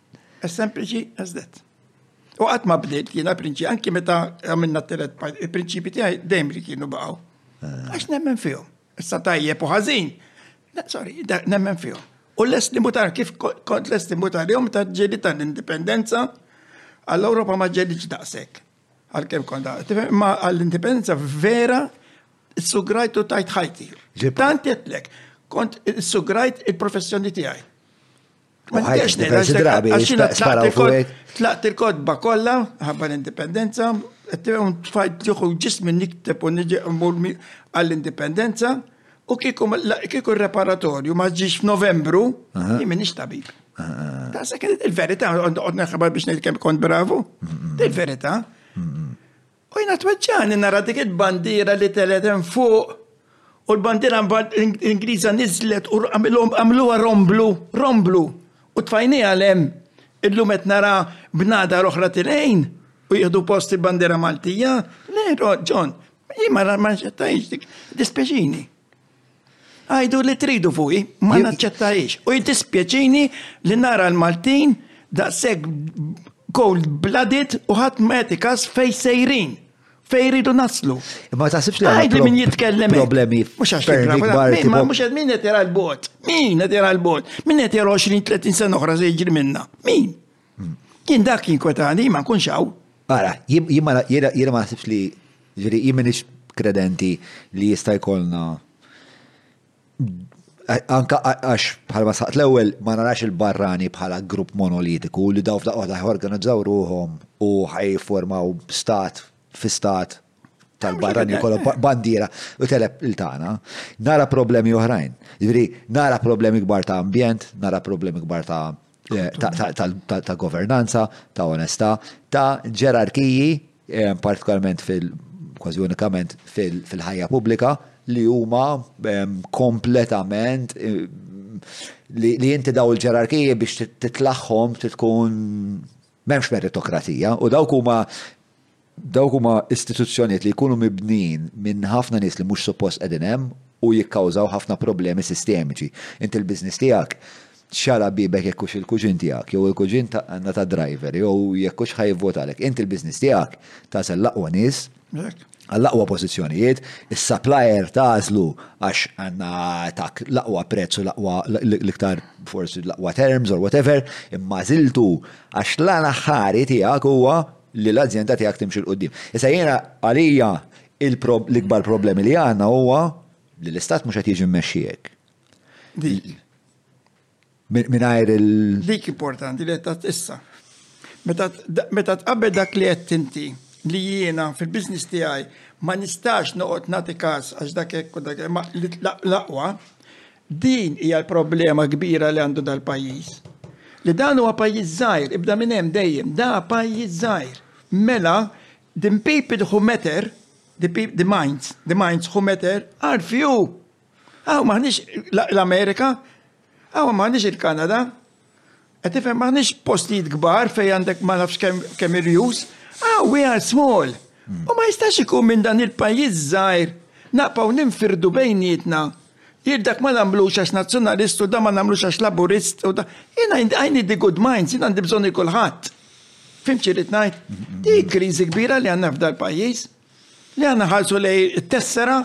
As sempliċi as that. U qatt ma bdilt jiena prinċi, anki meta għamilna t-telet il-prinċipi tiegħi dejjem li kienu baqgħu. Eh. Għax nemmen fihom. Issa tajjeb u ħażin. Sorry, nemmen fihom. U lest nimutar, kif kont lest nimutar jom ta' ġedi ta' l-indipendenza, għall-Europa ma ġedġ daqsek. Għal-kem kont daqsek. Ma għall-indipendenza vera, sugrajtu tajt ħajti. Tant jetlek, kont sugrajt il-professjoni tijaj. Tlaqt il-kodba kollha, ħabba l-indipendenza, tfajt ġuħu ġismi nikteb u niġi għall-indipendenza, u kieku reparatorju ma ġiex f'Novembru, jimmin ixtabib. Ta' sekin il-verita, għodna xabar biex nil-kem kont bravu, il-verita. U jiena tweġġani nara dik il-bandiera li telet hemm fuq u l-bandiera Ingliża niżlet u għamluha romblu, romblu. U tfajni għal hemm illum qed nara bnadar oħra tilgħin u jieħdu post il-bandiera Maltija. Le, John, jien ma nxettajx dik, dispjaċini. Għidu li tridu fuqi, ma naċċettahiex. U jiddispjaċini li nara l-Maltin daqshekk cold blooded u ħadd ma jagħti kas fejn sejrin. Fejn jridu naslu. Ma taħsibx li għajdu min jitkellem. Problemi. Mhux għax ikbar. Ma mhux qed min qed jara l-bot. Min qed jara l-bot. Min qed jara 20-30 sena oħra se jiġri minna. Min? Kien dak jinkwetani ma nkunx hawn. Ara, jiena ma naħsibx li ġiri jien minix kredenti li jista' jkollna anka għax bħalma saqt l-ewwel ma narax il-barrani bħala grupp monolitiku li daw f'daqqa waħda jorganizzaw ruhom u ħajformaw stat fi stat tal-barrani kollha bandiera u teleb il-tagħna. Nara problemi oħrajn. Ġifieri nara problemi kbar ta' ambjent, nara problemi kbar ta' ta' governanza, ta' onestà, ta' ġerarkiji, eh, partikolarment fil- kważi unikament fil-ħajja pubblika li huma ehm, kompletament eh, li inti daw il-ġerarkiji biex titlaħħom tkun M'hemmx meritokrazija u dawk huma dawk huma istituzzjonijiet li jkunu mibnijin minn ħafna nies li mhux suppost qegħdin hemm u jikkawżaw ħafna problemi sistemiċi. Inti l-business tiegħek x'jara bibek jekk hux il-kuġin tiegħek jew il-kuġin ta' għandna tad-driver jew jekk hux ħa jivvotalek. Inti l-business tiegħek tagħżel l-aqwa nies, Għall-aqwa pożizzjonijiet, is-supplier tagħżlu għax għandna tak l-aqwa prezz u l-aqwa l-iktar forsi l-aqwa terms or whatever, imma għażiltu għax l-għan aħħari tiegħek huwa li l-azjenda tiegħek timxi 'l quddiem. Issa jiena għalija l-ikbar problemi li għandna huwa li l-Istat mhux qed jiġi mmexxi hekk. Mingħajr il. Dik importanti li qed issa. Meta tqabbel dak li qed inti li jiena fil-business tiegħi ma nistax noqgħod nagħti każ għax dak hekk u dak l-aqwa, din hija l-problema kbira li għandu dal-pajjiż. Li dan huwa pajjiż żgħir, ibda minn hemm dejjem, da pajjiż żgħir. Mela, the people who matter, the minds, the minds who matter are few. Għaw maħnix l-Amerika, għaw maħnix il-Kanada, għet ifem maħnix postijiet gbar fej għandek ma nafx kem irjus, għaw we are small. U ma jistax ikun minn dan il-pajjiż żgħir naqpaw ninfirdu bejnietna. Jirdak ma namlu xax nazzjonalist u da ma namlu xax laburist u da. Jena għajni di good minds, jena għandi bżonni kullħat. Fim ċirrit najt, di krizi kbira li għanna f'dal pajjiż. Li għanna ħalsu lej tessera,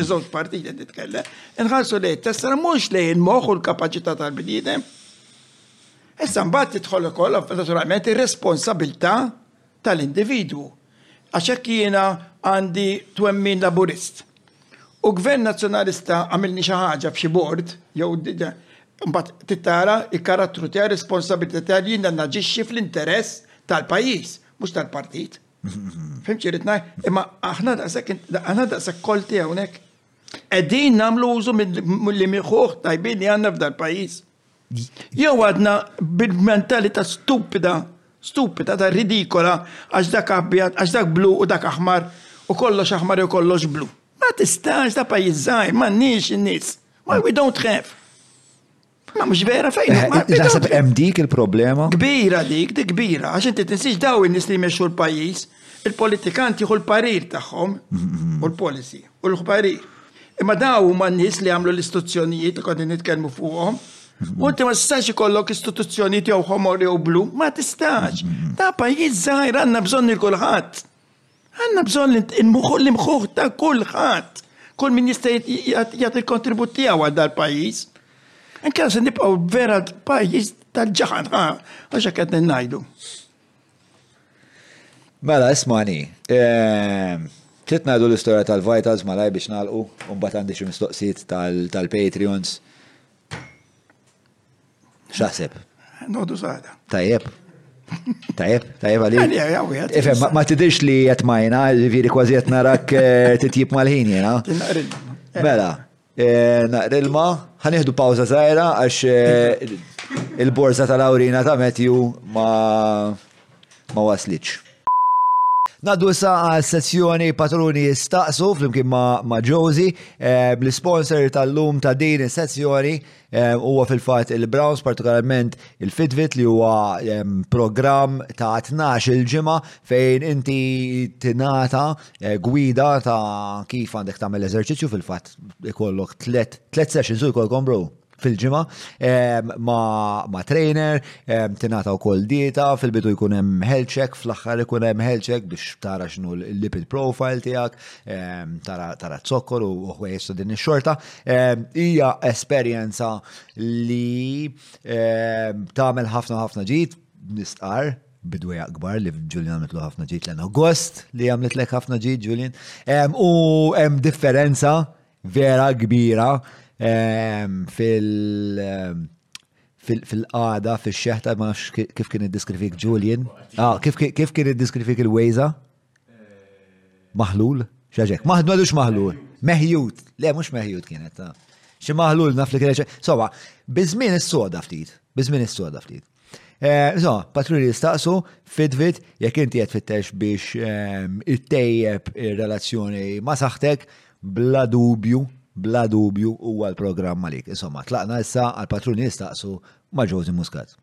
iżon partit qed nitkellem, inħalsu lej tessera mhux lej il-moħħ u l-kapaċità tal-bniedem. Issa mbagħad tidħol ukoll naturalment ir-responsabilità tal-individwu. Għax hekk jiena għandi twemmin laburist. U gvern nazzjonalista għamilni xi ħaġa f'xi bord jew mbagħad tittara il-karattru tiegħi responsabilità tiegħi jiena naġixxi fl-interess tal-pajjiż, mhux tal-partit. Fim ċirit naj, imma aħna daqsek, aħna daqsek kolti għonek. Eddin namlu użu mill-li miħuħ tajbin li għanna f'dar pajis. Jew għadna bil-mentalita stupida, stupida ta' ridikola, għax dak abjad, għax dak blu u dak aħmar, u kollox aħmar u kollox blu. Ma tistax ta' pajis zaħir, ma nix n-nis. Why we don't have? Ma mhux vera fejn. Eh, naħseb hemm dik il-problema. Kbira dik, dik kbira, għax inti tinsiex daw in-nies li jmexxu l-pajjiż, il-politikanti jieħu l-parir tagħhom mm-hmm. u l-policy u l-ħbarir. Imma daw huma n-nies li għamlu l-istituzzjonijiet li konni nitkellmu fuqhom. Mm-hmm. U inti ma tistax ikollok istituzzjoni tiegħu ħomor jew blu, ma tistax. Ta' mm-hmm. pajjiż żgħir għandna bżonn il kulħadd. Għandna bżonn l-imħuħ ta' kulħadd, kull min jista' jagħti l-kontribut tiegħu għal dal-pajjiż. Inkella se nibqgħu vera pajjiż tal-ġaħan, ha, għax hekk qed ngħidu. Mela, ismani, ehm, trid ngħidu l-istorja tal-Vitals malaj biex nagħlqu, u mbagħad għandi xi mistoqsijiet tal-Patreons. X'aħseb? Nodu sada. Tajjeb. Tajjeb, tajjeb għalik. Ifem, ma tidirx li jett majna, ġifiri kważi jett narak eh, titjib mal-ħin jena. Mela, eh, naqrilma, ħaniħdu pawza zaħira għax eh, il-borza tal-awrina ta' Matthew ma' ma waslitx. Ngħaddu issa għas-sezzjoni Patruni Jistaqsu flimkien ma' Josie. Eh, l-isponsor tal-lum ta' din is-sezzjoni eh, huwa fil-fatt il-Browns, partikolarment il-Fitbit li huwa eh, programm ta' 12 il-ġimgħa fejn inti tingħata gwida ta' kif għandek tagħmel eżerċizzju fil-fatt ikollok tliet sessions u jkollkom bro. fil-ġimgħa ma' trainer, tingħata wkoll dieta, fil-bidu jkun hemm health check, fl-aħħar ikun hemm health check biex tara x'nu l-lipid profile tiegħek, tara zokkor u ħwejjeġ ta' din ix-xorta. Hija esperjenza li tagħmel ħafna ħafna ġid, nistqar bidwi akbar li Julian għamiltlu ħafna ġid l-għana. Gost li għamlitlek ħafna ġid, Julian. U hemm differenza vera kbira ehm, fil- ehm, fil-qada, fil-xeħta, ma kif kien id-diskrifik Julian. Ah, kif kien id-diskrifik il-wejza? Maħlul? Xaġek, maħdma dux maħlul. Meħjut, le, mux meħjut kienet. Ah. Xi maħlul naf li kienet. Sowa, bizmin is-soda ftit. Bizmin is-soda ftit. Zo, eh, patrulli jistaqsu fidvit jekk inti qed fittex biex eh, ittejjeb ir-relazzjoni ma' saħtek bla dubju, bla dubju huwa l-programm għalik. Insomma, tlaqna issa għal patrulli jistaqsu ma' Ġozi Muscat.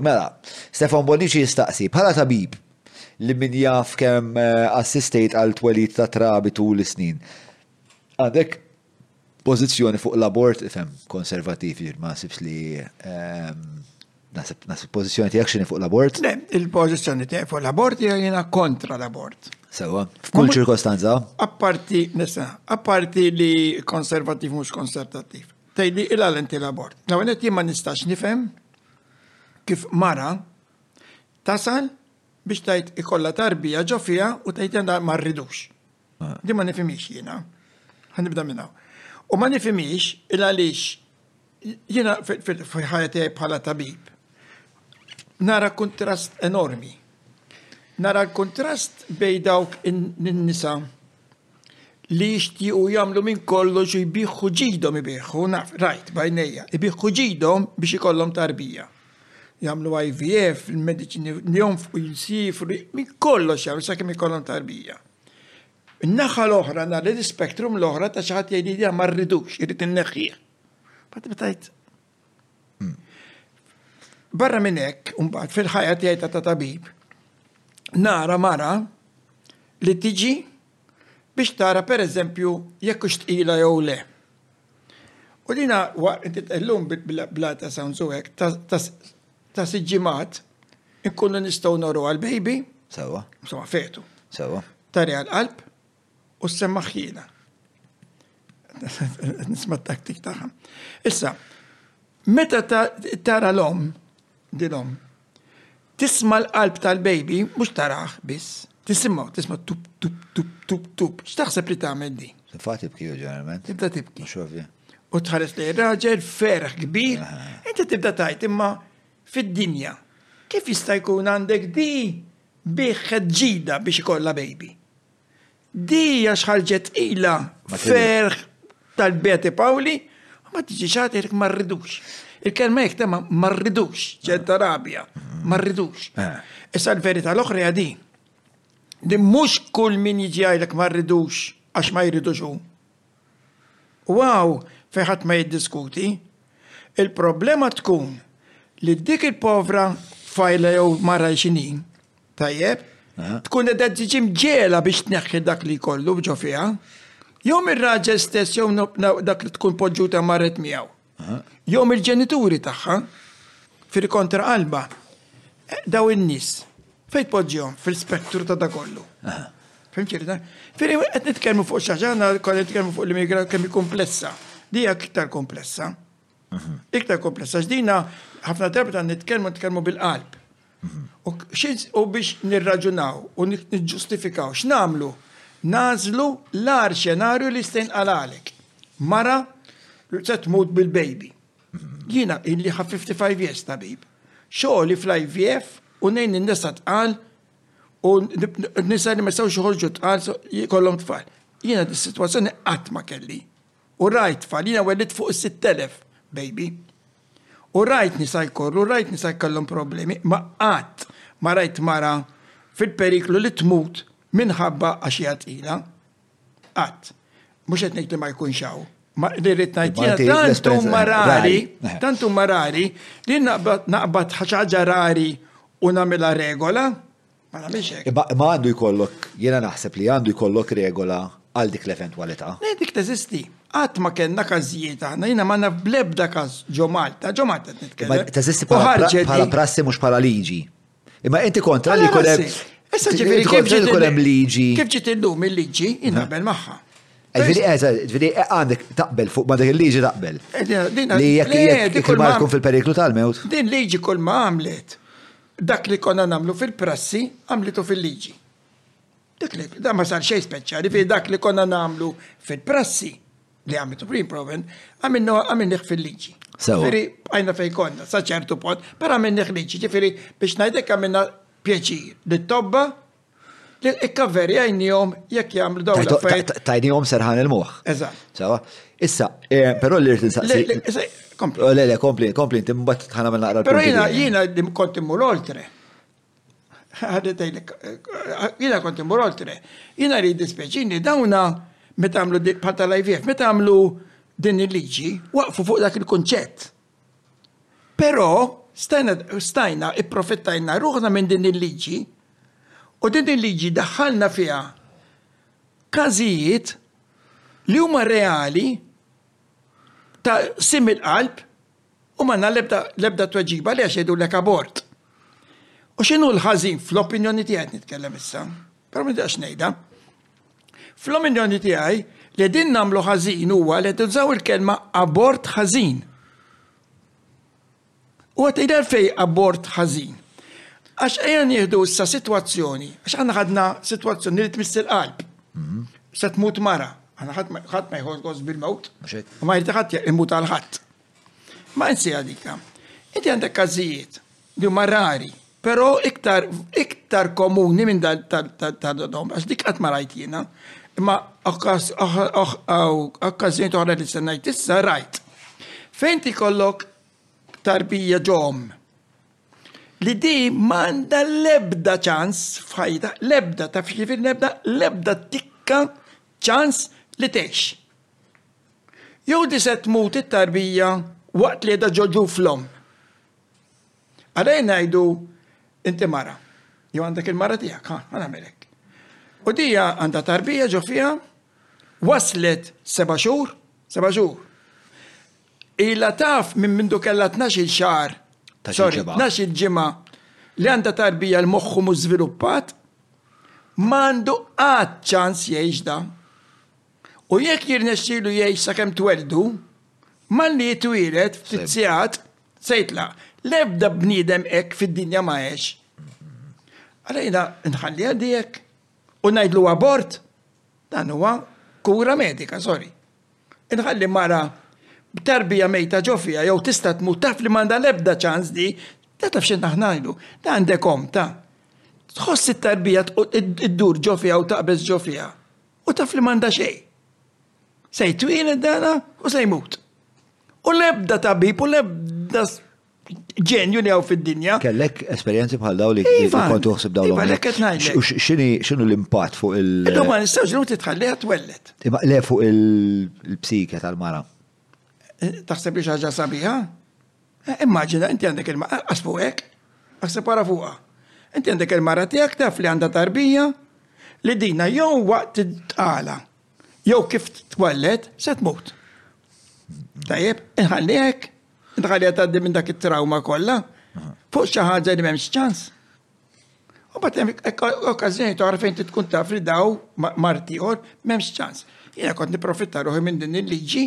Mela, Stefan Bonici jistaqsi bħala tabib li min jaf kemm eh, assistejt għal twelid ta' trabi tul is-snin. Għandek Pożizzjoni fuq l-abort, ifhem, konservattiv, jiġifieri ma naħsibx li naħseb naħseb pożizzjoni tiegħek x'inhi fuq l-abort? Le, il-pożizzjoni tiegħi fuq l-abort hija jiena kontra l-abort. Sewwa, f'kull ċirkostanza? Apparti, nisa, apparti li konservattiv mhux konservattiv. Tgħidli il għal inti l-abort. L-ewwel qed jien ma nistax nifhem kif mara tasal biex tgħid ikollha tarbija ġo fiha u tgħid ma rridux. Din ma nifimix jiena. Ħanibda minna. U ma nifimix il għaliex jiena fil-ħajja bħala tabib. Nara kontrast enormi. Nara l-kontrast bej dawk in-nisa li jixtiequ jagħmlu minn kollox jbiħħu ġidhom ibiħħu, naf, rajt, bajnejja, ibiħħu ġidhom biex ikollhom tarbija. Jagħmlu IVF, il-mediċini jonfqu jinsifru, minn kollox jagħmlu sakemm ikollhom tarbija. In-naħa l-oħra nara l-ispektrum l-oħra ta' xi ħadd jgħidli li ma rridux, irid inneħħih. Bat tajt. Hmm. Barra minn hekk, mbagħad fil-ħajja tiegħi ta' tabib, nara mara li tiġi biex tara pereżempju jekk hux tqila jew le. U dina llum bla ta' sound so hekk ta' siġġimat inkunu nistgħu noru għal baby. Sewa. Insomma fetu. Sewa. Tari għal qalb u s-semma ħjina. Nisma taktik taħħa. Issa, meta tara l-om, din om, Tisma' l-qalb tal-baby mhux tarah biss. Tisimgħu, tisma' tup tup tup tup tup. X'taħseb li tagħmel din? Tibqa' tibki hu ġeneralment. Tibda tibki. Mhux ovvja. U tħares lejn raġel ferħ kbir, inti tibda tgħid imma fid-dinja kif jista' jkun għandek di bih ħeġġida biex ikollha baby? Di għax ħarġet ila ferħ tal-Beti Pawli, ma tiġi ċati ma rridux. Il-kelma jek tema ma rridux, ċerta rabja, ma rridux. Eh. Issa l-verita l-oħra jadi. Di mux kull min jiġi għajlek ma rridux, għax ma jridux u. u hawn fejn ħadd ma jiddiskuti, il-problema tkun li dik il-povra tfajla jew mara hi x'inhi, tajjeb, tkun qiegħda tiġi mġegħla biex tneħħi dak li jkollu ġo fiha, jew mir-raġel stess jew dak li tkun poġġuta marret miegħu. Jew mill-ġenituri tagħha fil-kontra qalba daw in-nies fejn tpoġġihom fil-spettru ta' da kollu. Fimċi da? Firi qed nitkellmu fuq xi ħaġa għandna kont nitkellmu fuq l-immigra kemm komplessa. Dija iktar komplessa. Iktar komplessa x'dina ħafna darba ta' nitkellmu nitkellmu bil-qalb. U biex nirraġunaw u niġġustifikaw x'nagħmlu, nagħżlu l-agħar xenarju li jista' jinqal għalek. Mara li se tmut bil-baby. Jiena illi ħa 55 years tabib. Xogħli fl-IVF u ngħin in-nisa tqal u nisa li ma jistgħux joħorġu tqal jkollhom tfal. Jiena dis-sitwazzjoni qatt ma kelli. U rajt tfal, jiena wellidt fuq is-sitt elef baby. U rajt nisa jkorru, rajt nisa jkollhom problemi, ma qatt ma rajt mara fil-periklu li tmut minħabba għax hija tqila. Qatt. Mhux qed ngħid li ma jkunx hawn. Ma li rrid ngħid jiena tant huma rari, tant huma rari li naqbad ħaġa rari u nagħmilha regola. Ma nagħmilx hekk. Imma imma għandu jkollok, jiena naħseb li għandu jkollok regola għal dik l-eventwalità. Le dik teżisti. Qatt ma kellna każijiet aħna, jiena ma naf bl-ebda każ ġo Malta, ġo Malta qed Imma nitkellem. teżisti u bħala ħarġet bħala din. prassi mhux bħala liġi. Imma inti kontra li Allora jkun hemm. nsir. Issa ġifieri inti kif kontra li ġiet jkun hemm liġi. Kif ġiet illum il-liġi, jien naqbel magħha. Ġifieri eża- ġifieri eh, għandek taqbel fuq ma dik il-liġi taqbel. Eh, din- din- Li jekk le, jekk din jekk kull il-mar ma- tkun fil-periklu tal-mewt. Din liġi kull ma għamlet Dak li konna nagħmlu fil-prassi għamlitu fil-liġi. Dik li da ma sar xejn speċjali fi dak li konna nagħmlu fil-prassi li għamlitu fl-improven, għamilnu għamilnih fil-liġi. Ġifieri bqajna fejn konna, sa ċertu punt, però għamilnih liġi, ġifieri biex ngħidlek għamilna pjaċir li tobba Il-kaveri għajnijom jekk jgħamlu dawn l-affarijiet. Tajnijom serħan il-moħ. Eżatt. Sawa. Issa, eh, però li rrid nsaqsi. Kompli. Oh, le, le, kompli, kompli, inti mbagħad tħana minn naqra. Però jiena jiena kont immur oltre. Ħadetejlek, eh, jiena kont immur oltre. Jiena rrid dispeċini dawna meta għamlu bħal tal-IVF, meta għamlu din il-liġi, waqfu fuq dak il-kunċett. Però, stajna, stajna, ipprofittajna ruħna minn din il-liġi, u din il-liġi daħħalna fiha każijiet li huma reali ta' qsim il-qalb u m'għandna l-ebda, l-ebda tweġiba għaliha x'jgħidulek abort. U x'inhu l-ħażin, fl-opinjoni tiegħi qed nitkellem issa? Però ma dax ngħidha. Fl-opinjoni tiegħi li din nagħmlu ħażin huwa li tużaw il-kelma abort ħażin. U għatejda fej abort ħażin. Għax ejja nieħdu issa sitwazzjoni, għax għandna ħadna sitwazzjoni li tmiss il-qalb. Mhm. Se tmut mara, għandna ħadd ma jħoss bil-mewt. Ma jrid ħadd imut għal ħadd. Ma qed sejħa dika. Inti għandek każijiet li huma rari, però iktar iktar komuni minn dal ta' dom, għax dik qatt ma rajt jiena. Imma okkażjoni oħra li se ngħid issa rajt. Fejn ti kollok tarbija ġom li di manda lebda ċans f'ħajta, lebda ta' f'xifir lebda, lebda tikka ċans li teħx. Jew li se tmut it-tarbija waqt li qiegħda ġo ġuf l-omm. Għalhekk ngħidu, Inti mara, jew għandek il-mara tiegħek, ħa, ħa nagħmel hekk. U dija għandha tarbija ġo fiha, waslet seba' xhur, seba' xhur. Ilha taf minn mindu kellha tnax-il xahar, sorry, tnax-il ġimgħa li għandha tarbija l-moħħu mhux żviluppat, ma għandu qatt ċans jgħix dan. U jekk jirnexxilu jgħix sakemm twelldu, malli jitwieled ftit sigħat se jitlaq. L-ebda bniedem hekk fid-dinja ma għex. Għala jiena nħalli għaddi hekk u ngħidlu abort, dan huwa kura medika, sorry. Inħalli mara b'tarbija mejta ġo fiha jew tista' tmut taf li m'għandha l-ebda ċans di, la taf x'inhu ngħidlu, la għandek omm ta. Tħoss it-tarbija ddur ġo fiha u taqbeż ġo fiha. u taf li m'għandha xejn. Se jtwieled dana u se jmut. U lebda tabib u lebda ġenju li għaw fid-dinja. Kellek esperienzi bħal daw li iva. kontu xsib daw iva, l-għommet. Xinu l-impat fuq il- Idu ma nistawx l li tħalliha twellet. Iba le fuq il-psike tal-mara. Eh, taħseb li xaġa sabiħa? Eh, immaġina, inti għandek il-mara, għas fuqek, għas separa fuqa. Inti għandek il-mara tijak taf li għanda tarbija li dina jew waqt t-tqala, jew kif t-twallet, se tmut. Tajjeb, inħallihek, inħallihek taddi minn dak it-trauma kollha, fuq xi ħaġa li m'hemmx ċans. U bat okkażjoni toħra fejn tkun taf li daw martiħor m'hemmx ċans. Jiena kont niprofitta ruħi minn din il-liġi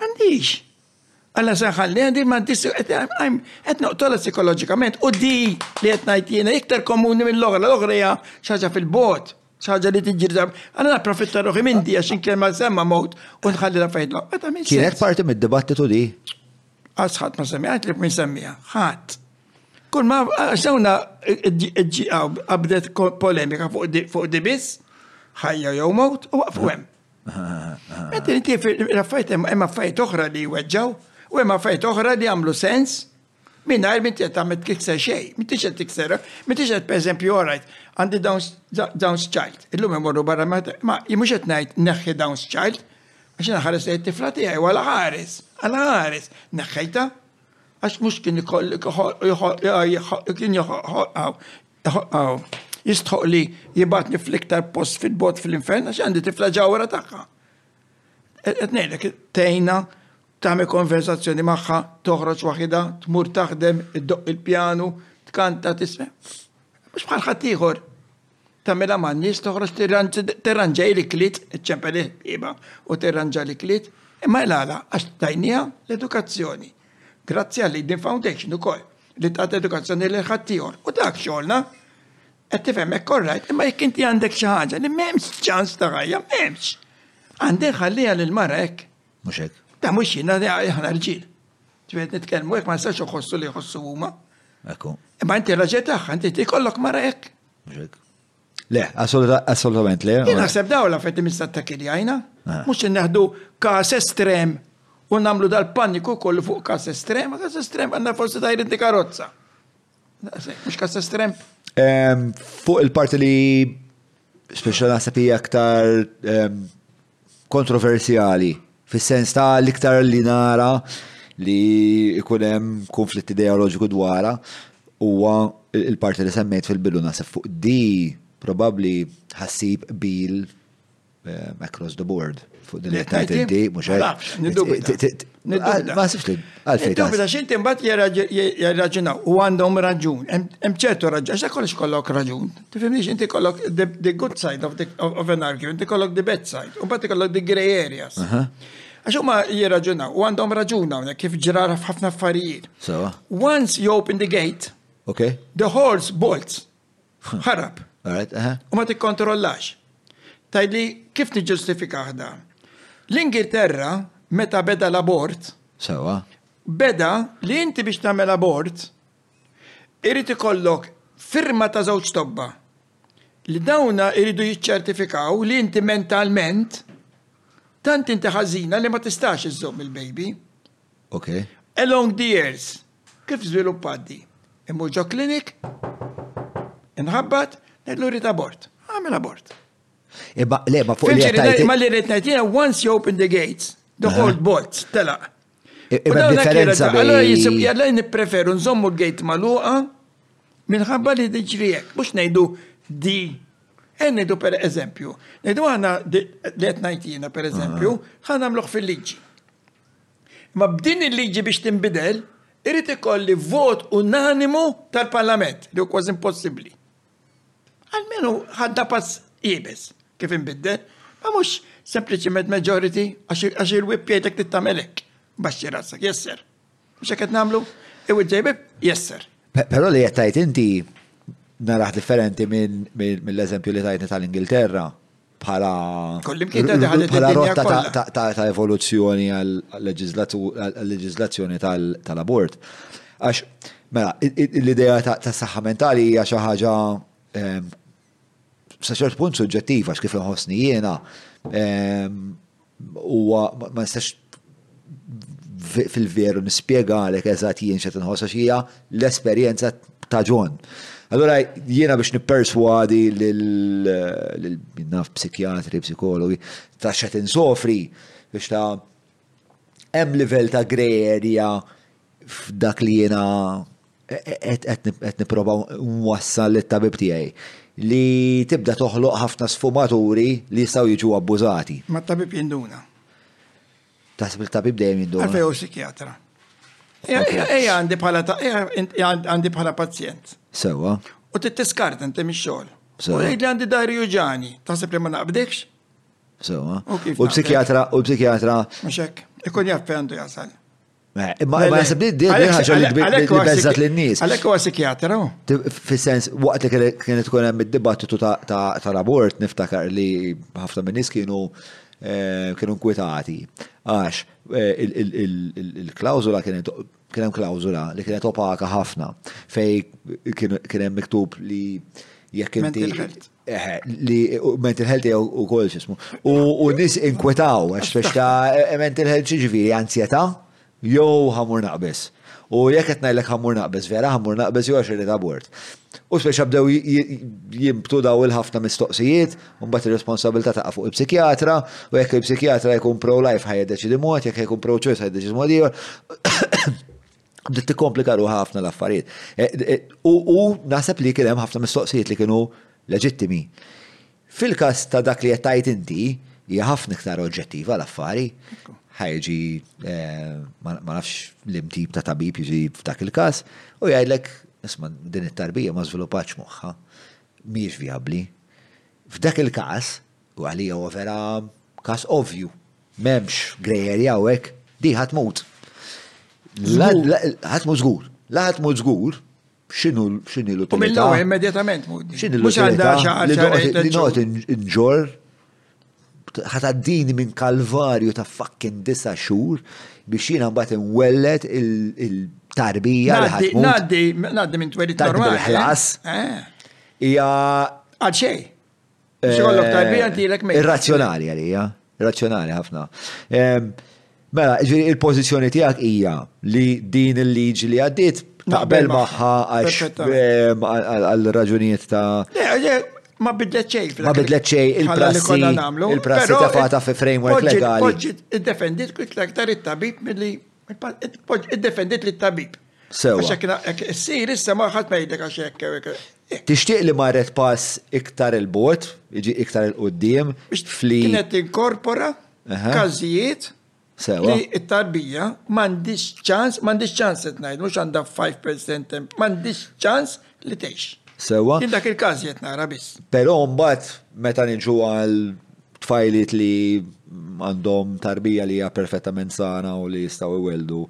M'għandix. Alla se nħalli għandi ma qed noqtolha psikoloġikament u di li qed ngħid jiena iktar komuni mill-oħra, l-oħra hija xi ħaġa fil-bogħod, xi ħaġa li tiġri darb. Alla napprofitta ruħi minn di għax inkien ma semma mowt u nħalli la fejn Kienet parti mid-dibattitu di? Għax ħadd ma semmi, għajt li min semmiha, ħadd. Kull ma sewna qabdet polemika fuq di biss, ħajja jew mowt u waqfu hemm. Għetin inti raffajt hemm affajt oħra li weġġaw u hemm affajt oħra li għamlu sens minn għajr minn tieta me tikser xej, minn tixa tikser, minn tixa per eżempju għarajt, għandi Down's Child, illum imorru barra ma jimux etnajt neħħi Down's Child, għax naħares li t-tifla tijaj, għala ħares, għala ħares, neħħajta, għax mux kien jħol, kien jħol, Jistħoq li jibatni fl-iktar post fil-bot fil-infern, għax għandi tifla ġawra tagħha. Etnejlek, tejna, tagħmel konversazzjoni magħha, toħroġ waħida, tmur taħdem, iddoq il-pjanu, tkanta tisme. Mhux bħal ħadd ieħor. Tagħmilha man nies toħroġ tirranġa li klit, iċċempel iħbieba u tirranġa li klit, imma l-għala għax tajnija l-edukazzjoni. Grazzi għal Eden Foundation ukoll li tat edukazzjoni lil ħaddieħor u dak xogħolna. Qed tifhem hekk orrajt, imma jekk inti għandek xi ħaġa li m'hemmx ċans ta' ħajja, m'hemmx. Għandi nħalliha lil mara hekk. Mhux hekk. Ta' mhux jiena li aħna rġiel. Ġifiet nitkellmu hekk ma nistax iħossu li jħossu huma. Ekku. Imma inti raġel tagħha, inti tikollok mara hekk. Mhux hekk. Le, assolutament le. Jina seb daw la fetti mista ta' kili għajna. Ah. Mux neħdu kas estrem u namlu dal-paniku kollu fuq kas estrem, kas estrem għanna forsi tajri di karozza. Mux kas estrem. Fuq il-parti li speċa naħseb hija aktar kontroversjali fis-sens ta' l-iktar li nara li jkun hemm kunflitt ideoloġiku dwarha huwa il-parti li semmejt fil-bidu naħseb fuq di probabbli ħassib qbil eh, across the board fuq din li tajt inti, mhux hekk? Niddubita xinti mbatt jirraġunaw u għandhom raġun. Hemm ċertu raġun, xa kollox kollok raġun. Tifimni xinti kollok the good side of, the, of an argument, inti kollok the bad side, u mbatt kollok the grey areas. Għax huma jirraġunaw u għandhom raġun hawnhekk kif ġrara f'ħafna affarijiet. Once you open the gate, okay. the horse bolts. Ħarab. U ma tikkontrollax. Tgħidli kif tiġġustifika ħda? L-Ingilterra meta beda l-abort. Sewa. Beda li inti biex tagħmel abort irid ikollok firma ta' żewġ tobba li dawna iridu jiċċertifikaw li inti mentalment tant inti ħażina li ma tistax iżżomm il-baby. Ok. Along the years. Kif żviluppat di? Immur ġo clinic, inħabbat, ngħidlu rrid abort. Għamel abort. Imma le ma fuq li. Ma li rrid ngħid jiena once you open the gates, the whole bolt telaq. Imma differenza. Allora jisib jalla nippreferu nżommu gate maluqa minħabba li diġri hekk, mhux ngħidu di Ennidu per eżempju, nidu għana li għetnajtina per eżempju, għana mluħ fil-liġi. Imma b'din il-liġi biex tinbidel irid ikolli vot unanimu tal-Parlament li hu kważi impossibbli. Almenu ħadna pass iebes kif inbiddel, ma mhux sempliċiment majority għax il-wib jgħidlek li tagħmel hekk. Baxxi rasek, jesser. Mhux hekk qed nagħmlu? Iwi ġejbib, jesser. Però li qed tgħid inti naraħ differenti mill-eżempju li tajtni tal-Ingilterra. bħala bħala rotta ta' evoluzzjoni għal-leġizlazzjoni tal-abort. Għax, mela, l-ideja ta' saħħa mentali hija xi ħaġa ehm, sa ċert punt suġġettiva, għax kif inħossni jiena, ehm, huwa ma nistax fil-veru nispjegalek eżatt jien xed inħoss għax hija l-esperjenza ta' John. Allura jiena biex nipperswadi lil naf psikjatri, psikologi ta' xed insofri biex ta' hemm livell ta' gray area f'dak li jiena qed nipprova nwassal lit-tabib tiegħi li tibda toħloq ħafna sfumaturi li jistgħu jiġu abbużati. Ma tabib jinduna. Taħseb il-tabib dejjem jinduna. Għalfej u psikjatra. Eja għandi bħala għandi bħala pazjent. Sewa. U t-tiskart inti mix-xogħol. U jgħid li għandi dajri uġani, taħseb li ma naqbdekx? Sewa. U l-psikjatra, u l-psikjatra. Mhux hekk, ikun jaf għandu jasal. Eh, imma ma jasib li d-dil ħaġa li bezzat l-nis. Għalek u psikjatra. Fis-sens, waqt li kienet tkun hemm id-dibattitu tal-abort, niftakar li ħafna minn nis kienu eh, kienu nkwitati. Għax, eh, il-klawzula kienet kien hemm klawzula li kienet opaka ħafna fej kien hemm miktub li jekk inti Eħe, li mental health jew u kol xismu. U nis inkwetaw, għax biex ta' e, e, mental health ġiviri, ansjeta, jew ħamur naqbis. U jek qed ngħidlek ħamur naqbis, vera ħamur naqbis jew għax irid abort. U speċa bdew jimbtu daw il-ħafna mistoqsijiet, un bat il-responsabilta ta' fuq il-psikjatra, u jek il-psikjatra jkun pro-life ħajja deċidi mod, jek jkun pro-choice ħajja deċidi mod bdiet tikkomplika ruħha ħafna l-affarijiet. E, e, u naħseb li kien hemm ħafna mistoqsijiet li kienu leġittimi. Fil-każ ta' dak li qed tgħid inti, hija ħafna iktar oġġettiva l-affari. Ħajġi e, ma nafx l-imtib ta' tabib jiġi f'dak il-każ u jgħidlek isma' din it-tarbija ma żviluppax moħħa, mhijiex vijabbli. F'dak il-każ, U għalija huwa vera każ ovvju. M'hemmx grey area hawnhekk, di ħadd mut. Ħadd mut żgur. La ħadd mut żgur xinu xinu l-utilità. U mill-law immedjatament. Xinu l-utilità li noqgħod inġor ħataddini minn kalvarju ta' fucking disa xhur biex jiena mbagħad inwellet il-tarbija li ħadd. Ngħaddi minn twelit normali. Ħlas. Eh. Hija għal xejn. Xikollok tarbija tilek mejt. Irrazzjonali għalija, irrazzjonali ħafna. Ehm, mela, ġiri il-pozizjoni tijak ija li din il-liġi li għaddit taqbel maħħa ehm, għal-raġunijiet ta' ma bidlet xej. Ma bidlet xej il-prassi. Il-prassi ta' fata fi framework legali. Poġġi id-defendit kwitlek tar it-tabib mill-li Iddefendiet li t-tabib. Sewa. Għax hekk issir issa ma ħadd ma jgħidlek għax hekk. Tixtieq li marret pass iktar il-bot, jiġi iktar il-qudiem, fli. Kienet inkorpora każijiet Sewa. Li it-tarbija m'għandix ċans, m'għandix ċans qed ngħid, mhux għandha 5% m'għandix ċans li tgħix. Sewa. Jien dak il-każ qed nara biss. Però mbagħad meta niġu għal tfajliet li għandhom tarbija li hija perfettament sana u li jistgħu iweldu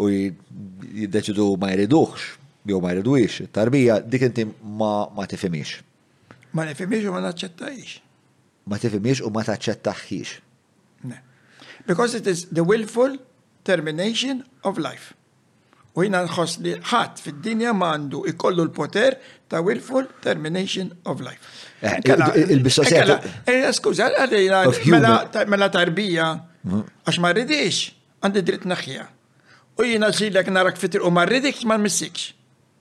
u jiddeċidu ma jriduhx jew ma jridwix tarbija dik inti ma ma tifimix. Ma nifimix u ma naċċettajx. Ma tifimix u ma taċċettaħħix. Because it is the willful termination of life. U jiena nħoss li ħadd fid-dinja m'għandu ikollu l-poter ta' willful termination of life. Eh, il-bissa eh, sejħa. Eh, skuża, għadejna mela, mela tarbija, mm. għax ma rridix, għandi dritt naħja. U jiena silek narak fitri u ma rridix ma missikx.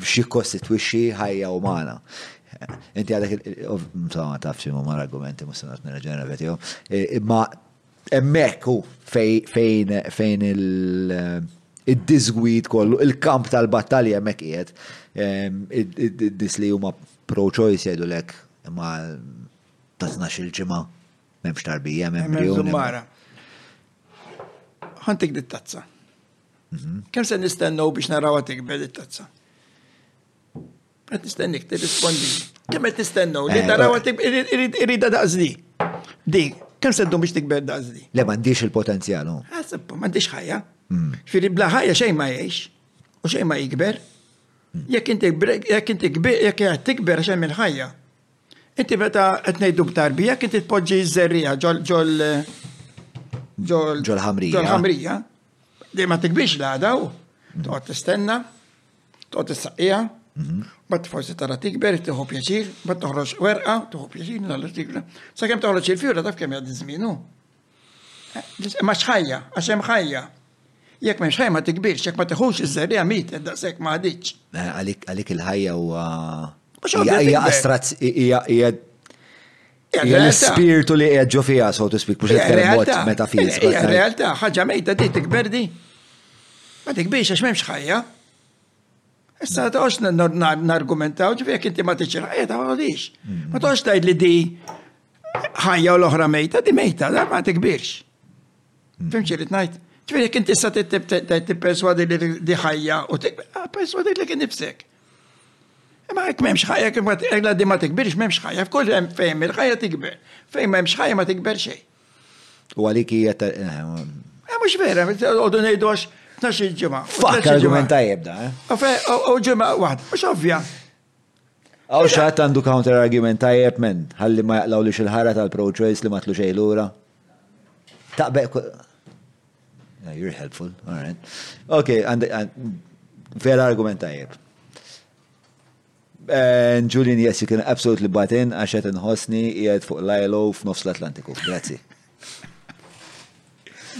x'jikkostitwixxi ħajja umana. Inti għadek ma tafx imma ma argumenti mhux se nagħtni raġuni vetihom. Imma hemmhekk hu fejn il-disgwid kollu, il-kamp tal-battalja hemmhekk qiegħed. Id-dis li huma pro-choice jgħidu lek imma ta' 12 il-ġimgħa m'hemmx tarbija, m'hemm bjuni. Ħantik dit-tazza. Mhm. Kemm se nistennew biex narawha tikber it-tazza? Qed nistennik tirrispondi. Kemm qed nistennew li eh, narawha eh. tikber irida daqsdi. Di, kemm se ddum biex tikber daqsdi? Le m'għandix il-potenzjal. Ħaseb, oh. m'għandix ħajja. Hmm. Firri bla ħajja xejn ma jgħix u xejn ma jikber. Hmm. Jekk inti jekk inti kbir, jekk qed tikber xejn minn ħajja. Inti meta qed ngħidu b'tarbi, jekk inti tpoġġi ż-żerrija ġol ġol ġol ħamrija. Ġol ħamrija. Dej ma tikbix l-għada u toqgħod tistenna, toqgħod tissaqija, mhm. bat forsi tara tikber, tieħu pjaċir, bat toħroġ werqa, tieħu pjaċir l-artiklu. Sa kemm toħroġ il-fjura taf kemm jgħaddi żmienu. Eh, ma xħajja, għax hemm ħajja. Jekk m'hemmx ħajja ma tikbirx, jekk ma tiħux iż-żerrija mit daqshekk ma għaditx. Eh, għalik il-ħajja huwa hija astrazz hija L-spirtu li qiegħed ġo fiha, so to speak, mhux il-mod meta fiż. Realtà, ħaġa mejta ti tikber di. Ma tikbiex għax m'hemmx ħajja. Issa toqgħodx nargumentaw ġifi jekk inti ma tiġi ħajja ta' għodix. Mm. Ma toqgħodx tgħid li di ħajja u l-oħra mejta, di mejta, da ma tikbirx. Mm. Fimxi li tnajt. Ġifi jekk inti issa tipperswadi li di ħajja u tikbir, ah, perswadi li kien nifsek. Imma jekk m'hemmx ħajja, kif għedna di ma tikbirx, m'hemmx ħajja, f'kull hemm fejn il-ħajja tikber, fejn m'hemmx ħajja ma tikber xejn. U għalik hija ta' eh, eh, Mhux vera, għodu ngħidu għax tnax il-ġimgħa. Fakk argument tajjeb da. Eh? U ġimgħa waħda, mhux ovvja. Għaw xaħat għandu counter argument tajjeb men, ħalli ma jaqlaw li xil-ħara tal-pro-choice li matlu xejlura. Taqbeq Ah, you're helpful, all right. Ok, and, and, vera argument tajjeb. And Julian, yes, you can absolutely butt in, għaxet nħosni jgħed fuq l-ILO f'nofs l-Atlantiku. Grazie.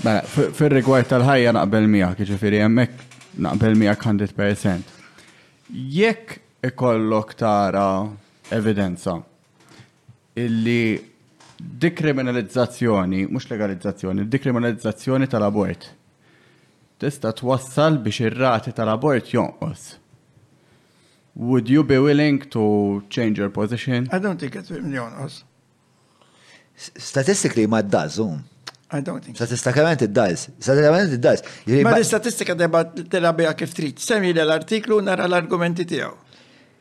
Mela, fil-rigward tal-ħajja naqbel miegħek, ġifieri hemmhekk naqbel miegħek 100%. Jekk ikollok tara evidenza illi dikriminalizzazzjoni, mhux legalizzazzjoni, dikriminalizzazzjoni tal-abort tista' twassal biex ir-rati tal-abort jonqos. Would you be willing to change your position? I don't think it's been jonqos. Statistically ma d-daz, um. I don't think. Statistikament id-daz. Statistikament id-daz. Ma l-istatistika deba t-tela bija kif trid. Semmi l-artiklu nara l-argumenti tiegħu.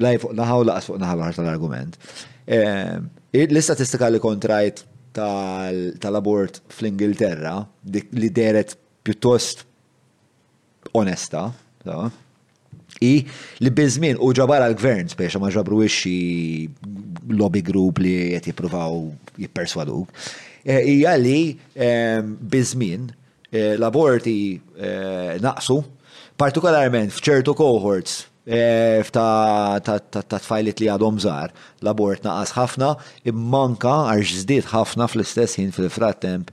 Lajn fuq naħa u laqas fuq naħa l-oħra tal-argument. L-istatistika li kontrajt tal-abort fl-Ingilterra li deret pjuttost onesta, i li bizmin u ġabar għal-gvern speċa ma ġabru xi lobby group li qed jippruvaw jipperswaduk. Hija li bizmin l-aborti naqsu, partikolarment f'ċertu cohorts ta' tfajliet li għadhom żgħar, l-abort naqas ħafna, imma anke għax żdied ħafna fl-istess ħin fil-frattemp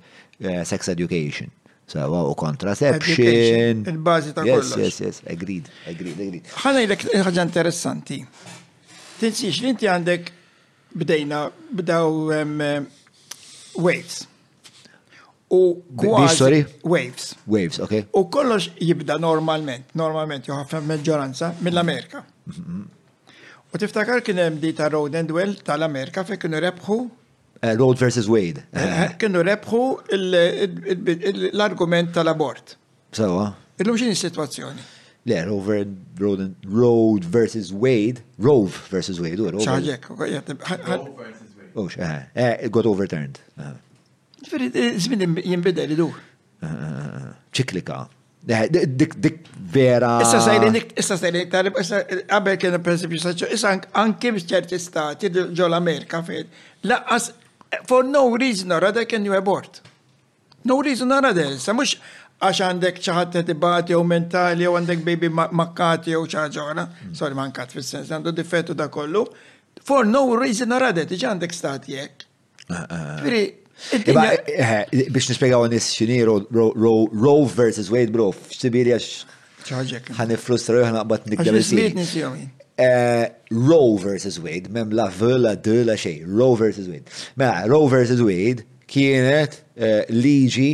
sex education, sewwa u contraception. Il-bażi ta' kollox. Yes, yes, yes, agreed, agreed, agreed. Ħa ngħidlek ħaġa interessanti. Tinsiex li inti għandek bdejna b'dawn weights. U kważi. Sorry? Waves. Waves, ok. U kollox jibda normalment, normalment, jew ħafna maġġoranza mill-Amerika. Mm-hmm. U tiftakar kien hemm di ta' Road and Well tal-Amerika fejn kienu rebħu eh, Road versus Wade. Eh, eh, kienu rebħu l-argument tal-abort. Sawa. Illum x'inhi s-sitwazzjoni? Le, Rover, Road, Road versus Wade, Rove versus Wade, u Rove. Saġek, u Ux, eh, eh, it got overturned. Eh. Ġifiri, eh, zmin jimbidel li du. Ċiklika. Dik, dik vera. Issa sajlin, issa sajlin, talib, issa għabel kien il-prinċipju saċċu, issa anki bċerti stati ġol Amerika fejn, laqqas, for no reason or other can you abort. No reason or other, issa mhux għax għandek xi ħadd qed ibati jew mentali jew għandek baby makkati jew xi ħaġa oħra, sorry mankat fis-sens għandu difettu da kollu, for no reason or other, tiġi għandek stat jekk. Ġifieri, biex nispjegaw nis x'inhi Roe versus Wade bro, f'sibiri għax ċaġek. Għan ifrustra jħan għabat nikdem il-sini. Roe versus Wade, mem la vela de la xej, Roe versus Wade. Mela, Roe versus Wade, Kienet liġi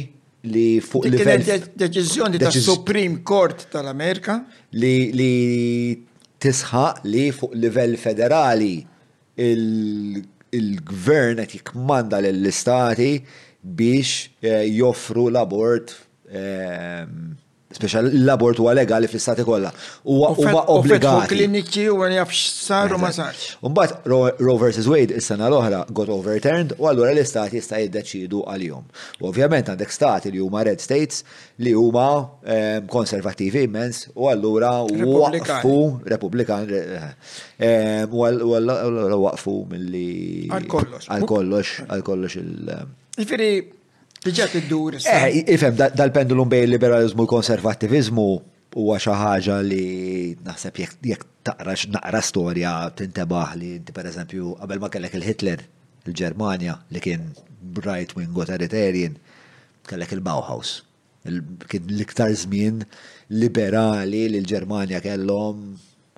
li fuq livell. Kienet deċiżjoni ta' Supreme Court tal-Amerika. Li tisħaq li fuq livell federali il-gvern qed jikmanda lill-istati biex joffru l-abort Speċa l-abort huwa legali fl-istati kollha. Huwa huma obbligati. Kliniċi u għan jafx sar u ma sarx. Mbagħad Roe versus Wade is-sena l-oħra got overturned u allura l-istati jista' jiddeċidu għalihom. U ovvjament għandek stati li huma red states li huma ehm, konservattivi immens u allura waqfu Republikan ehm, u allura waqfu milli għal kollox għal kollox għal kollox il- Ġifieri Tiġa tiddur. Eh, ifhem dal-pendulum bejn il-liberalizmu u l-konservattivizmu huwa xi ħaġa li naħseb jekk taqra naqra storja tintebaħ li inti pereżempju qabel ma kellek il-Hitler il-Ġermanja li kien right wing authoritarian kellek il-Bauhaus Kien l-iktar żmien liberali li l-Ġermanja kellhom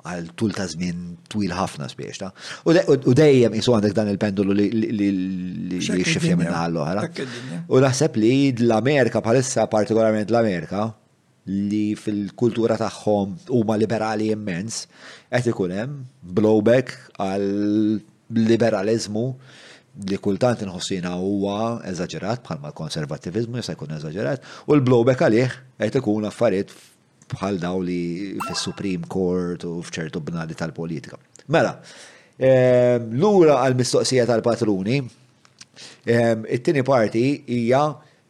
għal tul ta' żmien twil ħafna spiex ta' u dejjem isu għandek dan il-pendolu li xifja minn għall oħra U naħseb li l-Amerika bħalissa partikolarment l-Amerika li fil-kultura tagħhom huma liberali immens qed ikun hemm blowback għal b'liberaliżmu li kultant inħossu jiena huwa eżaġerat bħalma l-konservattiviżmu jista' jkun eżaġerat u l-blowback għalih qed ikun affarijiet bħal dawn li fis-Supreme Court u f'ċertu bnadi tal-politika. Mela, ehm, lura għall-mistoqsija tal-patruni, ehm, it-tieni parti hija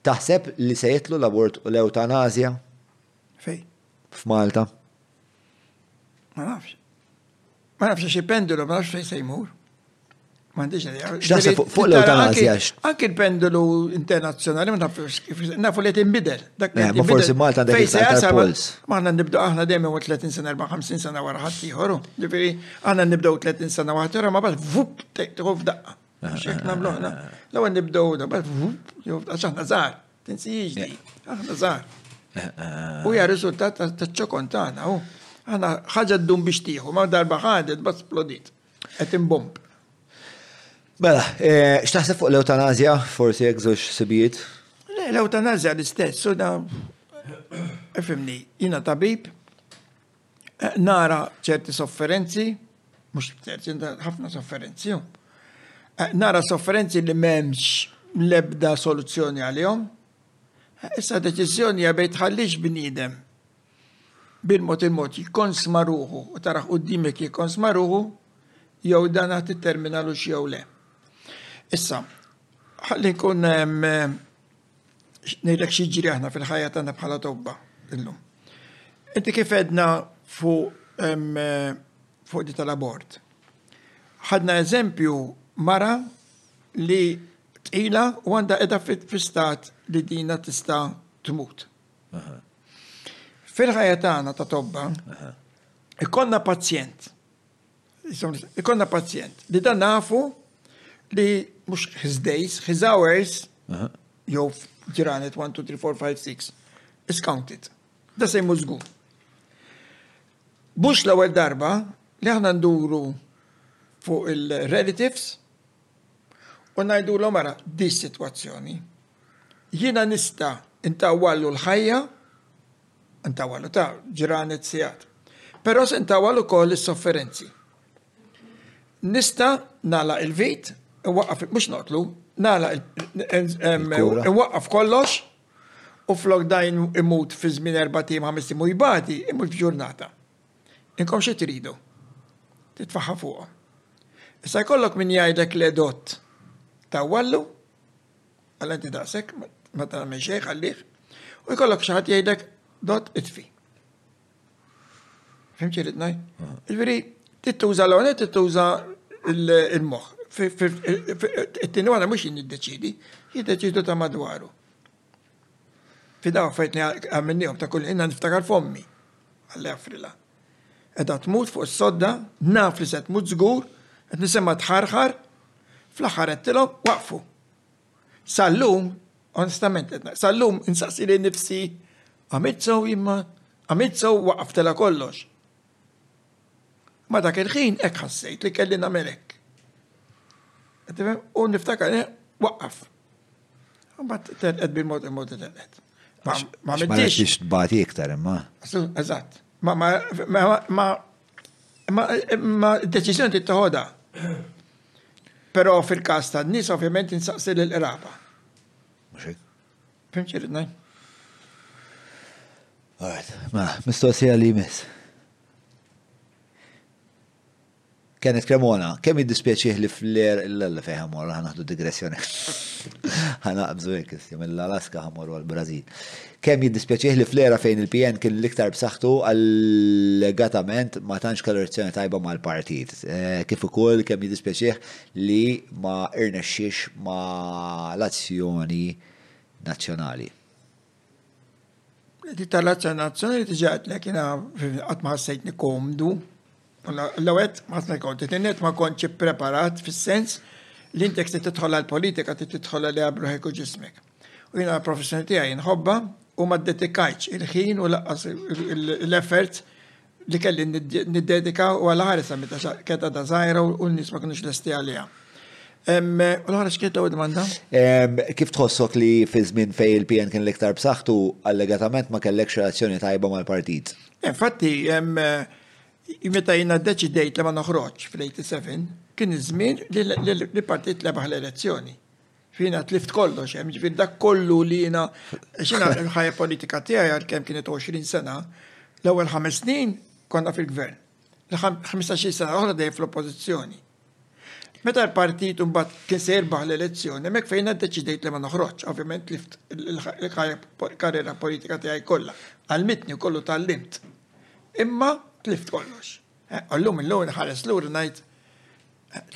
taħseb li se jitlu l-abort u l-eutanazja? Fej? F'Malta. Ma nafx. Ma nafx xi pendulu, ma nafx fejn se jmur. M'għandix idea. X'taħseb fuq fuq l-eutanazja? Anki l-pendulu internazzjonali ma nafx kif nafu li tinbidel. Dak li eh, forsi Malta għandek iktar puls. Ma aħna nibdew aħna dejjem 30 sena 54 sena wara ħadd ieħor. Ġifieri aħna nibdew 30 sena waħda ma bad vup tieħu f'daqqa. Xek namlu ħna. L-għan nibdow da, għax aħna zaħar, tinsijiex di, aħna zaħar. U hija riżultat ta' ċokon tagħna u aħna ħaġa ddum biex tieħu, ma darba ħadet bas splodit. Qed imbomb. Mela, eh, x'taħseb fuq l-eutanazja, forsi jekk żewġ sibijiet? L-eutanazja l-istess, u da, fimni, jina tabib, Nara ċerti sofferenzi, mhux ċerti, ħafna sofferenzi. Nara sofferenzi li m'hemmx l-ebda soluzzjoni għalihom. Issa deċiżjoni għabej tħallix bniedem bil-mod il-mod jikon smaruħu u taraħ u dimek jikon smaruħu jew dan għat terminalu jew le. Issa, ħalli nkun ngħidlek xi ġri aħna fil-ħajja tagħna bħala tobba illum. Inti kif edna fuq eh, fuq di tal-abort. Ħadna eżempju mara li tqila u għandha qiegħda fl-istat li dina tista' tmut. Fil-ħajja tagħna ta' tobba, ikonna pazjent Ikonna pazjent li dan nafu li mux his days, his hours, jew ġranet 1, 2, 3, 4, 5, 6, is counted. Da se jmu zgur. Bux l ewwel darba li aħna nduru fuq il-relatives u najdu l mara di situazzjoni. Jina nista intawallu l-ħajja Ntawal ta' ġranet sigħat. Però se ntawal ukoll is-sofferenzi. Nista' nagħlaq il-vit, iwaqqaf mhux noqtlu, nagħlaq iwaqqaf kollox u flok dajn imut fi żmien erba' tim ħames tim u jbati imut f'ġurnata. Inkom xi tridu? Titfaħħa fuqhom. Issa jkollok min jgħidlek le dott tawwallu Għala inti daqshekk ma tagħmel xejn ħallih u jkollok xi ħadd jgħidlek dot itfi. Fim xi rid ngħid? Jiġifieri tittuża l-għonet tittuża il-moħħ. It-tieni waħda mhux jien niddeċidi, jiddeċidu ta' madwaru. Fidaw fejt li għamilnihom ta' kull inna niftakar fommi. Għalli għafrila. Edha tmut fuq s-sodda, naf li se tmut zgur, qed nisimha tħarħar, Fl-aħħar għedtilhom waqfu. Sal-lum, onestament, sal-lum insaqsi li nifsi għamilt sew imma għamilt sew waqaftela kollox. Ma dak il-ħin hekk ħassejt li kelli nagħmel hekk. U niftakar eh, waqqaf. Mbagħad telqet bil-mod il-mod telqet. Ma mittix. tbati iktar imma. Eżatt. Ma Ma d-deċiżjoni tittoħodha. Però fil-każ tan-nies ovvjament insaqsi lil qraba. Fim ċirid ngħid? Alright, ma mela, mistoqsija li jmiss. Kenneth Cremona, kemm jiddispjaċih li fl-er l-alla fejn ħamor ħanaħdu digressjoni. Ħanaqbżu hekk, mill-Alaska ħamor għal-Brażil. Kemm jiddispjaċih li fl-era fejn il-PN kien l-iktar b'saħħtu allegatament ma tantx kellu relazzjoni tajba mal-partit. Kif ukoll kemm jiddispjaċih li ma rnexxiex ma' l-Azzjoni Nazzjonali. Dik tal-Azzjoni Nazzjonali diġà għedtlek jiena qatt ma ħassejtni komdu. L-għawet, ħafna jkont, t-tinnet ma kontx ippreparat fis-sens li intek se tidħol għal-politika, ti tidħol għal għabruħek u ġismek. U jina professjoni tiegħi nħobba u ma dedikajċ il-ħin u laqqas l-effort li kelli niddedika u għal ħarisa meta keda da zaħira u n-nis ma kienux l-esti għalija. U l-ħarġ kiet l domanda? Kif tħossok li fi żmien fej il-PN kien l-iktar b'saħħtu allegatament ma kellekx relazzjoni tajba mal-partit? Infatti, Meta jiena ddeċidejt li ma noħroġx fl-87, kien iż-żmien li partit lebaħ l-elezzjoni. Fina tlift kollox, hemm ġifier dak kollu li jiena xina l-ħajja politika tiegħi għal kemm kienet 20 sena, l-ewwel ħames snin konna fil-gvern. L-15 sena oħra dejjem fl-oppożizzjoni. Meta l-partit mbagħad kien se jirbaħ l-elezzjoni, mek fejn ddeċidejt li ma noħroġ, ovvjament lift il-karriera politika tiegħi kollha. Għalmitni kollu tal-limt. Imma tlift kollox. U llum illum nħares lura ngħid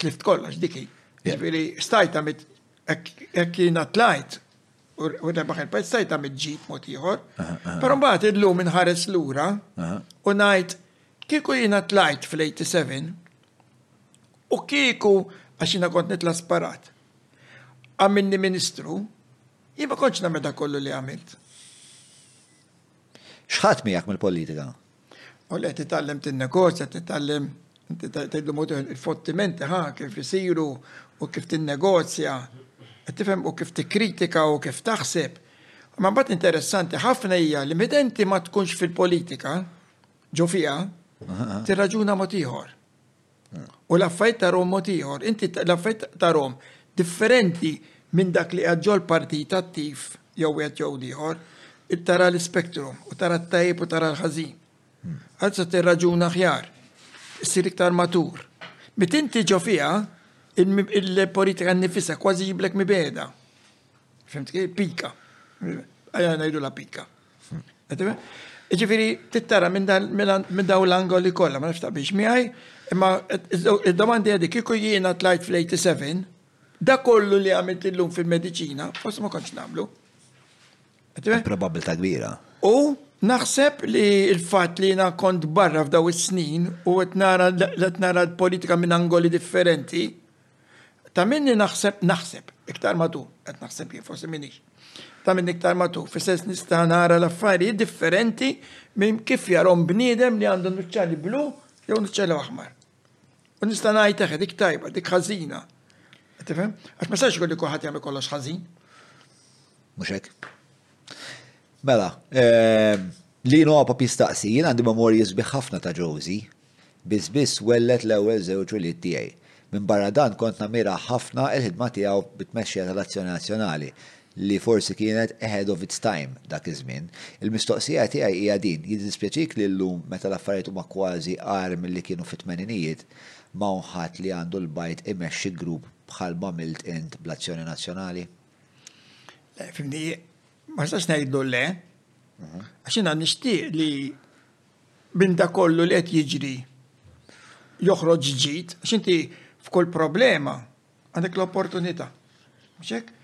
tlift kollox dik hi. Jiġifieri stajta mit hekk jiena tlajt u rebaħ il-pajt stajta mit-ġid mod ieħor. Però mbagħad illum inħares lura u ngħid kieku jiena tlajt fl-87 u kieku għax jiena kont nitla' sparat. Għamilni ministru, jien ma kontx nagħmel kollu li għamilt. X'ħadt miegħek mill-politika? U le titgħallem tinnegozja, titgħallem tgħidlu mod il-fottimenti ħa kif isiru u kif tinnegozja, qed tifhem u kif tikkritika u kif taħseb. Ma mbagħad interessanti ħafna hija li meta inti ma tkunx fil-politika ġo fiha, tirraġuna mod ieħor. U l-affarijiet tarhom mod ieħor. Inti l-affarijiet tarhom differenti minn dak li qiegħed ġol-partit attiv jew wieħed jew ieħor. Tara l-ispektrum u tara t-tajjeb u tara l-ħażin. Għad se tirraġuna aħjar. Issir iktar matur. Meta inti ġo fiha, il-politika nnifisha kważi ġiblek mibegħda. Fimt, pika. Għajja najdu la pika. Ġifiri, tittara minn daw l-angoli kolla, ma nafta biex miħaj, imma id-domandi għedi kiku jiena tlajt fl-87, da kollu li għamilt illum fil-medicina, forse ma konċ namlu. Probabilta kbira. U naħseb li il-fat li jiena kont barra f'daw is-snin u għet nara l-politika minn angoli differenti, Ta' minni naħseb, naħseb, iktar ma tu, qed naħseb jien forsi minix. Ta' minni iktar ma tu, fis-sens nista' nara l-affarijiet differenti minn kif jarhom bniedem li għandu nuċċali blu jew nuċċali aħmar. U nista' ngħid eħe dik tajba, dik ħażina. Tifhem? Għax ma sax li kulħadd jagħmel kollox ħażin. Mhux hekk. Mela, ehm, li nopop jistaqsi, jien għandi memorji sbieħ ħafna ta' Josie, Biss biss welled l-ewwel żewġ ulied tiegħi. Minbarra dan kont nammira ħafna l-ħidma tiegħu bit-tmexxija tal-Azzjoni Nazzjonali, li forsi kienet ahead of its time dak iż-żmien. Il-mistoqsija tiegħi hija din, jiddispjaċik li llum meta l-affarijiet huma kważi agħar milli kienu fit-tmeninijiet, m'hawn ħadd li għandu l-bajd imexxi grupp bħal m'għamilt int bl-Azzjoni Nazzjonali? Le, fimni, ma nistax ngħidlu le, għax jiena nixtieq li, Minn dak kollu li qed jiġri joħroġ ġid, għax inti f'kull problema għandek l-opportunità. Mhux hekk?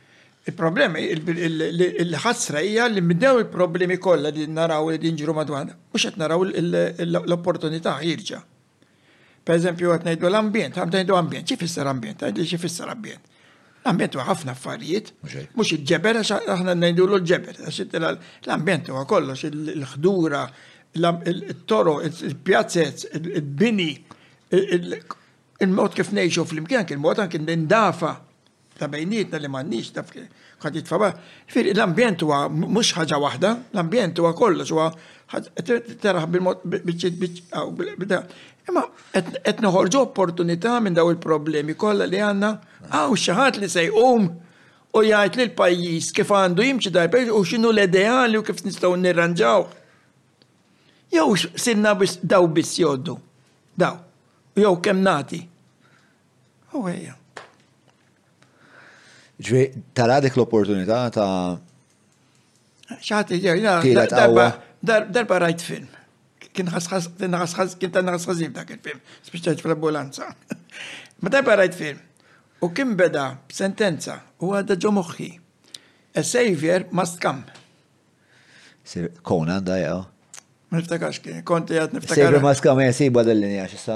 Il-problema, il-ħasra hija li mdew il-problemi kollha li naraw li jinġru madwarna, mhux qed naraw l-opportunità jirġa'. Per eżempju, għat ngħidu l-ambjent, għat ngħidu ambjent, xi fisser ambjent, għajdu xi fisser ambjent. L-ambjent huwa ħafna affarijiet, mhux il-ġeber, għax aħna ngħidu l-ġeber, għax l-ambjent huwa kollox, il-ħdura, il-toro, il-pjazzez, il-bini, il-mod kif ngħixu fl-imkien, il-mod anki nindafa. ta' bejnietna li m'għandniex taf kont jitfaba. Firri l-ambjent huwa mhux ħaġa waħda, l-ambjent huwa kollox huwa taraħ bil-mod bida. Imma qed noħorġu opportunità minn daw il-problemi kollha li għandna hawn xi ħadd li se jqum u jgħid li l-pajjiż kif għandu jimxi dal u x'inhu l-ideali u kif nistgħu nirranġaw. Jew sinna daw biss joddu. Daw. Jew kemm nagħti. Ġvi, tara dik l-opportunità ta' ċaħti ġew, darba rajt film. Kien ħasħas, kien ħasħas, kien ta' ħasħazim dak il-film, spiċċaċ fl-ambulanza. Ma darba rajt film, u kien beda b'sentenza, u għadda ġo moħħi. A savior must come. Sir Conan da jew. Niftakax kien, konti għad niftakar. Sejri ma skam jesiba dell-linja, xissa.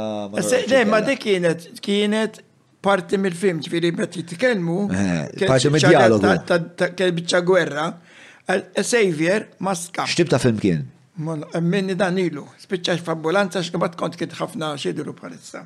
Lej, ma dik kienet, kienet parti mill-film, ġviri bet jitkelmu. Eh, parti mill-dialog. Kien bicċa gwerra. Savior ma skam. Xtib ta' film kien? Minni dan ilu, spiċċax f'ambulanza x'kibat kont kien ħafna xidru bħalissa.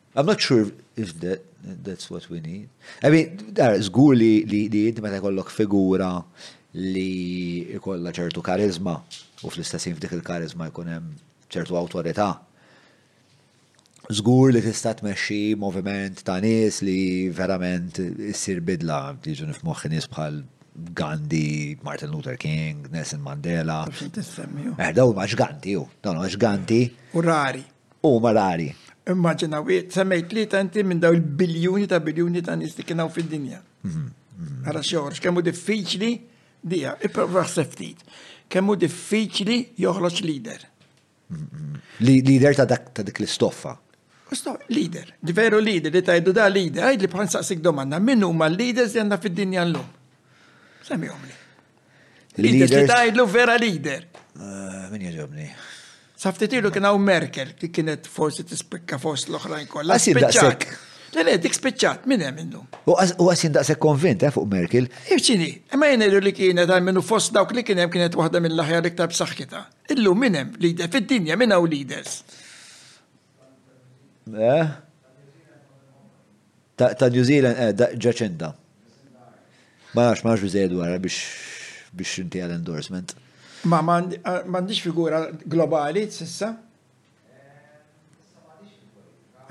I'm not sure if that, that's what we need. I mean, dar, zgur li li inti meta jkollok figura li jkollha ċertu karizma u fl-istessin f'dik il-karizma jkun hemm ċertu awtorità. Zgur li tista' tmexxi moviment ta' nies li verament issir bidla, tiġu nifmoħħi nies bħal Gandhi, Martin Luther King, Nelson Mandela. Tissemmi. Eh, dawn ma ġganti, dawn ma ġganti. U rari. huma rari. Immaġina wieħed semmejt tlieta inti minn daw il-biljuni ta' biljuni ta' nies li kien hawn fid-dinja. Mhm, mhm. Ara xogħol, kemm hu diffiċli dija, ipprova ftit. Kemm hu diffiċli joħroġ leader. Mhm, leader ta' dak ta' dik l-istoffa. Usto, leader, di veru leader, li tajdu da leader, għajd li bħan saqsik domanda, minn huma l-leaders li għandna fid-dinja l-lum? Semmihom li. Leaders li tajdlu vera leader. Eh, min jġobni? Safti tilu kien hawn Merkel li kienet forsi tispikka fost l-oħrajn kollha. Għasin daqsek. Le, le, dik spiċċat, minn hemm innu. U għasin daqsek konvint, eh, fuq Merkel. Iċini, imma jenelu li kienet għal minnu fost dawk li kienem kienet waħda mill-ħajja li ktar b'saħħitha. Illum minn hemm leader fid-dinja minn hawn leaders. Eh? Ta', ta New Zealand, eh, da Jacinda. Ma nafx, ma nafx bizzejed wara biex biex inti għal-endorsement. Ma mandiċ figura globali t-sissa?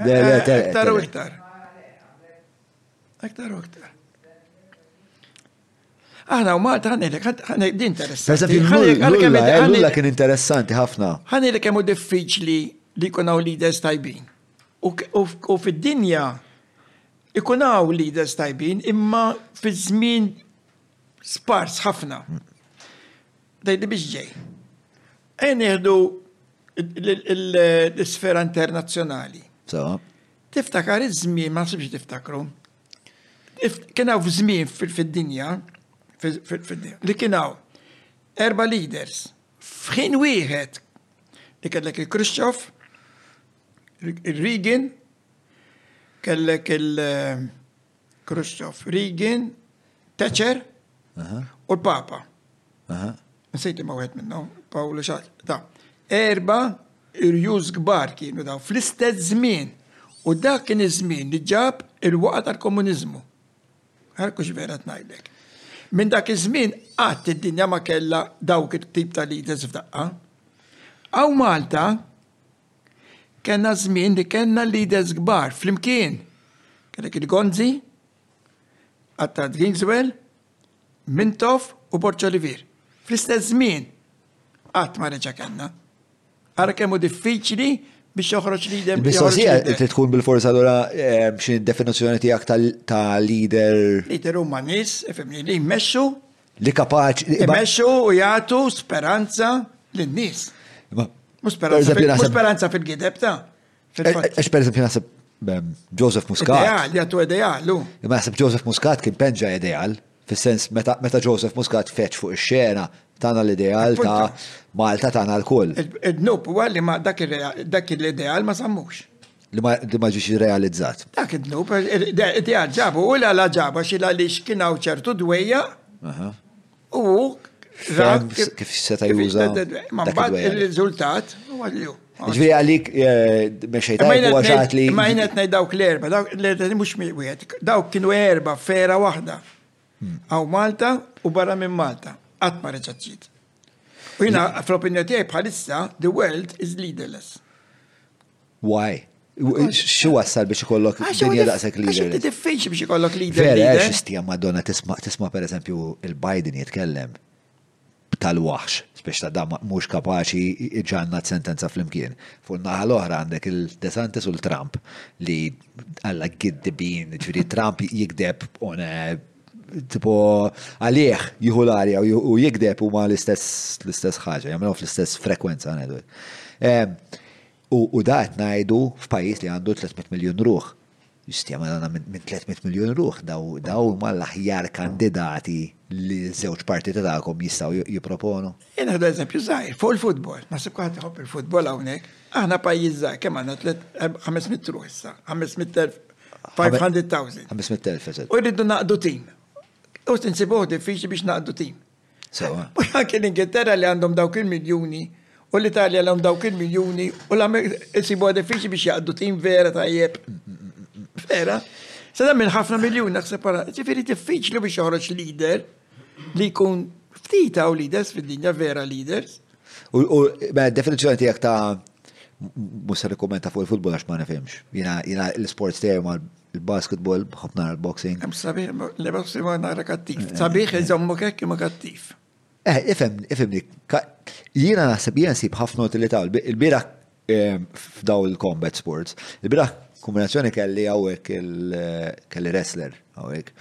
Le, le, eh, eh, Aktar u aktar. Aktar u aktar. Aħna u Malta ħanilek, ħanilek din interessanti. Għalla kien interessanti ħafna. Ħanilek kemm u diffiċli li kunaw leaders tajbin. U fid-dinja ikunaw leaders tajbin imma fi żmien spars ħafna. Dejdi biex ġej. Ejn iħdu l-sfera internazzjonali. Tiftakar iż-żmien ma sibx tiftakru Kien hawn żmien fid-dinja li kien hawn erba' leaders f'ħin wieħed. Li kellek il-Khrushchev, ir-Reagan, kellek il-Khrushchev, Reagan, Thatcher u l-Papa. Nsejt imma wieħed minnhom, Pawlu xaq ta' erba' irjus kbar kienu daw fl-istess żmien u dak kien iż-żmien li ġab il-waqa tal-komuniżmu. Għarku vera tnajdlek. Minn dak iż-żmien qatt id-dinja ma kellha dawk it-tip ta' leaders f'daqqa. Aw Malta kellna żmien li kellna leaders kbar flimkien. Kellek il-Gonzi, Attard Gingswell, Mintoff u Borċa Livir, fl-istess żmien, qatt ma reġa' kellna. Ara kemm hu diffiċli biex joħroġ leader. Il-mistoqsija trid tkun bil-fors allura x'inhi d-definizzjoni tiegħek ta' leader? Leader huma nies, ifhimni, li jmexxu. Li kapaċi. Imexxu u jagħtu speranza lin-nies. Mhux speranza fil-gideb ta'. Ex per eżempju nasib Joseph Muscat. Ideal, jattu ideal, lu. Ma nasib Joseph Muscat kien penġa ideal, fil-sens meta Joseph Muscat feċ fuq ix-xena tana l-ideal ta' Malta tana l-kull. Id-nub u għalli ma dak l-ideal ma sammux. Li ma ġiġi realizzat. Dak id-nub, ideal ġabu, u l-għala ġaba xil għalix kienaw ċertu dwejja. U kif seta' juża. Ma mbagħad ir-riżultat huwa li hu. Ġifieri għalik eh, mexej ta' għaxat li. Ma jien qed ngħid dawk l-erba, dawk l-erba mhux wieħed, dawk kienu erba fera waħda. Għaw hmm. Malta u barra minn Malta, qatt ma reġaċċit. U jiena fl-opinjoni tiegħi bħalissa the world is leaderless. Why? Xi wassal biex ikollok dinja daqshekk leader? Xi diffiċli biex ikollok leader. Vera, xistija Madonna tisma' tisma' pereżempju il-Biden jitkellem tal-waħx, biex ta' dam mhux kapaċi iġanna sentenza flimkien. Fuq naħa l-oħra għandek il-Desantis u l-Trump li għalla giddibin, ġviri Trump jikdeb on tipo għalih jieħu l-arja u jikdeb huma l-istess l-istess ħaġa, jagħmlu fl-istess frekwenza ngħidu. Ehm, u da qed ngħidu f'pajjiż li għandu 300 miljun ruħ. Jistja ma għandna minn 300 miljun ruħ daw huma l-aħjar kandidati li żewġ partiti tagħkom jistgħu jipproponu. Jien ħadu eżempju żgħir, fuq il-futbol, nasib kwaħt iħobb il-futbol hawnhekk, aħna pajjiż żgħir kemm għandna 500 ruħ issa, 500,000 500,000. 500,000 U rridu naqdu tim. U tinsibuħ diffiċli biex naqdu tim. Sewa. U anke l-Ingilterra li għandhom dawk il-miljuni u l-Italja l-għom dawk il-miljoni u l-għamil diffiċi biex jgħaddu tim vera tajjeb. Vera. Sada minn ħafna miljoni naħseb għara, ġifiri diffiċli biex joħroġ lider. li jkun ftit hawn leaders fid-dinja vera leaders. U mela, definizzjoni tiegħek ta' mhux se nikkumenta fuq il-futbol għax ma nifhimx. Jiena l-sports tiegħi ma l-basketball, ħafna l-boxing. Sabiħ, l-boxing ma nara kattiv. Eh, Sabiħ eh. iżommu kekk ma kattiv. Eh, ifhem, ifhimni. Jiena naħseb jiena nsib ħafna utilità. Il-bira f'daw il-combat sports. Il-biraħ kombinazzjoni kelli għawek kelli wrestler għawek.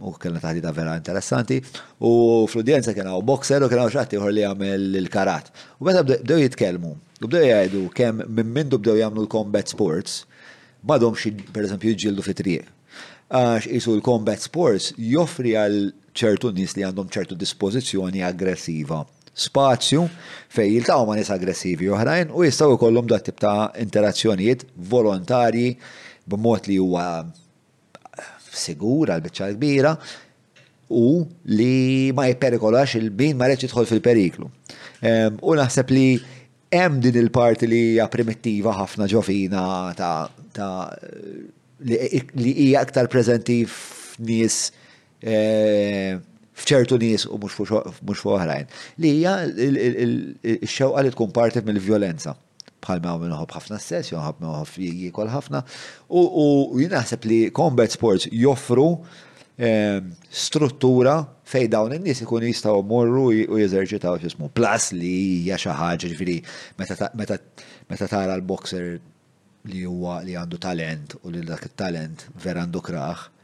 U kellna taħdita vera interessanti. U fl-udjenza kien għaw boxer u kien għaw xatti uħor li għamel il-karat. U meta bdew jitkellmu, u bdew jgħidu kem minn mindu bdew jgħamlu l-combat sports, madhom xi per eżempju jġildu fi triq. Għax isu l-combat sports joffri għal ċertu nis li għandhom ċertu dispożizzjoni aggressiva. spazju fejn jiltaqgħu ma' nies aggressivi oħrajn u jistgħu jkollhom dat tip ta' interazzjonijiet volontarji b'mod li huwa sigur għal biċċa kbira u li ma jipperikolax il-min ma reċ jidħol fil-periklu. U naħseb li hemm din il-parti li hija primittiva ħafna ġofina ta' li hija aktar preżenti f'nies f'ċertu nies u mhux fuq oħrajn, li hija x-xewqa li tkun parti mill-vjolenza. Bħal ma hawn min iħobb ħafna s-sess, jew ħafna iħobb li jiekol ħafna. U jien naħseb li combat sports joffru struttura fejn dawn in-nies ikunu jistgħu jmorru u jeżerċitaw x'ismu. Plus li hija xi ħaġa ġifieri meta tara l-boxer li huwa li għandu talent u li dak it-talent vera għandu krah,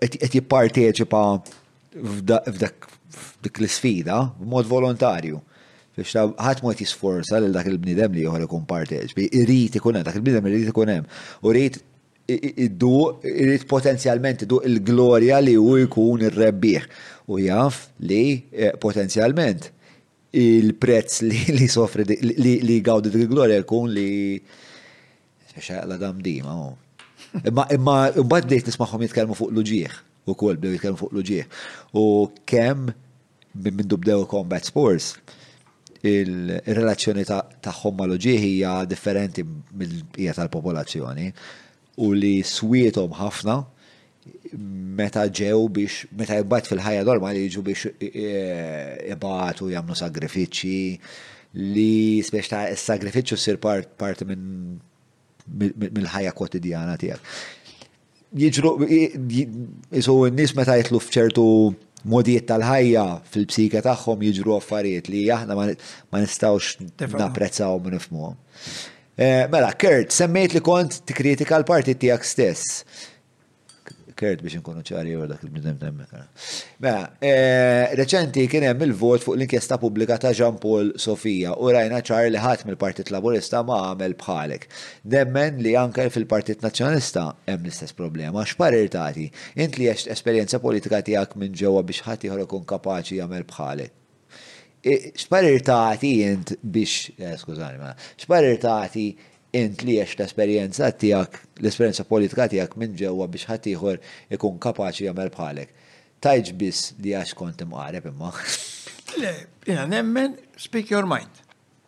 qed jipparteċipa f'dak dik l-isfida b'mod volontarju. Biex ta' ħadd mod jisforza lil dak il-bniedem li ieħor ikun parteċipi, irid ikun hemm, dak il-bniedem irid ikun hemm. U rrid iddu, irid potenzjalment iddu il-glorja li hu jkun ir-rebbieħ. U jaf li eh, potenzjalment il-prezz li sofri li gawdi dik il-glorja jkun li Speċa jaqla dam dima, u. Imma, imma, imbagħad bdejt nismagħhom jitkellmu fuq l-uġieħ, ukoll bdew jitkellmu fuq l-uġieħ. U kemm minn dubdew combat sports, il-relazzjoni tagħhom ma l-uġieħ hija differenti mill-bqija tal-popolazzjoni u li swiethom ħafna meta ġew biex, meta jibbat fil-ħajja normali jiġu biex ibatu jagħmlu sagrifiċċji li spiex ta' s-sagrifiċċju ssir parti minn mill-ħajja kwotidjana tiegħek. Jiġru, jisu n-nies meta jitlu f'ċertu modijiet tal-ħajja fil-psika tagħhom jiġru affarijiet li aħna ma nistgħux napprezzaw minn nifmuhom. Eh, mela, Kurt, semmejt li kont tikkritika l-partit tiegħek stess. Kert biex nkunu ċari jew dak il-bnidem temmek. Mela, eh, reċenti kien hemm il-vot fuq l-inkjesta pubblika ta' Jean Paul Sofia u rajna ċar li ħadd mill-Partit Laburista ma għamel bħalek. Nemmen li anke fil-Partit Nazzjonalista hemm l-istess problema. X'parir tagħti? Int li għext esperjenza politika tiegħek minn ġewwa biex ħaddieħor ikun kapaċi jagħmel bħalek. X'parir tagħti int biex, skużani mela, x'parir tagħti int li għext l-esperjenza tiegħek, l-esperjenza politika tiegħek minn ġewwa biex ħaddieħor ikun kapaċi jagħmel bħalek? Tgħidx biss li għax kont imqareb imma. Le, jiena nemmen speak your mind.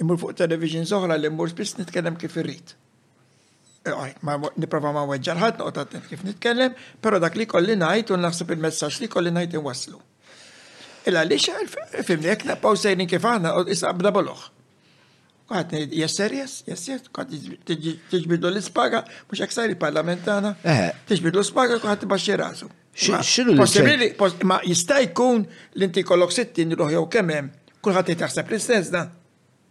Immur fuq televisions oħra li mmur spiss nitkellem kif irrid. Niprofa ma weġġa l-ħadd noqgħod attent kif nitkellem, però dak li kolli ngħid u naħseb il-messaġġ li kolli ngħid inwasslu. Illa li fimni jekk naqpaw sejrin kif aħna issa bda boloħ. Għad ngħid yes sir yes, yes yes, kont tiġbidlu l-ispaga, mhux hekk sar il-parlament tagħna. Eh. Tiġbidlu l-ispaga kont tibaxxi rasu. Ma jista' jkun li inti kollok 60 ruħ jew kemm hemm, kulħadd jtaħseb l-istess da.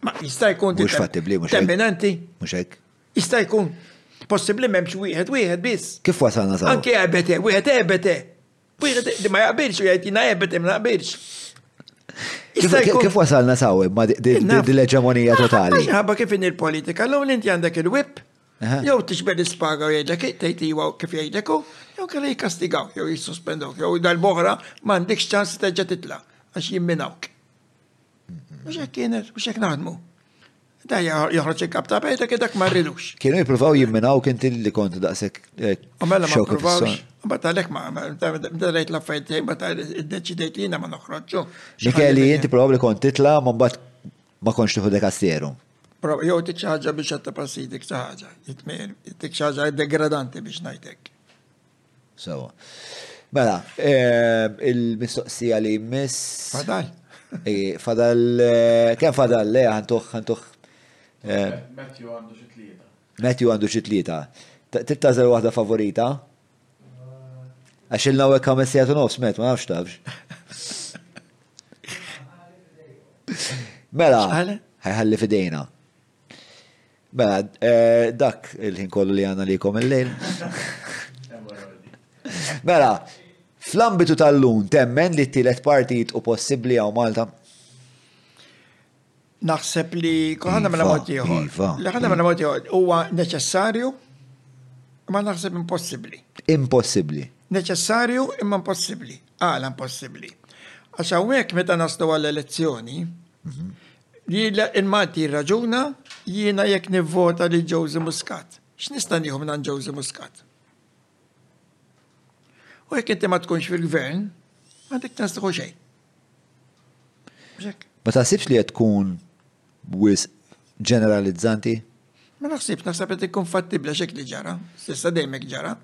Ma jista' jkun mhux fattibbli mhux terminanti. Mhux hekk. Jista' jkun. Possibbli m'hemmx wieħed wieħed biss. Kif wasalna sa? Anke ebete, wieħed ebete. Wieħed li ma jaqbilx u jgħid jiena ebete ma naqbilx. Kif wasalna saw ma dil-eġemonija totali? Ħabba kif in il-politika, l-ewwel inti għandek il-whip Jew tixbed ispaga u jgħidlek tgħid iwa kif jgħidlek u jew kellu jikkastigaw jew jissuspendok jew dal-boħra m'għandikx ċans terġa' titla' għax jimminawk. Mhux hekk kienet, mhux hekk naħdmu. Da joħroġ il-kap ta' bejda dak ma rridux. Kienu jippruvaw jimminaw kien li kont daqshekk. Eh, u mela ma provawx. Ma talek ma, da rejt la fejtej, ma ta' id-deċidejt li jina ma noħroġu. Mikeli, jinti probabli kont titla, ma mbat Ma kontx tieħu dekasteru. Prova, jew tik xaħġa biex għatta passi dik xaħġa, jitmir, tik xaħġa degradanti biex najtek. Sawa. Mela, eh, il-mistoqsija li miss. Fadal. Eh, fadal, eh, kem fadal, le, għantuħ, għantuħ. Matthew għandu xitlieta. Matthew għandu xitlieta. Tittazel wahda favorita? Għax il nawek għamil sija tu nofs, met, ma nafx tafx. Mela, ħajħalli fidejna. Mela, eh, dak il-ħin kollu li għana li kom il-lejl. Mela, fl-ambitu tal-lun temmen li t-tielet partit u possibli għaw Malta? Naħseb li kuħana mela mod ieħor. Li ħana mela mod ieħor huwa neċessarju ma naħseb impossibbli. Impossibbli. Neċessarju imma impossibbli. Għala impossibbli. Għax hawnhekk meta naslu għall-elezzjoni, mhm. li il-Malti raġuna jiena jekk nivvota li Ġozi Muscat. X'nista' nieħu minn Ġozi Muscat? U jekk inti ma tkunx fil-gvern, ma dik tastaħu xejn. Ma taħsibx li qed tkun wisq ġeneralizzanti? Ma naħsibx, naħseb qed ikun fattibbli x'hekk li ġara, s'issa dejjem hekk ġara.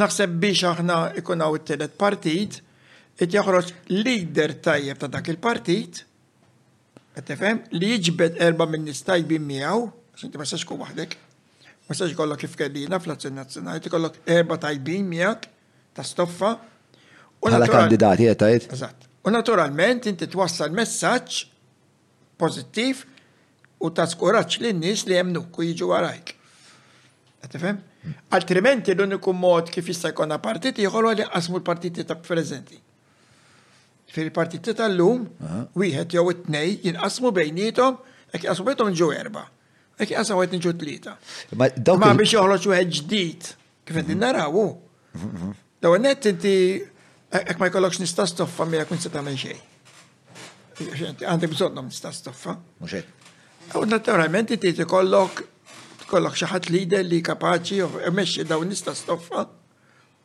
Naħseb biex aħna ikun hawn it-tielet partit, qed joħroġ leader tajjeb ta' dak il-partit, qed tifhem, li jiġbed erba' minn nies tajbin miegħu, għax inti ma tistax tkun waħdek, ma tistax ikollok kif kellina fl-Azzjoni Nazzjonali, trid ikollok erba' tajbin miegħek, ta' stoffa. Bħala kandidati qed tgħid? Eżatt. U naturalment inti twassal messaġġ pożittiv u ta' skuraġġ lin-nies li jemnuk u jiġu warajk. Qed tifhem? Altrimenti l-uniku mod kif jista' jkollna partit ieħor li qasmu l-partiti ta' preżenti. Fil-partiti tal-lum, wieħed jew it-tnej jinqasmu bejnietom, jekk jaqsmu bejnietom ġew erba'. Jekk jaqsmu qed niġu tlieta. Ma biex joħroġ wieħed ġdid. Kif qed naraw hu. L-ewwel nett inti hekk ma jkollokx nista' stoffa mija kun se tagħmel xejn. Għandek bżonnhom nista' stoffa. Mhux hekk. U naturalment inti tikollok tkollok xi ħadd lider li kapaċi mexxi dawn nista' stoffa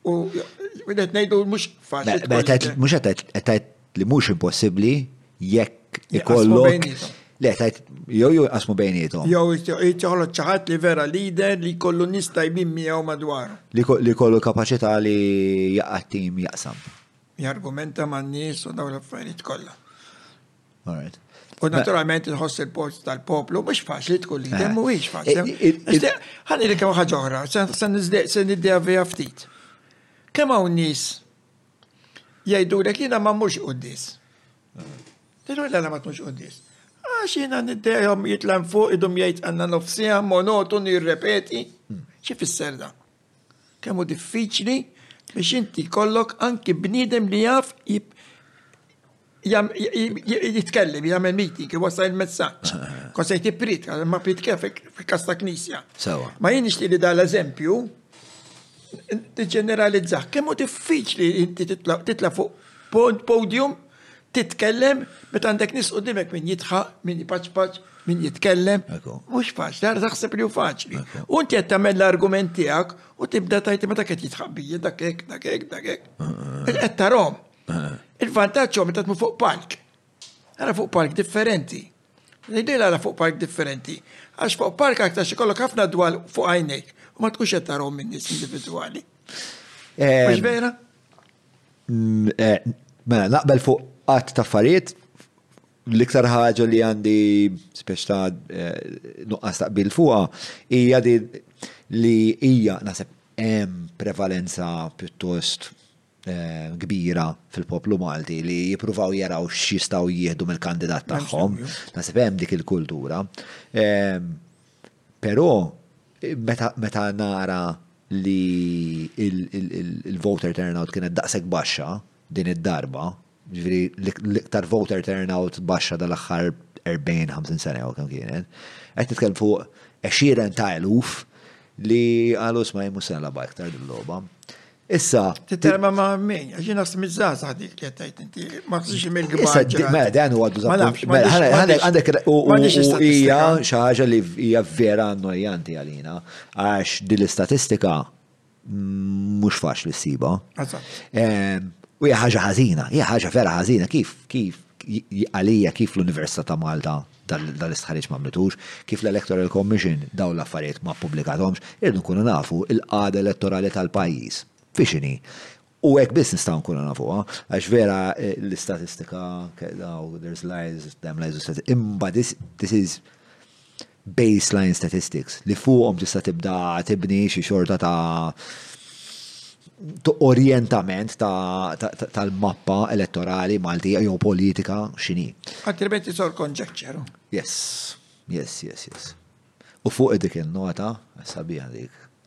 u qed ngħidu mhux faċli. Mhux qed li mhux impossibbli jekk ikollok. Le, tajt, jew jqasmu bejnietom. Jew jitħolot ċaħat li vera lider li kollu nista jbin miegħu madwar. Li kollu kapaċità li jaqqa tim jaqsam. Jargumenta man nies u dawn l-affarijiet kollha. Alright. U naturalment nħoss il-post tal-poplu, mux faċli tkun li, eh. mux faċli. Eh, eh, Għani li kemm ħagħuħra, sen nizdeq, sen niddeja vija ftit. Kemm hawn nies Jgħidulek jiena ma mhux quddis. Tiru l ma tmux quddis. Għax jiena niddejhom jitlan fuq idum jgħid għandna nofsija monotun jirrepeti. Hmm. Xi fisser da? Kemm hu diffiċli biex inti kollok anki bniedem li jaf jitkellem, jagħmel meeting, jwassa il-messaġġ. Konsejt jippritka, ma pritka fil-kas ta' knisja. Sawa. Ma jien nixtieq li dal-eżempju tiġġeneralizza kemm hu diffiċli inti titla' fuq podium titkellem meta għandek nis u dimek min jitħaq, min jipaċpaċ, min jitkellem. Mhux faċli, dar taħseb li hu faċli. U inti qed tagħmel l-argument tiegħek u tibda tajt meta qed jitħaq bija dak hekk, dak hekk, dak hekk. Qed tarhom. Il-vantaġġ huwa meta tmur fuq palk. Ara fuq palk differenti. L-idea ara fuq palk differenti. Għax fuq palk aktar xi kollok ħafna dwal fuq għajnejk u ma tkunx qed tarhom minn nies individwali. Eh, Mhux vera? Mm, eh, mela, naqbel fuq qatt ta' affarijiet l-iktar ħaġa li għandi spiex ta' eh, nuqqas ta' bil fuqa hija li hija naħseb hemm prevalenza pjuttost kbira fil-poplu Malti li jippruvaw jaraw x'jistgħu jieħdu mill-kandidat tagħhom. Nasib hemm dik il-kultura. Ehm, però meta, meta nara li il-voter turnout kienet daqshekk baxxa din id-darba, Jiġifieri l-iktar voter turnout baxxa dal-aħħar 40, 50 sena jew kemm kienet. Qed nitkellem fuq għexieren ta' eluf li qalu sma' jien mhux se nilgħabha iktar dil-logħba. Issa. Titterma ma' min, għax jien naħseb miż-żgħażagħ dik li qed tgħid inti, ma tħsibx mill-kbar. Issa di- mela dan huwa Ma nafx, ma nafx, ma nafx. Għandek u Ma nafx u hija istatistika. xi ħaġa li hija vera annojanti għalina għax din l-istatistika mhux faċli ssibha. U hija ħaġa ħażina, hija ħaġa vera ħażina kif kif għalija kif l-Università ta' Malta dal-istħarriġ ma mlitux, kif l-Electoral Commission dawn l-affarijiet ma ppubblikahomx, irridu nkunu nafu il-qagħda elettorali tal-pajjiż. Fiex inhi? U hekk biss nistgħu nkunu nafuha, għax vera l-istatistika kellha u there is lies, damn lies u statistics, imma this is baseline statistics li fuqhom tista' tibda tibni xi xorta ta' orientament tal-mappa elettorali Malti jew politika x'inhi. Altrimenti sor conjecture. Yes, yes, yes, yes. U fuq dik il-nota, sabiħa dik,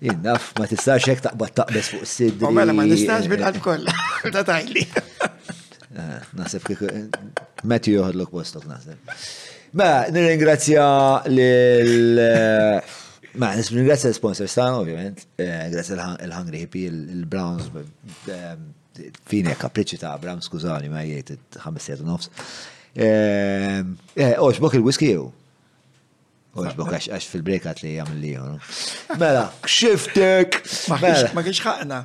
Jien naf, ma tistax hekk taqbad taqbes fuq sidri. U mela ma nistax bil-qalb kollha, ta' tajli. Eh, naħseb kif eh, Matthew joħodlok postok naħseb. Mela, nirringrazzja lil eh, Ma, nirringrazzja l-sponsors ta' ovvjament, grazzja l-Hungry Hippie, il-Browns, fini kapriċi ta' Abram, skużani, ma jgħid 5 nofs. Oċ, bok il-whisky jew? Oġbok, għax fil-break għat li jgħamil li jgħon. Mela, xiftek! Ma mela. kienx ħakna.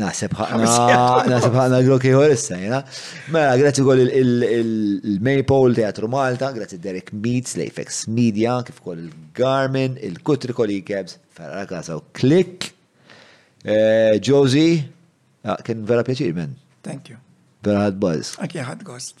Naħseb ħakna, naħseb ħakna ġoki issa, jena. Mela, grazzi għol il-Maypole Teatru Malta, grazzi Derek Meets, Lejfex Media, kif kol il-Garmin, il-Kutri Koli Kebs, Ferra Kasa u Klik. Eh, Josie, ah, kien vera pjaċir, men. Thank you. Vera ħad buzz. Aki ħad gost.